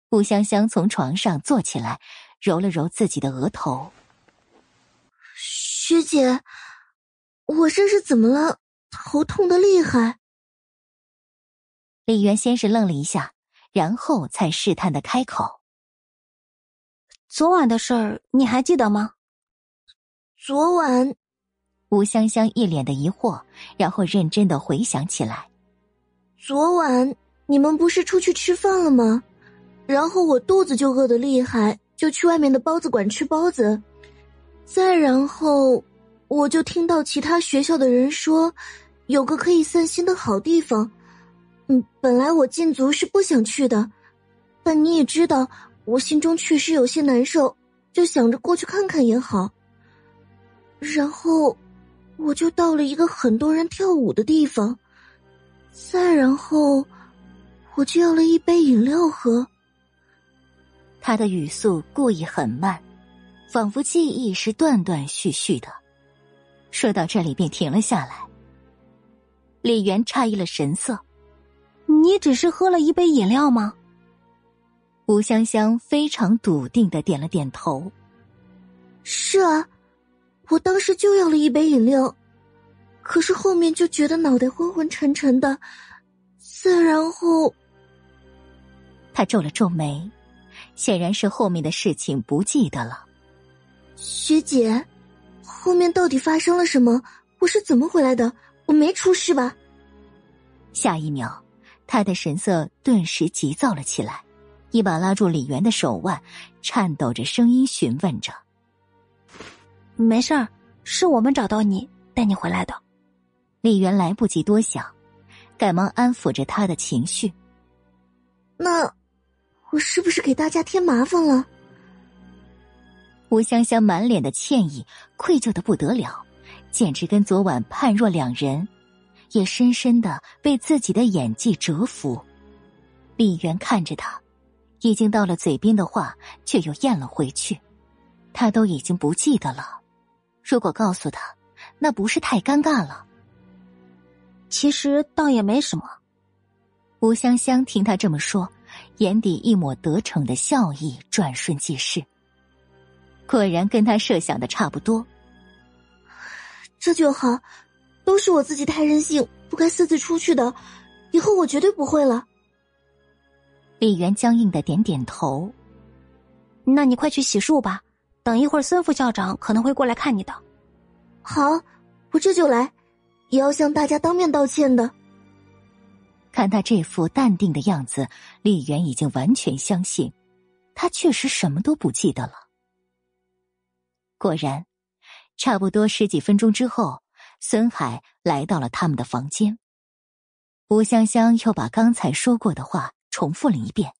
吴香香从床上坐起来，揉了揉自己的额头。学姐，我这是怎么了？头痛的厉害。李媛先是愣了一下，然后才试探的开口：“昨晚的事儿你还记得吗？”昨晚，吴香香一脸的疑惑，然后认真的回想起来：“昨晚你们不是出去吃饭了吗？然后我肚子就饿得厉害，就去外面的包子馆吃包子。再然后，我就听到其他学校的人说。”有个可以散心的好地方，嗯，本来我禁足是不想去的，但你也知道，我心中确实有些难受，就想着过去看看也好。然后，我就到了一个很多人跳舞的地方，再然后，我就要了一杯饮料喝。他的语速故意很慢，仿佛记忆是断断续续的。说到这里，便停了下来。李媛诧异了神色：“你只是喝了一杯饮料吗？”吴香香非常笃定的点了点头：“是啊，我当时就要了一杯饮料，可是后面就觉得脑袋昏昏沉沉的，再然后……”他皱了皱眉，显然是后面的事情不记得了。学姐，后面到底发生了什么？我是怎么回来的？我没出事吧？下一秒，他的神色顿时急躁了起来，一把拉住李媛的手腕，颤抖着声音询问着：“没事儿，是我们找到你，带你回来的。”李媛来不及多想，赶忙安抚着他的情绪：“那我是不是给大家添麻烦了？”吴香香满脸的歉意，愧疚的不得了。简直跟昨晚判若两人，也深深的被自己的演技折服。李媛看着他，已经到了嘴边的话，却又咽了回去。他都已经不记得了，如果告诉他，那不是太尴尬了？其实倒也没什么。吴香香听他这么说，眼底一抹得逞的笑意转瞬即逝。果然跟他设想的差不多。这就好，都是我自己太任性，不该私自出去的，以后我绝对不会了。李媛僵硬的点点头。那你快去洗漱吧，等一会儿孙副校长可能会过来看你的。好，我这就来，也要向大家当面道歉的。看他这副淡定的样子，李媛已经完全相信，他确实什么都不记得了。果然。差不多十几分钟之后，孙海来到了他们的房间。吴香香又把刚才说过的话重复了一遍，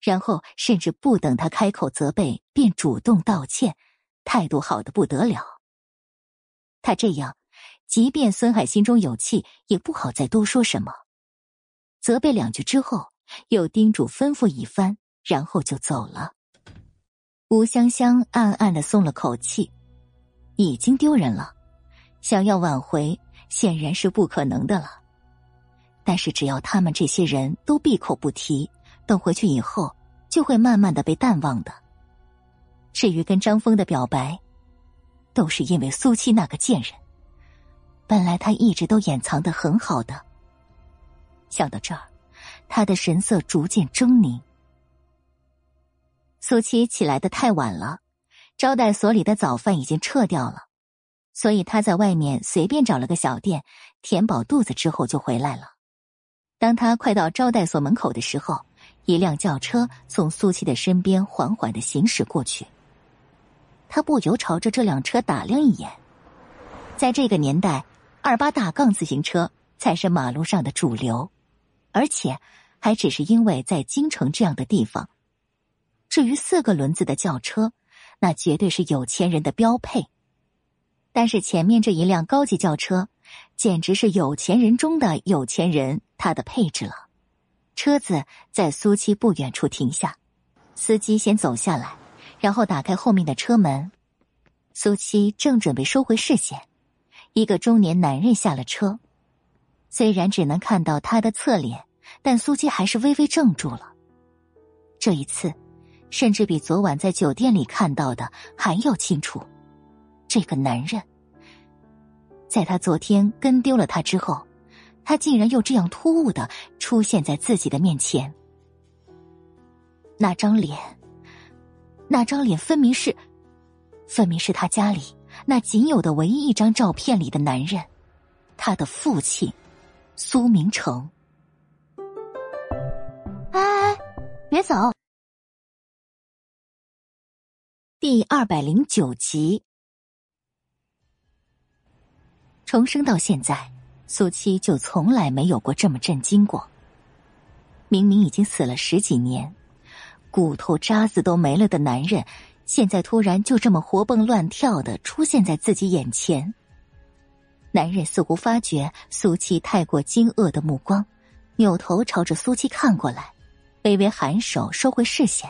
然后甚至不等他开口责备，便主动道歉，态度好的不得了。他这样，即便孙海心中有气，也不好再多说什么。责备两句之后，又叮嘱吩咐一番，然后就走了。吴香香暗暗的松了口气，已经丢人了，想要挽回显然是不可能的了。但是只要他们这些人都闭口不提。等回去以后，就会慢慢的被淡忘的。至于跟张峰的表白，都是因为苏七那个贱人。本来他一直都掩藏的很好的。想到这儿，他的神色逐渐狰狞。苏七起来的太晚了，招待所里的早饭已经撤掉了，所以他在外面随便找了个小店，填饱肚子之后就回来了。当他快到招待所门口的时候，一辆轿车从苏七的身边缓缓的行驶过去，他不由朝着这辆车打量一眼。在这个年代，二八大杠自行车才是马路上的主流，而且还只是因为在京城这样的地方。至于四个轮子的轿车，那绝对是有钱人的标配。但是前面这一辆高级轿车，简直是有钱人中的有钱人，他的配置了。车子在苏七不远处停下，司机先走下来，然后打开后面的车门。苏七正准备收回视线，一个中年男人下了车。虽然只能看到他的侧脸，但苏七还是微微怔住了。这一次，甚至比昨晚在酒店里看到的还要清楚。这个男人，在他昨天跟丢了他之后。他竟然又这样突兀的出现在自己的面前，那张脸，那张脸分明是，分明是他家里那仅有的唯一一张照片里的男人，他的父亲，苏明成。哎，别走！第二百零九集，重生到现在。苏七就从来没有过这么震惊过。明明已经死了十几年，骨头渣子都没了的男人，现在突然就这么活蹦乱跳的出现在自己眼前。男人似乎发觉苏七太过惊愕的目光，扭头朝着苏七看过来，微微颔首收回视线。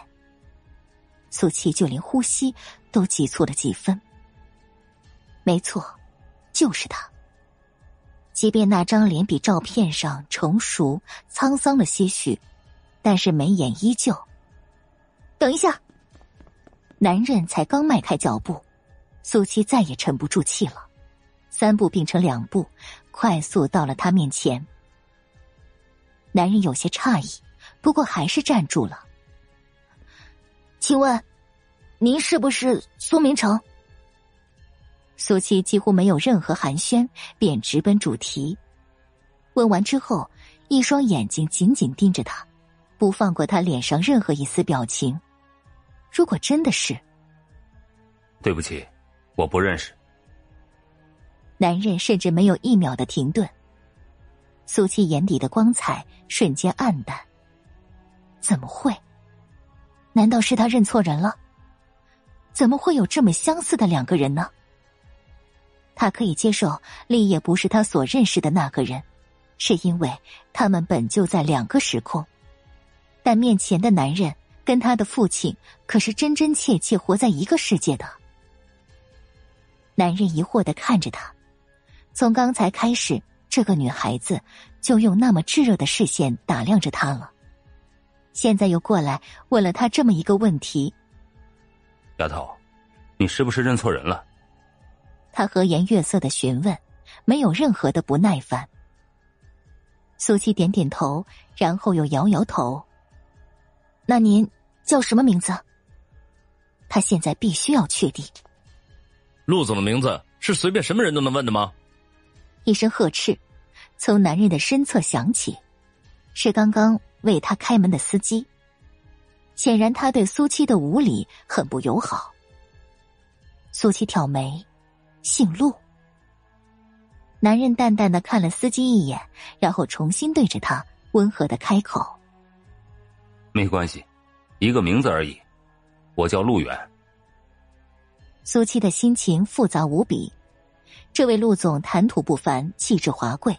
苏七就连呼吸都急促了几分。没错，就是他。即便那张脸比照片上成熟沧桑了些许，但是眉眼依旧。等一下，男人才刚迈开脚步，苏七再也沉不住气了，三步并成两步，快速到了他面前。男人有些诧异，不过还是站住了。请问，您是不是苏明成？苏七几乎没有任何寒暄，便直奔主题。问完之后，一双眼睛紧紧盯着他，不放过他脸上任何一丝表情。如果真的是，对不起，我不认识。男人甚至没有一秒的停顿。苏七眼底的光彩瞬间暗淡。怎么会？难道是他认错人了？怎么会有这么相似的两个人呢？他可以接受立业不是他所认识的那个人，是因为他们本就在两个时空。但面前的男人跟他的父亲可是真真切切活在一个世界的。男人疑惑的看着他，从刚才开始，这个女孩子就用那么炙热的视线打量着他了，现在又过来问了他这么一个问题：“丫头，你是不是认错人了？”他和颜悦色的询问，没有任何的不耐烦。苏七点点头，然后又摇摇头。那您叫什么名字？他现在必须要确定。陆总的名字是随便什么人都能问的吗？一声呵斥，从男人的身侧响起，是刚刚为他开门的司机。显然，他对苏七的无礼很不友好。苏七挑眉。姓陆。男人淡淡的看了司机一眼，然后重新对着他温和的开口：“没关系，一个名字而已，我叫陆远。苏七的心情复杂无比。这位陆总谈吐不凡，气质华贵，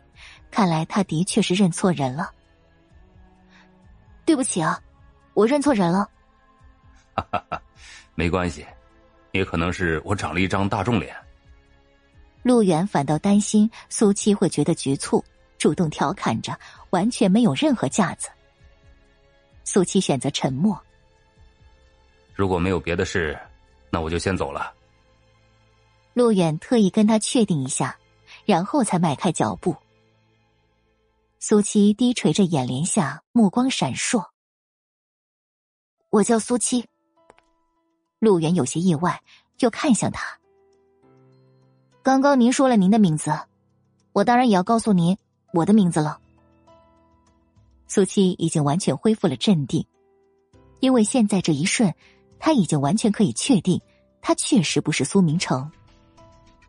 看来他的确是认错人了。对不起啊，我认错人了。哈哈哈，没关系，也可能是我长了一张大众脸。陆远反倒担心苏七会觉得局促，主动调侃着，完全没有任何架子。苏七选择沉默。如果没有别的事，那我就先走了。陆远特意跟他确定一下，然后才迈开脚步。苏七低垂着眼帘下，目光闪烁。我叫苏七。陆远有些意外，又看向他。刚刚您说了您的名字，我当然也要告诉您我的名字了。苏七已经完全恢复了镇定，因为现在这一瞬，他已经完全可以确定，他确实不是苏明成。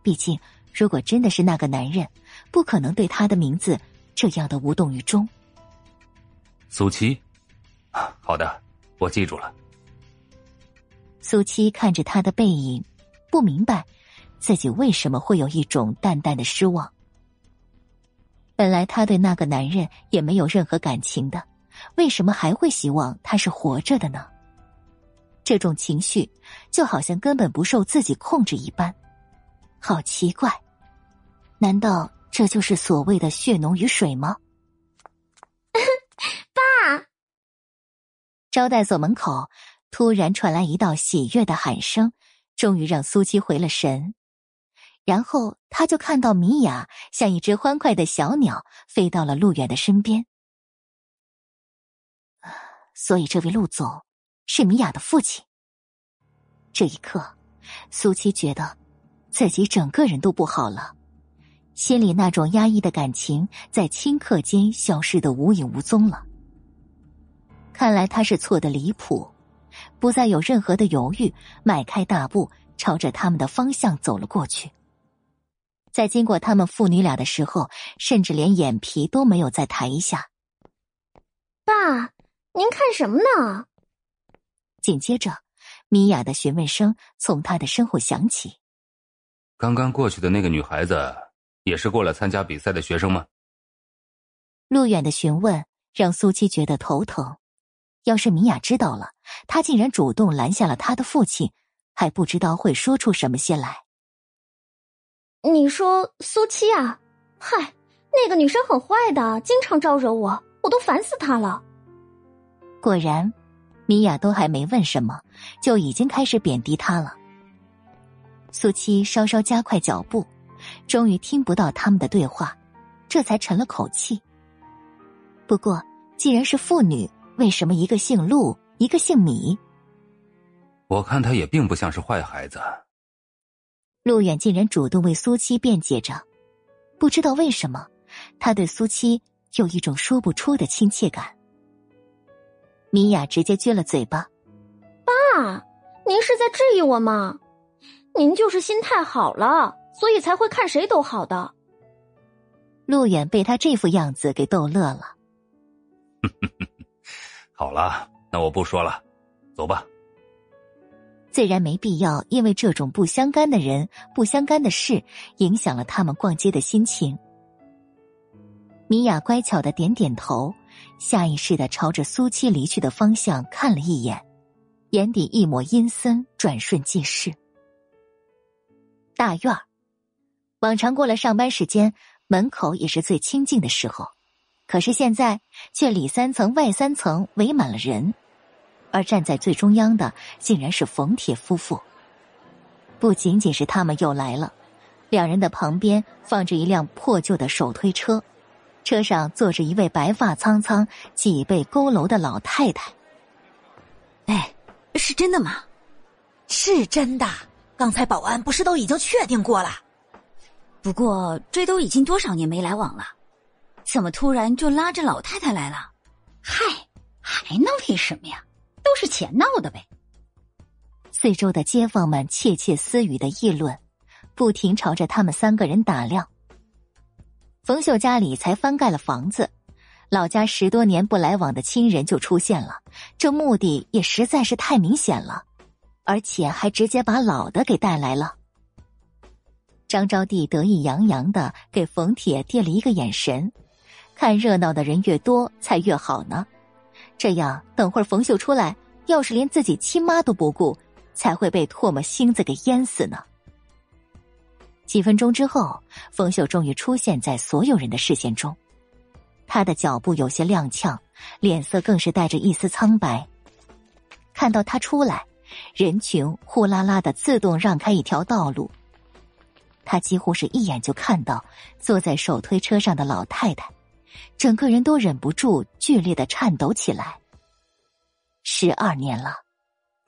毕竟，如果真的是那个男人，不可能对他的名字这样的无动于衷。苏七，好的，我记住了。苏七看着他的背影，不明白自己为什么会有一种淡淡的失望。本来他对那个男人也没有任何感情的，为什么还会希望他是活着的呢？这种情绪就好像根本不受自己控制一般。好奇怪，难道这就是所谓的血浓于水吗？爸！招待所门口突然传来一道喜悦的喊声，终于让苏七回了神。然后他就看到米娅像一只欢快的小鸟飞到了陆远的身边。所以，这位陆总是米娅的父亲。这一刻，苏七觉得。自己整个人都不好了，心里那种压抑的感情在顷刻间消失的无影无踪了。看来他是错的离谱，不再有任何的犹豫，迈开大步朝着他们的方向走了过去。在经过他们父女俩的时候，甚至连眼皮都没有再抬一下。爸，您看什么呢？紧接着，米娅的询问声从他的身后响起。刚刚过去的那个女孩子，也是过来参加比赛的学生吗？陆远的询问让苏七觉得头疼。要是米娅知道了，她竟然主动拦下了他的父亲，还不知道会说出什么些来。你说苏七啊？嗨，那个女生很坏的，经常招惹我，我都烦死她了。果然，米娅都还没问什么，就已经开始贬低他了。苏七稍稍加快脚步，终于听不到他们的对话，这才沉了口气。不过，既然是父女，为什么一个姓陆，一个姓米？我看他也并不像是坏孩子。陆远竟然主动为苏七辩解着，不知道为什么，他对苏七有一种说不出的亲切感。米娅直接撅了嘴巴：“爸，您是在质疑我吗？”您就是心太好了，所以才会看谁都好的。陆远被他这副样子给逗乐了。好了，那我不说了，走吧。自然没必要因为这种不相干的人、不相干的事，影响了他们逛街的心情。米娅乖巧的点点头，下意识的朝着苏七离去的方向看了一眼，眼底一抹阴森，转瞬即逝。大院儿，往常过了上班时间，门口也是最清静的时候，可是现在却里三层外三层围满了人，而站在最中央的竟然是冯铁夫妇。不仅仅是他们又来了，两人的旁边放着一辆破旧的手推车，车上坐着一位白发苍苍、脊背佝偻的老太太。哎，是真的吗？是真的。刚才保安不是都已经确定过了？不过这都已经多少年没来往了，怎么突然就拉着老太太来了？嗨，还闹点什么呀？都是钱闹的呗。四周的街坊们窃窃私语的议论，不停朝着他们三个人打量。冯秀家里才翻盖了房子，老家十多年不来往的亲人就出现了，这目的也实在是太明显了，而且还直接把老的给带来了。张招娣得意洋洋的给冯铁递了一个眼神，看热闹的人越多才越好呢。这样，等会儿冯秀出来，要是连自己亲妈都不顾，才会被唾沫星子给淹死呢。几分钟之后，冯秀终于出现在所有人的视线中，他的脚步有些踉跄，脸色更是带着一丝苍白。看到他出来，人群呼啦啦的自动让开一条道路。他几乎是一眼就看到坐在手推车上的老太太，整个人都忍不住剧烈的颤抖起来。十二年了，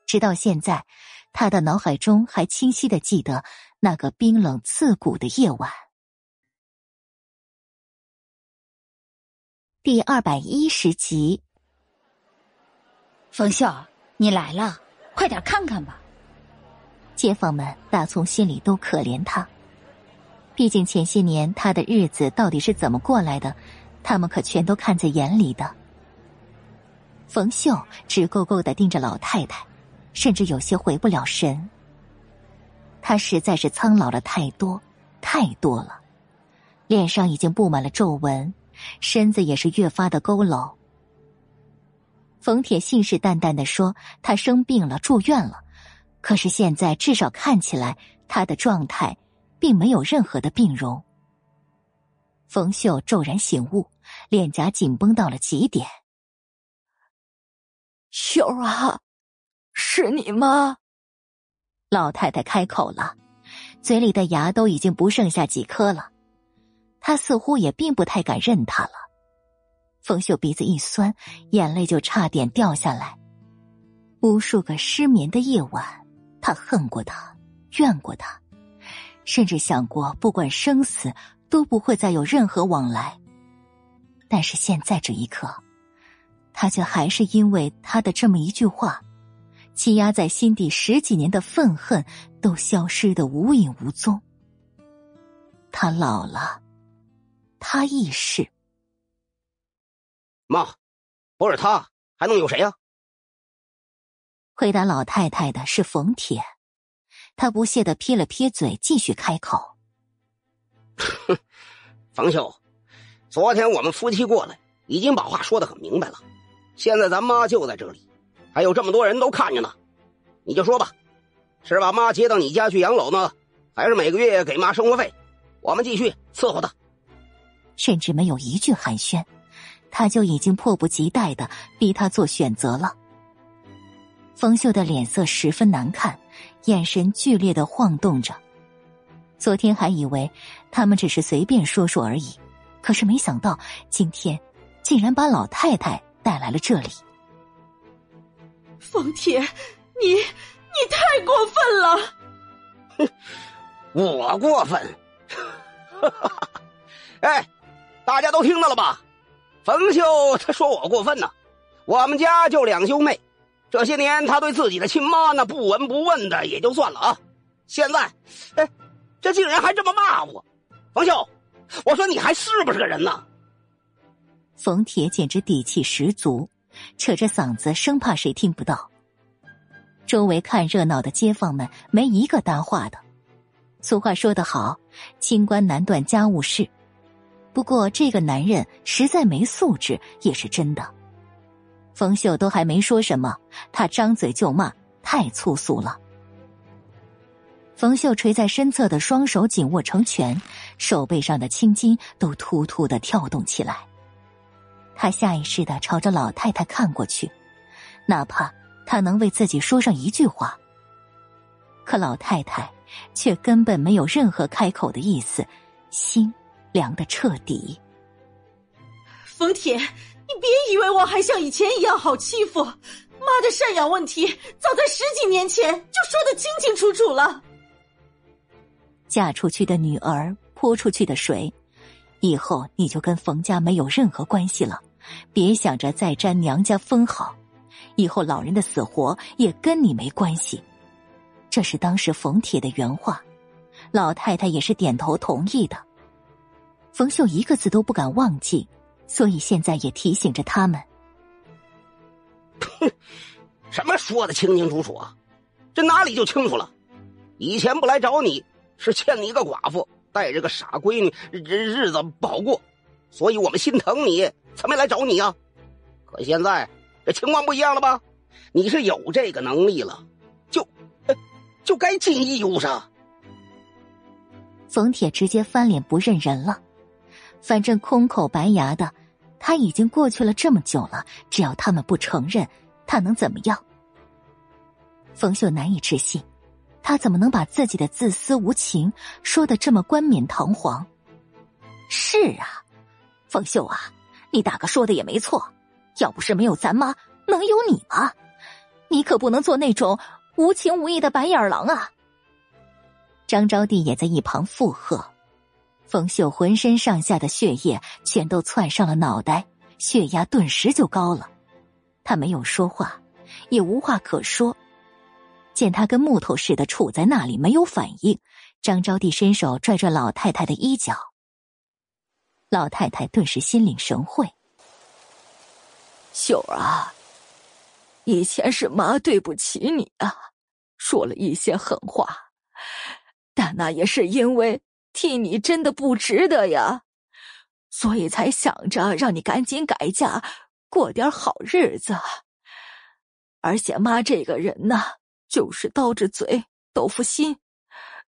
直到现在，他的脑海中还清晰的记得那个冰冷刺骨的夜晚。第二百一十集，冯秀，你来了，快点看看吧。街坊们打从心里都可怜他。毕竟前些年他的日子到底是怎么过来的，他们可全都看在眼里的。冯秀直勾勾的盯着老太太，甚至有些回不了神。他实在是苍老了太多，太多了，脸上已经布满了皱纹，身子也是越发的佝偻。冯铁信誓旦旦的说他生病了，住院了，可是现在至少看起来他的状态。并没有任何的病容。冯秀骤然醒悟，脸颊紧绷到了极点。秀儿啊，是你吗？老太太开口了，嘴里的牙都已经不剩下几颗了。她似乎也并不太敢认他了。冯秀鼻子一酸，眼泪就差点掉下来。无数个失眠的夜晚，他恨过他，怨过他。甚至想过，不管生死，都不会再有任何往来。但是现在这一刻，他却还是因为他的这么一句话，积压在心底十几年的愤恨都消失的无影无踪。他老了，他亦是。妈，不是他，还能有谁呀？回答老太太的是冯铁。他不屑的撇了撇嘴，继续开口：“哼，冯秀，昨天我们夫妻过来，已经把话说的很明白了。现在咱妈就在这里，还有这么多人都看着呢。你就说吧，是把妈接到你家去养老呢，还是每个月给妈生活费？我们继续伺候她。”甚至没有一句寒暄，他就已经迫不及待的逼他做选择了。冯秀的脸色十分难看。眼神剧烈的晃动着，昨天还以为他们只是随便说说而已，可是没想到今天竟然把老太太带来了这里。冯铁，你你太过分了！哼，我过分？哎，大家都听到了吧？冯秀他说我过分呢，我们家就两兄妹。这些年，他对自己的亲妈那不闻不问的也就算了啊，现在，哎，这竟然还这么骂我，冯秀，我说你还是不是个人呢？冯铁简直底气十足，扯着嗓子，生怕谁听不到。周围看热闹的街坊们没一个搭话的。俗话说得好，清官难断家务事。不过这个男人实在没素质，也是真的。冯秀都还没说什么，他张嘴就骂，太粗俗了。冯秀垂在身侧的双手紧握成拳，手背上的青筋都突突的跳动起来。他下意识的朝着老太太看过去，哪怕他能为自己说上一句话。可老太太却根本没有任何开口的意思，心凉的彻底。冯铁。你别以为我还像以前一样好欺负，妈的赡养问题早在十几年前就说的清清楚楚了。嫁出去的女儿泼出去的水，以后你就跟冯家没有任何关系了，别想着再沾娘家风好，以后老人的死活也跟你没关系。这是当时冯铁的原话，老太太也是点头同意的。冯秀一个字都不敢忘记。所以现在也提醒着他们。哼，什么说的清清楚楚啊？这哪里就清楚了？以前不来找你是欠你一个寡妇，带着个傻闺女，日日子不好过，所以我们心疼你才没来找你啊。可现在这情况不一样了吧？你是有这个能力了，就就该尽义务上。冯铁直接翻脸不认人了，反正空口白牙的，他已经过去了这么久了，只要他们不承认，他能怎么样？冯秀难以置信，他怎么能把自己的自私无情说的这么冠冕堂皇？是啊，冯秀啊，你大哥说的也没错，要不是没有咱妈，能有你吗？你可不能做那种无情无义的白眼狼啊！张招娣也在一旁附和，冯秀浑身上下的血液全都窜上了脑袋，血压顿时就高了。他没有说话，也无话可说。见他跟木头似的杵在那里没有反应，张招娣伸手拽拽老太太的衣角。老太太顿时心领神会：“秀儿啊，以前是妈对不起你啊，说了一些狠话。”但那也是因为替你真的不值得呀，所以才想着让你赶紧改嫁，过点好日子。而且妈这个人呢，就是刀子嘴豆腐心，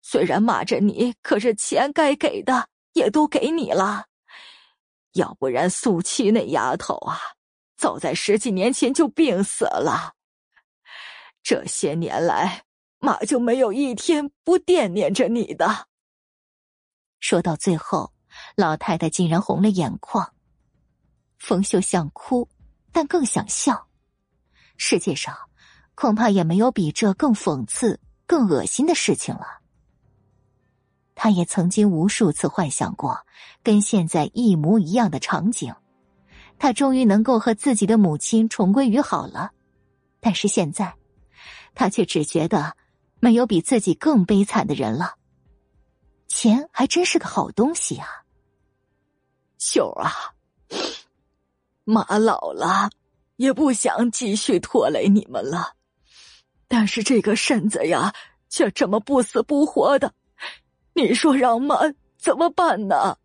虽然骂着你，可是钱该给的也都给你了。要不然素七那丫头啊，早在十几年前就病死了。这些年来。妈就没有一天不惦念着你的。说到最后，老太太竟然红了眼眶。冯秀想哭，但更想笑。世界上恐怕也没有比这更讽刺、更恶心的事情了。他也曾经无数次幻想过跟现在一模一样的场景，他终于能够和自己的母亲重归于好了。但是现在，他却只觉得。没有比自己更悲惨的人了。钱还真是个好东西啊，秀儿啊，妈老了，也不想继续拖累你们了。但是这个身子呀，却这么不死不活的，你说让妈怎么办呢？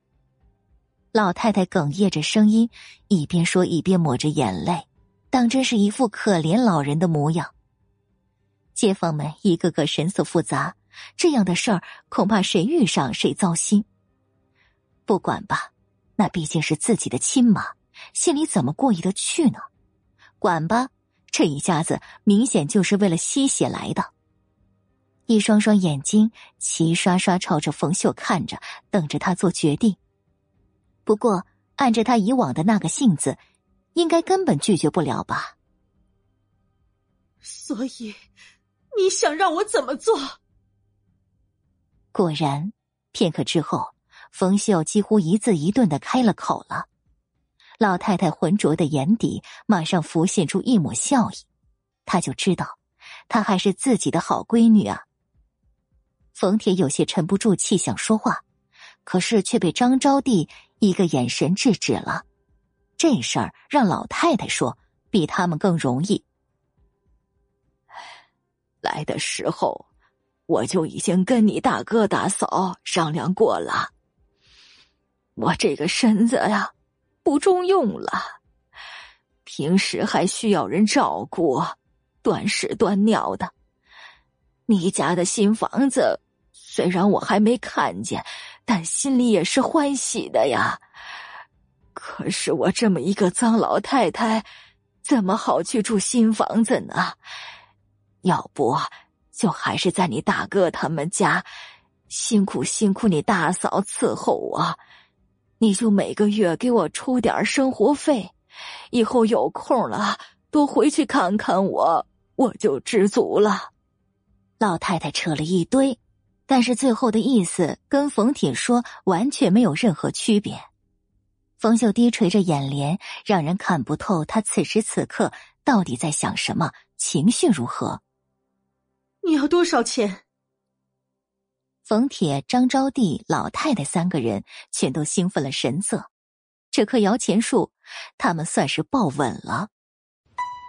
老太太哽咽着声音，一边说一边抹着眼泪，当真是一副可怜老人的模样。街坊们一个个神色复杂，这样的事儿恐怕谁遇上谁糟心。不管吧，那毕竟是自己的亲妈，心里怎么过意得去呢？管吧，这一家子明显就是为了吸血来的。一双双眼睛齐刷刷朝着冯秀看着，等着他做决定。不过，按着他以往的那个性子，应该根本拒绝不了吧。所以。你想让我怎么做？果然，片刻之后，冯秀几乎一字一顿的开了口了。老太太浑浊的眼底马上浮现出一抹笑意，她就知道，她还是自己的好闺女啊。冯铁有些沉不住气想说话，可是却被张招娣一个眼神制止了。这事儿让老太太说，比他们更容易。来的时候，我就已经跟你大哥大嫂商量过了。我这个身子呀，不中用了，平时还需要人照顾，断屎断尿的。你家的新房子，虽然我还没看见，但心里也是欢喜的呀。可是我这么一个脏老太太，怎么好去住新房子呢？要不，就还是在你大哥他们家，辛苦辛苦你大嫂伺候我，你就每个月给我出点生活费，以后有空了多回去看看我，我就知足了。老太太扯了一堆，但是最后的意思跟冯铁说完全没有任何区别。冯秀低垂着眼帘，让人看不透他此时此刻到底在想什么，情绪如何。你要多少钱？冯铁、张招娣、老太太三个人全都兴奋了神色。这棵摇钱树，他们算是抱稳了。